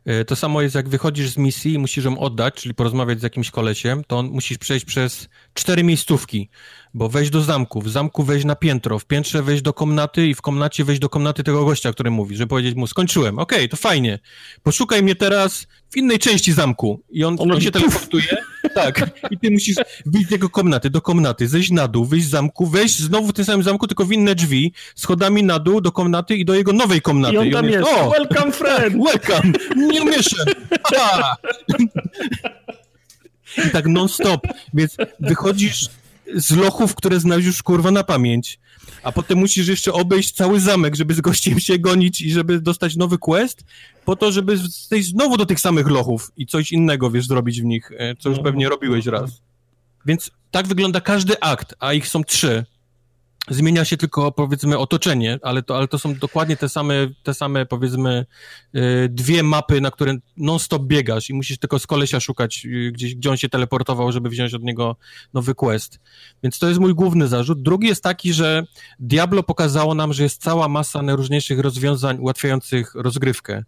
E, to samo jest, jak wychodzisz z misji i musisz ją oddać, czyli porozmawiać z jakimś kolesiem, to on musisz przejść przez cztery miejscówki, bo wejść do zamku, w zamku wejść na piętro, w piętrze wejść do komnaty i w komnacie wejść do komnaty tego gościa, który mówi, żeby powiedzieć mu, skończyłem, okej, okay, to fajnie, poszukaj mnie teraz w innej części zamku. I on, on, on się teleportuje, tak, i ty musisz wyjść z jego komnaty, do komnaty, zejść na dół, wyjść z zamku, wejść znowu w tym samym zamku, tylko w inne drzwi, schodami na dół do komnaty i do jego nowej komnaty. I on tam I on jest, jest, o, welcome friend! welcome, nie umiesz. I tak non-stop, więc wychodzisz z lochów, które znasz już kurwa na pamięć, a potem musisz jeszcze obejść cały zamek, żeby z gościem się gonić i żeby dostać nowy quest, po to, żeby zejść znowu do tych samych lochów i coś innego, wiesz, zrobić w nich, e, co już no. pewnie robiłeś raz. Więc tak wygląda każdy akt, a ich są trzy. Zmienia się tylko, powiedzmy, otoczenie, ale to, ale to są dokładnie te same, te same powiedzmy, yy, dwie mapy, na które non-stop biegasz i musisz tylko z kolesia szukać yy, gdzieś, gdzie on się teleportował, żeby wziąć od niego nowy quest. Więc to jest mój główny zarzut. Drugi jest taki, że Diablo pokazało nam, że jest cała masa najróżniejszych rozwiązań ułatwiających rozgrywkę.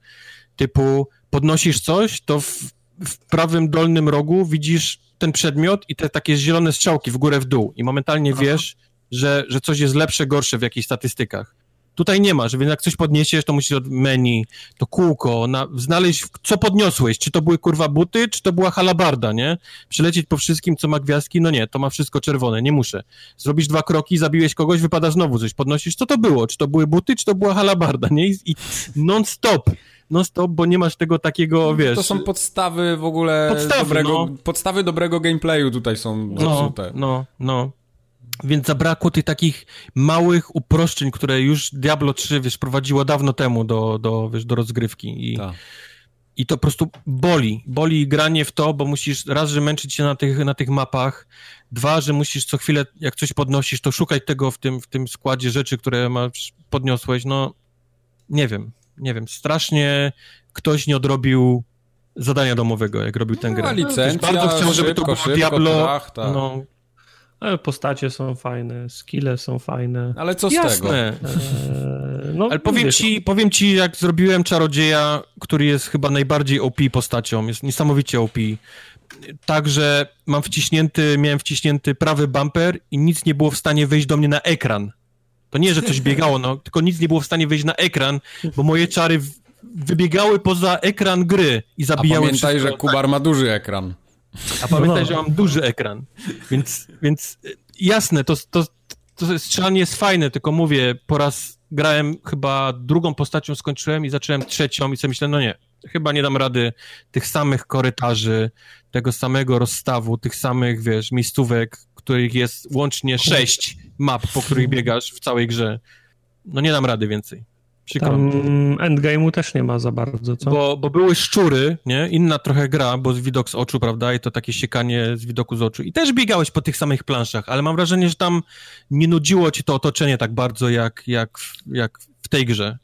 Typu podnosisz coś, to w, w prawym dolnym rogu widzisz ten przedmiot i te takie zielone strzałki w górę, w dół i momentalnie Aha. wiesz, że, że coś jest lepsze, gorsze w jakichś statystykach. Tutaj nie ma, że więc jak coś podniesiesz, to musisz od menu, to kółko, na, znaleźć, co podniosłeś, czy to były kurwa buty, czy to była halabarda, nie? Przelecieć po wszystkim, co ma gwiazdki, no nie, to ma wszystko czerwone, nie muszę. Zrobisz dwa kroki, zabiłeś kogoś, wypada znowu coś, podnosisz, co to było, czy to były buty, czy to była halabarda, nie? I, i non-stop non-stop, bo nie masz tego takiego, wiesz... To są podstawy w ogóle podstawy, dobrego, no. podstawy dobrego gameplayu tutaj są zepsute. No, no, no. Więc zabrakło tych takich małych uproszczeń, które już Diablo 3, wiesz, prowadziło dawno temu do, do, wiesz, do rozgrywki i... Ta. I to po prostu boli. Boli granie w to, bo musisz raz, że męczyć się na tych, na tych mapach, dwa, że musisz co chwilę, jak coś podnosisz, to szukać tego w tym, w tym składzie rzeczy, które masz, podniosłeś. No, nie wiem nie wiem, strasznie ktoś nie odrobił zadania domowego, jak robił tę no, grę. Licencja, bardzo chciał, żeby szybko, to było Diablo. Trach, tak. no, postacie są fajne, skille są fajne. Ale co z Jasne. tego? Eee, no, Ale powiem ci, powiem ci, jak zrobiłem czarodzieja, który jest chyba najbardziej OP postacią, jest niesamowicie OP. Także mam wciśnięty, miałem wciśnięty prawy bumper i nic nie było w stanie wejść do mnie na ekran. To nie, że coś biegało, no, tylko nic nie było w stanie wyjść na ekran, bo moje czary wybiegały poza ekran gry i zabijały A pamiętaj, wszystko. że Kubar ma duży ekran. A pamiętaj, no. że mam duży ekran. Więc, więc jasne, to, to, to strzelanie jest fajne, tylko mówię, po raz grałem chyba drugą postacią, skończyłem i zacząłem trzecią i sobie myślę, no nie, chyba nie dam rady tych samych korytarzy, tego samego rozstawu, tych samych, wiesz, miejscówek, których jest łącznie sześć map, po których biegasz w całej grze. No nie dam rady więcej. Przykro endgame'u też nie ma za bardzo, co? Bo, bo były szczury, nie? Inna trochę gra, bo z widok z oczu, prawda? I to takie siekanie z widoku z oczu. I też biegałeś po tych samych planszach, ale mam wrażenie, że tam nie nudziło ci to otoczenie tak bardzo, jak, jak, jak w tej grze.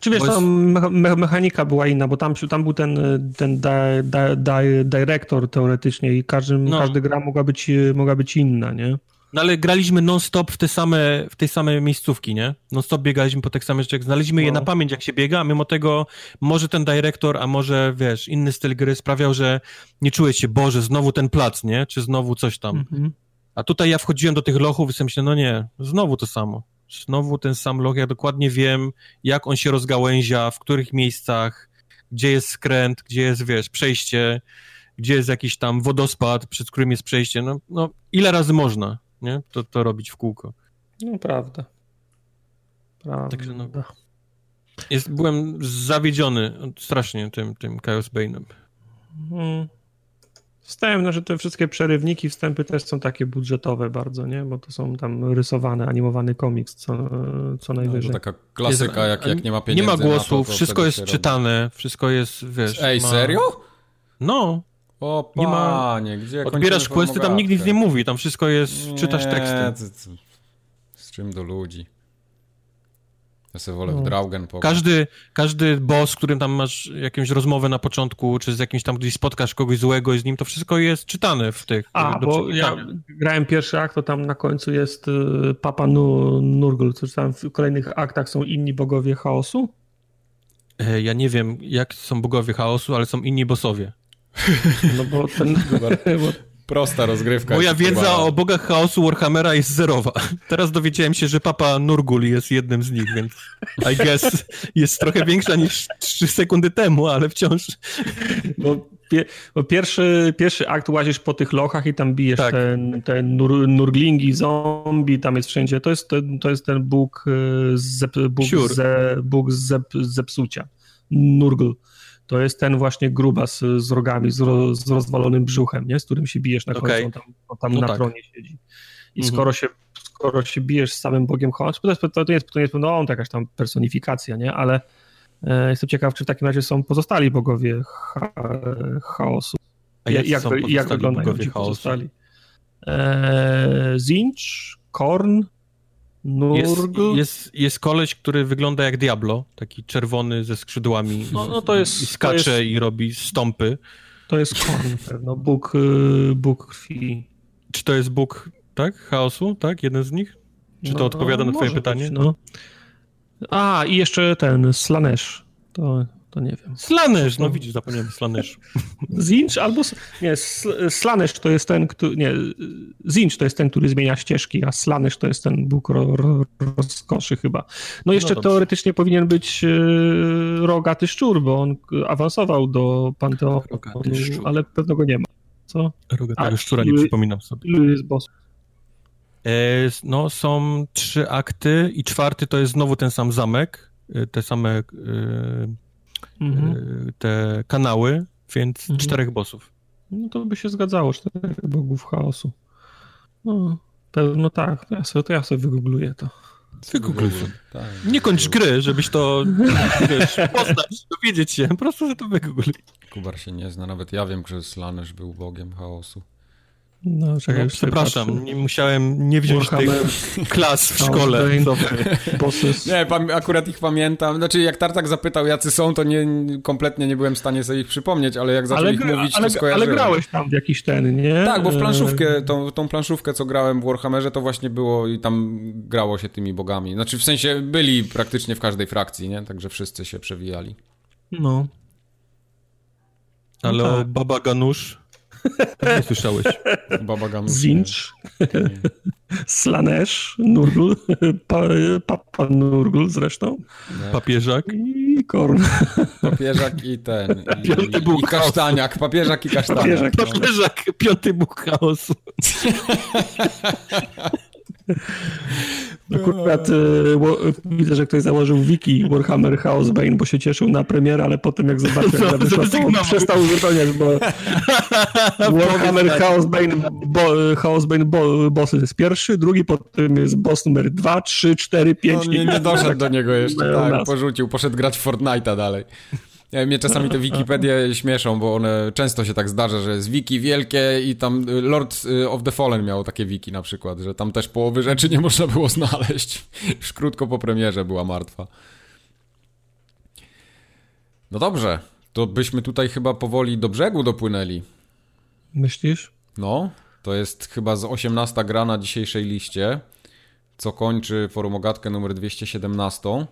Czy wiesz, tam me mechanika była inna, bo tam, tam był ten, ten di di di dyrektor teoretycznie i każdy, no. każdy gra mogła być, mogła być inna, nie? No ale graliśmy non-stop w te same, w tej same miejscówki, nie? Non-stop biegaliśmy po tych samych rzeczach, znaleźliśmy no. je na pamięć, jak się biega, a mimo tego może ten dyrektor, a może, wiesz, inny styl gry sprawiał, że nie czułeś się, Boże, znowu ten plac, nie? Czy znowu coś tam. Mhm. A tutaj ja wchodziłem do tych lochów i sobie myślę, no nie, znowu to samo. Znowu ten sam loch, ja dokładnie wiem, jak on się rozgałęzia, w których miejscach, gdzie jest skręt, gdzie jest, wiesz, przejście, gdzie jest jakiś tam wodospad, przed którym jest przejście. No, no ile razy można? Nie? To, to robić w kółko. No prawda. Prawda. Także no, jest, byłem zawiedziony strasznie tym, tym Chaos Bane'em. Hmm. Wstęp, no, że te wszystkie przerywniki, wstępy też są takie budżetowe bardzo, nie? Bo to są tam rysowane, animowany komiks co, co no, najwyżej. No, to taka klasyka, jak, jak nie ma pieniędzy Nie ma głosów, wszystko jest czytane, wszystko jest, wiesz... Ej, ma... serio? No. O panie, nie ma... gdzie Odbierasz questy, tam nikt nic nie mówi, tam wszystko jest, nie, czytasz teksty. Z czym do ludzi? Ja sobie wolę no. w Draugen pograć. Każdy, każdy boss, z którym tam masz jakąś rozmowę na początku, czy z jakimś tam gdzieś spotkasz kogoś złego i z nim, to wszystko jest czytane w tych... A, bo ja grałem pierwszy akt, to tam na końcu jest y, Papa Nurgle, co tam w kolejnych aktach są inni bogowie chaosu? E, ja nie wiem, jak są bogowie chaosu, ale są inni bossowie. No bo ten... Prosta rozgrywka. Moja wiedza o bogach chaosu Warhammera jest zerowa. Teraz dowiedziałem się, że Papa Nurgul jest jednym z nich, więc I guess jest trochę większa niż 3 sekundy temu, ale wciąż... Bo, pie, bo pierwszy, pierwszy akt łazisz po tych lochach i tam bijesz tak. te, te nur, nurglingi, zombie, tam jest wszędzie. To jest ten, to jest ten bóg, e, z, bóg, sure. ze, bóg zep, zepsucia. Nurgl to jest ten właśnie grubas z rogami, z, ro, z rozwalonym brzuchem, nie? z którym się bijesz na końcu, okay. on tam, on tam no na tak. tronie siedzi. I mhm. skoro, się, skoro się bijesz z samym Bogiem chaosu, to, jest, to, nie jest, to nie jest no, on to jakaś tam personifikacja, nie? ale e, jestem ciekaw, czy w takim razie są pozostali bogowie cha, chaosu. A jak, jak, jak wyglądają bogowie chaosu? Pozostali? E, Zinch, Korn. Jest, jest, jest koleś, który wygląda jak Diablo, taki czerwony ze skrzydłami. No, no to jest. I skacze jest, i robi stąpy. To jest Korn pewno, Bóg, y, Bóg krwi. Czy to jest Bóg, tak? Chaosu, tak? Jeden z nich? Czy to no, odpowiada na twoje pytanie? Być, no. A, i jeszcze ten, Slanesh. To to nie wiem. Slanesh, no widzisz, zapomniałem Slanesh. Zinch albo, nie, Slanesh to jest ten, który, nie, Zinch to jest ten, który zmienia ścieżki, a Slanesh to jest ten Bóg ro, ro, rozkoszy chyba. No jeszcze no teoretycznie powinien być e, rogaty szczur, bo on awansował do Panteonu, ale pewno go nie ma. Co? Rogatego szczura nie przypominam sobie. Ilu jest boss? E, no, są trzy akty i czwarty to jest znowu ten sam zamek, e, te same mhm. E, te kanały, więc mhm. czterech bossów. No to by się zgadzało, czterech bogów chaosu. No, pewno tak, to ja sobie, to ja sobie wygoogluję to. Wygoogluj. Tak, nie kończ gry, żebyś to wiesz, poznać, dowiedzieć się, po prostu że to wygoogluj. Kubar się nie zna, nawet ja wiem, że Slanesh był bogiem chaosu. No, czekaj, no, przepraszam, nie musiałem nie wziąć Warhammer. tych klas w szkole. nie, akurat ich pamiętam. Znaczy, jak Tartak zapytał, jacy są, to nie, kompletnie nie byłem w stanie sobie ich przypomnieć, ale jak zaczął ale, ich mówić, ale, to skojarzyłem. Ale grałeś tam w jakiś ten, nie? Tak, bo w planszówkę, tą, tą planszówkę, co grałem w Warhammerze, to właśnie było i tam grało się tymi bogami. Znaczy, w sensie byli praktycznie w każdej frakcji, nie? Także wszyscy się przewijali. No. Ale no tak. Baba Ganusz nie słyszałeś. Baba Ganoush. Zinch, Slanesh, Nurgl, pa, Papa Nurgl zresztą. Nie. Papieżak. I Korn. Papieżak i ten. I, piąty i, i kasztaniak. Papieżak i kasztaniak. Papieżak, no. papieżak piąty Bóg chaosu. Akurat e, widzę, że ktoś założył wiki Warhammer Chaos Bane, bo się cieszył na premierę, ale potem jak zobaczył, no, jak wyszła, to przestał wypełniać, bo Warhammer Chaos Bane, bo, Chaos Bane bo, boss jest pierwszy, drugi, potem jest boss numer 2, 3, 4, 5. No, nie, nie doszedł do niego jeszcze, tak, porzucił, poszedł grać w Fortnite'a dalej. Mnie czasami te Wikipedie śmieszą, bo one często się tak zdarza, że jest wiki wielkie i tam y, Lord y, of the Fallen miał takie wiki na przykład, że tam też połowy rzeczy nie można było znaleźć. Już krótko po premierze była martwa. No dobrze, to byśmy tutaj chyba powoli do brzegu dopłynęli. Myślisz? No, to jest chyba z 18 gra na dzisiejszej liście, co kończy forumogatkę numer 217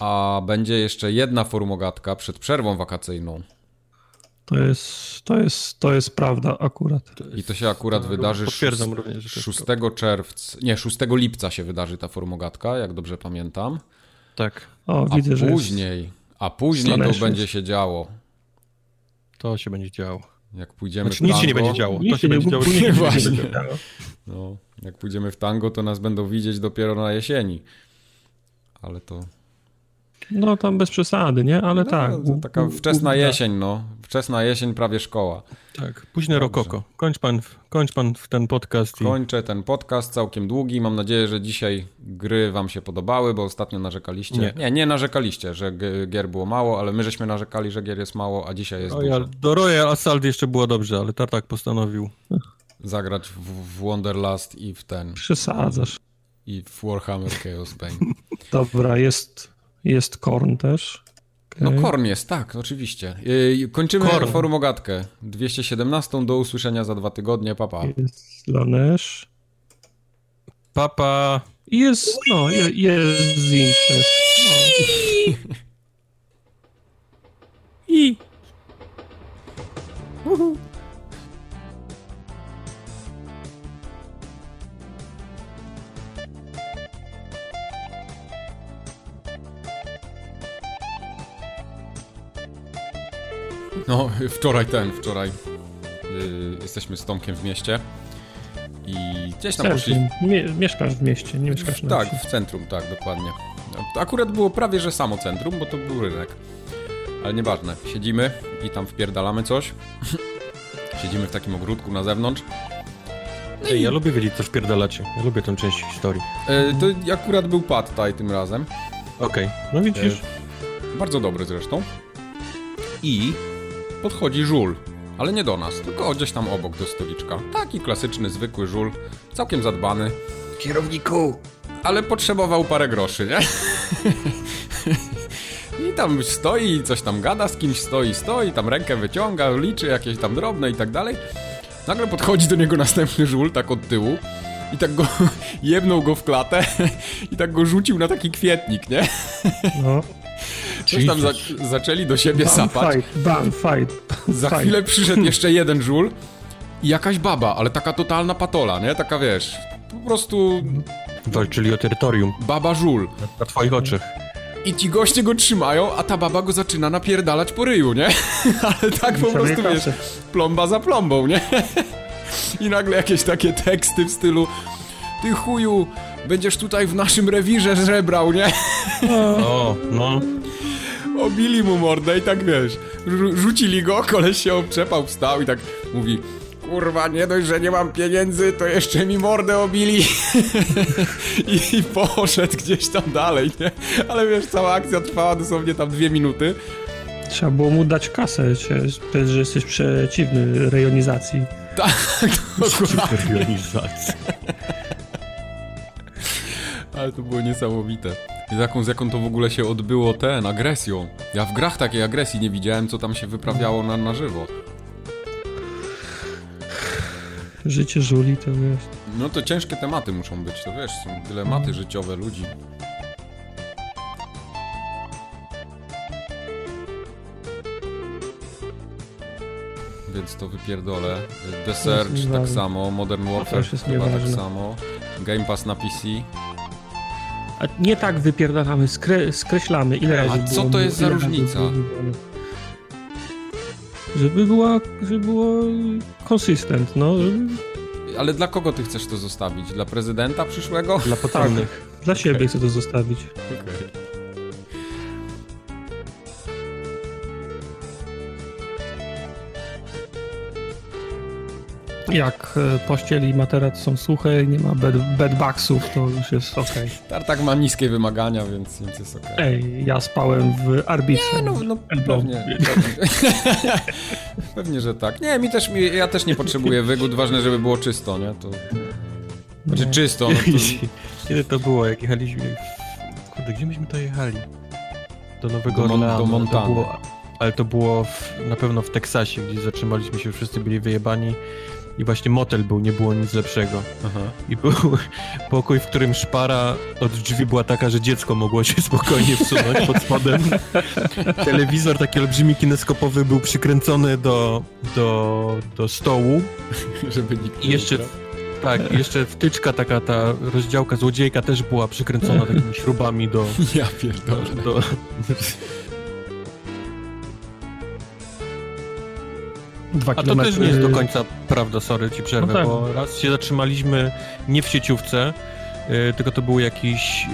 a będzie jeszcze jedna formogatka przed przerwą wakacyjną. To jest, to jest, to jest prawda akurat. I to się akurat wydarzy Potwierdzam 6, również, 6 czerwca, nie, 6 lipca się wydarzy ta formogatka, jak dobrze pamiętam. Tak. O, a widzę, później, a później to będzie się działo. To się będzie działo. Jak pójdziemy znaczy, w tango... Nic się nie będzie działo. To się będzie działo. Nie, właśnie. No, jak pójdziemy w tango, to nas będą widzieć dopiero na jesieni. Ale to no tam bez przesady, nie? Ale no, tak. Taka wczesna jesień, no. Wczesna jesień, prawie szkoła. Tak, późne rokoko. Kończ pan, kończ pan ten podcast. I... Kończę ten podcast, całkiem długi. Mam nadzieję, że dzisiaj gry wam się podobały, bo ostatnio narzekaliście. Nie, nie, nie narzekaliście, że gier było mało, ale my żeśmy narzekali, że gier jest mało, a dzisiaj jest Royal, dużo. Do Royal Assault jeszcze było dobrze, ale Tartak postanowił zagrać w, w Wonderlast i w ten. Przesadzasz. I w Warhammer Chaos Bane. Dobra, jest jest Korn też. Okay. No Korn jest, tak, oczywiście. Yy, kończymy Korn. forum ogatkę. 217 do usłyszenia za dwa tygodnie, papa. Jest Lanesz. Papa. Jest, no, jest, jest Zin też. No. I. Uhu. No, wczoraj ten, wczoraj yy, jesteśmy z Tomkiem w mieście i gdzieś tam poszliśmy. Mie mieszkasz w mieście, nie mieszkasz na Tak, w centrum, tak, dokładnie. Akurat było prawie, że samo centrum, bo to był rynek. Ale nieważne. Siedzimy i tam wpierdalamy coś. Siedzimy w takim ogródku na zewnątrz. Ej, ja lubię wiedzieć, co wpierdalacie. Ja lubię tę część historii. E, to akurat był pad tutaj tym razem. Okej, no widzisz. E, bardzo dobry zresztą. I podchodzi żul. Ale nie do nas, tylko gdzieś tam obok do stoliczka. Taki klasyczny, zwykły żul. Całkiem zadbany. Kierowniku! Ale potrzebował parę groszy, nie? I tam stoi i coś tam gada, z kimś stoi, stoi, tam rękę wyciąga, liczy jakieś tam drobne i tak dalej. Nagle podchodzi do niego następny żul, tak od tyłu. I tak go, jebnął go w klatę i tak go rzucił na taki kwietnik, nie? No. Coś tam za, zaczęli do siebie bam sapać. Fight, bam, fight. Za fight. chwilę przyszedł jeszcze jeden żul i jakaś baba, ale taka totalna patola, nie? Taka wiesz, po prostu... Walczyli o terytorium. Baba żul. Na twoich oczach. I ci goście go trzymają, a ta baba go zaczyna napierdalać po ryju, nie? Ale tak po prostu, wiesz, plomba za plombą, nie? I nagle jakieś takie teksty w stylu Ty chuju, będziesz tutaj w naszym rewirze żebrał, nie? O, no. Obili mu mordę i tak, wiesz, rzucili go, koleś się obczepał, wstał i tak mówi kurwa, nie dość, że nie mam pieniędzy, to jeszcze mi mordę obili I, i poszedł gdzieś tam dalej, nie? Ale wiesz, cała akcja trwała dosłownie tam dwie minuty. Trzeba było mu dać kasę, że jesteś przeciwny rejonizacji. Tak, dokładnie. Rejonizacji. Ale to było niesamowite. I z jaką, z jaką to w ogóle się odbyło ten, agresją. Ja w grach takiej agresji nie widziałem, co tam się wyprawiało na, na żywo. Życie żuli to wiesz. No to ciężkie tematy muszą być, to wiesz, są dylematy mm. życiowe ludzi. Więc to wypierdolę. The Search tak samo, Modern Warfare chyba tak samo. Game Pass na PC. A nie tak wypierdalamy, skre skreślamy. Ile razy A co to jest za różnica? Żeby była, żeby było konsystent, no. Ale dla kogo ty chcesz to zostawić? Dla prezydenta przyszłego? Dla potomnych. Tak, dla siebie chcę to zostawić. Okay. Jak e, pościel i materac są suche, nie ma bed, bedbugsów, to już jest ok. Tartak ma niskie wymagania, więc, więc jest ok. Ej, ja spałem w arbitrze. Nie, no, no pewnie. Pewnie. pewnie, że tak. Nie, mi też, ja też nie potrzebuję wygód, ważne, żeby było czysto, nie? To... Znaczy no. czysto, no to... Kiedy to było, jak jechaliśmy... Kurde, gdzie myśmy to jechali? Do Nowego do, Orleanu. Do Montany. ale to było w, na pewno w Teksasie, gdzie zatrzymaliśmy się, wszyscy byli wyjebani i właśnie motel był, nie było nic lepszego. Aha. I był pokój, w którym szpara od drzwi była taka, że dziecko mogło się spokojnie wsunąć pod spodem. Telewizor taki olbrzymi kineskopowy był przykręcony do, do, do stołu. Żeby nikt I jeszcze, tak, jeszcze wtyczka taka, ta rozdziałka złodziejka też była przykręcona takimi śrubami do... Ja pierdolę. Do, Dwa A to też nie jest do końca prawda, sorry ci przerwę, no tak. bo raz się zatrzymaliśmy nie w sieciówce, yy, tylko to był jakiś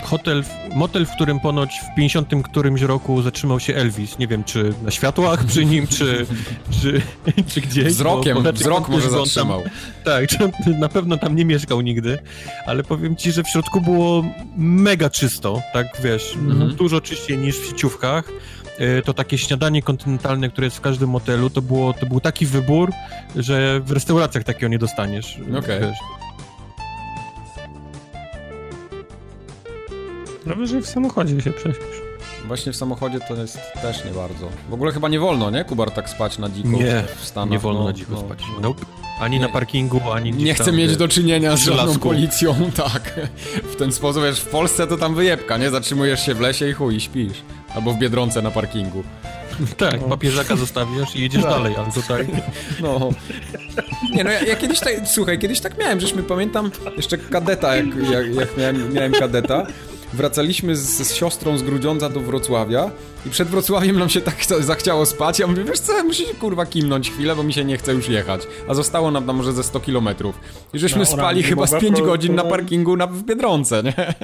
yy, hotel, motel, w którym ponoć w 50 którymś roku zatrzymał się Elvis. Nie wiem, czy na światłach przy nim, czy, czy, czy gdzieś. Wzrokiem, wzrok może zatrzymał. Tam, tak, na pewno tam nie mieszkał nigdy, ale powiem ci, że w środku było mega czysto, tak wiesz, mhm. dużo czyściej niż w sieciówkach. E, to takie śniadanie kontynentalne, które jest w każdym motelu, to, było, to był taki wybór, że w restauracjach takiego nie dostaniesz. Okej. Okay. Dobrze, że w samochodzie się prześpisz. Właśnie w samochodzie to jest też nie bardzo. W ogóle chyba nie wolno, nie, Kubar, tak spać na dziko nie, w Stanach? Nie wolno no, na dziko no, spać. No. Nope. Ani nie, na parkingu, ani Nie chcę mieć do czynienia z żadną policją, tak. W ten sposób, wiesz, w Polsce to tam wyjebka, nie? Zatrzymujesz się w lesie i chuj, śpisz. Albo w Biedronce na parkingu. Tak, no. papieżaka zostawiasz i jedziesz tak. dalej, ale tutaj... No. Nie no, ja, ja, kiedyś tak, słuchaj, kiedyś tak miałem, żeśmy pamiętam jeszcze kadeta, jak, jak, jak miałem, miałem kadeta, wracaliśmy z, z, siostrą z Grudziądza do Wrocławia i przed Wrocławiem nam się tak zachciało spać. Ja mówię, wiesz co, muszę się kurwa kimnąć chwilę, bo mi się nie chce już jechać. A zostało nam tam może ze 100 kilometrów. I żeśmy no, spali chyba z 5 godzin na parkingu na, w Biedronce, nie?